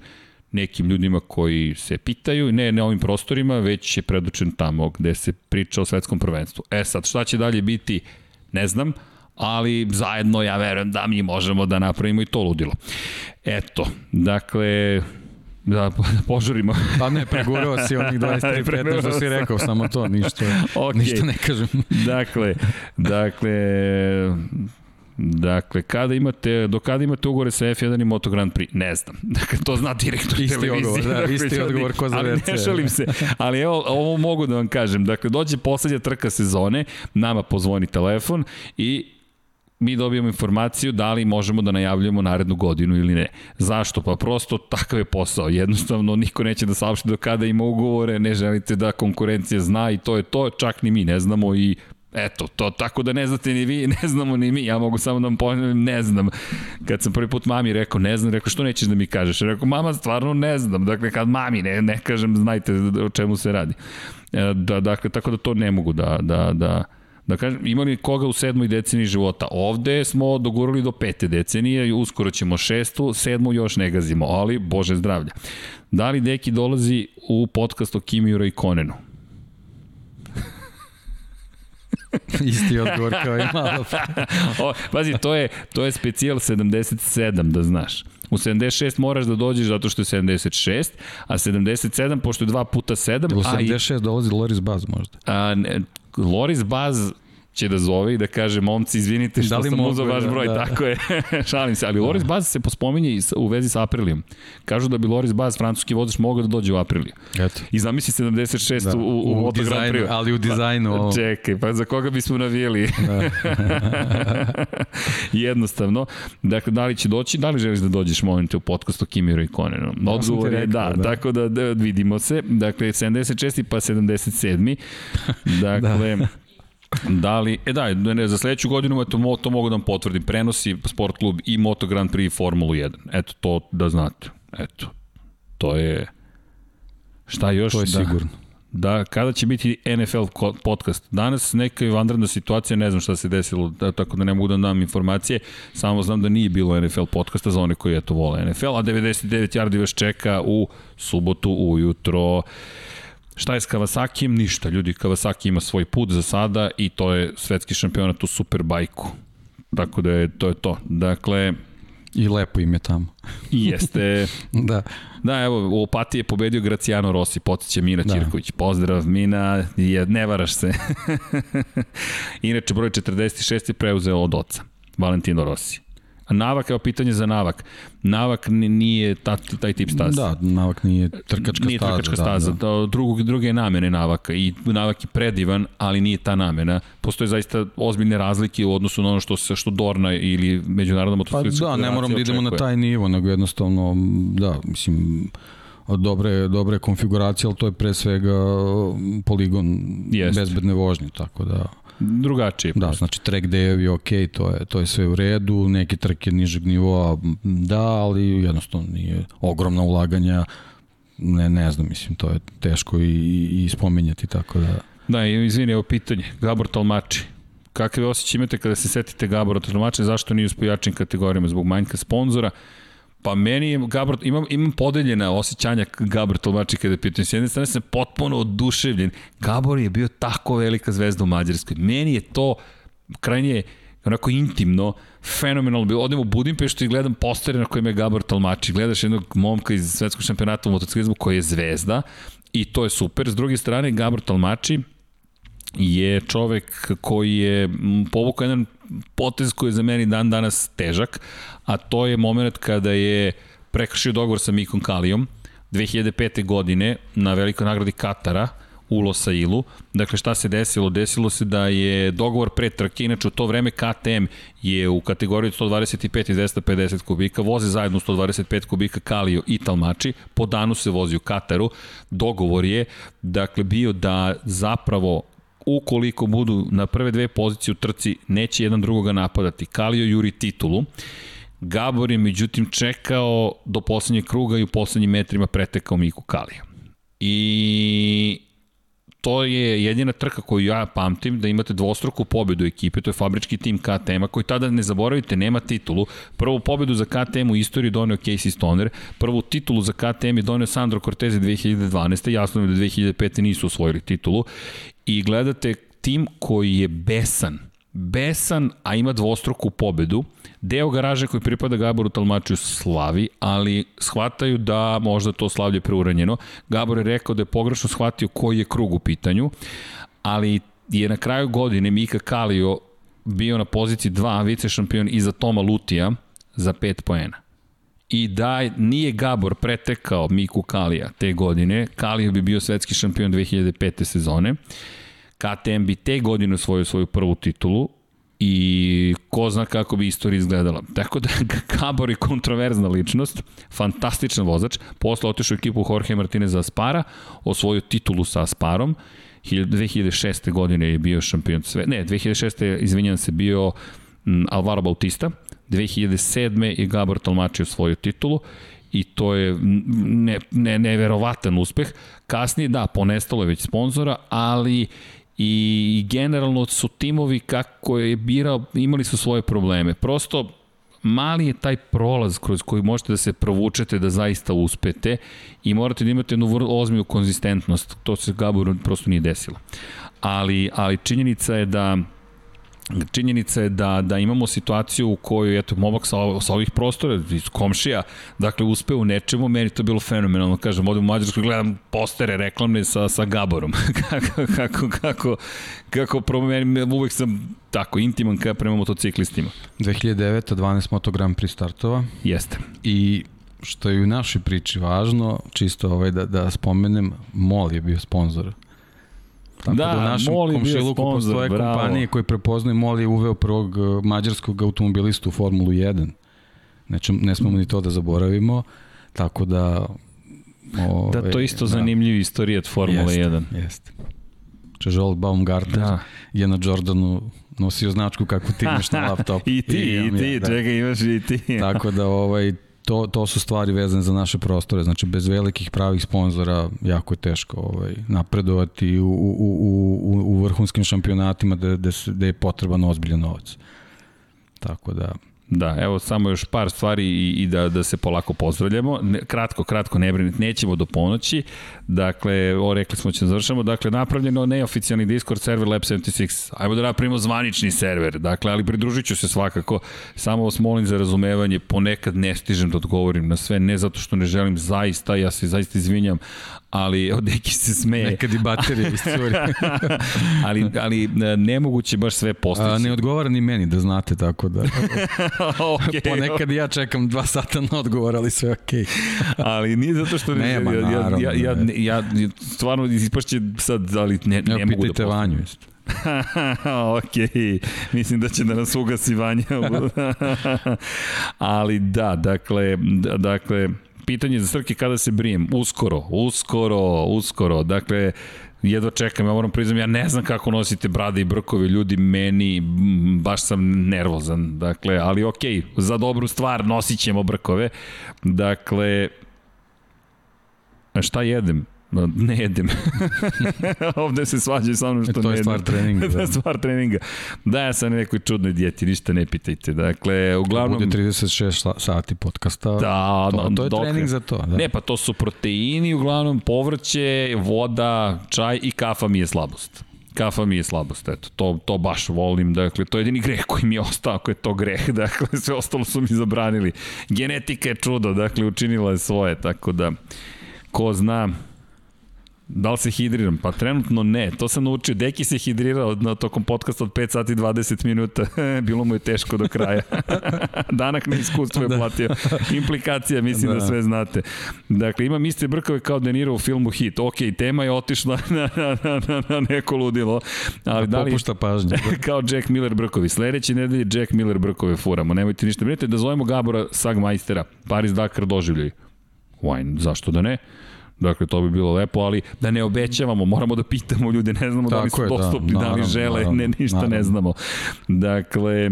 nekim ljudima koji se pitaju, ne na ovim prostorima, već je predočen tamo gde se priča o svetskom prvenstvu. E sad, šta će dalje biti, ne znam, ali zajedno ja verujem da mi možemo da napravimo i to ludilo. Eto, dakle, Da, požurimo. Pa ne, pregurao si onih 23 15 što si rekao, samo to, ništa, okay. ništa ne kažem. dakle, dakle, Dakle, kada imate, do kada imate ugovore sa F1 i Moto Grand Prix? Ne znam. Dakle, to zna direktor isti televizije. Odgovor, da, isti odgovor ko za Ali ne šalim se. Ali evo, ovo mogu da vam kažem. Dakle, dođe poslednja trka sezone, nama pozvoni telefon i mi dobijamo informaciju da li možemo da najavljujemo narednu godinu ili ne. Zašto? Pa prosto takav je posao. Jednostavno niko neće da saopšti do kada ima ugovore, ne želite da konkurencija zna i to je to, čak ni mi ne znamo i Eto, to tako da ne znate ni vi, ne znamo ni mi, ja mogu samo da vam ponovim, ne znam. Kad sam prvi put mami rekao, ne znam, rekao, što nećeš da mi kažeš? Rekao, mama, stvarno ne znam. Dakle, kad mami ne, ne kažem, znajte o čemu se radi. E, da, dakle, tako da to ne mogu da, da, da, da kažem, imali koga u sedmoj deceniji života. Ovde smo dogurali do pete decenije i uskoro ćemo šestu, sedmu još ne gazimo, ali bože zdravlja. Da li Deki dolazi u podcast o Kimi Konenu? Isti odgovor kao i malo. o, pazi, to je, to je specijal 77, da znaš. U 76 moraš da dođeš zato što je 76, a 77, pošto je 2 puta 7... U 76 a i, dolazi Loris Baz možda. A, ne, Loris Baz će da zove i da kaže, momci, izvinite što da sam uzao vaš da, broj, da, tako je, šalim se, ali da. Loris Baz se pospominje u vezi sa Aprilijom. Kažu da bi Loris Baz, francuski vozač, mogao da dođe u Apriliju. Eto. I zamisli 76 da. u, u, u Grand Prix. Ali u dizajnu. Ovo. Čekaj, pa za koga bismo navijeli? Da. Jednostavno. Dakle, da li će doći, da li želiš da dođeš momente u podcastu Kimiru i Konenu? Odgovor je da, da, tako da, da vidimo se. Dakle, 76. pa 77. Dakle, da. Da li, e da, ne, za sledeću godinu eto, to mogu da vam potvrdim, prenosi Sport klub i Moto Grand Prix i Formulu 1. Eto, to da znate. Eto, to je... Šta još? To je da, sigurno. Da, kada će biti NFL podcast? Danas neka je vanredna situacija, ne znam šta se desilo, da, tako da ne mogu da dam informacije, samo znam da nije bilo NFL podcasta za one koji eto vole NFL, a 99 yardi vas čeka u subotu ujutro. Šta je s Kawasakijem? Ništa. Ljudi, Kawasaki ima svoj put za sada i to je svetski šampionat u Superbajku. Tako da je to je to. Dakle, I lepo im je tamo. I jeste. da. Da, evo, u Opatiji je pobedio Graciano Rossi, potiće Mina da. Ćirković. Pozdrav, Mina, je, ne varaš se. Inače, broj 46 je preuzeo od oca, Valentino Rossi. Navak, evo pitanje za Navak. Navak nije ta, taj tip staza. Da, Navak nije trkačka nije staza. Nije trkačka da, staza. Da. da. Drugog, druge namene Navaka i Navak je predivan, ali nije ta namena. Postoje zaista ozbiljne razlike u odnosu na ono što se što Dorna ili međunarodna motociklska Pa da, ne moram da idemo na taj nivo, nego jednostavno, da, mislim, dobre, dobre konfiguracije, ali to je pre svega poligon Jest. bezbedne vožnje, tako da drugačije. Da, znači track day je ok, to je, to je sve u redu, neke trke nižeg nivoa, da, ali jednostavno nije ogromna ulaganja, ne, ne znam, mislim, to je teško i, i, spominjati, tako da... Da, izvini, evo pitanje, Gabor Talmači, kakve osjeće imate kada se setite Gabora Talmači, zašto nije u jačim kategorijama, zbog manjka sponzora, Pa meni je Gabor, imam, imam podeljena osjećanja Gabor Tolmači kada je pitanje. S jedne strane sam potpuno oduševljen. Gabor je bio tako velika zvezda u Mađarskoj. Meni je to krajnje onako intimno, fenomenalno bilo. Odem u Budimpeštu i gledam postere na kojima je Gabor Talmači. Gledaš jednog momka iz svetskog šampionata u motociklizmu koji je zvezda i to je super. S druge strane, Gabor Talmači je čovek koji je povukao jedan potez koji je za meni dan danas težak, a to je moment kada je prekršio dogovor sa Mikom Kalijom 2005. godine na velikoj nagradi Katara, u Losailu. Dakle, šta se desilo? Desilo se da je dogovor pre trke, inače u to vreme KTM je u kategoriji 125 i 250 kubika, voze zajedno 125 kubika Kalio i Talmači, po danu se vozi u Kataru. Dogovor je, dakle, bio da zapravo ukoliko budu na prve dve pozicije u trci, neće jedan drugoga napadati. Kalio juri titulu. Gabor je međutim čekao do poslednjeg kruga i u poslednjim metrima pretekao Miku Kalija. I to je jedina trka koju ja pamtim da imate dvostruku pobedu ekipe, to je fabrički tim KTM-a koji tada ne zaboravite nema titulu. Prvu pobedu za KTM u istoriji doneo Casey Stoner, prvu titulu za KTM je doneo Sandro Cortez 2012. Jasno je da 2005. nisu osvojili titulu i gledate tim koji je besan, besan, a ima dvostruku pobedu, deo garaže koji pripada Gaboru Talmačiju slavi, ali shvataju da možda to slavlje preuranjeno. Gabor je rekao da je pogrešno shvatio koji je krug u pitanju, ali je na kraju godine Mika Kalio bio na poziciji 2 vice šampion iza Toma Lutija za 5 poena. I da nije Gabor pretekao Miku Kalija te godine, Kalija bi bio svetski šampion 2005. sezone. KTM bi te godine osvojio svoju prvu titulu i ko zna kako bi istorija izgledala. Tako da Gabor je kontroverzna ličnost, fantastičan vozač, posle otišao ekipu Jorge Martinez za Aspara, osvojio titulu sa Asparom, 2006. godine je bio šampion sve, ne, 2006. izvinjam se, bio Alvaro Bautista, 2007. je Gabor Talmačio svoju titulu i to je ne, ne, neverovatan uspeh. Kasnije, da, ponestalo je već sponzora, ali i generalno su timovi kako je birao, imali su svoje probleme. Prosto mali je taj prolaz kroz koji možete da se provučete da zaista uspete i morate da imate jednu vrlo ozmiju konzistentnost. To se Gaboru prosto nije desilo. Ali, ali činjenica je da činjenica je da, da imamo situaciju u kojoj, eto, momak sa, sa ovih prostora, iz komšija, dakle, uspe u nečemu, meni to bilo fenomenalno, kažem, ovde u Mađarsku gledam postere reklamne sa, sa Gaborom, kako, kako, kako, kako promenim, uvek sam tako intiman kada prema motociklistima. 2009. 12 Moto Grand Prix startova. Jeste. I što je u našoj priči važno, čisto ovaj da, da spomenem, MOL je bio sponsor Tako da, da u našem komšiluku postoje bravo. kompanije koje prepoznaju MOL je uveo prvog uh, mađarskog automobilistu u Formulu 1. Znači, ne smemo ni to da zaboravimo, tako da... Ove, da, to isto da. zanimljiv od Formule jeste, 1. Jeste. Čežol Baumgartner da. je na Jordanu nosio značku kako ti imaš na laptopu. I ti, i, i ti, da. čega imaš i ti. Tako da ovaj, to, to su stvari vezane za naše prostore. Znači, bez velikih pravih sponzora jako je teško ovaj, napredovati u, u, u, u, u vrhunskim šampionatima gde, gde, gde je potreban ozbiljan novac. Tako da... Da, evo samo još par stvari i, i da, da se polako pozdravljamo. Ne, kratko, kratko, ne brinite, nećemo do ponoći. Dakle, o, rekli smo će da završamo. Dakle, napravljeno neoficijalni Discord server Lab 76. Ajmo da napravimo zvanični server. Dakle, ali pridružit ću se svakako. Samo vas molim za razumevanje. Ponekad ne stižem da odgovorim na sve, ne zato što ne želim zaista, ja se zaista izvinjam, ali od neki se smeje. Nekad i baterije iscuri. ali, ali e, nemoguće baš sve postići. A, ne odgovara ni meni da znate, tako da... okay. Ponekad ja čekam dva sata na odgovor, ali sve okej. Okay. ali nije zato što... Ne, ja, ja, ja, ja, ja, ja stvarno ispašće sad, ali ne, ne, ne mogu da postim. Vanju isto. ok, mislim da će da nas ugasi Vanja. ali da, dakle, dakle, pitanje za Srke kada se brijem. Uskoro, uskoro, uskoro. Dakle, jedva čekam, ja moram priznam, ja ne znam kako nosite brade i brkove, ljudi, meni, baš sam nervozan, dakle, ali okej, okay, za dobru stvar nosit ćemo brkove, dakle, šta jedem? Ne jedem. Ovde se svađaju sa mnom što ne jedem. To je stvar treninga. Da. stvar treninga. Da, ja sam na nekoj čudnoj dijeti, ništa ne pitajte. Dakle, uglavnom... Bude 36 sati podcasta. Da, to, to je dok... trening za to. Da. Ne, pa to su proteini, uglavnom povrće, voda, čaj i kafa mi je slabost kafa mi je slabost, eto, to, to baš volim, dakle, to je jedini greh koji mi je ostao, ako je to greh, dakle, sve ostalo su mi zabranili. Genetika je čudo, dakle, učinila je svoje, tako da, ko zna, Da li se hidriram? Pa trenutno ne. To sam naučio. Deki se hidrirao na tokom podcasta od 5 sati 20 minuta. Bilo mu je teško do kraja. Danak na iskustvu je da. platio. Implikacija, mislim da. da sve znate. Dakle, imam iste brkove kao Deniro u filmu Hit. Ok, tema je otišla na, na, na, na neko ludilo. Ali da li, Popušta pažnje. kao Jack Miller brkovi. Sledeće nedelje Jack Miller brkove furamo. Nemojte ništa brinete da zovemo Gabora Sagmajstera. Paris Dakar doživljaju. Wine, zašto da ne? Dakle, to bi bilo lepo, ali da ne obećavamo, moramo da pitamo ljude, ne znamo Tako da li su postupni, da, naravno, da li žele, naravno, ne, ništa naravno. ne znamo. Dakle,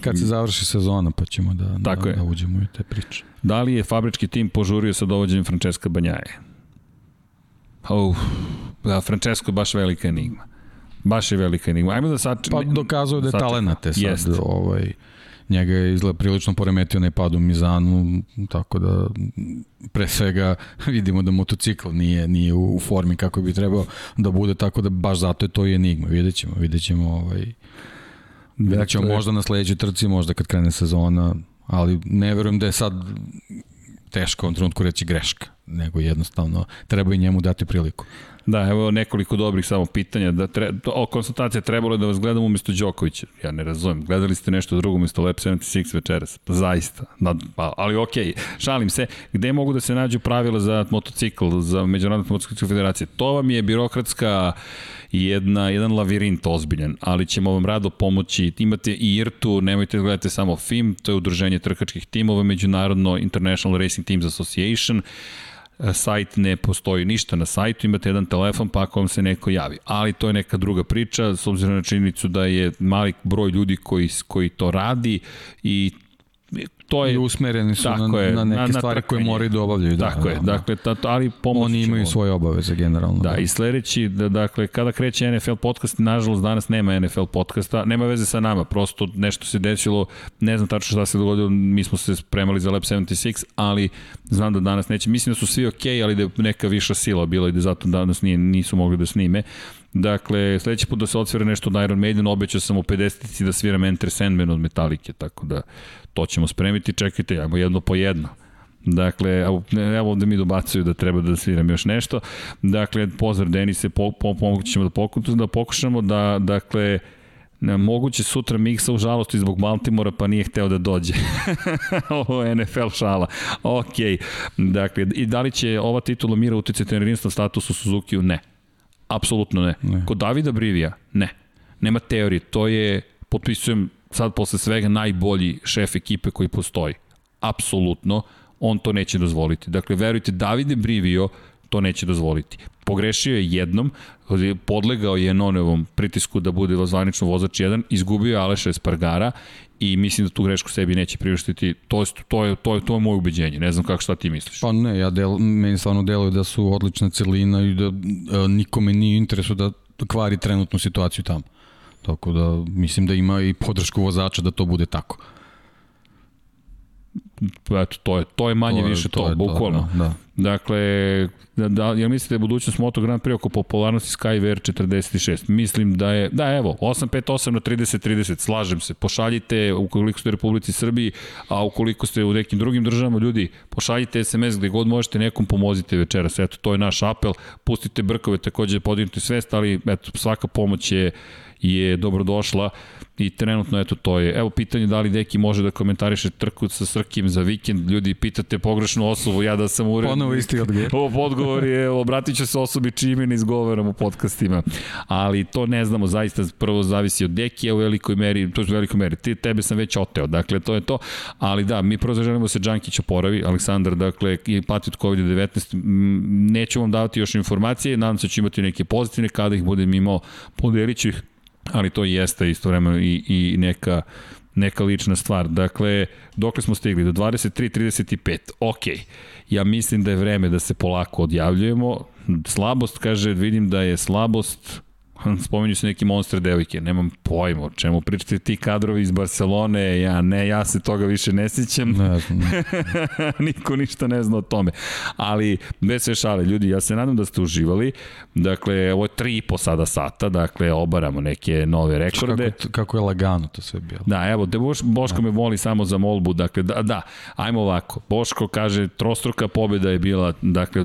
Kad se završi sezona, pa ćemo da, da Tako da, je. da uđemo u te priče. Da li je fabrički tim požurio sa dovođenjem Francesca Banjaje? Oh, da, Francesco je baš velika enigma. Baš je velika enigma. Ajmo da sad... Pa dokazuje da je talenate sad. Jest. Ovaj, njega je izgleda prilično poremetio na pad u Mizanu, tako da pre svega vidimo da motocikl nije, nije u, u formi kako bi trebao da bude, tako da baš zato je to i enigma. Vidjet ćemo, vidjet ćemo ovaj, Vidjet ćemo dakle, možda na sledećoj trci, možda kad krene sezona, ali ne verujem da je sad teško u ovom trenutku reći greška. nego jednostavno treba i njemu dati priliku. Da, evo nekoliko dobrih samo pitanja. Da tre, to, o, konsultacija trebalo je da vas gledam umesto Đokovića. Ja ne razumem. Gledali ste nešto drugo umesto Lab 76 večeras. Pa zaista. Da, pa, ali okej, okay. šalim se. Gde mogu da se nađu pravila za motocikl, za Međunarodnu motociklu federacije? To vam je birokratska jedna, jedan lavirint ozbiljan, ali ćemo vam rado pomoći. Imate i IRTU, nemojte da gledate samo FIM, to je udruženje trkačkih timova, Međunarodno International Racing Teams Association. Sajt ne postoji ništa na sajtu, imate jedan telefon pa ako vam se neko javi. Ali to je neka druga priča, s obzirom na činjenicu da je mali broj ljudi koji, koji to radi i to je I usmereni su na, je, na neke na, stvari koje moraju da obavljaju. Da, tako da, je, da. dakle, ta, ali pomoć Oni imaju ćemo. svoje obaveze generalno. Da, da, i sledeći, da, dakle, kada kreće NFL podcast, nažalost danas nema NFL podcasta, nema veze sa nama, prosto nešto se desilo, ne znam tačno šta se dogodilo, mi smo se spremali za Lab 76, ali znam da danas neće, mislim da su svi okej, okay, ali da je neka viša sila bila i da zato danas nije, nisu mogli da snime. Dakle, sledeći put da se odsvira nešto od Iron Maiden, obećao sam u 50 da sviram Enter Sandman od Metallica, tako da to ćemo spremiti, čekajte, ajmo jedno po jedno. Dakle, evo, ovde mi dobacuju da treba da sviram još nešto. Dakle, pozdrav Denise, po, po, ćemo da, pokušamo, da pokušamo da, dakle, moguće sutra Miksa u žalosti zbog Baltimora pa nije hteo da dođe. Ovo je NFL šala. Ok. Dakle, i da li će ova titula mira uticati na jedinstven status u Suzuki-u? Ne. Apsolutno ne. ne. Kod Davida Brivija? Ne. Nema teorije. To je, potpisujem sad posle svega najbolji šef ekipe koji postoji. Apsolutno, on to neće dozvoliti. Dakle, verujte, Davide Brivio to neće dozvoliti. Pogrešio je jednom, podlegao je Nonevom pritisku da bude zvanično vozač jedan, izgubio je Aleša Espargara i mislim da tu grešku sebi neće priuštiti. To je, to je, to je, to je moje ubeđenje. Ne znam kako šta ti misliš. Pa ne, ja del, meni stvarno deluje da su odlična celina i da e, nikome nije interesu da kvari trenutnu situaciju tamo. Tako da mislim da ima i podršku vozača da to bude tako. Eto, to je, to je manje to je, više to, to je bukvalno. To, da, da. Dakle, da, da, ja mislim da je budućnost Moto Grand Prix oko popularnosti SkyVR 46. Mislim da je, da evo, 858 na 30-30, slažem se, pošaljite ukoliko ste u Republici Srbiji, a ukoliko ste u nekim drugim državama, ljudi, pošaljite SMS gde god možete, nekom pomozite večeras, eto, to je naš apel, pustite brkove, takođe podignuti svest, ali eto, svaka pomoć je je dobrodošla i trenutno eto to je. Evo pitanje da li Deki može da komentariše trku sa Srkim za vikend. Ljudi pitate pogrešnu osobu, ja da sam urednik. Ponovo isti odgovor. Ovo odgovor je, obratit će se osobi čime ne izgovaram u podcastima. Ali to ne znamo, zaista prvo zavisi od Dekija u velikoj meri, to je u velikoj meri. Ti, tebe sam već oteo, dakle to je to. Ali da, mi prvo želimo da se Đankić oporavi, Aleksandar, dakle, i pati od COVID-19. Neću vam davati još informacije, nadam se da će imati neke pozitivne, kada ih budem imao, podelit ću ih ali to jeste istovremeno i, i neka neka lična stvar. Dakle, dokle smo stigli? Do 23.35. Ok. Ja mislim da je vreme da se polako odjavljujemo. Slabost, kaže, vidim da je slabost spominju se neki monster devojke, nemam pojma o čemu pričate ti kadrovi iz Barcelone, ja ne, ja se toga više ne sjećam. Ne znam. Niko ništa ne zna o tome. Ali, bez sve šale, ljudi, ja se nadam da ste uživali. Dakle, ovo je tri i po sada sata, dakle, obaramo neke nove rekorde. Kako, kako je lagano to sve bilo. Da, evo, te Boš, Boško da. me voli samo za molbu, dakle, da, da, ajmo ovako. Boško kaže, trostruka pobjeda je bila, dakle,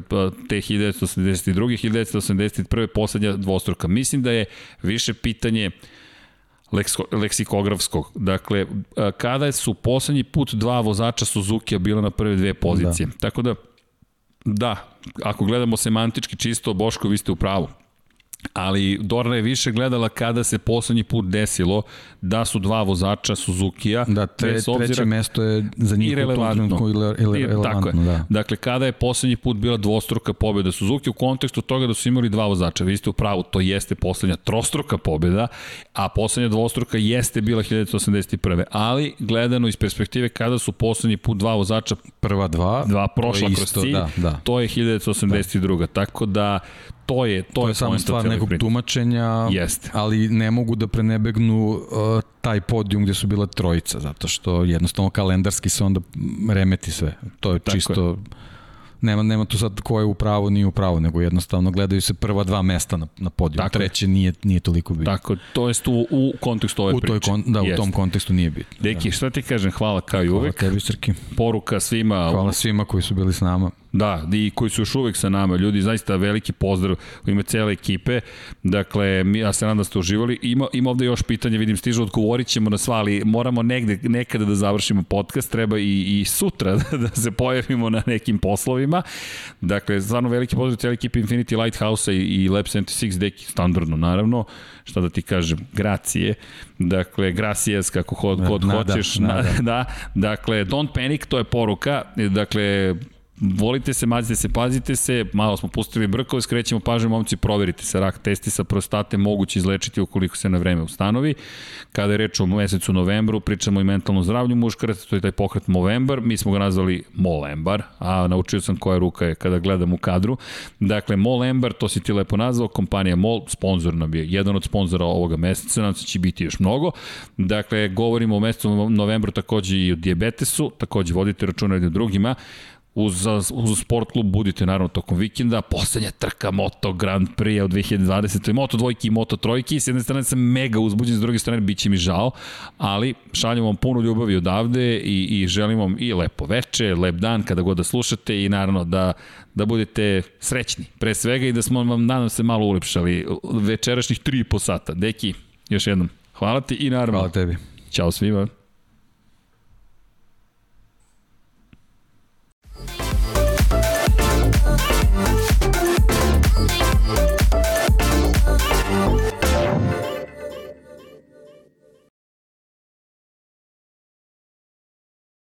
te 1982. 1981. poslednja dvostruka. Mislim da je više pitanje leksikografskog. Dakle, kada su poslednji put dva vozača Suzuki-a bila na prve dve pozicije. Da. Tako da, da, ako gledamo semantički čisto, Boško, vi ste u pravu ali Dorna je više gledala kada se poslednji put desilo da su dva vozača Suzuki-a. Da, tre, obzira, treće mesto je za njih irelevantno. irelevantno Tako je. Da. Dakle, kada je poslednji put bila dvostruka pobjeda Suzuki u kontekstu toga da su imali dva vozača. Vi ste u pravu, to jeste poslednja trostruka pobjeda, a poslednja dvostruka jeste bila 1981. Ali, gledano iz perspektive kada su poslednji put dva vozača prva dva, dva prošla kroz cilj, da, da. to je 1982. Da. Tako da to je to, to je, je samo stvar nekog priče. tumačenja, Jeste. ali ne mogu da prenebegnu uh, taj podijum gde su bila trojica, zato što jednostavno kalendarski se onda remeti sve. To je Tako čisto... Je. Nema, nema tu sad ko je u pravu, nije u pravu, nego jednostavno gledaju se prva dva mesta na, na podiju. Tako Treće nije, nije toliko bitno. Tako, to jest u, u kontekstu ove u priče. Kon, da, Jeste. u tom kontekstu nije bitno. Deki, da. šta ti kažem, hvala kao i uvek. Hvala tebi, Srki. Poruka svima. Hvala svima koji su bili s nama Da, i koji su još uvek sa nama. Ljudi, zaista veliki pozdrav u ime cele ekipe. Dakle, mi, ja se nadam da ste uživali. Ima, ima ovde još pitanje, vidim, stižu, odgovorit ćemo na sva, ali moramo negde, nekada da završimo podcast. Treba i, i sutra da se pojavimo na nekim poslovima. Dakle, stvarno veliki pozdrav cele ekipe Infinity Lighthouse-a i, i Lab 76, deki standardno, naravno. Šta da ti kažem, gracije. Dakle, gracias, kako hod, kod nada, hoćeš. Nada. da, dakle, don't panic, to je poruka. Dakle, volite se, mazite se, pazite se, malo smo pustili brkove, skrećemo pažnju, momci, proverite se, rak testi sa prostate moguće izlečiti ukoliko se na vreme ustanovi. Kada je reč o mesecu novembru, pričamo i mentalno zdravlju muškaraca, to je taj pokret Movember, mi smo ga nazvali Molembar, a naučio sam koja ruka je kada gledam u kadru. Dakle, Molembar, to si ti lepo nazvao, kompanija Mol, sponsor nam je, jedan od sponzora ovoga meseca, nam se će biti još mnogo. Dakle, govorimo o mesecu novembru takođe i o diabetesu, takođe vodite računa jednim drugima uz, uz sport klub budite naravno tokom vikenda, poslednja trka Moto Grand Prix u 2020. Moto dvojki i Moto trojki, s jedne strane sam mega uzbuđen, s druge strane bit će mi žao, ali šaljem vam puno ljubavi odavde i, i želim vam i lepo veče, lep dan kada god da slušate i naravno da, da budete srećni pre svega i da smo vam nadam se malo ulepšali večerašnjih 3,5 sata. Deki, još jednom, hvala ti i naravno. Hvala tebi. Ćao svima.